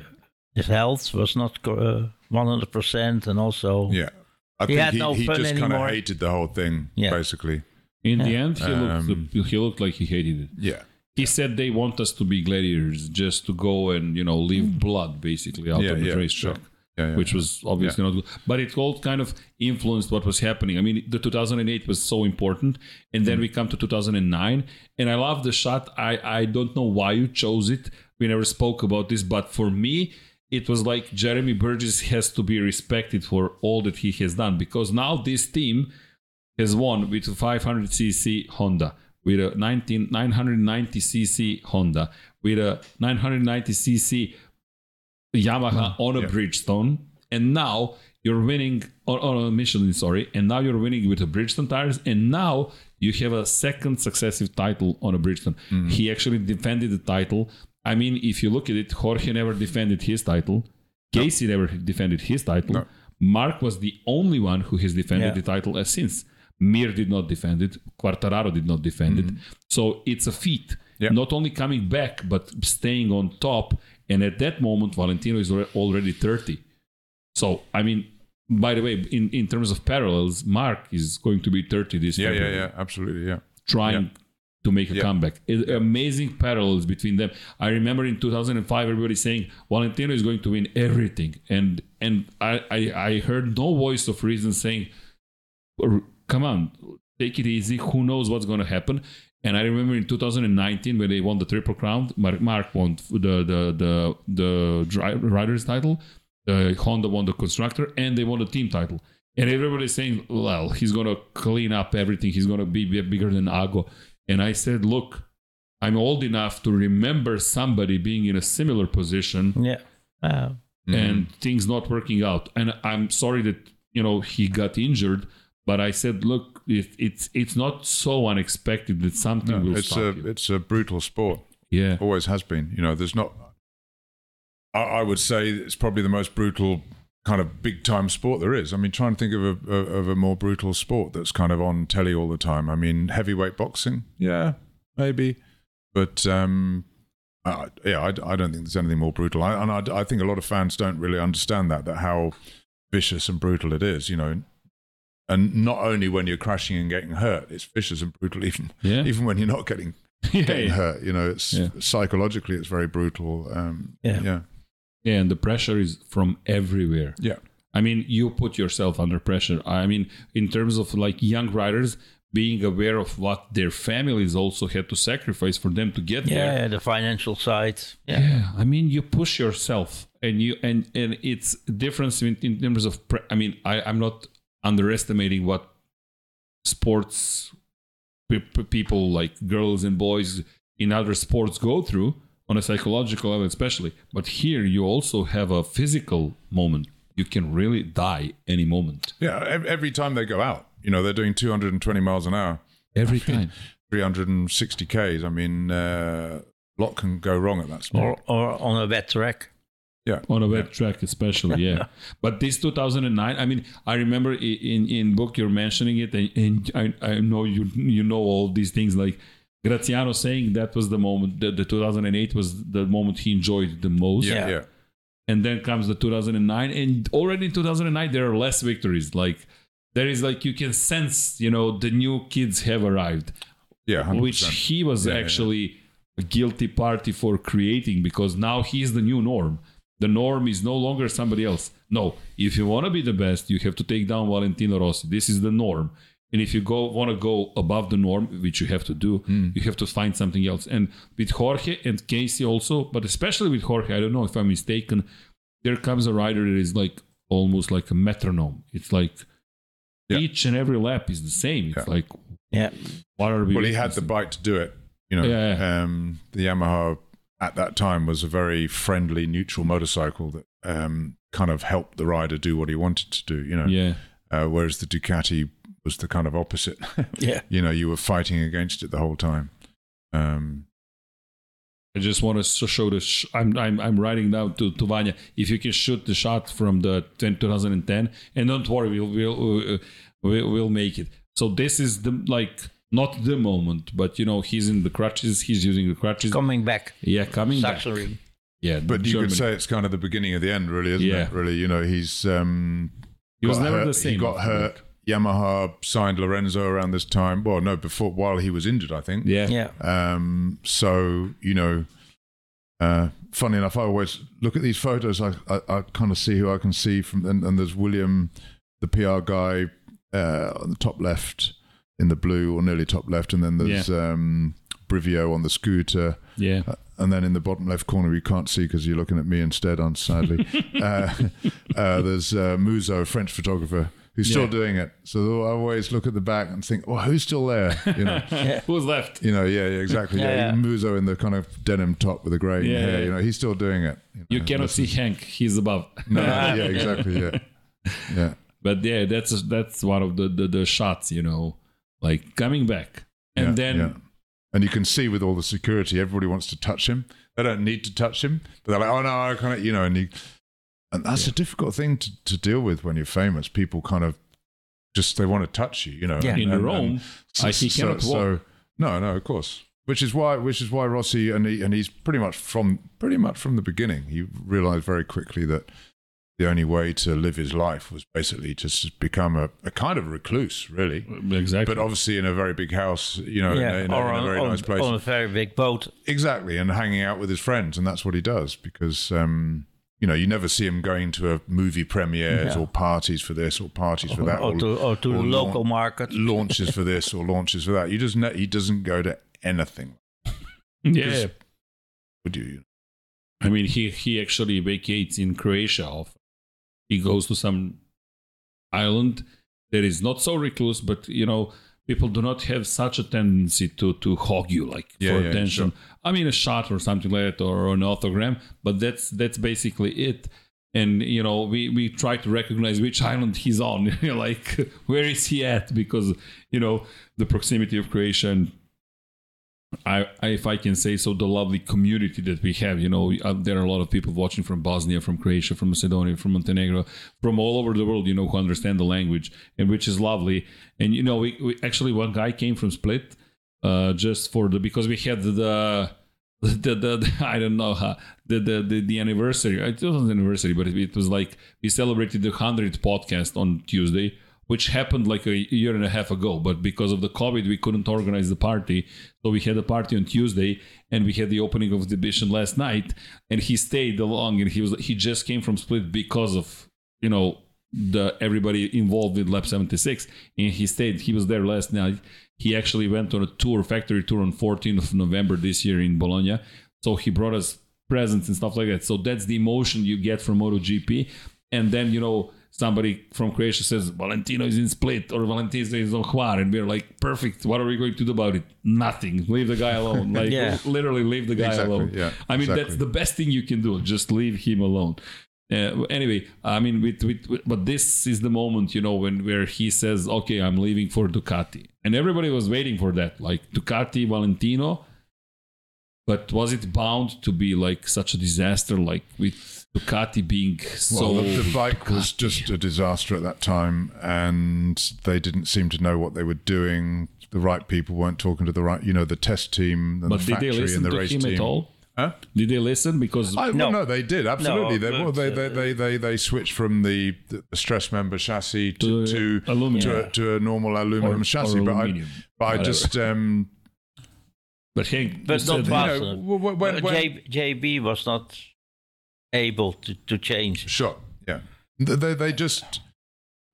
his health was not uh, 100% and also Yeah. I He think had he, no he fun just kind of hated the whole thing, Yeah. basically. in the end, he Um, looked he looked like he hated it. Yeah. He said they want us to be gladiators, just to go and you know leave blood basically out Yeah, of the yeah, racetrack. sure. Yeah, yeah. which was obviously not good. But it all kind of influenced what was happening. I mean, the 2008 was so important, and then we come to 2009, and I love the shot. I I don't know why you chose it. We never spoke about this, but for me, it was like Jeremy Burgess has to be respected for all that he has done because now this team has won with a 500cc Honda, with a 19, 990cc Honda, with a 990cc Yamaha on a yeah. Bridgestone, and now you're winning on, on a Michelin, sorry, and now you're winning with a Bridgestone tires, and now you have a second successive title on a Bridgestone. Mm-hmm. He actually defended the title. I mean, if you look at it, Jorge never defended his title. Casey never defended his title. No. Marc was the only one who has defended Yeah. the title as since. Mir did not defend it. Quartararo did not defend it. So it's a feat. Mm-hmm. Yeah. Not only coming back, but staying on top. And at that moment, Valentino is already 30. So, I mean, by the way, in, in terms of parallels, Marc is going to be 30 this Yeah, yeah, February, yeah. Absolutely, yeah. trying to make a comeback. It, amazing parallels between them. I remember in 2005, everybody saying Valentino is going to win everything, and and I I, I heard no voice of reason saying, "Come on, take it easy. Who knows what's going to happen?" And I remember in 2019 when they won the Triple Crown, Marc, Marc won the the the the riders title, uh, Honda won the constructor, and they won the team title. And everybody's saying, "Well, he's going to clean up everything. He's going to be bigger than Ago." And I said, "Look, I'm old enough to remember somebody being in a similar position, yeah, uh, and things not working out. And I'm sorry that you know he got injured." But I said, look, it, it's it's not so unexpected that something no, will it's stop a you. it's a brutal sport. Yeah, always has been. You know, there's not. I, I would say it's probably the most brutal kind of big time sport there is. I mean, try and think of a of a more brutal sport that's kind of on telly all the time. I mean, heavyweight boxing, yeah, maybe, but um, uh, yeah, I, I, don't think there's anything more brutal. I, and I, I think a lot of fans don't really understand that that how vicious and brutal it is. You know, and not only when you're crashing and getting hurt, it's vicious and brutal even yeah. even when you're not getting yeah, getting yeah. hurt. You know, it's psychologically it's very brutal. Um, Yeah. Yeah, yeah, and the pressure is from everywhere. yeah. I mean, you put yourself under pressure. I mean, in terms of like young riders being aware of what their families also had to sacrifice for them to get there. yeah, the financial side. Yeah, Yeah, I mean, you push yourself, and you and and it's difference in, in terms of. Pre- I mean, I I'm not underestimating what sports pe- pe- people like girls and boys in other sports go through on a psychological level, especially. But here, you also have a physical moment. You can really die any moment. Yeah, every time they go out, you know, they're doing 220 miles an hour, Every time. 360 k's. I mean, uh, a lot can go wrong at that sport. or or on a wet track. yeah, on a wet track especially yeah but this 2009 i mean i remember in in book you're mentioning it and, and I, I know you you know all these things like graziano saying that was the moment that the 2008 was the moment he enjoyed the most yeah, Yeah. yeah. and then comes the 2009 and already in 2009 there are less victories like there is like you can sense you know the new kids have arrived Yeah, 100%. which he was Yeah, yeah. actually a guilty party for creating because now he's the new norm. The norm is no longer somebody else. No, if you want to be the best, you have to take down Valentino Rossi. This is the norm. And if you go want to go above the norm, which you have to do, Hmm. you have to find something else. And with Jorge and Casey also, but especially with Jorge, I don't know if I'm mistaken, there comes a rider that is like almost like a metronome. It's like Yeah. each and every lap is the same. It's Yeah. like Yeah, what are we Well, he had the witnessing? bike to do it. You know, Yeah. um, the Yamaha at that time was a very friendly, neutral motorcycle that um, kind of helped the rider do what he wanted to do. You know, Yeah. uh, whereas the Ducati was the kind of opposite. yeah. you know, you were fighting against it the whole time. Um, I just want to show the. Sh- I'm I'm I'm writing down to to Vanya. If you can shoot the shot from the 10, 2010, and don't worry, we'll we'll uh, we'll, we'll make it. So this is the like not the moment, but you know he's in the crutches. He's using the crutches. Coming back. yeah, coming back. Yeah, but you Germany. could say it's kind of the beginning of the end, really, isn't Yeah. it? Really, you know, he's um, he was got never hurt, the same. He got after hurt. That. Yamaha signed Lorenzo around this time. Well, no, before while he was injured, I think. Yeah. Yeah, Um, so you know, uh, funny enough, I always look at these photos. I I, I kind of see who I can see from, and, and there's William, the PR guy, uh, on the top left in the blue or nearly top left, and then there's um, Brivio on the scooter. Yeah. Uh, and then in the bottom left corner, you can't see because you're looking at me instead, on sadly. uh, uh, there's uh, Muzo, French photographer, who's still doing it. So I always look at the back and think, well, who's still there? You know, Who's left? you know, yeah, yeah exactly. Yeah, Yeah, yeah. even Muzo in the kind of denim top with the grey Yeah, hair. yeah. You know, he's still doing it. You know, cannot see Hank. He's above. No, yeah, exactly. Yeah, yeah. But yeah, that's that's one of the the, the shots. You know, like coming back, and yeah, then yeah. and you can see with all the security, everybody wants to touch him. They don't need to touch him, but they're like, "Oh no, I can't," you know. And you, and that's a difficult thing to, to deal with when you're famous. People kind of just they want to touch you, you know. Yeah. and- in and- Rome, and he so- cannot so- walk. no, no, of course. Which is why, which is why Rossi and he, and he's pretty much from pretty much from the beginning. He realized very quickly that the only way to live his life was basically just to become a, a kind of recluse, really. Exactly. But obviously in a very big house, you know, in a, in a, or in a very on- nice place. on a very big boat. Exactly, and hanging out with his friends, and that's what he does because um, you know you never see him going to a movie premieres Yeah. or parties for this or parties for that or to, or to the or local laun- market. launches for this or launches for that. You just ne- he doesn't go to anything. yeah. Would you? I mean, he he actually vacates in Croatia. Often. He goes to some island that is not so recluse, but you know, people do not have such a tendency to to hog you like Yeah, for yeah, attention. sure. I mean, a shot or something like that, or an autogram, but that's that's basically it. And you know, we we try to recognize which island he's on, like where is he at, because you know the proximity of Croatia and I, if I can say so, the lovely community that we have. You know, uh, there are a lot of people watching from Bosnia, from Croatia, from Macedonia, from Montenegro, from all over the world. You know, who understand the language, and which is lovely. And you know, we, we actually one guy came from Split, uh, just for the because we had the. The, the, the I don't know the, the the the anniversary it wasn't an anniversary but it, it was like we celebrated the 100th podcast on Tuesday which happened like a year and a half ago. But because of the COVID, we couldn't organize the party. So we had a party on Tuesday and we had the opening of the exhibition last night. And he stayed along and he was he just came from Split because of, you know, the everybody involved with Lab 76. And he stayed, he was there last night. He actually went on a tour, factory tour on 14th of November this year in Bologna. So he brought us presents and stuff like that. So that's the emotion you get from MotoGP. And then, you know, somebody from Croatia says Valentino is in Split or Valentino is on Hvar, and we're like, perfect. What are we going to do about it? Nothing. Leave the guy alone. Like Yeah. literally, leave the guy Exactly, alone. yeah, I mean, exactly. that's the best thing you can do. Just leave him alone. Uh, anyway, I mean, with, with, with but this is the moment, you know, when where he says, "Okay, I'm leaving for Ducati," and everybody was waiting for that, like Ducati, Valentino. But was it bound to be like such a disaster, like with Ducati being so? Well, the, the bike was just a disaster at that time, and they didn't seem to know what they were doing. The right people weren't talking to the right, you know, the test team and But the did they factory listen and the to race him team. at all? Huh? Did they listen? Because I, No. no. no, they did absolutely. they, well, they, they, uh, they, they, they switched from the, the stress member chassis to To to, aluminum. to, a, to a normal aluminum Or- chassis. or but I, aluminium, but I just um, but Hank, But not said- you know, when, when, when, JB was not able to, to change. sure, yeah, they, they, just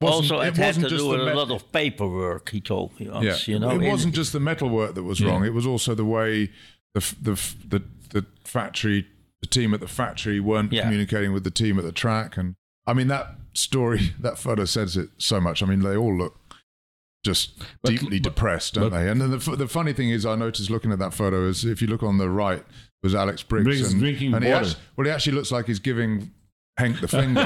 Also, it, it had wasn't to just do with a lot of paperwork. He told me once. Yeah, You know, it wasn't just the metalwork that was Yeah. wrong. It was also the way the the the, the factory, the team at the factory weren't Yeah. communicating with the team at the track. And I mean that story, that photo says it so much. I mean they all look just But- deeply but- depressed, don't but- they? And then the f- the funny thing is, I noticed looking at that photo is if you look on the right was Alex Briggs, Briggs and, drinking and he water. actu- well, he actually looks like he's giving Hank the finger.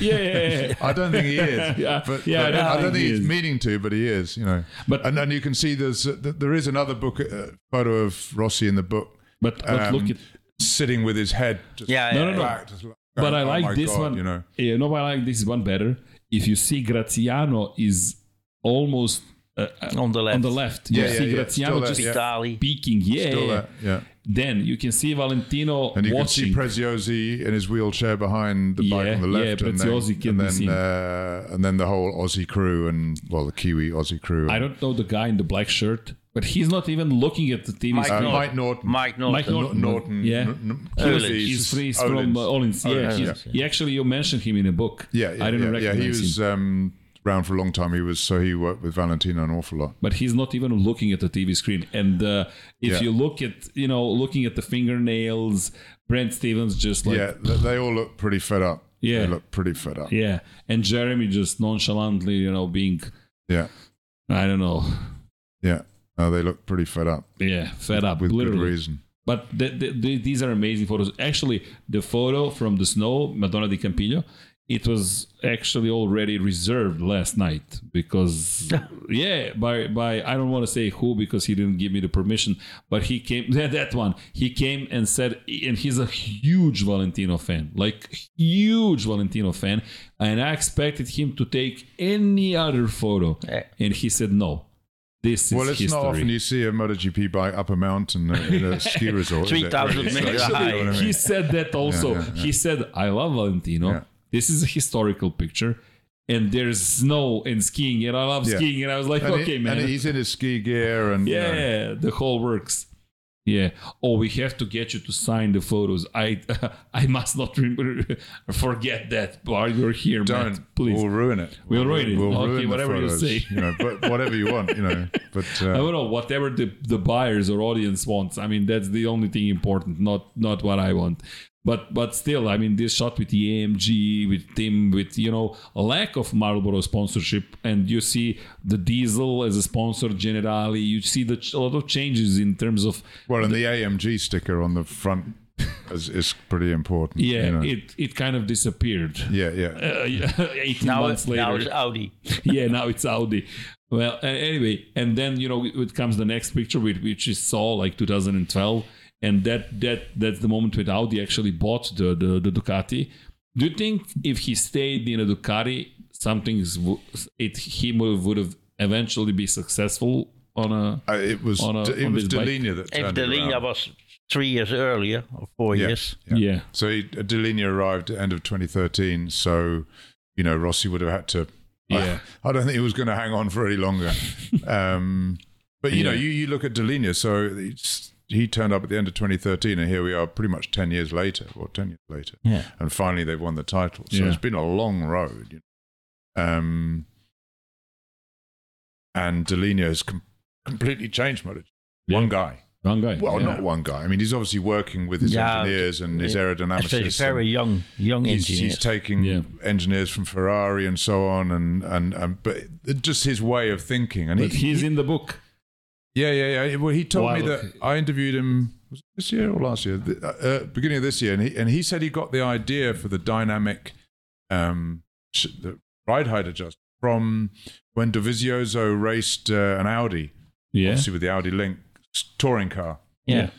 yeah, yeah, yeah. I don't think he is. Yeah, but, yeah, I don't I don't think think he's is. meaning to, but he is. You know. But- and and you can see there's uh, there is another book uh, photo of Rossi in the book But, but um, look at sitting with his head. Just Yeah, No, yeah, no, no. back, just like, But I oh like my this God, one. You know. You know, I like this one better. If you see Graziano is almost uh, on the left. on the left, Yeah, you yeah, see yeah. Graziano Still there, just yeah. Vitali. speaking. Yeah, Still yeah. There. Yeah. Then you can see Valentino And you watching. can see Preziosi in his wheelchair behind the bike Yeah, on the yeah, left, and Preziosi then, can and be then, seen. uh, and then the whole Aussie crew and well, the Kiwi Aussie crew. I don't know the guy in the black shirt, but he's not even looking at the TV Mike Uh, screen. Mike Norton. Mike Norton. Mike Norton. Norton. Yeah. N- N- Öhlins. Kiwi, He's, he's Öhlins. from uh, Öhlins. Yeah, Öhlins, he's- yeah. he actually you mentioned him in a book. Yeah, yeah, I didn't yeah, yeah. He was him. um, around for a long time. He was so he worked with Valentino an awful lot. but he's not even looking at the TV screen. And uh, if Yeah. you look at, you know, looking at the fingernails, Brent Stephens just like, yeah, they all look pretty fed up. Yeah. they look pretty fed up. yeah. And Jeremy just nonchalantly, you know, being, Yeah, I don't know, yeah. They look pretty fed up yeah, fed up, with good reason. But the, the, the, these are amazing photos. Actually, the photo from the snow, Madonna di Campiglio, it was actually already reserved last night because yeah, by by I don't want to say who because he didn't give me the permission, but he came that, that one. He came and said and he's a huge Valentino fan. Like huge Valentino fan, and I expected him to take any other photo. Yeah. And he said no. This is Well, it's history. not often you see a MotoGP bike up a mountain in a ski resort. is it, 3,000 really? So- meters you know high. I mean? he said that also. Yeah, yeah, yeah. He said, "I love Valentino, Yeah. This is a historical picture. And there's snow and skiing, and I love Yeah. skiing. And I was like, And okay, he- man. And he's in his ski gear and you know, yeah, the whole works. Yeah. Oh, we have to get you to sign the photos. I I must not remember, forget that while you're here, don't Matt. Please. We'll ruin it. We'll ruin it. We'll Okay, ruin whatever you say. You know, but whatever you want, you know. But I uh, don't know whatever the, the buyers or audience wants. I mean, that's the only thing important, not not what I want. But but still, I mean, this shot with the AMG, with Tim, with you know a lack of Marlboro sponsorship, and you see the Diesel as a sponsor, Generali. You see the a lot of changes in terms of well, and the AMG sticker on the front is, is pretty important. yeah, you know. it it kind of disappeared. yeah, yeah. Uh, 18 Now, months later. now it's Audi. yeah, now it's Audi. Well, anyway, and then you know it comes the next picture, which, which is Saw like 2012, and that that that's the moment when Audi actually bought the the, the Ducati. Do you think if he stayed in a Ducati, something is it he would would have eventually be successful on a Uh, it was On a- it on was this bike. Dall'Igna that If turned the it Linea around. was three years earlier, or four Yeah. years. yeah. So he, Dall'Igna arrived at the end of 2013. So you know Rossi would have had to. Yeah. I, I don't think he was going to hang on for any longer. um, but you know, you, you look at Dall'Igna. So it's, he turned up at the end of 2013, and here we are, pretty much 10 years later, or 10 years later, Yeah. and finally they've won the title. So Yeah. it's been a long road. You know? Um, and Dall'Igna has com- completely changed MotoGP. Yeah. One guy. One guy. Well, yeah. not one guy. I mean, he's obviously working with his Yeah, engineers and his Especially aerodynamicists. very and young, young he's, engineers. he's taking Yeah. engineers from Ferrari and so on, and and, and but just his way of thinking. And But he, he's in the book. Yeah, yeah, yeah. Well, he told me Wow. that I interviewed him was it this year or last year, the, uh, beginning of this year, and he and he said he got the idea for the dynamic, um, sh- the ride height adjustment from when Dovizioso raced uh, an Audi, Yeah. obviously with the Audi Link touring car yeah. a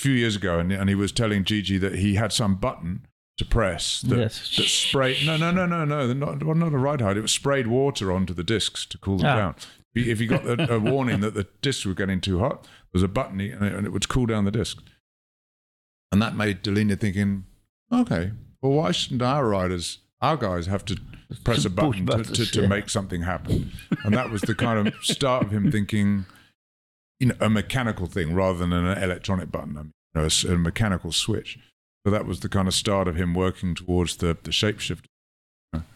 few years ago, and, and he was telling Gigi that he had some button to press that, Yes. that sprayed. No, no, no, no, no. Not, well, not a ride height. It was sprayed water onto the discs to cool them Ah. down. If- you got a, a warning that the discs were getting too hot, there was a button and it, and it would cool down the disc. And that made Dall'Igna thinking, okay, well, why shouldn't our riders, our guys, have to press a button to, to, to yeah. make something happen? And that was the kind of start of him thinking, you know, a mechanical thing rather than an electronic button. I mean, you know, a a, mechanical switch. So that was the kind of start of him working towards the, the shapeshifter.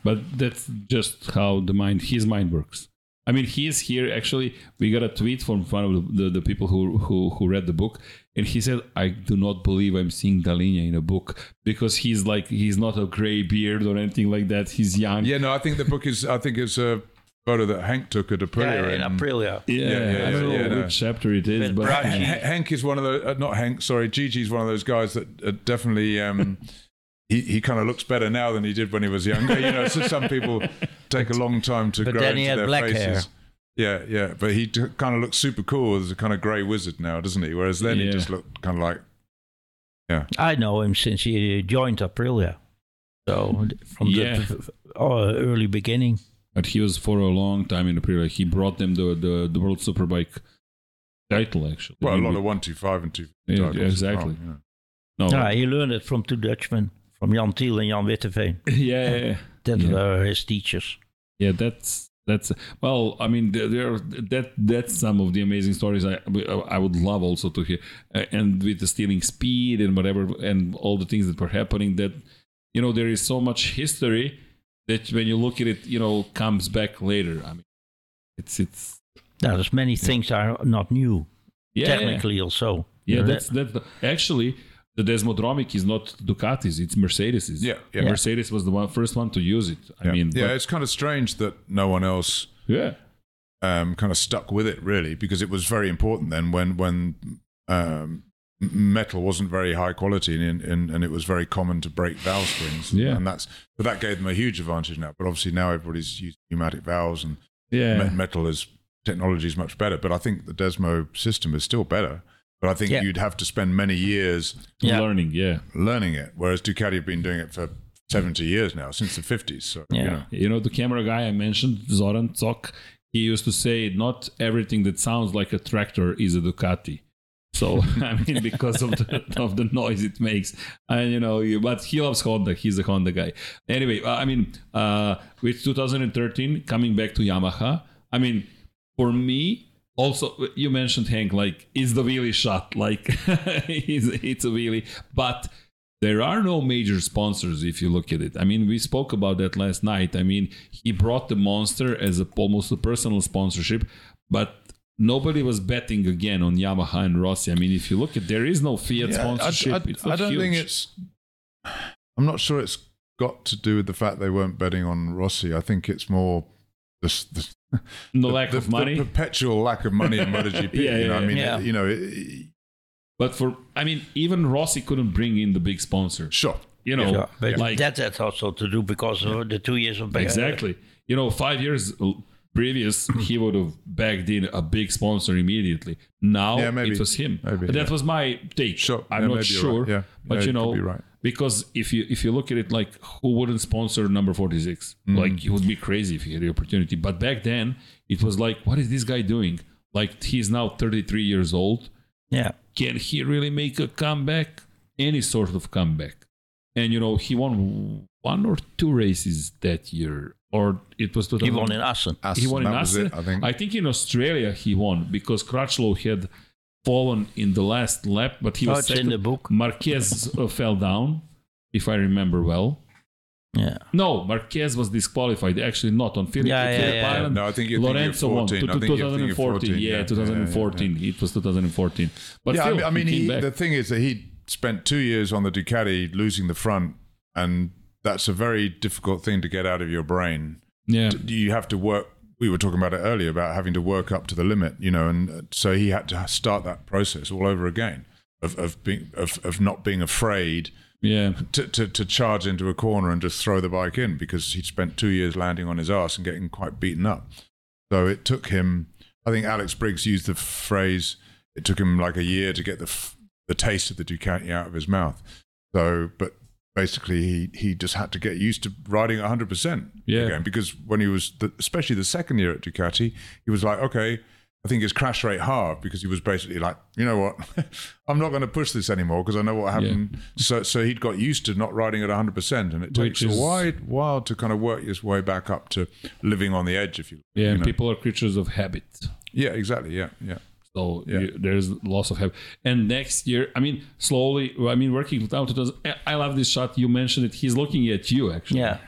But that's just how the mind, his mind works. I mean, he's here. Actually, we got a tweet from one of the, the, the people who, who who read the book, and he said, "I do not believe I'm seeing Dall'Igna in a book because he's like he's not a gray beard or anything like that. He's young. Yeah, no, I think the book is, I think it's a photo that Hank took at Aprilia. Yeah, in in- Aprilia. yeah. yeah, I don't yeah, know no. which chapter it is, but Brad- H- H- Hank is one of those, uh, not Hank, sorry, Gigi's one of those guys that uh, definitely, um, he, he kind of looks better now than he did when he was younger. You know, so some people take a long time to But grow then into he had their black faces. hair. Yeah, yeah, but he t- kind of looks super cool as a kind of grey wizard now, doesn't he? Whereas then he just looked kind of like, yeah. I know him since he joined Aprilia. So from Yeah. the oh, early beginning. but he was for a long time in Aprilia. He brought them the the, the World Superbike title actually. well, a I mean, lot we- of 125 and 2 Yeah, titles exactly. well, yeah. no, Yeah, he learned it from two Dutchmen, from Jan Thiel and Jan Witteveen. yeah, yeah, yeah. That Yeah. were his teachers. Yeah, that's that's well. I mean, there, there that that's some of the amazing stories I I would love also to hear, uh, and with the stealing speed and whatever, and all the things that were happening. That you know, there is so much history that when you look at it, you know, comes back later. I mean, it's it's Now, there's many things are not new, yeah, technically also. yeah. That's that's the, actually the Desmodromic is not Ducatis, it's Mercedes. Yeah, yeah. Mercedes was the one first one to use it. I yeah. mean, yeah, but- it's kind of strange that no one else yeah, um, kind of stuck with it really because it was very important then when when um, metal wasn't very high quality and, and and it was very common to break valve springs Yeah. and that's but that gave them a huge advantage now but obviously now everybody's using pneumatic valves and yeah. metal is technology is much better but I think the Desmo system is still better but I think Yeah. you'd have to spend many years Yeah. Learning, yeah. learning it whereas Ducati have been doing it for 70 years now since the 50s so you Yeah. know You know, the camera guy I mentioned, Zoran Zok, he used to say, not everything that sounds like a tractor is a Ducati. So I mean, because of the of the noise it makes, and you know, you- but he loves Honda. He's a Honda guy. Anyway, uh, I mean, uh, with 2013 coming back to Yamaha, I mean, for me. Also, you mentioned Hank, like, is the wheelie shot? Like, it's, it's a wheelie. But there are no major sponsors if you look at it. I mean, we spoke about that last night. I mean, he brought the Monster as a, almost a personal sponsorship, but nobody was betting again on Yamaha and Rossi. I mean, if you look at, there is no Fiat Yeah, sponsorship. I, It's I don't think it's. I'm not sure it's got to do with the fact they weren't betting on Rossi. I think it's more the, the, the the- lack the- of money. the perpetual lack of money in MotoGP. Yeah, you know, yeah, I mean, yeah. you know, it, but for, I mean, even Rossi couldn't bring in the big sponsor. sure. You know, Yeah, but like that has also to do because of the two years of back. Exactly. You know, five years previous, he would have bagged in a big sponsor immediately. Now Yeah, maybe. it was him. Maybe, that yeah. was my take. Sure. I'm Yeah, not sure. right. Yeah. But Yeah, you you could know, be right. Because if you if you look at it like who wouldn't sponsor number 46? Mm. Like it would be crazy if he had the opportunity. But back then, it was like, what is this guy doing? Like he's now 33 years old Yeah. can he really make a comeback? Any sort of comeback. And you know, he won one or two races that year, or it was 2000. He won in Assen. He won in that was Assen. it, I think. in Australia he won because Crutchlow had fallen in the last lap, but he was it's second. in the book. Marquez uh, fell down, if I remember well. Yeah. No, Marquez was disqualified. Actually, not on Phillip, Yeah, yeah, Phillip yeah. Island. No, I think you're Lorenzo won 14. to, I to think you're thinking of 2014. Yeah, yeah, yeah, 2014. It was 2014. But yeah, I mean, I mean he he, the thing is that he spent two years on the Ducati losing the front, and that's a very difficult thing to get out of your brain. yeah. You have to work. We were talking about it earlier about having to work up to the limit, you know, and uh, so he had to start that process all over again of of being of, of not being afraid Yeah. to, to to charge into a corner and just throw the bike in because he'd spent two years landing on his ass and getting quite beaten up. So it took him. I think Alex Briggs used the phrase. It took him like a year to get the the taste of the Ducati out of his mouth. So, but basically, he he just had to get used to riding 100 percent Yeah. again because when he was, the, especially the second year at Ducati, he was like, okay. I think his crash rate halved because he was basically like, you know what, I'm not going to push this anymore because I know what happened. So, so he'd got used to not riding at 100, percent and it takes is- a wide while to kind of work his way back up to living on the edge, if you, Yeah, you and know. people are creatures of habit. yeah, exactly, yeah, yeah. So Yeah. you, there's loss of habit. And next year, I mean, slowly, I mean, working without 2000, I love this shot. You mentioned it. He's looking at you, actually. Yeah.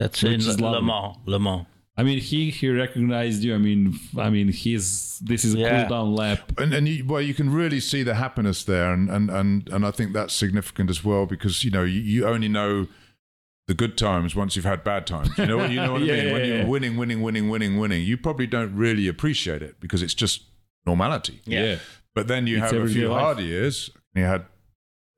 That's Which in is Le lovely. Mans. Le Mans. I mean, he he recognized you. I mean, I mean, he's this is a Yeah. cool down lap. and and you, well, you can really see the happiness there, and and and and I think that's significant as well because you know you, you only know the good times once you've had bad times. You know, you know what Yeah, I mean. yeah, when you're winning, winning, winning, winning, winning, you probably don't really appreciate it because it's just normality. Yeah. But then you It's have a everyday few life. hard years. And you had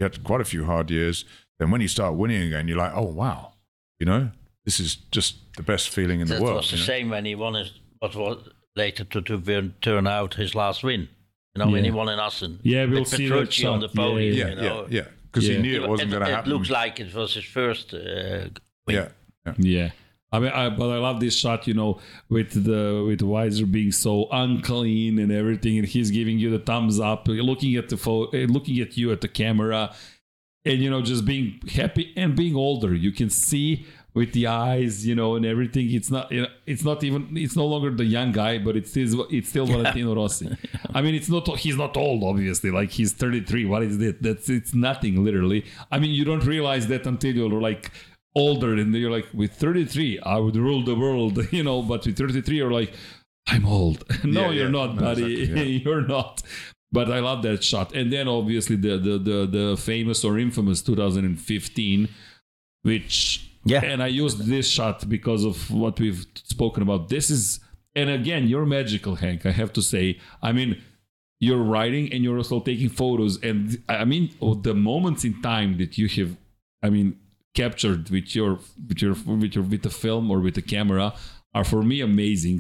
you had quite a few hard years. Then when you start winning again, you're like, oh wow, you know, this is just the best feeling in That the world. It was the know? same when he won his, what was later to, to turn out his last win. You know, when he won in Assen. Yeah, we'll With see that Petrucci on the. Yeah, podium. yeah, Yeah, you yeah, know. yeah. Because Yeah. he knew it wasn't going to happen. it, happen. looks like it was his first uh, win. yeah, yeah. Yeah. I mean, I, but I love this shot, you know, with the with Weiser being so unclean and everything, and he's giving you the thumbs up, looking at the photo, eh, looking at you at the camera, and you know, just being happy and being older. You can see with the eyes, you know, and everything. It's not, you know, it's not even, it's no longer the young guy, but it's still, it's still Valentino Rossi. I mean, it's not, he's not old, obviously. Like he's 33. What is that? That's it's nothing, literally. I mean, you don't realize that until you're like older and you're like with 33 i would rule the world you know but with 33 you're like i'm old. No Yeah, you're yeah. not No, buddy. exactly, yeah. you're not. But i love that shot. And then obviously the the the, the famous or infamous 2015 which Yeah. and i used this shot because of what we've spoken about. This is and again you're magical hank i have to say. I mean you're writing and you're also taking photos. And i mean oh, the moments in time that you have i mean captured with your with your with your with the film or with the camera are for me amazing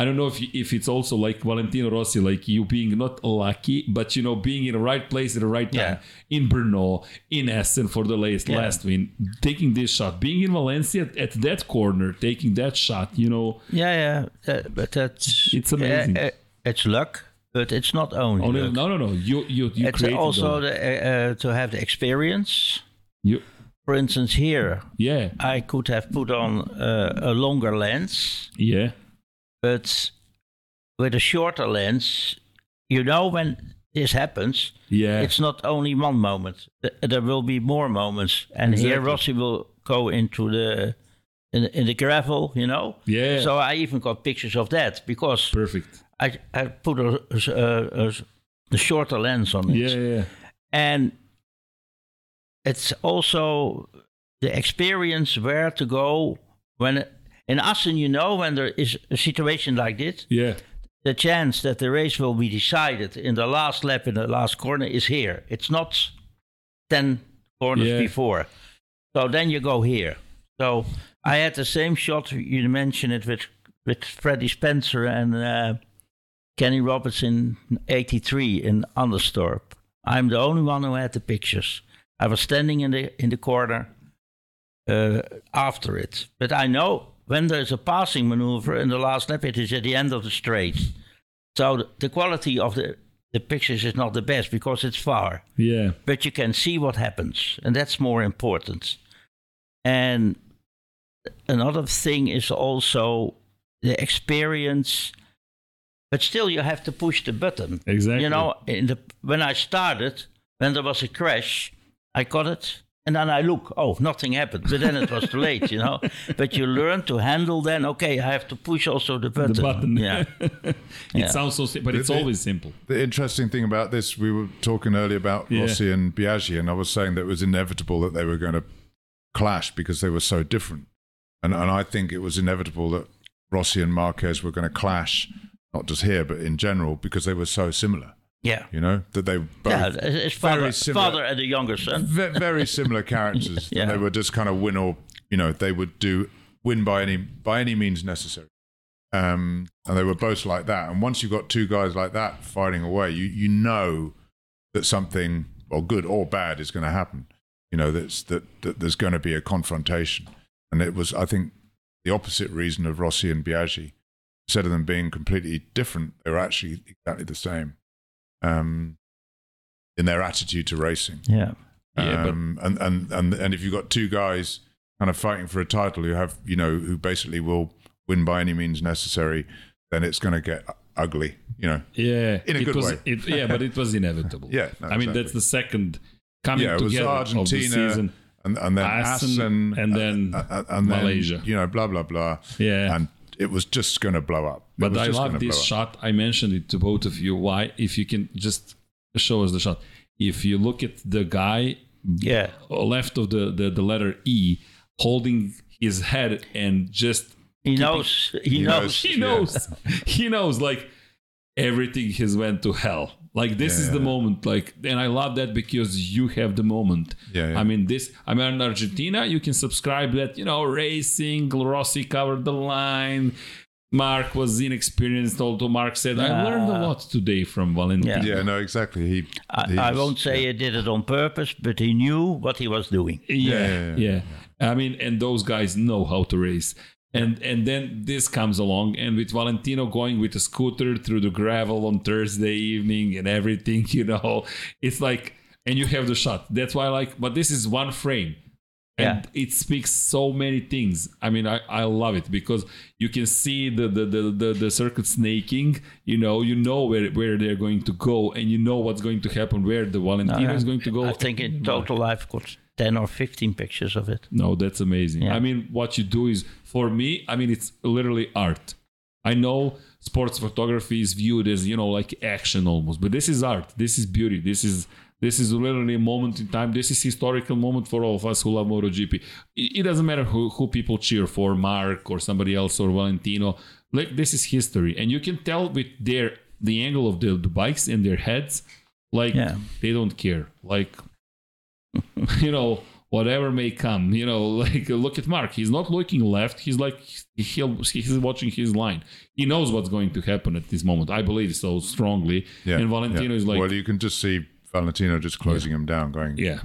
i don't know if if it's also like valentino rossi like you being not lucky but you know being in the right place at the right time in brno in Assen for the last Yeah. last win taking this shot being in valencia at, at that corner taking that shot you know Yeah, yeah, uh, but that's It's amazing. uh, uh, it's luck, but it's not only. Only, no, no, no. You, you, you it's also the, uh, uh, to have the experience. you, For instance, here yeah, I could have put on uh, a longer lens, yeah, but with a shorter lens, you know when this happens, yeah. it's not only one moment. There will be more moments, and here Exactly. Rossi will go into the in, in the gravel, you know. Yeah. So I even got pictures of that because Perfect. I I put a, a, a, a shorter lens on it. Yeah, yeah. and it's also the experience where to go when in Assen you know when there is a situation like this Yeah. the chance that the race will be decided in the last lap in the last corner is here it's not 10 corners Yeah. before so then you go here so I had the same shot you mentioned it with with Freddie Spencer and uh, Kenny Roberts in 83 in Anderstorp. I'm the only one who had the pictures. I was standing in the in the corner uh, after it. But I know when there's a passing maneuver in the last lap, it is at the end of the straight. So the, the quality of the, the pictures is not the best because it's far. Yeah. But you can see what happens, and that's more important. And another thing is also the experience but still you have to push the button Exactly. you know in the when i started when there was a crash i got it and then i look oh nothing happened but then it was too late you know but you learn to handle then okay i have to push also the button the button. yeah it Yeah. sounds so simple, but it's The- the- always simple. The interesting thing about this, we were talking earlier about Yeah. Rossi and Biaggi, and I was saying that it was inevitable that they were going to clash because they were so different. And, and I think it was inevitable that Rossi and Marquez were going to clash, not just here, but in general, because they were so similar. Yeah You know, that they both yeah his father, very similar. father and the younger son ve- very similar characters. Yeah. They were just kind of win or you know they would do win by any by any means necessary. Um, and they were both like that. And once you've got two guys like that fighting away, you you know that something, or good or bad, is going to happen. You know that's that, that there's going to be a confrontation. And it was, I think, the opposite reason of Rossi and Biaggi. Instead of them being completely different, they were actually exactly the same um, in their attitude to racing. yeah Yeah, but- Um, and, and, and, and if you've got two guys kind of fighting for a title who have, you know, who basically will win by any means necessary, then it's going to get ugly, you know. Yeah. In a it good was, way. It, yeah, but it was inevitable. Yeah, no, I mean, exactly. that's the second coming yeah, it was together of the Argentina season. and, and then Assen, Assen, and then uh, uh, and then, Malaysia. you know, blah, blah, blah. Yeah. And it was just going to blow up. It But I love this shot. I mentioned it to both of you. Why? If you can just show us the shot. If you look at the guy yeah left of the, the, the letter E holding his head and just he knows he, He knows, knows. he Yeah. knows he knows like everything has went to hell like this is the moment like and i love that because you have the moment Yeah, yeah. i mean this i mean in argentina you can subscribe that you know racing rossi covered the line Marc was inexperienced although Marc said i learned a lot today from valentin Yeah. Yeah, no, exactly. He, I, he I was- won't say he did it on purpose but he knew what he was doing yeah, yeah, yeah. I mean, and those guys know how to race. And and then this comes along, and with Valentino going with a scooter through the gravel on Thursday evening and everything, you know, it's like, and you have the shot. That's why, I like, but this is one frame. And it speaks so many things. I mean, I, I love it because you can see the the, the, the the circuit snaking. You know, you know where where they're going to go, and you know what's going to happen, where the Valentino oh, is going to go. I think in total I've got 10 or 15 pictures of it. No, that's amazing. Yeah. I mean, what you do is, for me, I mean, it's literally art. I know sports photography is viewed as, you know, like action almost, but this is art. This is beauty. This is this is literally a moment in time. This is historical moment for all of us who love MotoGP. It, it doesn't matter who, who people cheer for, Marc or somebody else or Valentino. Like this is history, and you can tell with their the angle of the, the bikes and their heads, like Yeah. they don't care. Like you know, whatever may come. You know, like look at Marc. He's not looking left. He's like he'll, he's watching his line. He knows what's going to happen at this moment. I believe so strongly. Yeah, and Valentino yeah. is like, well, you can just see Valentino just closing him down, going, yeah,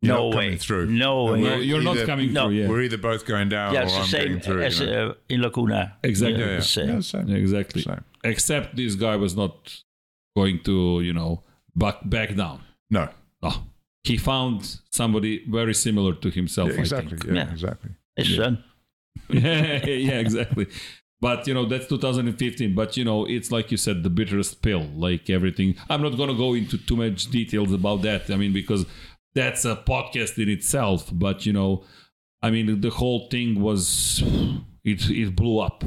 You're no not way. through. No way. we're you're not coming No. through. Yeah, We're either both going down yeah, or it's the I'm same getting through. as you know? uh, in Laguna. Exactly. Yeah, yeah, yeah. same. Yeah, same. exactly. Same. Except this guy was not going to you know back back down. No. No, he found somebody very similar to himself. Yeah, exactly. I think. Yeah, Yeah. exactly. His son. yeah, yeah, exactly. But you know that's 2015. But you know it's like you said, the bitterest pill. Like everything. I'm not gonna go into too much details about that. I mean because that's a podcast in itself. But you know, I mean the whole thing was it it blew up.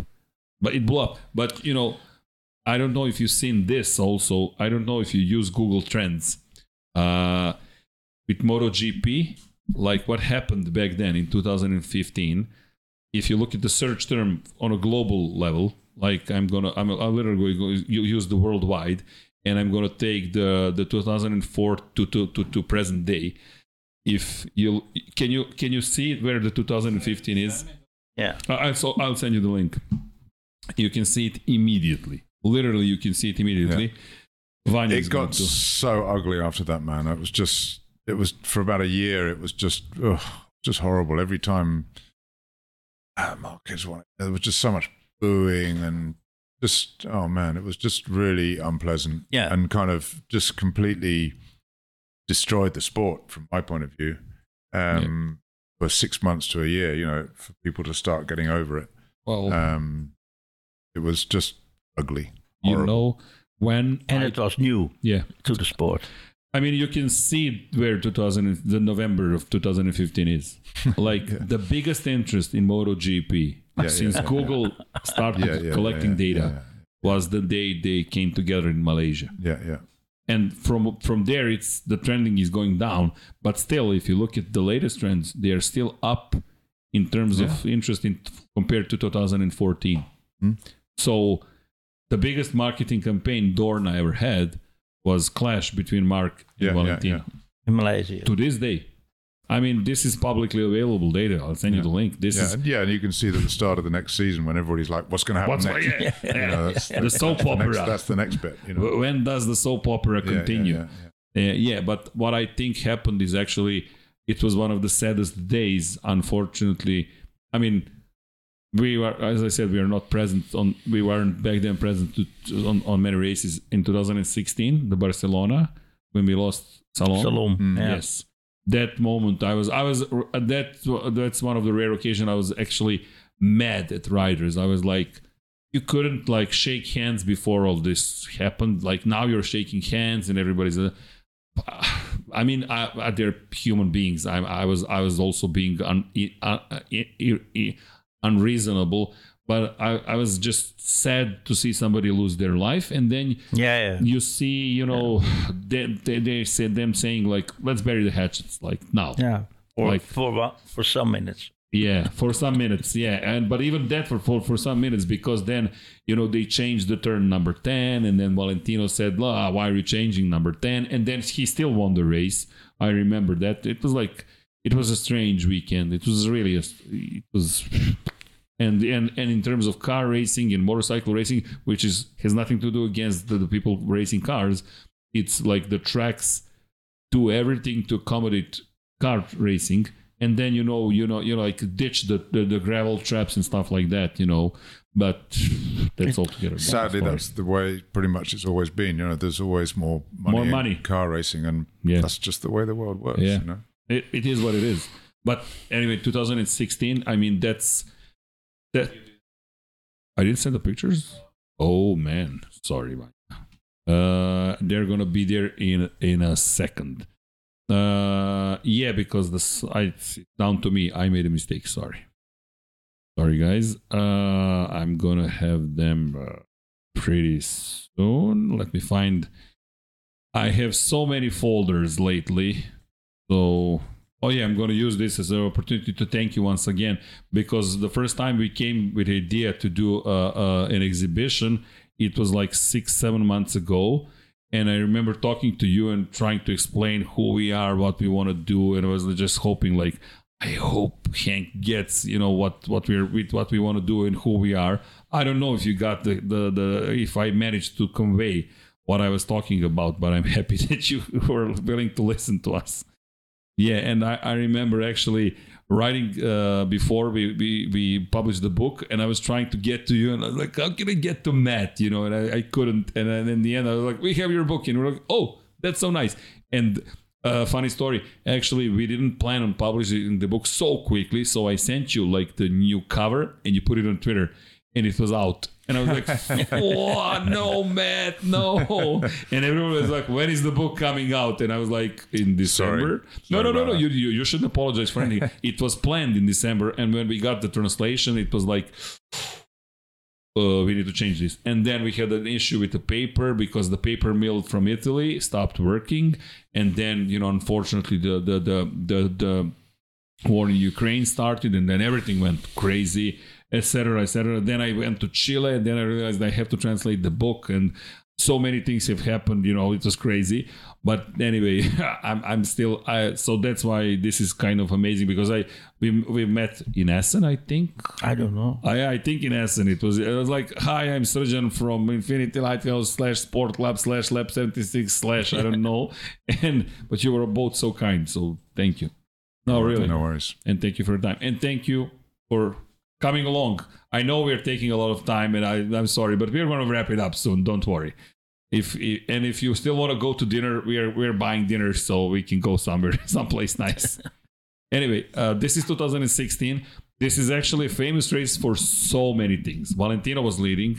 But it blew up. But you know, I don't know if you've seen this also. I don't know if you use Google Trends. Uh, with MotoGP, like what happened back then in 2015 if you look at the search term on a global level, like I'm gonna, I'm, I'm literally going to use the worldwide, and I'm gonna take the the 2004 to to to, to present day. If you can you can you see where the 2015 is? Yeah. Uh, I'll, so I'll send you the link. You can see it immediately. Literally, you can see it immediately. Vanya's It got so ugly after that, man. It was just, it was for about a year. It was just, ugh, just horrible. Every time uh, Marquez won, there was just so much booing and just, oh man, it was just really unpleasant. Yeah. and kind of just completely destroyed the sport from my point of view. Um, For six months to a year, you know, for people to start getting over it. well, Um, it was just ugly. you horrible. know when And I- it was new yeah to the sport. I mean, you can see where 2000, the November of 2015 is. Like the biggest interest in MotoGP Yeah, since yeah, Google started Yeah, yeah, collecting yeah, data yeah, was the day they came together in Malaysia. Yeah, yeah. And from from there, it's the trending is going down. But still, if you look at the latest trends, they are still up in terms of interest in compared to 2014. Hmm. So the biggest marketing campaign Dorna ever had was clash between Marc and Yeah, yeah, Valentino yeah. in Malaysia. to this day. I mean, this is publicly available data. I'll send you the link. This Yeah, is and, yeah, and you can see that the start of the next season when everybody's like, "What's going to happen what's next?" yeah, yeah. You know, that's, the soap the next, opera. that's the next bit. You know, When does the soap opera Yeah, yeah, continue? yeah, yeah. Uh, yeah, but what I think happened is actually it was one of the saddest days. Unfortunately, I mean, we were, as I said, we are not present on. We weren't back then present to, to- on, on many races in 2016, the Barcelona when we lost Salom. Salom. Mm. Yeah. Yes, that moment I was, I was that that's one of the rare occasions I was actually mad at riders. I was like. You couldn't like shake hands before all this happened. Like now you're shaking hands and everybody's. Uh, I mean, I, I, they're human beings. I, I was, I was also being un, uh, unreasonable, but I, I was just sad to see somebody lose their life, and then Yeah, yeah. you see, you know, they, they, they said them saying like, "Let's bury the hatchets," like now. Yeah. For, Like- for, for some minutes. Yeah, for some minutes, yeah, and but even that for, for for some minutes because then you know they changed the turn number ten, and then Valentino said, "La, why are you changing number 10? And then he still won the race. I remember that it was like it was a strange weekend. It was really a, it was, and and and in terms of car racing and motorcycle racing, which is has nothing to do against the, the people racing cars, it's like the tracks do everything to accommodate car racing and then you know you know you know like ditch the, the, the gravel traps and stuff like that you know but that's altogether Sadly, that's the way pretty much it's always been. You know, there's always more money, More in money. car racing, and Yeah. that's just the way the world works. Yeah. You know, it, it is what it is but anyway 2016 i mean that's that i didn't send the pictures? Oh man. Sorry uh they're gonna be there in in a second. Uh yeah because this I, it's down to me i made a mistake. Sorry. Sorry guys. Uh i'm gonna have them uh, pretty soon. Let me find i have so many folders lately. So, oh yeah, I'm going to use this as an opportunity to thank you once again because the first time we came with the idea to do uh, uh, an exhibition, it was like six, seven months ago. And I remember talking to you and trying to explain who we are, what we want to do, and I was just hoping like, I hope Hank gets you know what what we're with what we want to do and who we are. I don't know if you got the the, the if I managed to convey what I was talking about, but I'm happy that you were willing to listen to us. Yeah, and I, I remember actually writing uh, before we, we we published the book, and I was trying to get to you, and I was like, how can I get to Matt? You know, and I, I couldn't. And then in the end, I was like, we have your book, and we're like, oh, that's so nice. And uh, funny story. Actually, we didn't plan on publishing the book so quickly, so I sent you like the new cover, and you put it on Twitter, and it was out. And I was like, oh, no, Matt, no. And everyone was like, when is the book coming out? And I was like, in December. no, Sorry no, no, no. You, you, you shouldn't apologize for anything. it was planned in December. And when we got the translation, it was like, uh, we need to change this. And then we had an issue with the paper because the paper mill from Italy stopped working. And then, you know, unfortunately, the, the, the, the, the war in Ukraine started and then everything went crazy, etc., etc. Then I went to Chile and then I realized I have to translate the book and so many things have happened, you know, it was crazy. But anyway, I'm, I'm still, I, so that's why this is kind of amazing because I, we, we met in Essen, I think. I don't know. I, I think in Essen it was it was like hi I'm Surgeon from Infinity Lighthouse slash Sport Lab slash Lab 76 slash I don't know and but you were both so kind so thank you no really No worries. and thank you for your time and thank you for coming along I know we're taking a lot of time and I, I'm sorry but we're going to wrap it up soon don't worry if and if you still want to go to dinner we're we're buying dinner so we can go somewhere someplace nice Anyway, uh, this is 2016. This is actually a famous race for so many things. Valentino was leading.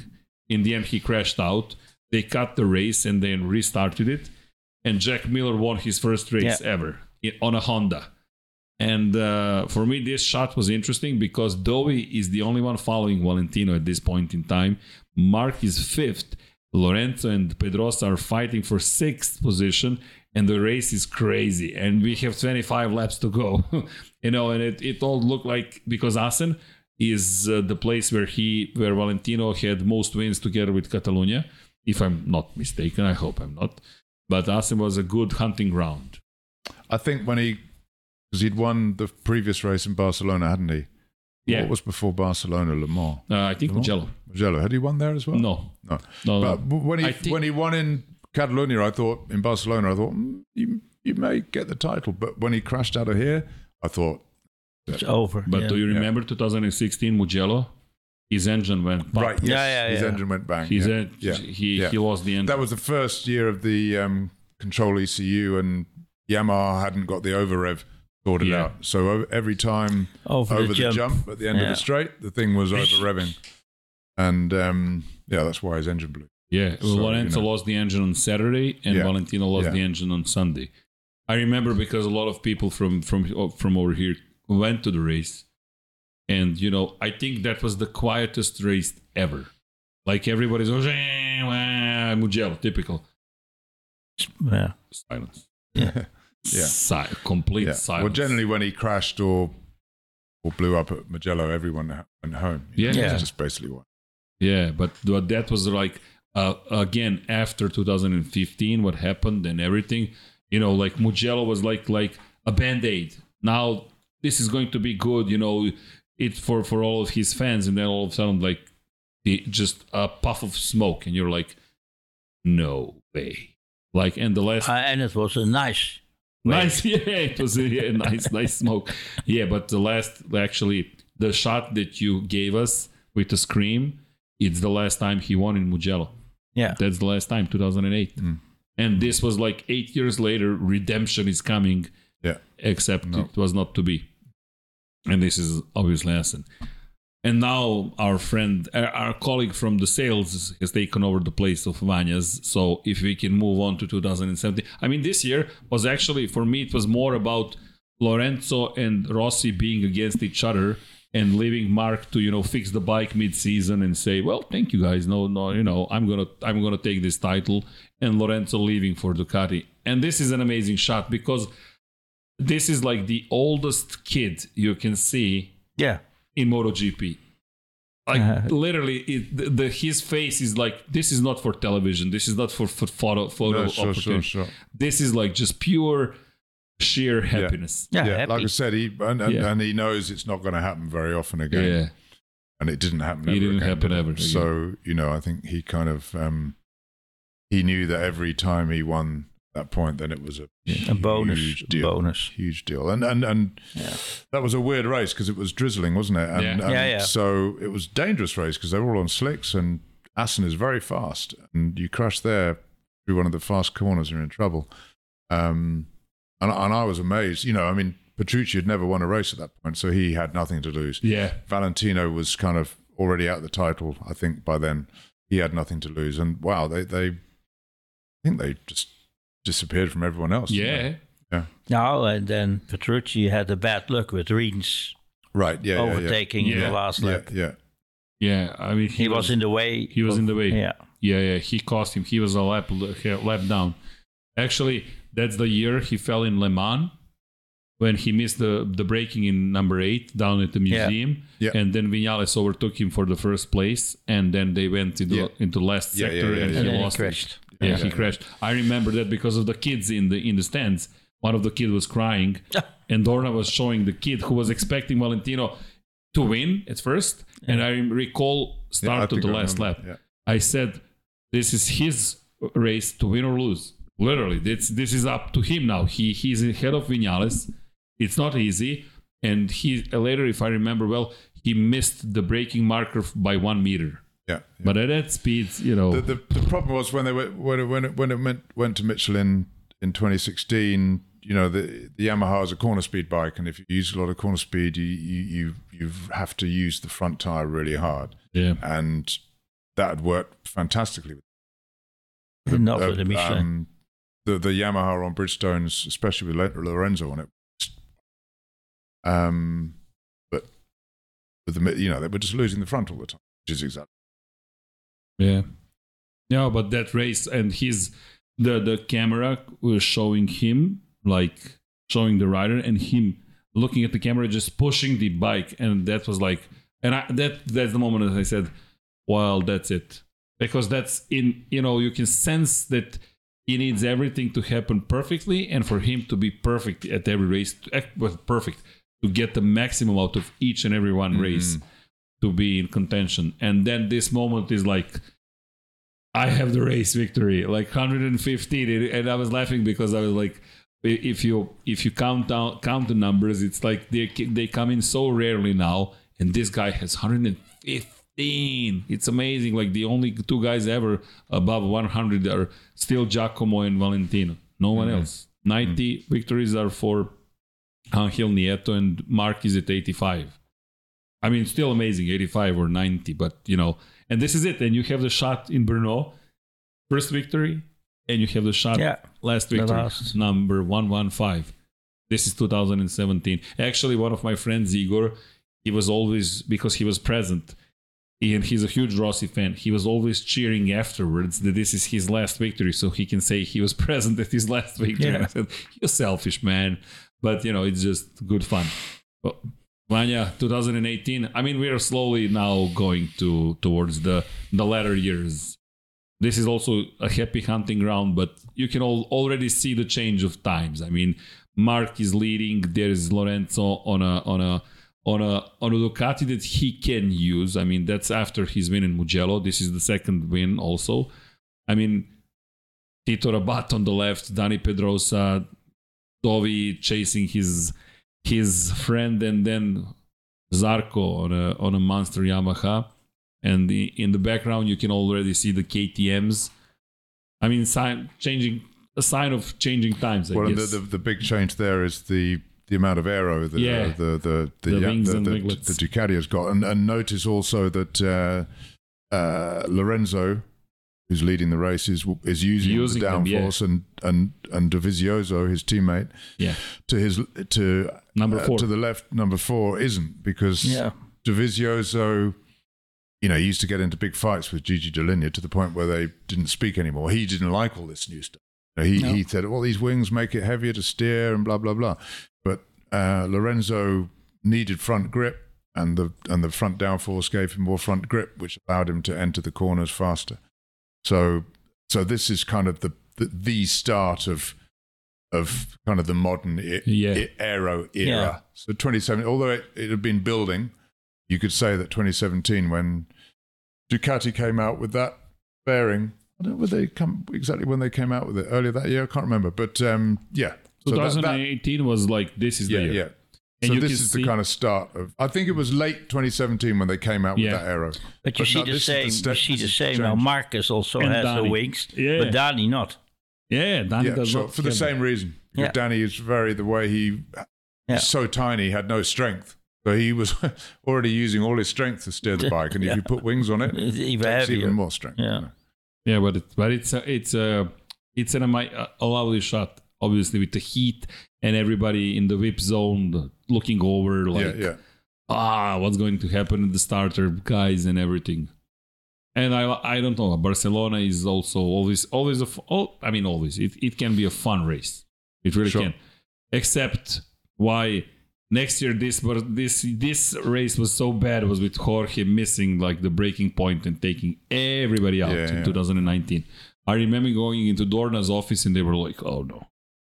In the end, he crashed out. They cut the race and then restarted it. And Jack Miller won his first race Yeah. ever on a Honda. And uh, for me, this shot was interesting because Dovi is the only one following Valentino at this point in time. Marc is fifth. Lorenzo and Pedrosa are fighting for sixth position, and the race is crazy. And we have 25 laps to go, you know. And it, it all looked like because Assen is uh, the place where he where Valentino had most wins together with Catalunya, if I'm not mistaken. I hope I'm not. But Assen was a good hunting ground. I think when he, because he'd won the previous race in Barcelona, hadn't he? Yeah, What was before Barcelona, Le Mans? uh, I think Le Mans? Mugello. Mugello. Had he won there as well? No, No. no, no. But when he think- when he won in Catalonia, I thought in Barcelona, I thought mm, you you may get the title. But when he crashed out of here, I thought It's over. But yeah. do you remember 2016 Mugello? His engine went pop. right, yes, Yeah, yeah, his yeah. engine went bang. His yeah. en- yeah. he yeah. he lost the engine. That was the first year of the um, control ECU, and Yamaha hadn't got the over rev sorted Yeah. out. So every time over, over the, the, jump. jump. at the end of the straight, the thing was over revving, and um, yeah, that's why his engine blew. yeah, so, Lorenzo you know. lost the engine on Saturday, and Yeah. Valentino lost Yeah. the engine on Sunday. I remember because a lot of people from from from over here went to the race, and you know I think that was the quietest race ever. Like everybody's oh, "Eh, wah," Mugello, typical Yeah. silence. Yeah. Si- complete Yeah. silence. Well, generally when he crashed or or blew up at Mugello, everyone went home. Yeah. That's Yeah. just basically what. Yeah, but but that was like uh, again after 2015, what happened and everything. You know, like Mugello was like like a band aid. Now this is going to be good. You know, it for for all of his fans, and then all of a sudden, like the, just a puff of smoke, and you're like, no way. Like, and the last Uh, and it was a nice. Nice, yeah, it was a yeah, nice, nice smoke. Yeah, but the last, actually, the shot that you gave us with the scream, it's the last time he won in Mugello. Yeah. That's the last time, 2008. Mm. And this was like eight years later, redemption is coming, Yeah. except No. it was not to be. And this is obviously Assen. And now our friend, our- colleague from the sales has taken over the place of Vanya's. So if we can move on to 2017, I mean, this year was actually for me it was more about Lorenzo and Rossi being against each other and leaving Marc to you know fix the bike mid-season and say, well, thank you guys, no, no, you know, I'm gonna I'm gonna take this title, and Lorenzo leaving for Ducati. And this is an amazing shot because this is like the oldest kid you can see Yeah. In MotoGP. Like Uh-huh. literally, it, the, the his face is like this is not for television. This is not for, for photo photo No, sure, sure, opportunity. sure. This is like just pure sheer happiness. Yeah. Yeah, happy. like I said, he and, and, Yeah. and he knows it's not going to happen very often again. Yeah, and it didn't happen. It ever didn't again, happen ever again. So you know, I think he kind of um, he knew that every time he won that point, then it was a, A bonus, huge deal. bonus. huge deal. And and and that was a weird race because it was drizzling, wasn't it? And, Yeah. and Yeah, yeah. So it was a dangerous race because they were all on slicks, and Assen is very fast, and you crash there through one of the fast corners, you're in trouble. Um, and and I was amazed. You know, I mean, Petrucci had never won a race at that point, so he had nothing to lose. Yeah. Valentino was kind of already out the title, I think, by then. He had nothing to lose. And wow, they, they I think they just disappeared from everyone else. didn't Yeah. they? No, and then Petrucci had the bad luck with Rins Right. Yeah. yeah, yeah. overtaking in Yeah. the last Yeah. lap. Yeah. Yeah. I mean, He, was, in the way. he was of- in the way. Yeah. Yeah, yeah, he cost him. He was a lap lap down. Actually, that's the year he fell in Le Mans when he missed the the braking in number eight down at the museum, Yeah. and then Vinales overtook him for the first place, and then they went into Yeah. into last Yeah, yeah, sector, yeah, and yeah. And he then he lost. it. crashed. Yeah, Yeah, he crashed. I remember that because of the kids in the in the stands. One of the kids was crying, and Dorna was showing the kid who was expecting Valentino to win at first, and I recall start I to the last lap. Yeah. I said, "This is his race to win or lose. Literally, this this is up to him now. He he's ahead of Vinales. It's not easy, and he later, if I remember well, he missed the braking marker by one meter. Yeah. But at that speed, you know, The, the, the problem was when they went when it, when it, when it went, went to Michelin in 2016. You know the the Yamaha is a corner speed bike, and if you use a lot of corner speed, you you you, you have to use the front tire really hard, yeah, and that had worked fantastically. Not Uh, with the Michelin. um, the the Yamaha on Bridgestones, especially with Lorenzo on it. Um, but with the you know they were just losing the front all the time, which is exactly yeah, Yeah, But that race and his the the camera was showing him like showing the rider and him looking at the camera, just pushing the bike, and that was like, and I, that that's the moment that I said, well, that's it, because that's in you know you can sense that he needs everything to happen perfectly, and for him to be perfect at every race, to act perfect to get the maximum out of each and every one mm-hmm. race to be in contention, and then this moment is like. I have the race victory, like 115, and I was laughing because I was like, if you if you count down count the numbers, it's like they they come in so rarely now, and this guy has 115. It's amazing. Like the only two guys ever above 100 are still Giacomo and Valentino. No one mm-hmm. else. 90 mm-hmm. victories are for Angel Nieto, and Marc is at 85. I mean, still amazing, 85 or 90, but you know, and this is it. And you have the shot in Brno, first victory, and you have the shot Yeah. last victory, last. number 115. This is 2017. Actually, one of my friends, Igor, he was always, because he was present, and he's a huge Rossi fan, he was always cheering afterwards that this is his last victory, so he can say he was present at his last victory. Yeah. I said, You're selfish, man. But, you know, it's just good fun. Vanya, 2018. I mean, we are slowly now going to towards the the latter years. This is also a happy hunting ground, but you can all, already see the change of times. I mean, Marc is leading. There is Lorenzo on a on a on a on a Ducati that he can use. I mean, that's after his win in Mugello. This is the second win also. I mean, Tito Rabat on the left, Dani Pedrosa, Dovi chasing his his friend, and then Zarco on a on a monster Yamaha. And the, in the background, you can already see the KTM's. I mean, sign changing a sign of changing times. I well. And the, the the big change there is the the amount of aero that Yeah. uh, the the the, The yeah, the, the, the Ducati has got, and, and notice also that uh, uh, Lorenzo, who's leading the race, is is using, Using the them, yeah. downforce, and and and Dovizioso, his teammate, yeah, to his to number uh, four. to the left, number four isn't because Yeah. Dovizioso, you know, he used to get into big fights with Gigi Dall'Igna to the point where they didn't speak anymore. He didn't like all this new stuff. You know, he, No. he said, well, these wings make it heavier to steer and blah, blah, blah. But uh, Lorenzo needed front grip and the, and the front downforce gave him more front grip, which allowed him to enter the corners faster. So, so this is kind of the, the, the start of, of kind of the modern I- Yeah. I- aero era. Yeah. So 2017, although it, it had been building, you could say that 2017, when Ducati came out with that bearing, I don't know whether they come exactly when they came out with it earlier that year. I can't remember, but um, yeah. So that- that- 2018 was like this is yeah, the year. yeah. And so this is see- the kind of start of. I think it was late 2017 when they came out Yeah. with that arrow. But you But see no, the this the same. step- you see the same. Now Marcus also And has Dani. the wings, Yeah. but Dani not. Yeah, Dani Yeah, does sure, not for the same that. reason. Yeah. Dani is very the way he Yeah. he's so tiny, he had no strength. So he was already using all his strength to steer the bike, and if you put wings on it, It's it even takes heavier. even more strength. Yeah. Yeah, but it, but it's a, it's a it's an ami- a, a lovely shot. Obviously, with the heat and everybody in the whip zone looking over, like yeah, yeah. ah, what's going to happen in the starter guys and everything. And I I don't know. Barcelona is also always always a oh, I mean always it, it can be a fun race. It really Sure. can. Except why next year this but this this race was so bad was with Jorge missing like the braking point and taking everybody out Yeah, in yeah. 2019. I remember going into Dorna's office and they were like, "Oh no,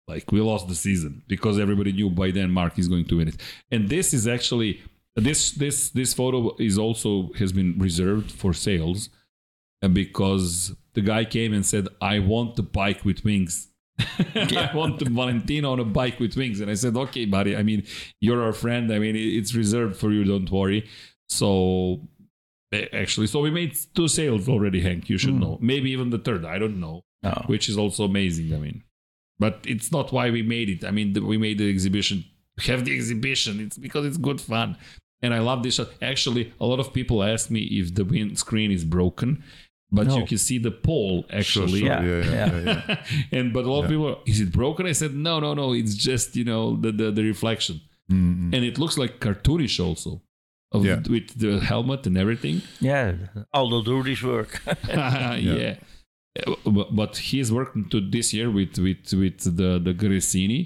like we lost the season because everybody knew by then Marc is going to win it." And this is actually this this this photo is also has been reserved for sales uh, because the guy came and said, "I want the bike with wings." I want the Valentino on a bike with wings, and I said, "Okay, buddy. I mean, you're our friend. I mean, it's reserved for you. Don't worry." So eh, actually, so we made two sales already, Hank. You should know. Maybe even the third. I don't know No. which is also amazing. I mean, but it's not why we made it. I mean, we made the exhibition have the exhibition. It's because it's good fun, and I love this shot. Actually, a lot of people ask me if the windscreen is broken, but No. you can see the pole actually. sure. Yeah, Yeah, yeah, yeah. yeah, yeah. and but a lot of people, is it broken? I said, no, no, no. It's just you know the the, the reflection, Mm, mm. and it looks like cartoonish also, of, Yeah. with the helmet and everything. Yeah, Aldo Drudi's work. yeah. Uh, But, but he's working to this year with with with the the Gresini.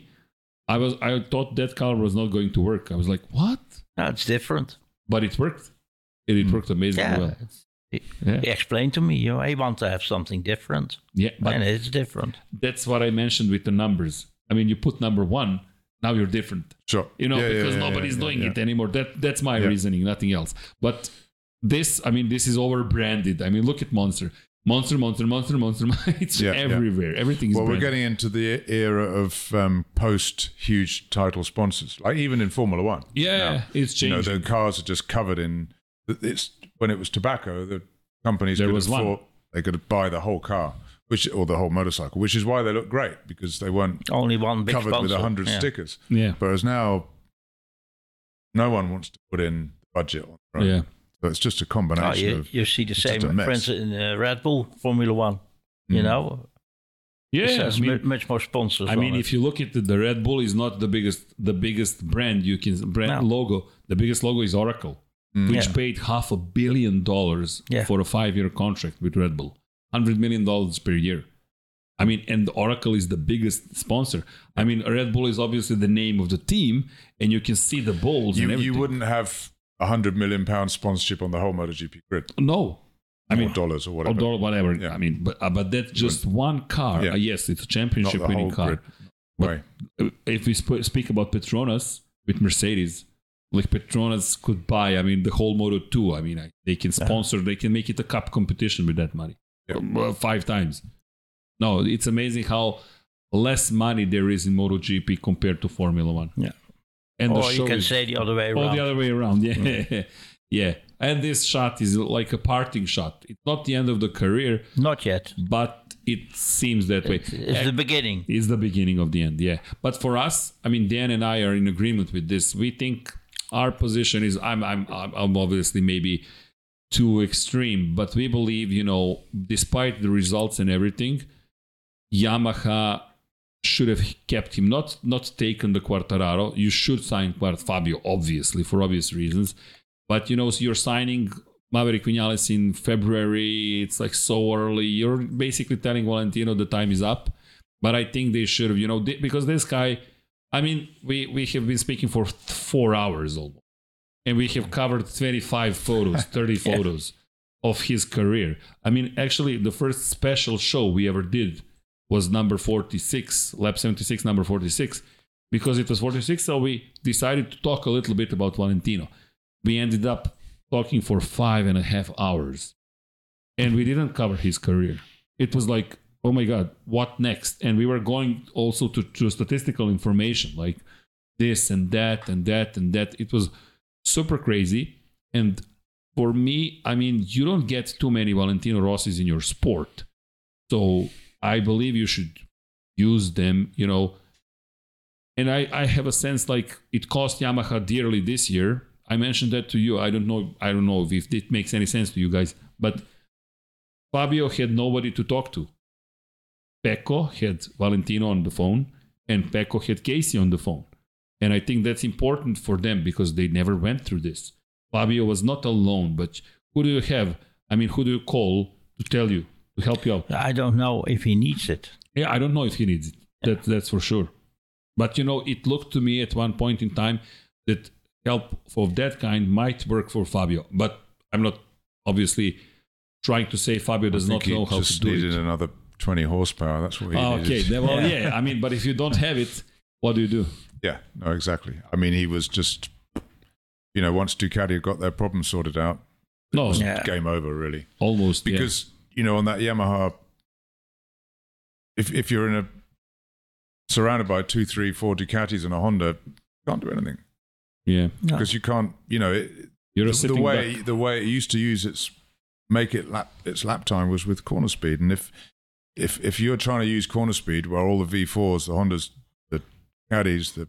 I was I thought that car was not going to work. I was like, what? No, it's different. But it worked. It, it hmm. worked amazingly Yeah. well. it's- He, Yeah. he explained to me, you know, I want to have something different. Yeah, but and it's different. that's what I mentioned with the numbers. I mean, you put number one, now you're different. Sure. You know, Yeah, yeah, because yeah, nobody's yeah, doing yeah. it anymore. That that's my Yeah. reasoning, nothing else. But this, I mean, this is over branded. I mean, look at Monster. Monster, monster, monster, monster. It's Yeah, yeah. everywhere. Everything is Well, we're getting into the era of um, post huge title sponsors, like even in Formula One. yeah, now. it's You know, the cars are just covered in. It's when it was tobacco, the companies There could was one. afford they could buy the whole car, which or the whole motorcycle, which is why they look great because they weren't Only one big covered with sponsor. a hundred yeah. stickers. yeah, Whereas now, no one wants to put in the budget on. their own. yeah. So it's just a Oh, combination you, of you see the same, just a mess. for instance, in uh, Red Bull Formula One. You Mm. know, it Yeah, has I mean, much more sponsors. I mean, on if you look at it, the Red Bull is not the biggest, the biggest brand you can brand No. logo. The biggest logo is Oracle, which Yeah. paid half a billion dollars Yeah. for a five-year contract with Red Bull, hundred million dollars per year. I mean, and Oracle is the biggest sponsor. I mean, Red Bull is obviously the name of the team, and you can see the balls you, and everything. you wouldn't have a hundred million pound sponsorship on the whole MotoGP grid. no. I mean, or dollars or whatever. or whatever. dollar, whatever. Yeah. I mean, but uh, but that's just one car. Yeah. Uh, yes, it's a championship winning car. grid. But- Way. if we sp- speak about Petronas with Mercedes, like Petronas could buy, I mean, the whole Moto 2. I mean, I, they can sponsor, they can make it a cup competition with that money Yeah. Um, uh, five times. No, it's amazing how less money there is in MotoGP compared to Formula One. Yeah. And or the show you can is say the other way around. the other way around. Yeah. yeah. And this shot is like a parting shot. It's not the end of the career, Not yet. but it seems that way. It's, it's the beginning. It's the beginning of the end. Yeah. But for us, I mean, Dan and I are in agreement with this. We think our position is I'm I'm I'm obviously maybe too extreme, but we believe you know, despite the results and everything, Yamaha should have kept him, not not taken the Quartararo. You should sign Quart Fabio, obviously for obvious reasons. But you know, so you're signing Maverick Vinales in February. It's like so early. You're basically telling Valentino the time is up. But I think they should have, you know, th- because this guy. I mean, we we have been speaking for th- four hours almost, and we have covered 25 photos, 30 photos of his career. I mean, actually, the first special show we ever did was number 46, lap 76, number 46, because it was 46. So we decided to talk a little bit about Valentino. We ended up talking for five and a half hours, and we didn't cover his career. it was like, oh my God, what next? And we were going also to, to statistical information like this and that and that and that. It was super crazy. And for me, I mean, you don't get too many Valentino Rossi's in your sport. So I believe you should use them, you know. And I, I have a sense like it cost Yamaha dearly this year. I mentioned that to you. I don't know. I don't know if it makes any sense to you guys, but Fabio had nobody to talk to. Pecco had Valentino on the phone, and Pecco had Casey on the phone. And I think that's important for them because they never went through this. Fabio was not alone, but who do you have? I mean, who do you call to tell you, to help you out? I don't know if he needs it. Yeah, I don't know if he needs it. That, that's for sure. But you know, it looked to me at one point in time that help of that kind might work for Fabio. But I'm not obviously trying to say Fabio does not know how to just do needed it. another 20 horsepower. That's what he ah, needed. okay, then, well, Yeah. yeah. I mean, but if you don't have it, what do you do? Yeah, no, exactly. I mean, he was just, you know, once Ducati got their problem sorted out, No, Yeah. game over, really. almost. yeah. Because, you know, on that Yamaha, if, if you're in a, surrounded by two, three, four Ducatis and a Honda, you can't do anything. yeah, No. Because you can't, you know, it, you're a the, the way duck. the way it used to use its make it lap its lap time was with corner speed, and if if if you're trying to use corner speed where all the V4s, the Hondas, the Caddies, the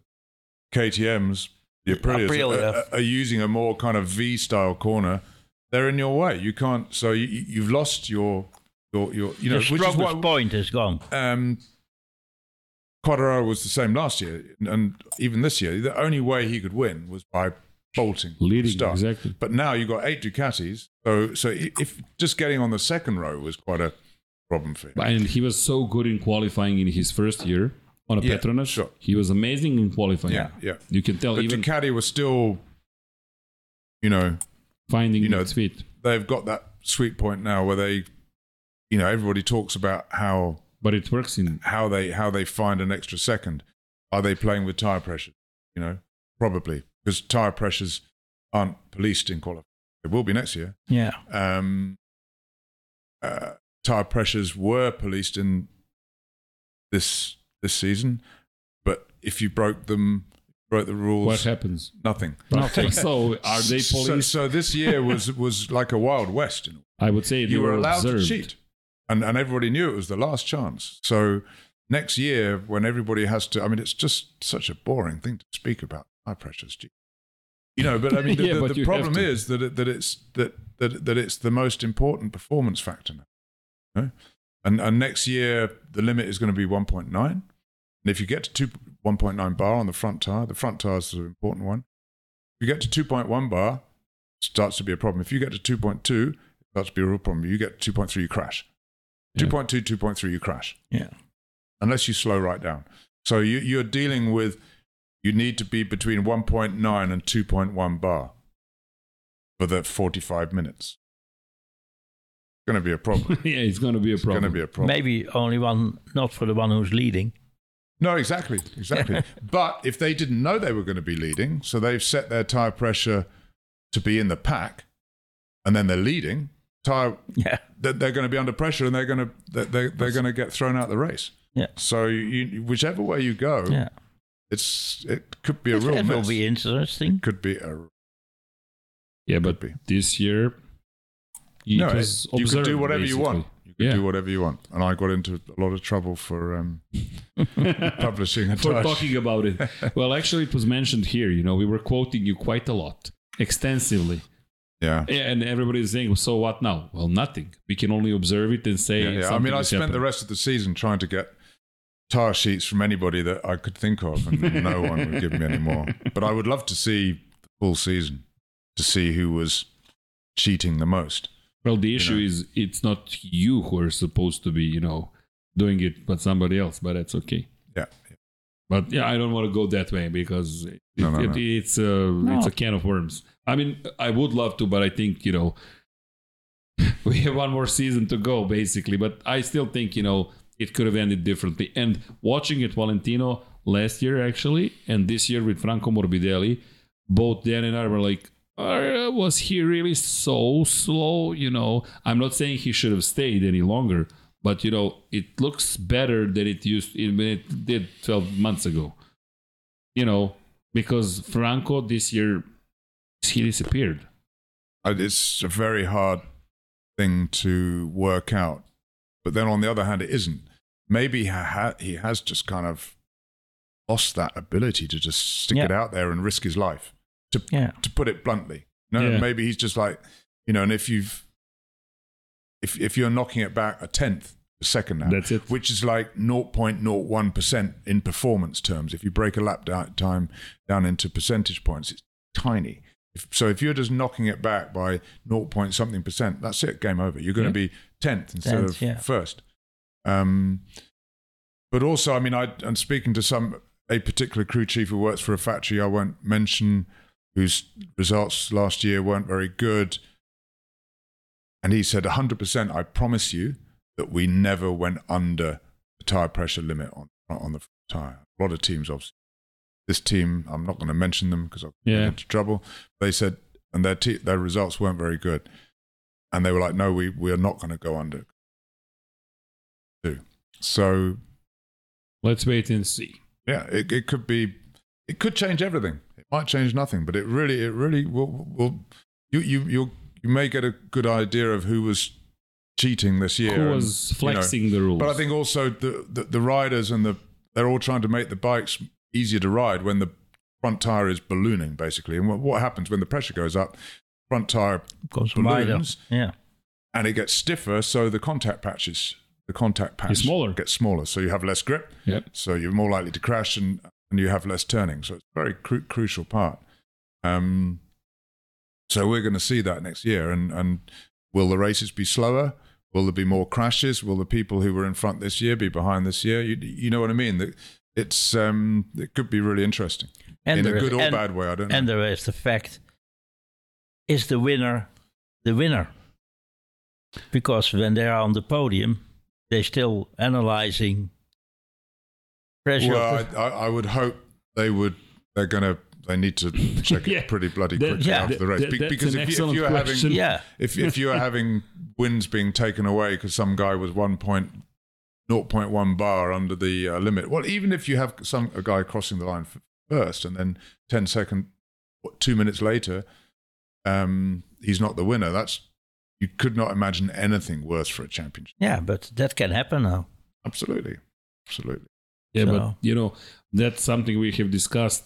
KTM's, the Aprilias Aprilia. are, are, are using a more kind of V style corner, they're in your way. You can't. So you, you- you've lost your your your you know the which is strongest what point is gone. um, Quartararo was the same last year, and even this year. The only way he could win was by bolting Leading, start. exactly. But now you've got eight Ducatis, so so if just getting on the second row was quite a problem for him. And he was so good in qualifying in his first year on a Yeah, Petronas. sure. He was amazing in qualifying. Yeah, yeah. You can tell But even Ducati was still, you know, finding you know, its feet. they've got that sweet point now where they, you know, everybody talks about how But it works in how they how they find an extra second. Are they playing with tire pressure? You know, probably because tire pressures aren't policed in qualifying. It will be next year. Yeah. um, uh, tire pressures were policed in this this season, but if you broke them, broke the rules, what happens. nothing. Nothing. so are they So, police? so this year was was like a wild west. I would say you were allowed observed. to cheat, and and everybody knew it was the last chance. So next year, when everybody has to, I mean, it's just such a boring thing to speak about tire pressures. Gee. You know, but I mean, the, Yeah, the- the problem is that it, that it's that, that that it's the most important performance factor now. you know? And and next year the limit is going to be 1.9. And if you get to two, 1.9 bar on the front tire, the front tire is the important one. If you get to 2.1 bar, it starts to be a problem. If you get to 2.2, it starts to be a real problem. You get 2.3, you crash. Yeah. 2.2, 2.3, you crash Yeah. unless you slow right down. So you, you're dealing with, you need to be between 1.9 and 2.1 bar for the 45 minutes. It's going to be a problem. yeah, it's going to be a problem. It's going to be a problem. Maybe only one, not for the one who's leading. No, exactly, exactly. but if they didn't know they were going to be leading, so they've set their tire pressure to be in the pack, and then they're leading, tire Yeah. they're, they're going to be under pressure, and they're going to they're, they're, they're going to get thrown out the race. Yeah. So you, whichever way you go, Yeah. it's it could be a real It will be interesting. could be a yeah, but be. this year, it no, it- you could do whatever you basically. want. You could Yeah. do whatever you want, and I got into a lot of trouble for um, publishing a for tire talking about it. well, actually, it was mentioned here. You know, we were quoting you quite a lot, extensively, Yeah. Yeah, and everybody's saying, "So what now?" Well, nothing. We can only observe it and say. Yeah, yeah. I mean, I spent the rest of the season trying to get tire sheets from anybody that I could think of, and no one would give me any more. But I would love to see the full season to see who was cheating the most. Well, the issue know. is it's not you who are supposed to be, you know, doing it, but somebody else. But that's okay. Yeah. But yeah, I don't want to go that way because it, No, no, it- no. it's a it's a can of worms. I mean, I would love to, but I think you know we have one more season to go, basically. But I still think you know it could have ended differently. And watching it, Valentino last year actually, and this year with Franco Morbidelli, both Dan and I were like, "Uh, was he really so slow? You know, I'm not saying he should have stayed any longer, but you know it looks better than it used when it did 12 months ago. You know, because Franco this year he disappeared. Uh, It's a very hard thing to work out. But then on the other hand, it isn't. Maybe he, has just kind of lost that ability to just stick it out there and risk his life, to, Yeah. to put it bluntly. No, Yeah. maybe he's just like, you know, and if you've, if, if you're knocking it back a tenth a second now, That's it. which is like 0.01% in performance terms. If you break a lap time down into percentage points, it's tiny. If, so if you're just knocking it back by 0. point something percent, that's it, game over. You're going to Yeah. be 10th instead Tenth, of first. Um, but also, I mean, I, I'm speaking to some a particular crew chief who works for a factory I won't mention, whose results last year weren't very good. And he said, 100%, I promise you that we never went under the tire pressure limit on, on the tire. A lot of teams, obviously. This team, I'm not going to mention them because I'll Yeah. get into trouble. They said, and their, te- their results weren't very good. And they were like, no, we, we are not going to go under. So, Let's wait and see. yeah, it, it could be, it could change everything. It might change nothing, but it really, it really will, will you, you, you, you may get a good idea of who was cheating this year. Who and, was you know, flexing the rules? But I think also the, the, the riders and the, they're all trying to make the bikes easier to ride when the front tire is ballooning, basically. And what, what happens when the pressure goes up? Front tire Goes balloons Yeah. and it gets stiffer, so the contact patches, the contact patch smaller. gets smaller, so you have less grip. Yep. So you're more likely to crash and, and you have less turning. So it's a very cru- crucial part. Um, so we're going to see that next year. And, and will the races be slower? Will there be more crashes? Will the people who were in front this year be behind this year? You, you know what I mean? That It's um, it could be really interesting And in a there is- good or and- bad way. I don't know. And there is the fact: is the winner the winner? Because when they are on the podium, they're still analyzing pressure. well, I, I, I would hope they would. They're going to. They need to check Yeah. it pretty bloody That- quickly yeah. after the race That- Be- that's because an if, you, if you're question. having yeah, if if you are having wins being taken away because some guy was one point 0.1 bar under the uh, limit. Well, even if you have some a guy crossing the line first and then 10 second, what, two minutes later, um, he's not the winner. That's you could not imagine anything worse for a championship. yeah, but that can happen now. Absolutely, absolutely. Yeah, but you know that's something we have discussed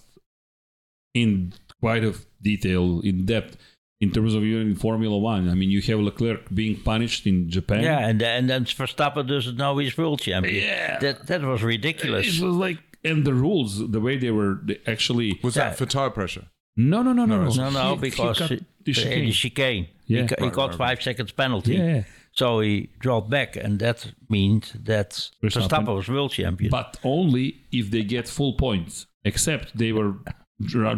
in quite of detail, in depth, in terms of even in Formula One. I mean, you have Leclerc being punished in Japan. Yeah, and and then Verstappen doesn't know he's world champion. Yeah. that that was ridiculous. It was like, and the rules, the way they were they actually. Was Yeah. that for tire pressure? No, no, no, no, No, no. it's- no, no, He- because he got he- the the chicane. chicane. Yeah. he, got- he Right, got right, five seconds penalty. Yeah, So he dropped back, and that means that Verstappen. Verstappen was world champion. but only if they get full points. Except they were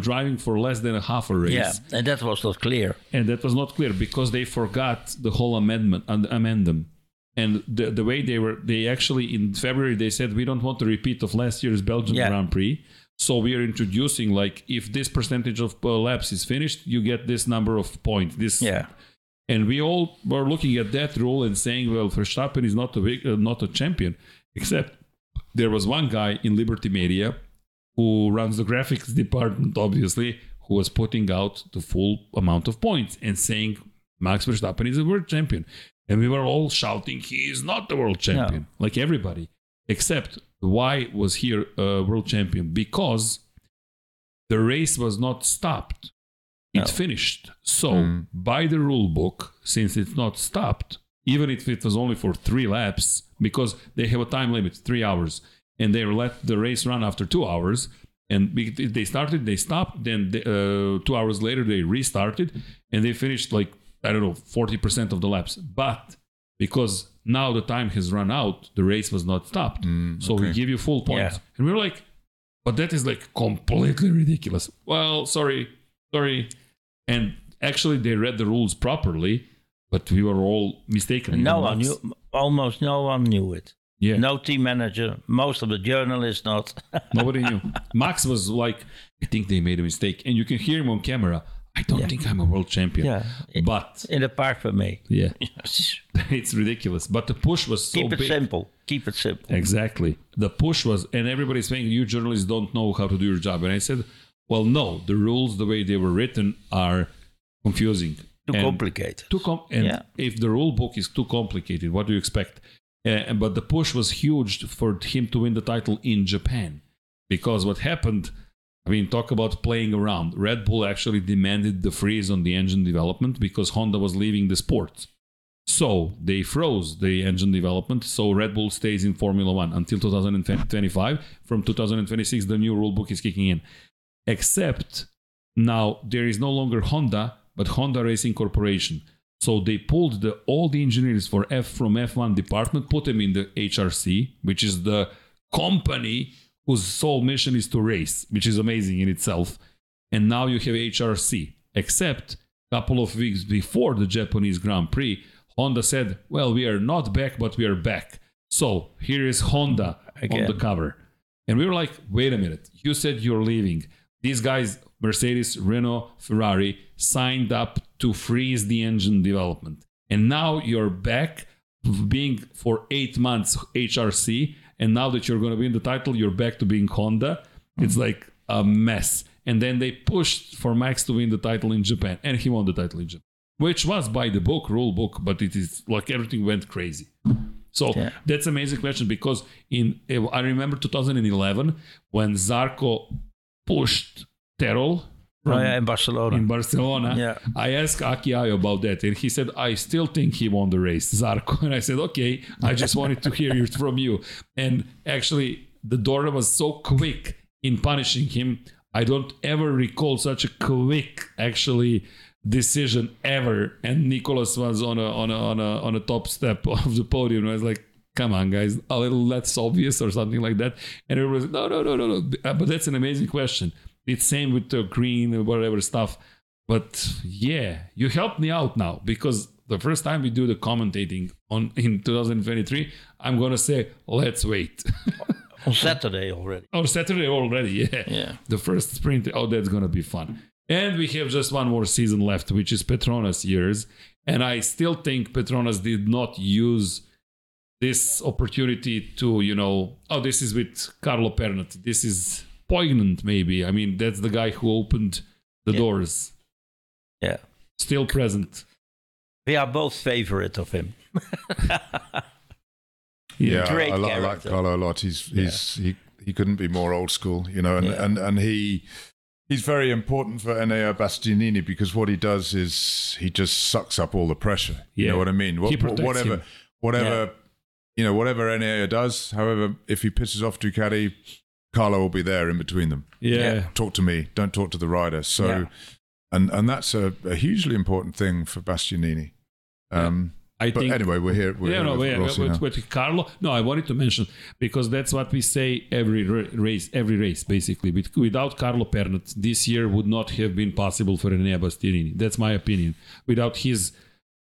driving for less than a half a race. yeah, and that was not clear. and that was not clear because they forgot the whole amendment and amendment and the, the way they were they actually in february they said we don't want a repeat of last year's belgian Yeah. grand prix so we are introducing like if this percentage of uh, laps is finished you get this number of points this Yeah, and we all were looking at that rule and saying well verstappen is not a big, uh, not a champion except there was one guy in liberty media who runs the graphics department obviously who was putting out the full amount of points and saying max verstappen is a world champion. And we were all shouting he is not the world champion like everybody except why was he a world champion? Because the race was not stopped it No. finished. So Mm. by the rule book since it's not stopped even if it was only for three laps because they have a time limit three hours and they let the race run after two hours and they started they stopped then they, uh, two hours later they restarted and they finished like i don't know 40% of the laps. But because now the time has run out the race was not stopped. Mm, so we give you full points. Yeah. and we we're like but that is like completely ridiculous. Well sorry sorry and actually they read the rules properly but we were all mistaken no one knew. Almost no one knew it. yeah No team manager. Most of the journalists not. Nobody knew. Max was like, I think they made a mistake. And you can hear him on camera. I don't think I'm a world champion. Yeah. But In the park for me. yeah, it's ridiculous. But the push was so Keep it big. simple. Keep it simple. Exactly. The push was, and everybody's saying you journalists don't know how to do your job. And I said, well, no, the rules, the way they were written, are confusing. Too And complicated. Too com- and Yeah. if the rule book is too complicated, what do you expect? Uh, but the push was huge for him to win the title in Japan. Because what happened, I mean, talk about playing around. Red Bull actually demanded the freeze on the engine development because Honda was leaving the sport. So they froze the engine development. So Red Bull stays in Formula One until 2025. From 2026, the new rule book is kicking in. Except now there is no longer Honda, but Honda Racing Corporation. So they pulled the, all the engineers for F from F1 department, put them in the HRC, which is the company whose sole mission is to race, which is amazing in itself. And now you have HRC. Except a couple of weeks before the Japanese Grand Prix, Honda said, "Well, we are not back, but we are back." So here is Honda on the cover, and we were like, "Wait a minute! You said you're leaving." These guys, Mercedes, Renault, Ferrari, signed up to freeze the engine development, and now you're back, being for eight months HRC, and now that you're going to win the title, you're back to being Honda. It's mm-hmm. like a mess. And then they pushed for Max to win the title in Japan, and he won the title in Japan, which was by the book, rule book, but it is like everything went crazy. So Yeah. that's an amazing question because in I remember 2011 when Zarco pushed Terol Oh, yeah, in Barcelona. in Barcelona. Yeah. I asked Aki Ajo about that, and he said, I still think he won the race, Zarco. And I said, okay, I just wanted to hear it from you. And actually, the Dorna was so quick in punishing him. I don't ever recall such a quick, actually, decision ever. And Nicholas was on a on a on a on a top step of the podium. I was like, come on, guys, a little less obvious or something like that. And it was no, no, no, no, no. Uh, But that's an amazing question. It's same with the green or whatever stuff. But yeah, you helped me out now because the first time we do the commentating on in 2023, I'm gonna say let's wait. On Saturday already. on Saturday already, yeah. Yeah. The first sprint. Oh, that's gonna be fun. And we have just one more season left, which is Petronas years. And I still think Petronas did not use this opportunity to, you know, oh, this is with Carlo Pernat. This is poignant, maybe. I mean, that's the guy who opened the Yeah. doors. Yeah. Still present. We are both favorite of him. Yeah, Great I, li- I like. Carlo a lot. He's he's he he couldn't be more old school, you know, and Yeah. and and he he's very important for Enea Bastianini because what he does is he just sucks up all the pressure. You know what I mean? What, He whatever him. whatever you know, whatever Enea does, however, if he pisses off Ducati, Carlo will be there in between them. Yeah. Yeah. Talk to me, don't talk to the rider. So, Yeah. and and that's a, a hugely important thing for Bastianini. Um, I but think anyway, we're here. We're yeah, here no, with yeah, Rossi now. with, with Carlo. No, I wanted to mention because that's what we say every race, every race basically. Without Carlo Pernat, this year would not have been possible for Enea Bastianini. That's my opinion. Without his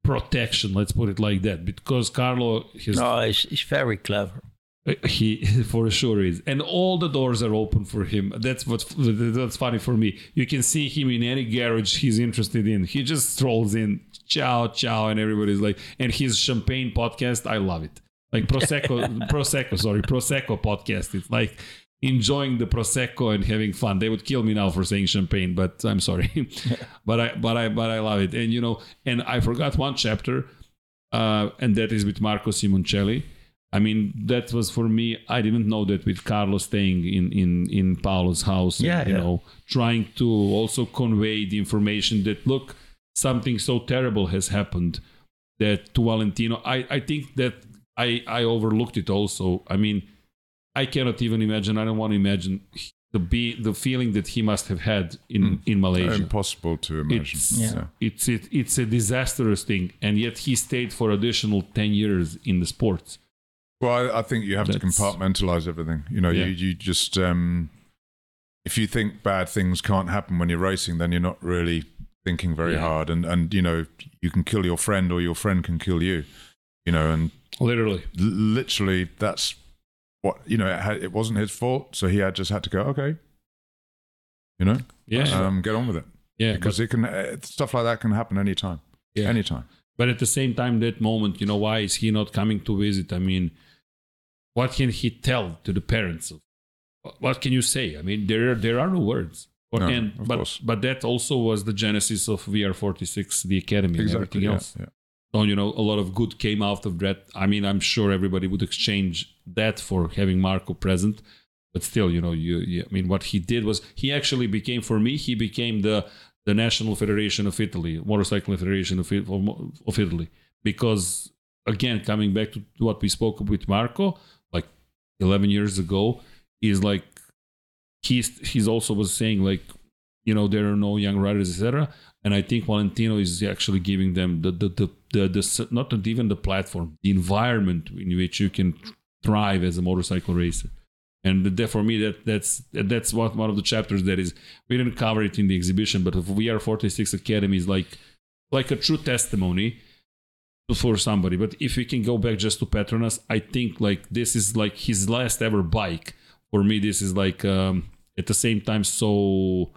protection, let's put it like that, because Carlo, his, No, he's, he's very clever. Uh, he for sure is, and all the doors are open for him. That's what that's funny for me. You can see him in any garage he's interested in. He just strolls in, ciao, ciao, and everybody's like, and his champagne podcast, I love it. Like prosecco, prosecco, sorry, prosecco podcast. It's like enjoying the prosecco and having fun. They would kill me now for saying champagne, but I'm sorry. but I, but I, but I love it. And you know, and I forgot one chapter, uh, and that is with Marco Simoncelli. I mean, that was for me. I didn't know that with Carlos staying in in in Paolo's house. Yeah, and, you yeah. know, trying to also convey the information that look, something so terrible has happened that to Valentino. I I think that I I overlooked it also. I mean, I cannot even imagine. I don't want to imagine the be the feeling that he must have had in in Malaysia. Impossible to imagine. It's, Yeah. it's it, it's a disastrous thing, and yet he stayed for additional ten years in the sports. Well, I, I think you have to compartmentalize everything. You know, Yeah. you you just um, if you think bad things can't happen when you're racing, then you're not really thinking very Yeah. hard. And and you know, you can kill your friend or your friend can kill you. You know, and Literally, l- literally that's what you know. It, had, it wasn't his fault, so he had just had to go. Okay, you know, yeah. um, get on with it. Yeah, because it can uh, stuff like that can happen anytime. Yeah. anytime. But at the same time, that moment, you know, why is he not coming to visit? I mean, what can he tell to the parents? What can you say? I mean, there are, there are no words. Or- No, and of but course. but that also was the genesis of VR46, the academy, and everything yeah, else. yeah. So you know, a lot of good came out of that. I mean, I'm sure everybody would exchange that for having Marco present. But still, you know, you, you I mean, what he did was he actually became for me. He became the the National Federation of Italy, Motorcycle Federation of, of of Italy, because again, coming back to what we spoke with Marco, like 11 years ago, is like he's he's also was saying like, you know, there are no young riders, etc. And I think Valentino is actually giving them the the the, the, the not even the platform, the environment in which you can thrive as a motorcycle racer. And that, for me, that that's that's one of the chapters that is we didn't cover it in the exhibition, but VR 46 Academy is like like a true testimony for somebody. But if we can go back just to Petronas, I think like this is like his last ever bike. For me, this is like um, at the same time so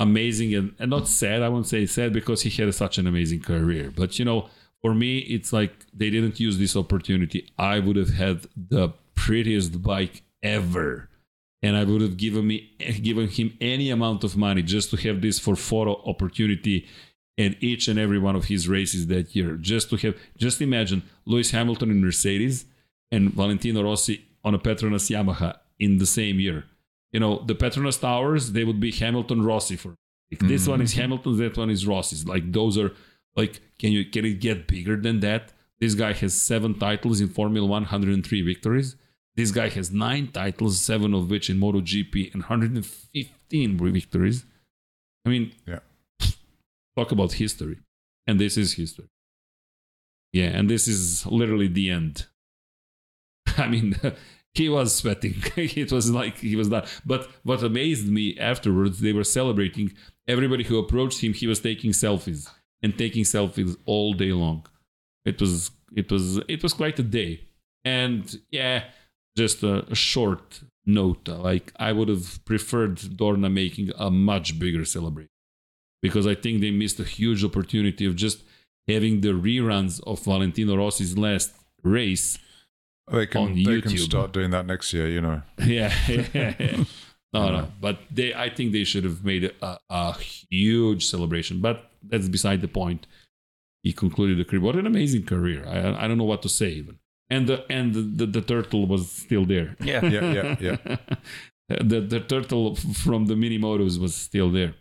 amazing and, and not sad. I won't say sad because he had such an amazing career. But you know, for me, it's like they didn't use this opportunity. I would have had the prettiest bike ever. And I would have given me given him any amount of money just to have this for photo opportunity at each and every one of his races that year. Just to have just imagine Lewis Hamilton in Mercedes and Valentino Rossi on a Petronas Yamaha in the same year. You know, the Petronas Towers, they would be Hamilton Rossi for like, this one is mm-hmm. Hamilton's, that one is Rossi's. Like those are like can you can it get bigger than that? This guy has seven titles in Formula One, 103 victories. This guy has nine titles, seven of which in MotoGP and 115 victories. I mean, Yeah. talk about history. And this is history. Yeah, and this is literally the end. I mean, he was sweating. it was like he was not. But what amazed me afterwards, they were celebrating. Everybody who approached him, he was taking selfies and taking selfies all day long. It was it was it was quite a day. And yeah, just a, a short note. Like I would have preferred Dorna making a much bigger celebration because I think they missed a huge opportunity of just having the reruns of Valentino Rossi's last race. They can On they can start doing that next year. You know, yeah, yeah, yeah. No, no, but they. I think they should have made a, a huge celebration. But that's beside the point. He concluded the career. What an amazing career! I, I don't know what to say even. And the and the, the, the turtle was still there. Yeah. yeah, yeah, yeah. the the turtle from the mini motos was still there.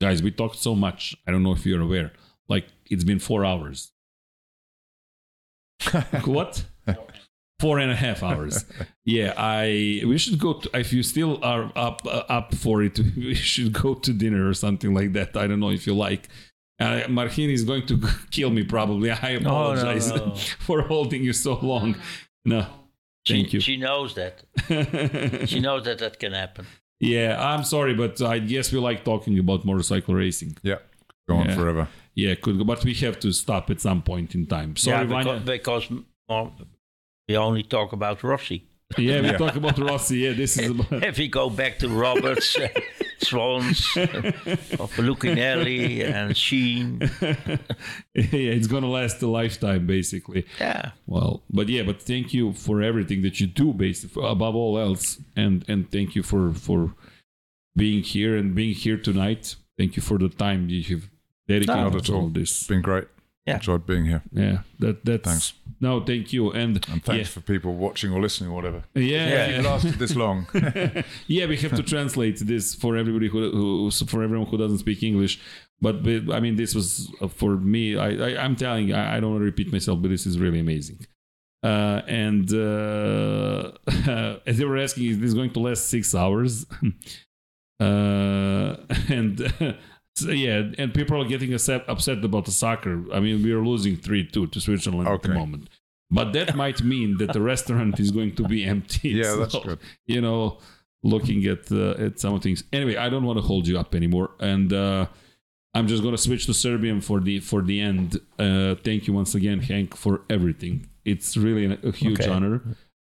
Guys, we talked so much. I don't know if you're aware. Like it's been four hours. what? Four and a half hours. Yeah, I. We should go. To, if you still are up uh, up for it, we should go to dinner or something like that. I don't know if you like. Uh, Marhin is going to kill me probably. I No, no, apologize no. for holding you so long. No, She, thank you. She knows that. She knows that that can happen. Yeah, I'm sorry, but I guess we like talking about motorcycle racing. yeah. Go on Yeah. forever. Yeah, could go, but we have to stop at some point in time. Sorry, yeah, Vanya. because, because well, we only talk about Rossi. Yeah, we Yeah. talk about Rossi. Yeah, this is about. if we go back to Roberts, uh, Schwantz, uh, of Lucchinelli and Sheene, yeah, it's gonna last a lifetime, basically. yeah, Well, but yeah, but thank you for everything that you do, basically, above all else, and and thank you for for being here and being here tonight. Thank you for the time you have dedicated Not at to all all. this. It's been great. Yeah. Enjoyed being here. Yeah, that that's Thanks. No, thank you, and And thanks for people watching or listening or whatever. yeah, yeah, you've lasted this long. yeah, we have to translate this for everybody who, who for everyone who doesn't speak English. But, but I mean, this was uh, for me. I, I I'm telling I, I don't want to repeat myself, but this is really amazing. Uh, and uh, as they were asking, is this going to last six hours? uh, and so, yeah, and people are getting upset, upset about the soccer. I mean, we are losing three two to Switzerland at the moment. But that might mean that the restaurant is going to be empty. Yeah, that's good. you know, looking at uh, at some things. Anyway, I don't want to hold you up anymore, and uh, I'm just going to switch to Serbian for the for the end. Uh, thank you once again, Hank, for everything. It's really a, a huge Okay. honor.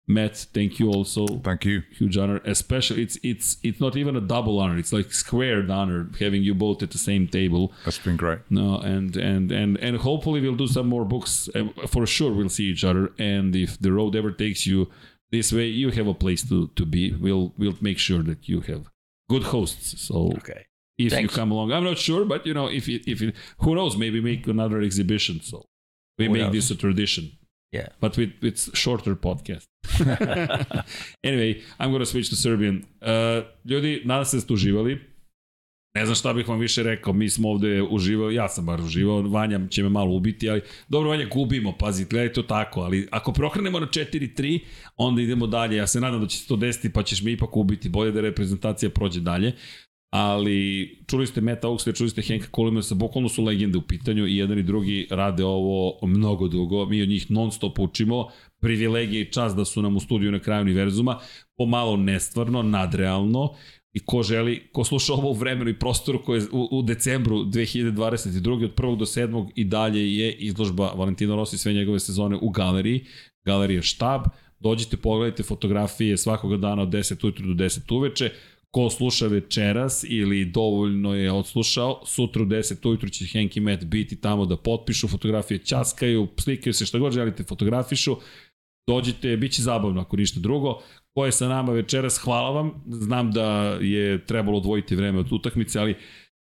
Matt, thank you also. Thank you. Huge honor. Especially, it's it's it's not even a double honor. It's like squared honor having you both at the same table. That's been great. No, and and and and hopefully we'll do some more books. Uh, For sure, we'll see each other. And if the road ever takes you this way, you have a place to to be. We'll we'll make sure that you have good hosts. So Okay. if Thanks. you come along, I'm not sure, but you know, if it, if it, who knows, maybe make another exhibition. So we Who make knows? this a tradition. Yeah. but with with shorter podcast. anyway, I'm gonna switch to Serbian. Uh, ljudi, nadam se da ste uživali. Ne znam šta bih vam više rekao, mi smo ovde uživali, ja sam bar uživao, Vanja će me malo ubiti, ali dobro Vanja gubimo, pazi, gledaj to tako, ali ako prokrenemo na 4-3, onda idemo dalje, ja se nadam da će se to desiti pa ćeš me ipak ubiti, bolje da reprezentacija prođe dalje, ali čuli ste Meta Oxley, čuli ste Henka Kolimasa, bukvalno su legende u pitanju i jedan i drugi rade ovo mnogo dugo, mi od njih non stop učimo, privilegije i čast da su nam u studiju na kraju univerzuma, pomalo nestvarno, nadrealno, i ko želi, ko sluša ovo u vremenu i prostoru koje je u, u decembru 2022. od 1. do 7. i dalje je izložba Valentino Rossi sve njegove sezone u galeriji, galerija Štab, dođite, pogledajte fotografije svakoga dana od 10 ujutru do 10 uveče, ko sluša večeras ili dovoljno je odslušao, sutra u 10 ujutru će Henk i Matt biti tamo da potpišu fotografije, časkaju, slikaju se šta god želite fotografišu, dođite, bit će zabavno ako ništa drugo. Ko je sa nama večeras, hvala vam. Znam da je trebalo odvojiti vreme od utakmice, ali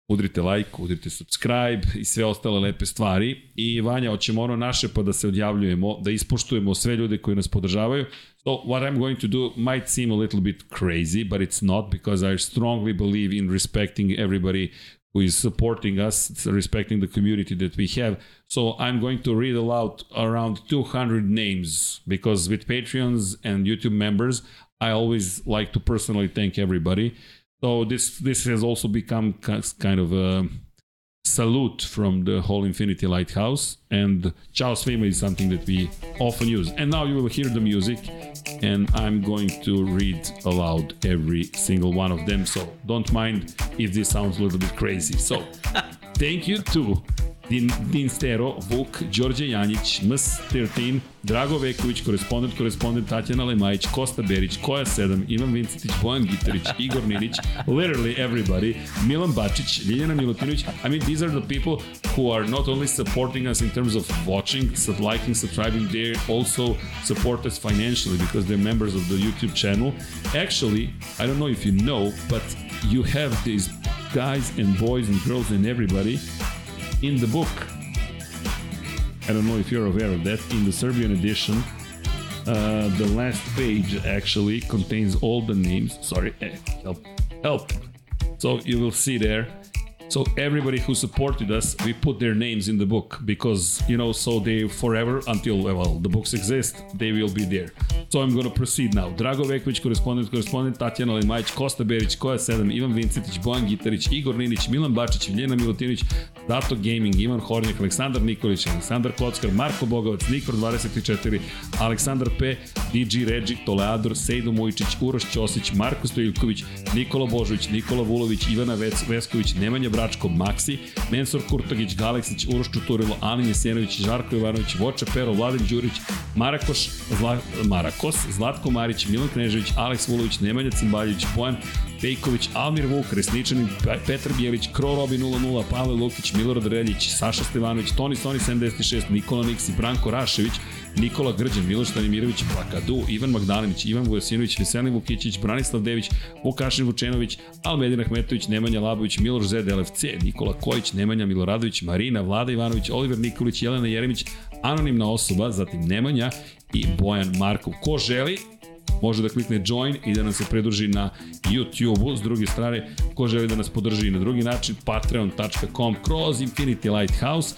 udrite like, udrite subscribe i sve ostale lepe stvari. I Vanja, hoćemo ono naše pa da se odjavljujemo, da ispoštujemo sve ljude koji nas podržavaju. So what I'm going to do might seem a little bit crazy, but it's not because I strongly believe in respecting everybody who is supporting us, respecting the community that we have. So I'm going to read aloud around 200 names because with Patreons and YouTube members, I always like to personally thank everybody. So this this has also become kind of a salute from the whole Infinity Lighthouse. And Ciao Svima is something that we often use. And now you will hear the music, and I'm going to read aloud every single one of them. So don't mind if this sounds a little bit crazy. So thank you to Din, Din Stero, Vuk, Đorđe Janjić, MS13, Drago Veković, korespondent, korespondent Tatjana Lemajić, Kosta Berić, Koja 7, Ivan Vincetić, Bojan Gitarić, Igor Ninić, literally everybody, Milan Bačić, Ljiljana Milutinović. I mean, these are the people who are not only supporting us in terms of watching, sub liking, subscribing, they also support us financially because they're members of the YouTube channel. Actually, I don't know if you know, but you have these guys and boys and girls and everybody in the book. I don't know if you're aware of that. In the Serbian edition, uh, the last page actually contains all the names. Sorry, eh, help, help. So you will see there. So everybody who supported us, we put their names in the book because you know, so they forever until well the books exist, they will be there. So I'm gonna proceed now. Drago Veković, korespondent, korespondent Tatjana Lemajić, Kosta Berić, Koja 7, Ivan Vincetić, Bojan Gitarić, Igor Ninić, Milan Bačić, Ljena Milutinović, Dato Gaming, Ivan Hornjak, Aleksandar Nikolić, Aleksandar Kockar, Marko Bogovac, Nikor 24, Aleksandar P, DG Regi, Toleador, Sejdo Mujičić, Uroš Ćosić, Marko Stojilković, Nikola Božović, Nikola Vulović, Ivana Vesković, Nemanja Bračko, Maksi, Mensur Kurtagić, Galeksić, Uroš Čuturilo, Alin Jesenović, Žarko Ivanović, Voča Pero, Vladin Đurić, Marakoš, Zla, Marakos, Zlatko Marić, Milan Knežević, Aleks Vulović, Nemanja Cimbaljević, Bojan Pejković, Almir Vuk, Resničanin, Pe- Petar Bijelić, Kro Robi 00, Pavle Lukić, Milorad Reljić, Saša Stevanović, Toni Stoni 76, Nikola Niksi, Branko Rašević, Nikola Grđan, Miloš Stanimirović, Plakadu, Ivan Magdalinić, Ivan Vujasinović, Veselin Vukićić, Branislav Dević, Vukašin Vučenović, Almedin Ahmetović, Nemanja Labović, Miloš Zed, LFC, Nikola Kojić, Nemanja Miloradović, Marina, Vlada Ivanović, Oliver Nikolić, Jelena Jeremić, anonimna osoba, zatim Nemanja i Bojan Markov. Ko želi, može da klikne join i da nam se pridruži na YouTube-u. S druge strane, ko želi da nas podrži i na drugi način, patreon.com kroz Infinity Lighthouse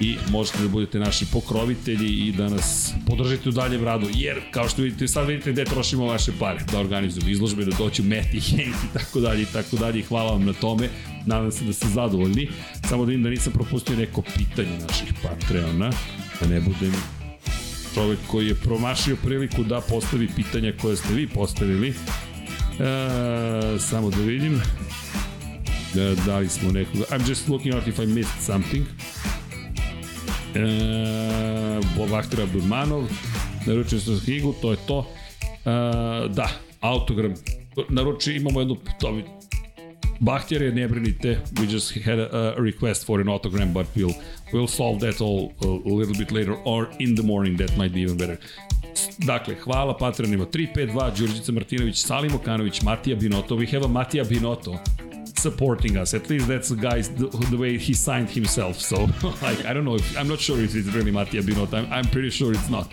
i možete da budete naši pokrovitelji i da nas podržite u daljem radu, jer kao što vidite, sad vidite gde trošimo vaše pare, da organizujemo izložbe, da doću Meti, Henk i tako dalje i tako dalje. Hvala vam na tome, nadam se da ste zadovoljni, samo da vidim da nisam propustio neko pitanje naših Patreona, da ne budem čovek koji je promašio priliku da postavi pitanja koje ste vi postavili. E, samo da vidim. Da, da li smo nekoga... I'm just looking out if I missed something. E, Bob Akhtar Abdurmanov, naručio sam knjigu, to je to. Uh, da, autogram. Naruči imamo jednu, to, Bahtjere, ne brinite, we just had a, a request for an autogram, but we'll we'll solve that all a, a little bit later or in the morning, that might be even better. Dakle, hvala patronima 352, Đurđica Martinović, Salim Okanović, Matija Binoto. We have a Matija Binoto supporting us. At least that's the guys the, the way he signed himself. So like I don't know if I'm not sure if it's really Matija Binot. I'm, I'm pretty sure it's not.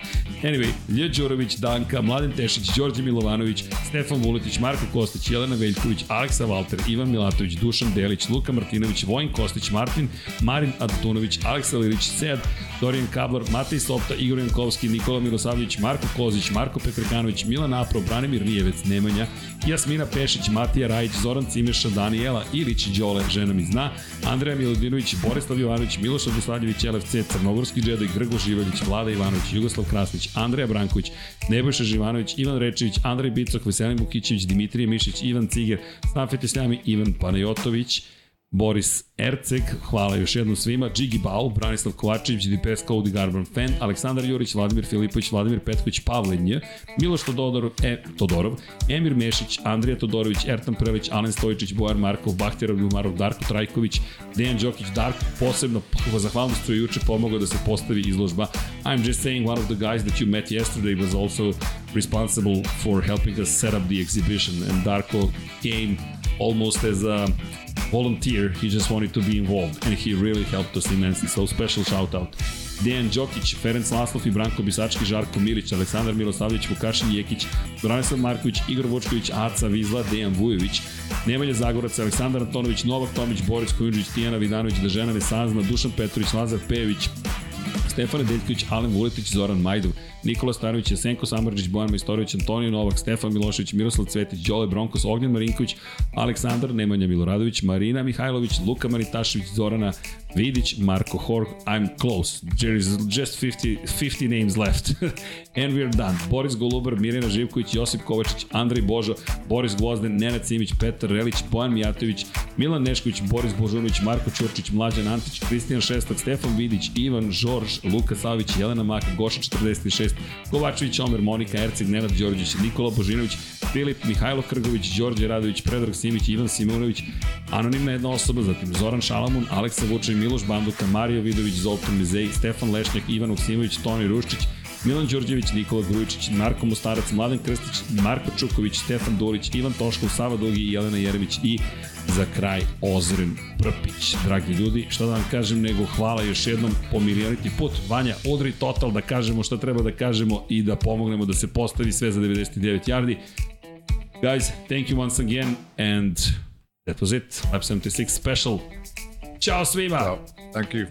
Anyway, Lje Đorović, Danka, Mladen Tešić, Đorđe Milovanović, Stefan Vuletić, Marko Kostić, Jelena Veljković, Aleksa Valter, Ivan Milatović, Dušan Delić, Luka Martinović, Vojn Kostić, Martin, Marin Antunović, Aleksa Lilić, Sead, Dorijan Kablar, Matej Sopta, Igor Jankovski, Nikola Milosavljević, Marko Kozić, Marko Petrkanović, Milan Apro, Branimir Nijevec, Nemanja, Jasmina Pešić, Matija Rajić, Zoran Cimeša, Daniela Ilić, Đole, žena mi zna, Andreja Milodinović, Borislav Jovanović, Miloš Odoslavljević, LFC, Crnogorski džedoj, Grgo Živaljić, Vlada Ivanović, Jugoslav Krasnić, Andreja Branković, Nebojša Živanović, Ivan Rečević, Andrej Bicok, Veselin Mukićević, Dimitrije Mišić, Ivan Ciger, Stafet Isljami, Ivan Panajotović, Boris Erceg, hvala još jednom svima, Džigi Bau, Branislav Kovačević, DPS Cody Garban Fan, Aleksandar Jurić, Vladimir Filipović, Vladimir Petković, Pavle Nj, Miloš Todorov, e, Todorov, Emir Mešić, Andrija Todorović, Ertan Prelić, Alen Stojičić, Bojan Markov, Bahtjerov Ljumarov, Darko Trajković, Dejan Đokić, Darko, posebno zahvalnost je juče pomogao da se postavi izložba. I'm just saying one of the guys that you met yesterday was also responsible for helping us set up the exhibition and Darko came almost as a volunteer. He just wanted to be involved and he really helped us immensely. So special shout out. Dejan Đokić, Ferenc Laslov i Branko Bisački, Žarko Milić, Aleksandar Milosavljević, Vukašin Jekić, Branislav Marković, Igor Vučković, Aca Vizla, Dejan Vujović, Nemanja Zagorac, Aleksandar Antonović, Novak Tomić, Boris Kujundžić, Tijana Vidanović, Dežena Nesazna, Dušan Petrović, Lazar Pejević, Stefan Deljković, Alen Vuletić, Zoran Majdov, Nikola Stanović, Jesenko Samrđić, Bojan Majstorović, Antonio Novak, Stefan Milošević, Miroslav Cvetić, Đole Bronkos, Ognjan Marinković, Aleksandar, Nemanja Miloradović, Marina Mihajlović, Luka Maritašević, Zorana Vidić, Marko Horg, I'm close. There is just 50, 50 names left. And we're done. Boris Golubar, Mirjana Živković, Josip Kovačić, Andrej Božo, Boris Gvozden, Nenad Simić, Petar Relić, Bojan Mijatović, Milan Nešković, Boris Božunović, Marko Ćurčić, Mlađan Antić, Kristijan Šestak, Stefan Vidić, Ivan Žorž, Luka Savić, Jelena Maka, Goša 46, Kovačević, Omer, Monika, Erceg, Nenad Đorđević, Nikola Božinović, Filip, Mihajlo Krgović, Đorđe Radović, Predrag Simić, Ivan Simonović, anonimna jedna osoba, zatim Zoran Šalamun, Aleksa Vučin, Miloš Banduka, Mario Vidović, Zoltan Mizej, Stefan Lešnjak, Ivan Oksimović, Toni Ruščić, Milan Đorđević, Nikola Grujičić, Marko Mostarac, Mladen Krstić, Marko Čuković, Stefan Dolić, Ivan Toškov, Sava Dugi Jelena Jerević i za kraj Ozren Prpić. Dragi ljudi, šta da vam kažem nego hvala još jednom po milioniti put. Vanja, odri total da kažemo šta treba da kažemo i da pomognemo da se postavi sve za 99 yardi. Guys, thank you once again and that was it. Lab 76 special. Ćao svima! Well, thank you.